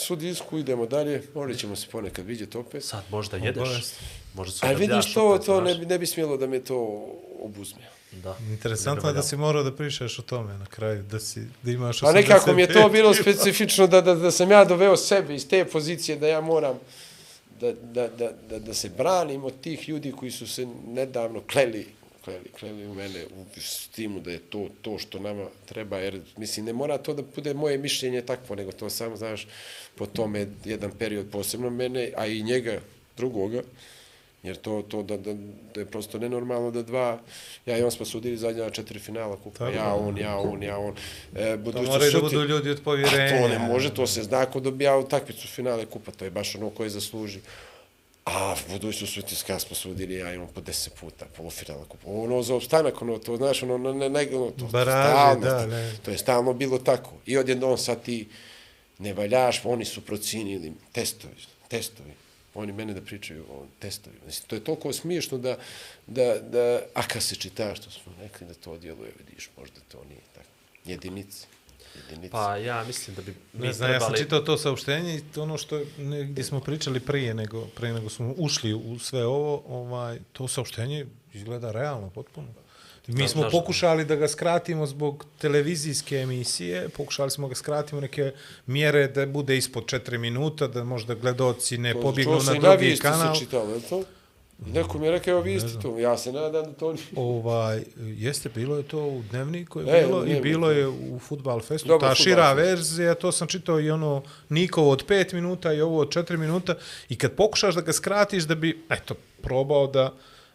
S4: sudijsku, idemo dalje, možda ćemo se ponekad vidjeti opet.
S2: Sad možda jedeš. Možda se
S4: Ali vidiš, to,
S2: opet,
S4: to ne, bi- ne bi smjelo da me to obuzme.
S2: Da.
S3: Interesantno je da si morao da pričaš o tome na kraju, da, si, da imaš
S4: A nekako mi je to
S3: 85
S4: bilo specifično da, da, da sam ja doveo sebe iz te pozicije da ja moram da, da, da, da, da se branim od tih ljudi koji su se nedavno kleli, kleli, kleli u mene u stimu da je to to što nama treba, jer mislim ne mora to da bude moje mišljenje takvo, nego to samo, znaš, po tome jedan period posebno mene, a i njega drugoga, Jer to, to da, da, da je prosto nenormalno da dva, ja i on smo sudili zadnja četiri finala kupa, ja, on, ja, on, ja, on. E,
S3: To moraju da budu ljudi od
S4: A
S3: povjerenja.
S4: to ne može, to se zna ko dobija utakmicu finale kupa, to je baš ono koje zasluži. A budućnost su ti skaz smo sudili, ja imam po deset puta polufinala kupa. Ono za opstanak, ono, to znaš, ono, ne, ne, ne, ono, to,
S3: Baraže,
S4: stalno,
S3: da, ne.
S4: to je stalno bilo tako. I odjednom sad ti ne valjaš, oni su procinili testovi, testovi. Oni mene da pričaju o testovi. Mislim, to je toliko smiješno da, da, da a kad se čita što smo rekli da to djeluje, vidiš, možda to nije tako. Jedinice. Jedinice.
S2: Pa ja mislim da bi mi
S3: Ne znam, ja sam
S2: trebali...
S3: čitao to saopštenje i to ono što gdje smo pričali prije nego, prije nego smo ušli u sve ovo, ovaj, to saopštenje izgleda realno potpuno. Mi smo pokušali da ga skratimo zbog televizijske emisije, pokušali smo ga skratimo neke mjere da bude ispod 4 minuta, da možda gledoci ne pobjegnu
S4: to se
S3: na
S4: i
S3: drugi
S4: vijesti
S3: kanal.
S4: se čitalo, je li to? Neko mi je rekao, evo vijesti to. Ja se nadam da to nije.
S3: Ovaj, jeste, bilo je to u dnevniku, je
S4: E,
S3: bilo, i bilo je u Futbal Festu,
S4: Dobro,
S3: ta šira
S4: Fest.
S3: verzija, to sam čitao i ono Nikovo od 5 minuta i ovo od 4 minuta i kad pokušaš da ga skratiš da bi, eto, probao da,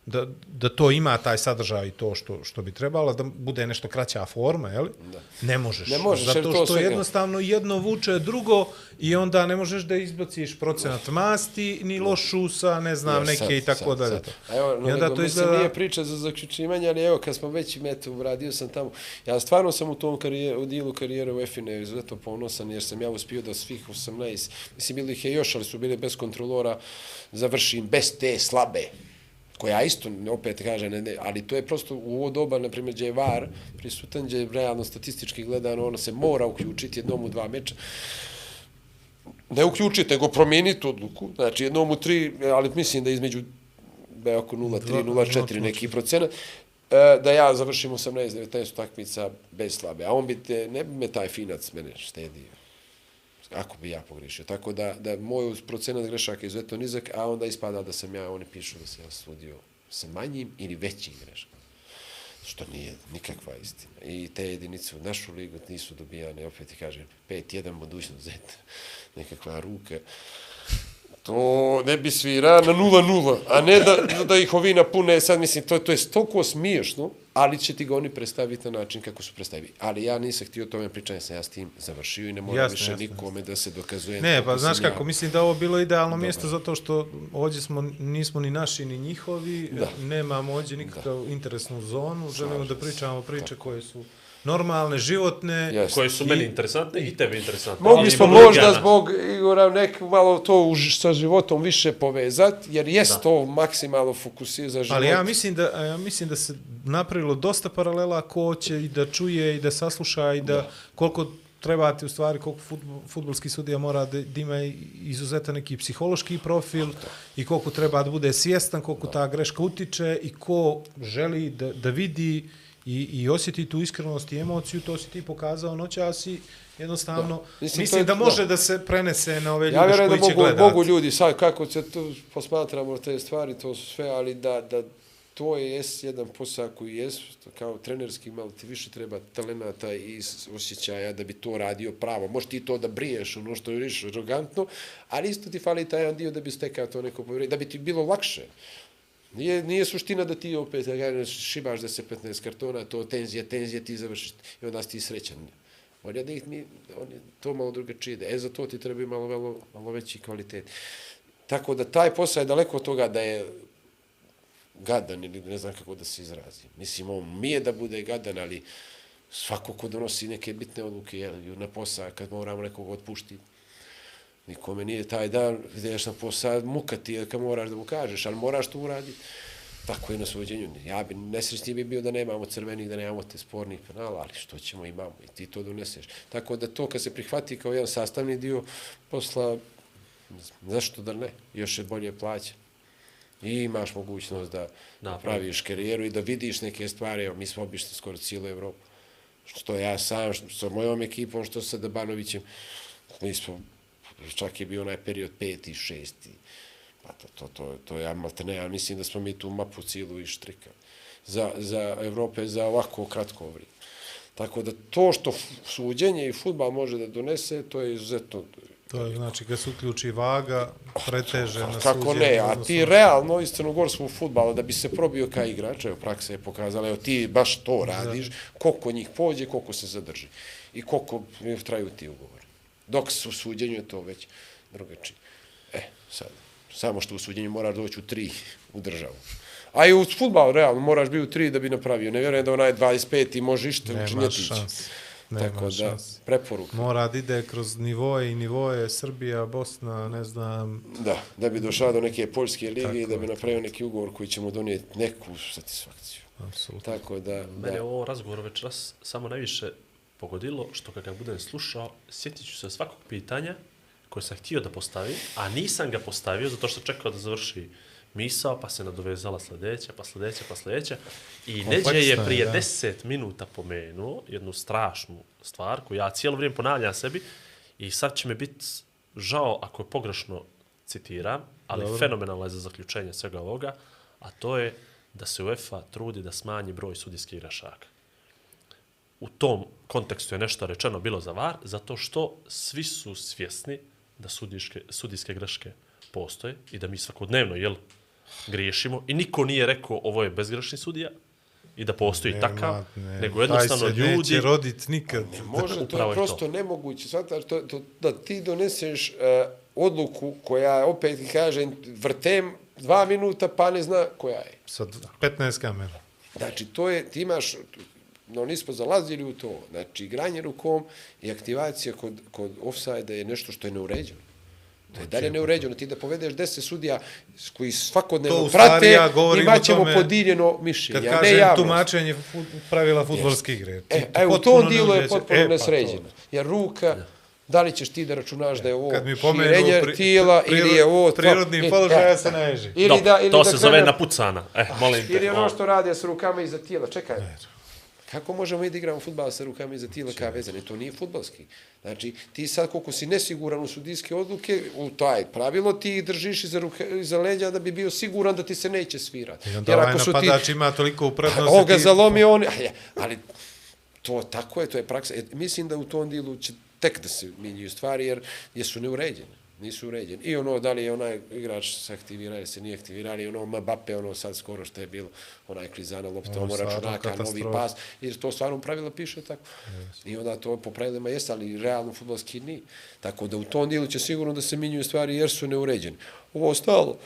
S3: da, da to ima taj sadržaj i to što, što bi trebalo, da bude nešto kraća forma, je li? Da. Ne možeš.
S4: Ne možeš,
S3: Zato
S4: to
S3: što
S4: svega-
S3: jednostavno jedno vuče drugo i onda ne možeš da izbaciš procenat masti, ni lošu sa, ne znam,
S4: Ja,
S3: neke
S4: sad,
S3: i tako
S4: sad,
S3: dalje.
S4: sad. Evo, no,
S3: I onda
S4: nego,
S3: to
S4: mislim, nije priča za zaključivanje, ali evo, kad smo već metu, radio sam tamo, ja stvarno sam u tom karijeru, u dijelu karijere u EFINE izuzetno ponosan, jer sam ja uspio da svih 18, mislim, bili ih je još, ali su bili bez kontrolora, završim bez te slabe, koja isto, opet kaže, ne, ne, ali to je prosto u ovo doba, na primjer, gdje je VAR prisutan, gdje je realno statistički gledano, ono se mora uključiti jednom u dva meča, ne uključiti, nego promijeniti odluku. Znači, jednom u tri, ali mislim da između da je oko 0,3, 0,4 neki procenat, e, da ja završim 18-19 utakmica bez slabe. A on bi te, ne bi me taj finac mene štedio. Ako bi ja pogrešio. Tako da, da moj procenat grešaka je izuzetno nizak, a onda ispada da sam ja, oni pišu da sam ja sudio sa manjim ili većim greškama. Što nije nikakva istina. I te jedinice u našu ligu nisu dobijane, opet ti kažem, 5-1 budućnost zeta, nekakva ruka to ne bi svira na 0-0, a ne da, da ih ovi napune, sad mislim, to, to je toliko smiješno, ali će ti ga oni predstaviti na način kako su predstavili. Ali ja nisam htio o tome pričati, sam ja s tim završio i ne moram
S3: Jasno,
S4: više
S3: jasno,
S4: nikome da se dokazuje.
S3: Ne, pa znaš kako,
S4: ja.
S3: mislim da ovo bilo idealno mjesto zato što ovdje smo, nismo ni naši ni njihovi,
S4: Da.
S3: nemamo ovdje nikakav interesnu zonu, želimo da pričamo priče koje su normalne, životne,
S4: Jeste.
S2: Koje su meni interesantne i tebi interesantne.
S4: Mogli smo možda zbog Igora nek malo to už, sa životom više povezati, jer jest to maksimalno fokusir za život.
S3: Ali ja mislim da ja mislim da se napravilo dosta paralela ko će i da čuje i da sasluša i da, koliko treba ti u stvari koliko futbol, futbolski sudija mora da, da ima izuzetan neki psihološki profil i koliko treba da bude svjestan koliko ta greška utiče i ko želi da, da vidi i, i osjeti tu iskrenost i emociju, to si ti pokazao noćas i jednostavno
S4: Da.
S3: mislim,
S4: Mislim, je-
S3: da može
S4: da.
S3: da. se prenese na ove ljude
S4: Ja vjerujem da
S3: koji će gledati.
S4: mogu ljudi, sad kako se tu posmatramo te stvari, to su sve, ali da, da to je jes jedan posao koji jes, kao trenerski malo ti više treba talenata i osjećaja da bi to radio pravo. Možeš ti to da briješ, ono što je više arogantno, ali isto ti fali taj jedan dio da bi stekao to neko povjerenje, da bi ti bilo lakše. Nije, nije suština da ti opet da šibaš da se 15 kartona, to tenzija, tenzija, ti završiš i onda si ti srećan. On je, da ih ni, on je to malo drugačije. E, za to ti treba malo, malo, malo veći kvalitet. Tako da taj posao je daleko od toga da je gadan ili ne znam kako da se izrazi. Mislim, on mije da bude gadan, ali svako ko donosi neke bitne odluke jel, na posao, kad moramo nekog otpuštiti, nikome nije taj dan, ideš na posao, muka ti je kad moraš da mu kažeš, ali moraš to uraditi. Tako je na suđenju. Ja bi nesrećniji bi bio da nemamo crvenih, da nemamo te spornih penala, ali što ćemo imamo i ti to doneseš. Tako da to kad se prihvati kao jedan sastavni dio posla, zašto da ne, još je bolje plaća. I imaš mogućnost da napraviš karijeru i da vidiš neke stvari. Evo, mi smo obišli skoro cijelu Evropu. Što ja sam, što, sa mojom ekipom, što sa Dabanovićem, mi smo, čak je bio onaj period peti, šesti. Pa to, to, to, to ja maltene, ja mislim da smo mi tu mapu cijelu ištrikali. Za, za Evrope za ovako kratko vrijeme. Tako da to što suđenje i futbal može da donese, to je izuzetno
S3: To je znači kad se uključi vaga, preteže na
S4: Kako
S3: suđenje,
S4: ne, a
S3: odnosno-
S4: ti realno iz crnogorskog futbala da bi se probio kao igrač, evo praksa je pokazala, evo ti baš to radiš, koliko njih pođe, koliko se zadrži i koliko traju ti ugovori. Dok su u suđenju je to već drugačije. E, sad, samo što u suđenju moraš doći u tri u državu. A i u futbalu, realno, moraš biti u tri da bi napravio. Ne vjerujem da onaj 25 i može išta
S3: Nemaš
S4: učinjeti.
S3: šans.
S4: Tako da, preporuka.
S3: Mora da ide kroz nivoje i nivoje, Srbija, Bosna, ne znam,
S4: Da, da bi došao do neke poljske lige
S3: Tako
S4: i da bi napravio neki ugovor koji će mu donijeti neku satisfakciju.
S3: apsolutno.
S4: Tako da,
S2: Mene je
S4: da.
S2: ovo razgovor večeras samo najviše pogodilo, što kad ga budem slušao, sjetit ću se svakog pitanja koje sam htio da postavim, a nisam ga postavio zato što čekao da završi misao, pa se nadovezala sljedeća, pa sljedeća, pa sljedeća. I Neđe je prije
S3: da.
S2: 10 minuta pomenuo jednu strašnu stvar koju ja cijelo vrijeme ponavljam sebi i sad će me biti žao ako je pogrešno citiram, ali
S3: Dobro.
S2: fenomenalno je za zaključenje svega ovoga, a to je da se UEFA trudi da smanji broj sudijskih grešaka u tom kontekstu je nešto rečeno bilo za VAR, zato što svi su svjesni da sudiške, sudijske greške postoje i da mi svakodnevno jel, griješimo i niko nije rekao ovo je bezgrešni sudija i da postoji
S3: Nema,
S2: takav,
S3: ne,
S2: nego jednostavno
S3: taj se
S2: ljudi...
S3: neće rodit nikad.
S4: Ne može, to je prosto
S2: to.
S4: nemoguće. Svataš, to, to, da ti doneseš uh, odluku koja, opet ti kažem, vrtem dva minuta pa ne zna koja je.
S3: Sa 15 kamera.
S4: Znači, to je, ti imaš, no nismo zalazili u to, znači, igranje rukom i aktivacija kod, kod offside je nešto što je neuređeno. To je dalje neuređeno. Ti da povedeš deset sudija koji svakodnevno prate,
S3: ja govorim
S4: imat
S3: o
S4: ćemo
S3: tome
S4: podijeljeno mišljenje,
S3: Kad
S4: ne
S3: kažem
S4: javnost.
S3: tumačenje fut, pravila futbolske igre.
S4: E, e, u tom dijelu je potpuno
S3: E, pa to.
S4: nesređeno. Jer ruka, da li ćeš ti da računaš da je ovo
S3: Kad mi pomenu
S4: širenje
S3: pri-
S4: tijela
S3: pri-
S4: ili je ovo...
S3: prirodni
S4: e,
S3: položaj, ja se ne ježim.
S4: Ili da, ili
S2: to
S4: da
S2: se zove
S4: krene-
S2: napucana. Eh, molim te.
S4: Ili ono što radi s rukama iza tijela. Čekaj, kako možemo i da igramo futbal sa rukama iza tijela kao vezane? To nije futbalski. Znači, ti sad koliko si nesiguran u sudijske odluke, u taj pravilo, ti držiš iza, ruke, iza leđa da bi bio siguran da ti se neće svirati.
S3: I onda ovaj napadač ima toliko u prednosti.
S4: On ga
S3: ti-
S4: zalomi, on... Ali, ali to tako je, to je praksa. E, mislim da u tom dilu će tek da se minjuju stvari jer, jer su neuređene. Nisu uređeni. I ono, da li je onaj igrač se aktivira ili se nije aktivirao, i ono Mbappe, ono sad skoro što je bilo, onaj klizana lopta,
S3: Ono
S4: računaka, novi pas, jer to stvarno pravila piše tako. I onda to po pravilima jeste, ali realno futbolski nije. Tako da u tom dijelu će sigurno da se minjuju stvari jer su neuređeni. Ovo ostalo,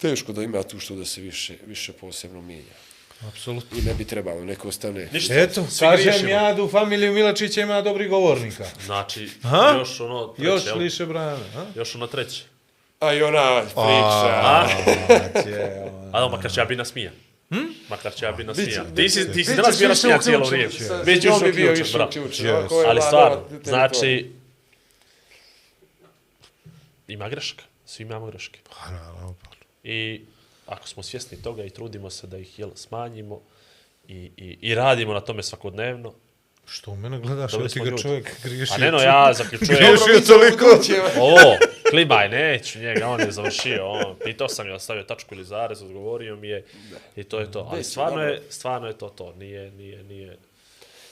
S4: teško da ima tu što da se više, više posebno mijenja.
S3: Apsolutno.
S4: I ne bi trebalo, neko ostane.
S2: Ništa,
S3: Eto, kažem
S2: griješimo.
S3: ja da u familiju Milačića ima dobrih govornika.
S2: Znači,
S3: Aha.
S2: još ono treće,
S3: Još
S2: jel?
S3: liše brana. A?
S2: Još ono treće.
S4: A i ona priča.
S2: A? A da, makar će ja bi nasmijan. Hm? Makar će ja bi nasmijan.
S4: Biće-
S2: Ti si, ti si danas bio
S4: više
S2: nasmijan cijelo vrijeme. Još
S4: njom bi bio više uključen. Ovako je
S2: Ali stvarno, znači, ima greška. Svi imamo greške.
S3: Pa, naravno, pa.
S2: I ako smo svjesni toga i trudimo se da ih jel, smanjimo i, i, i radimo na tome svakodnevno,
S3: Što u mene gledaš, ja ti ga
S2: ljudi.
S3: čovjek griješio.
S2: a neno ja zaključujem...
S3: Griješio toliko.
S2: Ovo, klimaj, neću njega, on je završio, on, pitao sam je da stavio tačku ili zarez, odgovorio mi je i to je to. Ali stvarno je, stvarno je to to, nije, nije, nije,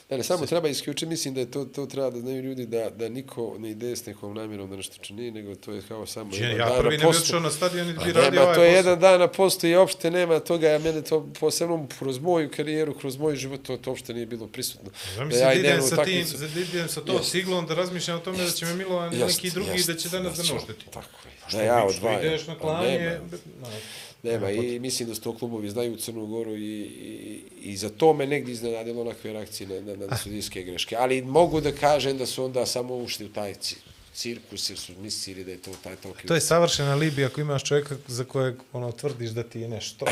S4: Ne, ne, samo treba isključiti, mislim da je to, to treba da znaju ljudi da, da niko ne ide s nekom namjerom da nešto čini, nego to je kao samo
S3: Čini,
S4: jedan
S3: ja
S4: dan
S3: prvi
S4: na
S3: ne bi
S4: poslu.
S3: otišao na stadion i
S4: Pa
S3: bi radio
S4: nema,
S3: ovaj
S4: to je
S3: posao.
S4: jedan dan na postu i uopšte nema toga, ja mene to posebno kroz moju karijeru, kroz moj život, to, to uopšte nije bilo prisutno.
S3: Zamisli da idem sa tim,
S4: utakmicu-
S3: da idem sa to
S4: Jest.
S3: ciglom, da razmišljam o tome da će me Milovan
S4: Jest,
S3: neki drugi
S4: jest,
S3: da će danas da
S4: jest,
S3: me ošteti.
S4: Tako je. Da ja
S3: bi- što
S4: odvajam.
S3: Ideš na
S4: Pa
S3: klanje,
S4: nema. i mislim da su to klubovi znaju Crnu Goru i, i, i za to me negdje iznenadilo onakve reakcije na, na, na sudijske greške. Ali mogu da kažem da su onda samo ušli u taj ci- cirkus jer su mislili da je to taj toliki...
S3: To je savršena Libija ako imaš čovjeka za kojeg ono, tvrdiš da ti je nešto.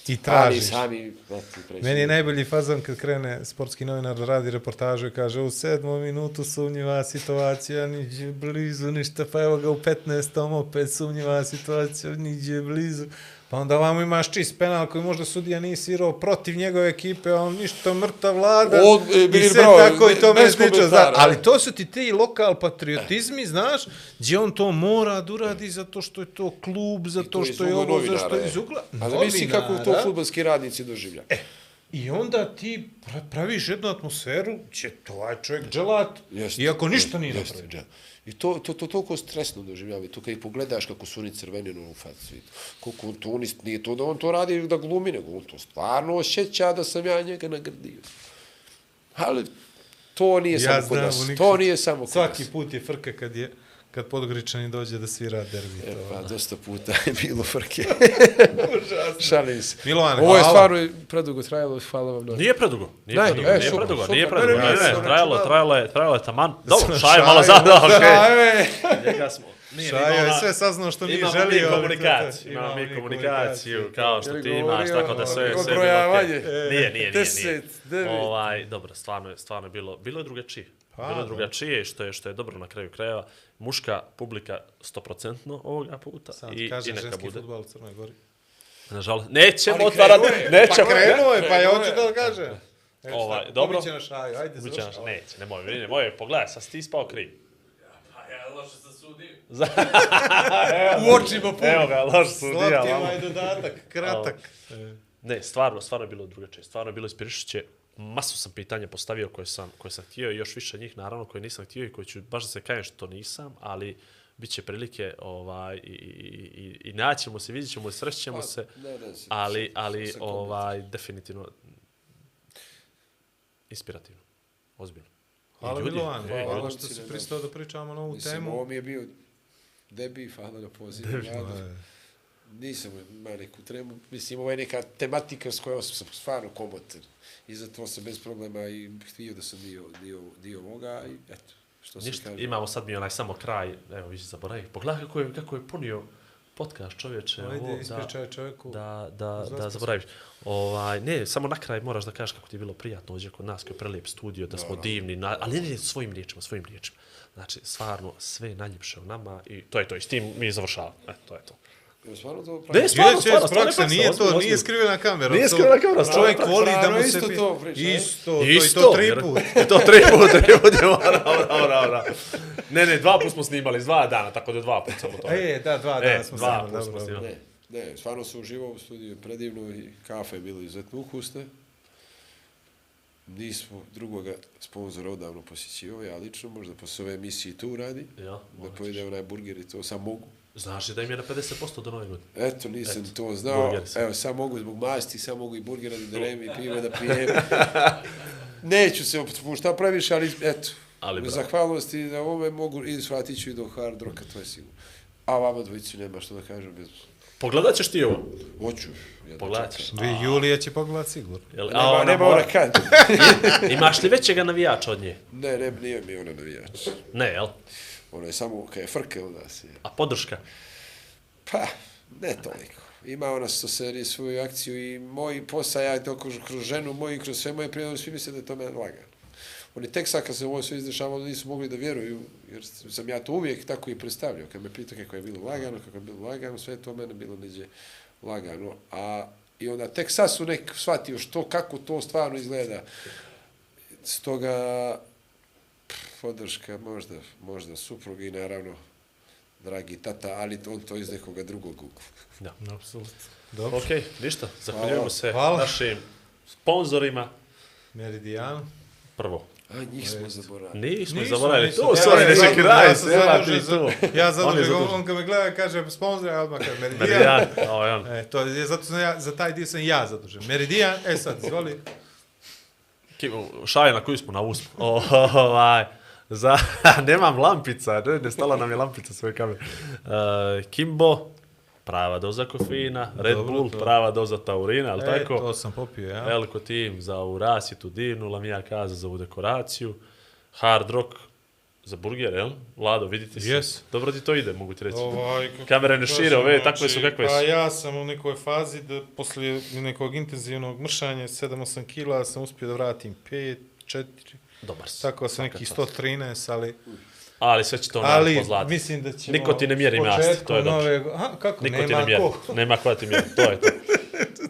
S3: Ti
S4: Ali
S3: tražiš.
S4: sami... znate, predsjednik-
S3: Meni je najbolji fazon kad krene sportski novinar da radi reportažu i kaže u sedmom minutu sumnjiva situacija, niđe blizu ništa, pa evo ga u 15. opet sumnjiva situacija, niđe blizu. Pa onda ovamo imaš čist penal koji možda sudija nije svirao protiv njegove ekipe, on ništa mrtav vlada
S4: On, e,
S3: i sve
S4: bravo,
S3: tako i to me Zna,
S4: da.
S3: ali to su ti ti lokal patriotizmi, znaš, gdje on to mora da uradi zato što je to klub, zato što je ovo, zato što je
S4: e.
S3: iz ugla
S4: A da misli kako to futbolski radnici doživljaju. E,
S3: I onda ti pra- praviš jednu atmosferu, će to ovaj čovjek dželat,
S4: Jeste,
S3: iako ništa nije napravio.
S4: I to, to, to toliko stresno doživljava. To kad ih pogledaš kako su oni crveni u facu. i Koliko on to unist, nije to da on to radi da glumi, nego on to stvarno osjeća da sam ja njega nagrdio. Ali to nije samo kod nas. To nije samo kod
S3: Svaki
S4: nas.
S3: put je frka kad je kad Podgoričani dođe da svira derbi.
S4: E, pa,
S3: ono.
S4: dosta puta je bilo frke. Šalim se.
S3: Milovan,
S4: Ovo je stvarno predugo trajalo, hvala vam na...
S2: Nije predugo. Nije
S4: Daj,
S2: predugo,
S4: e,
S2: nije
S4: super,
S2: predugo,
S4: super.
S2: nije predugo.
S4: Ne,
S2: Ne,
S4: ne,
S2: ne,
S4: sam
S2: trajalo, trajalo je, trajalo je taman. Dobro, šaj malo zada, okej.
S3: Šajo,
S2: Njega smo. Nije,
S3: Šajo je sve saznao što nije
S2: Imamo
S3: želio.
S2: mi
S3: ali to-
S2: komunikaciju,
S3: imamo
S2: imamo mi
S3: mi
S2: komunikaciju, kao što ti imaš, tako da sve, sve bilo okej. Nije, nije, nije, nije.
S4: Deset, devet.
S2: Ovaj, dobro, stvarno je, stvarno je bilo, bilo je drugačije.
S3: Pa,
S2: bilo je drugačije, što je, što je dobro na kraju krajeva. Muška publika 100% ovoga puta
S3: Sam
S2: i,
S3: ti
S2: i
S3: kaže
S2: neka
S3: ženski
S2: bude.
S3: futbol u Crnoj Gori.
S2: Nažalost, nećemo otvarati,
S4: je,
S2: nećemo.
S3: Pa krenuo je, pa ja hoću
S4: je.
S3: da kaže. Eto
S2: Ovaj,
S3: tako,
S2: dobro.
S3: pobiće na šaju, ajde,
S2: Biće
S3: završi.
S2: naš, neće, nemoj, vidi, nemoj, pogledaj, sad si ti ispao kriv.
S4: U očima puno.
S2: Evo ga, loš sudija.
S3: Slatki
S2: vamo.
S3: ovaj dodatak, kratak.
S2: Ne, stvarno, stvarno je bilo drugačije. Stvarno je bilo ispirišiće. Masu sam pitanja postavio koje sam, koje sam htio i još više njih, naravno, koje nisam htio i koje ću baš da se kajem što nisam, ali bit će prilike ovaj, i, i, i, i naćemo se, vidjet ćemo i srećemo
S4: Pa,
S2: se, ali, ali ovaj, definitivno inspirativno. Ozbiljno.
S3: Hvala
S2: ljudi,
S3: Milovan, hvala
S4: ljudi.
S3: što si pristao da pričamo na ovu
S4: Mislim,
S3: temu.
S4: ovo mi je bio debi, hvala na pozivu. Vlado. Nisam imao neku tremu. Mislim, ovo je neka tematika s kojom sam stvarno komotan. I zato sam bez problema i htio da sam dio, dio, dio ovoga i eto, što se
S2: Ništa,
S4: kaže.
S2: imamo sad mi onaj samo kraj, evo vi zaboravim. Pogledaj kako je, kako je punio podcast čovječe. ovo,
S3: Ajde,
S2: da-
S3: ispričaj čovjeku.
S2: da, da, da
S3: si-
S2: zaboraviš. Ovaj, ne, samo na kraj moraš da kažeš kako ti je bilo prijatno ovdje kod nas, kao prelijep studio, da smo divni, na, ali ne, ne, svojim riječima, svojim riječima. Znači, stvarno, sve najljepše u nama i to je to, i s tim mi završavamo. E, to je to.
S4: Jel stvarno to
S2: Ne,
S4: pravi?
S2: stvarno, stvarno, stvarno,
S3: praksa,
S2: praksa,
S3: nije to,
S2: ozbiljno,
S3: nije skrivena kamera.
S2: Nije
S3: to-
S2: skrivena kamera,
S3: Čovjek
S4: stvarno.
S3: voli da mu se...
S4: isto to priča, ne?
S3: Isto, to, i
S2: Isto,
S3: to tri put.
S2: to tri put, tri put je mora, mora, mora, mora. Ne, ne, dva put smo snimali, dva dana, tako da dva put samo to.
S3: E, da, dva dana smo
S2: dva
S3: snimali,
S2: puta smo
S3: dobro,
S2: snimali.
S4: Ne, ne, stvarno sam uživao u studiju, predivno i kafe je bilo izuzetno ukusne. nismo drugoga sponzora odavno posjećivao, ja lično, možda posle ove emisije i to uradi,
S2: Ja,
S4: da
S2: morat
S4: pojede onaj burger i to sam mogu.
S2: Znaš li da im je na 50% do nove godine?
S4: Eto, nisam
S2: Eto,
S4: to znao. Evo, sam mogu zbog masti, sam mogu i burgera da donem i piva da pijem. Neću se opušta previše, ali eto,
S2: Ali bravo.
S4: zahvalnosti na ovome mogu i shvatit ću i do hard rocka, to je sigurno. A vama dvojici nema što da kažem bez...
S2: Pogledat ćeš ti ovo?
S4: Hoću.
S2: Pogledat ćeš.
S3: Vi Julija će pogledat sigurno.
S2: Jel, a
S4: Nema,
S2: ona
S4: nema
S2: mora,
S4: ona kad.
S2: imaš li većega navijača od nje?
S4: ne, ne, nije mi ona navijač.
S2: Ne, jel?
S4: Ona je samo kaj je frke od nas. Je.
S2: A podrška?
S4: Pa, ne toliko. Ima ona što seriji svoju akciju i moj posao, ja to kroz, ženu moju kroz sve moje prijatelje, svi misle da je to meni lagano. Oni tek sad kad se ovo sve izdešavalo nisu mogli da vjeruju, jer sam ja to uvijek tako i predstavljao. Kad me pita kako je bilo lagano, kako je bilo lagano, sve to mene bilo neđe lagano. A i onda tek sad su nek shvatio što, kako to stvarno izgleda. Stoga,
S2: подршка
S3: можда,
S2: можда супруги
S3: и
S2: наравно
S4: драги тата, али он
S2: тој
S3: из
S2: некога
S3: другог
S2: гук.
S3: Да,
S2: на
S3: апсолут.
S2: Добро. ОК.
S3: ништо.
S2: Захвалуваме
S3: се Хвала.
S2: нашим спонзорима.
S3: Меридиан. Прво.
S2: А,
S3: не
S2: сме заборали.
S3: не сме
S2: заборали.
S3: Тоа, сори, не чекирај се. Ја задолжи, он ка ме
S2: гледа, каже, спонзори, а
S3: одмака, Меридиан. Меридиан, Тоа е он. Тоа, за тај дисен сам ја задолжен. Меридиан, е сад,
S2: изволи. Šalje na koju smo na uspu. Ovaj, za, nemam lampica, ne, ne stala nam je lampica svoje kamere. Uh, Kimbo, prava doza kofeina, Red
S3: Dobro,
S2: Bull,
S3: to.
S2: prava doza taurina, ali
S3: E,
S2: tako?
S3: to sam popio, ja.
S2: Elko tim za ovu rasitu divnu, Lamija kaza za ovu dekoraciju, Hard Rock za burger, jel? Lado, vidite se.
S3: Yes.
S2: Dobro ti to ide, mogu ti reći.
S3: Ovaj, kako
S2: Kamere ne šire, ove
S3: znači,
S2: takve su kakve su.
S3: Pa ja sam u nekoj fazi da poslije nekog intenzivnog mršanja 7-8 kila sam uspio da vratim 5, 4,
S2: Dobar si.
S3: tako sam neki
S2: čast.
S3: 113, ali,
S2: Ali sve će to
S3: ali
S2: ali, pozlati.
S3: mislim da ćemo...
S2: Niko ti ne mjeri
S3: početkom
S2: to je dobro.
S3: nove Aha, kako,
S2: Niko
S3: nema
S2: ti ne mjeri.
S3: ko.
S2: Nema koja ti mjeri. To je to.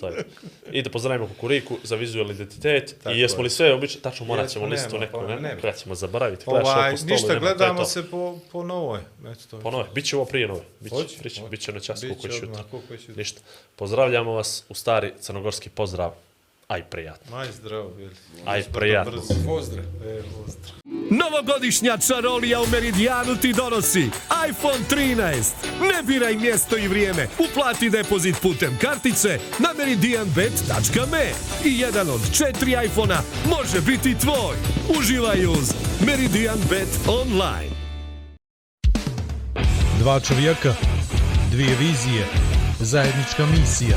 S2: to je. I da pozdravimo Kukuriku za vizualni identitet.
S3: Tako
S2: I jesmo
S3: je.
S2: li sve obično, tačno morat ćemo listu neku,
S3: pa
S2: ne?
S3: nema.
S2: Koja ćemo zaboraviti.
S3: Ovaj,
S2: ovo po stolu,
S3: ništa,
S2: nema,
S3: gledamo
S2: to.
S3: se po, po novoj. Eto, to.
S2: Po nove. Biće ovo prije nove. Biće,
S3: Hoće,
S2: biće,
S3: hoće.
S2: biće na čas će
S3: će jutra.
S2: Ništa. Pozdravljamo vas u stari crnogorski pozdrav. Aj, prijatno.
S3: Maj zdravo, bili.
S2: Aj, prijatno.
S4: Pozdrav.
S3: E, pozdrav.
S1: Novogodišnja čarolija u Meridijanu ti donosi iPhone 13. Ne biraj mjesto i vrijeme. Uplati depozit putem kartice na meridianbet.me i jedan od četiri iPhona može biti tvoj. Uživaj uz Meridian Bet Online.
S6: Dva čovjeka, dvije vizije, zajednička misija.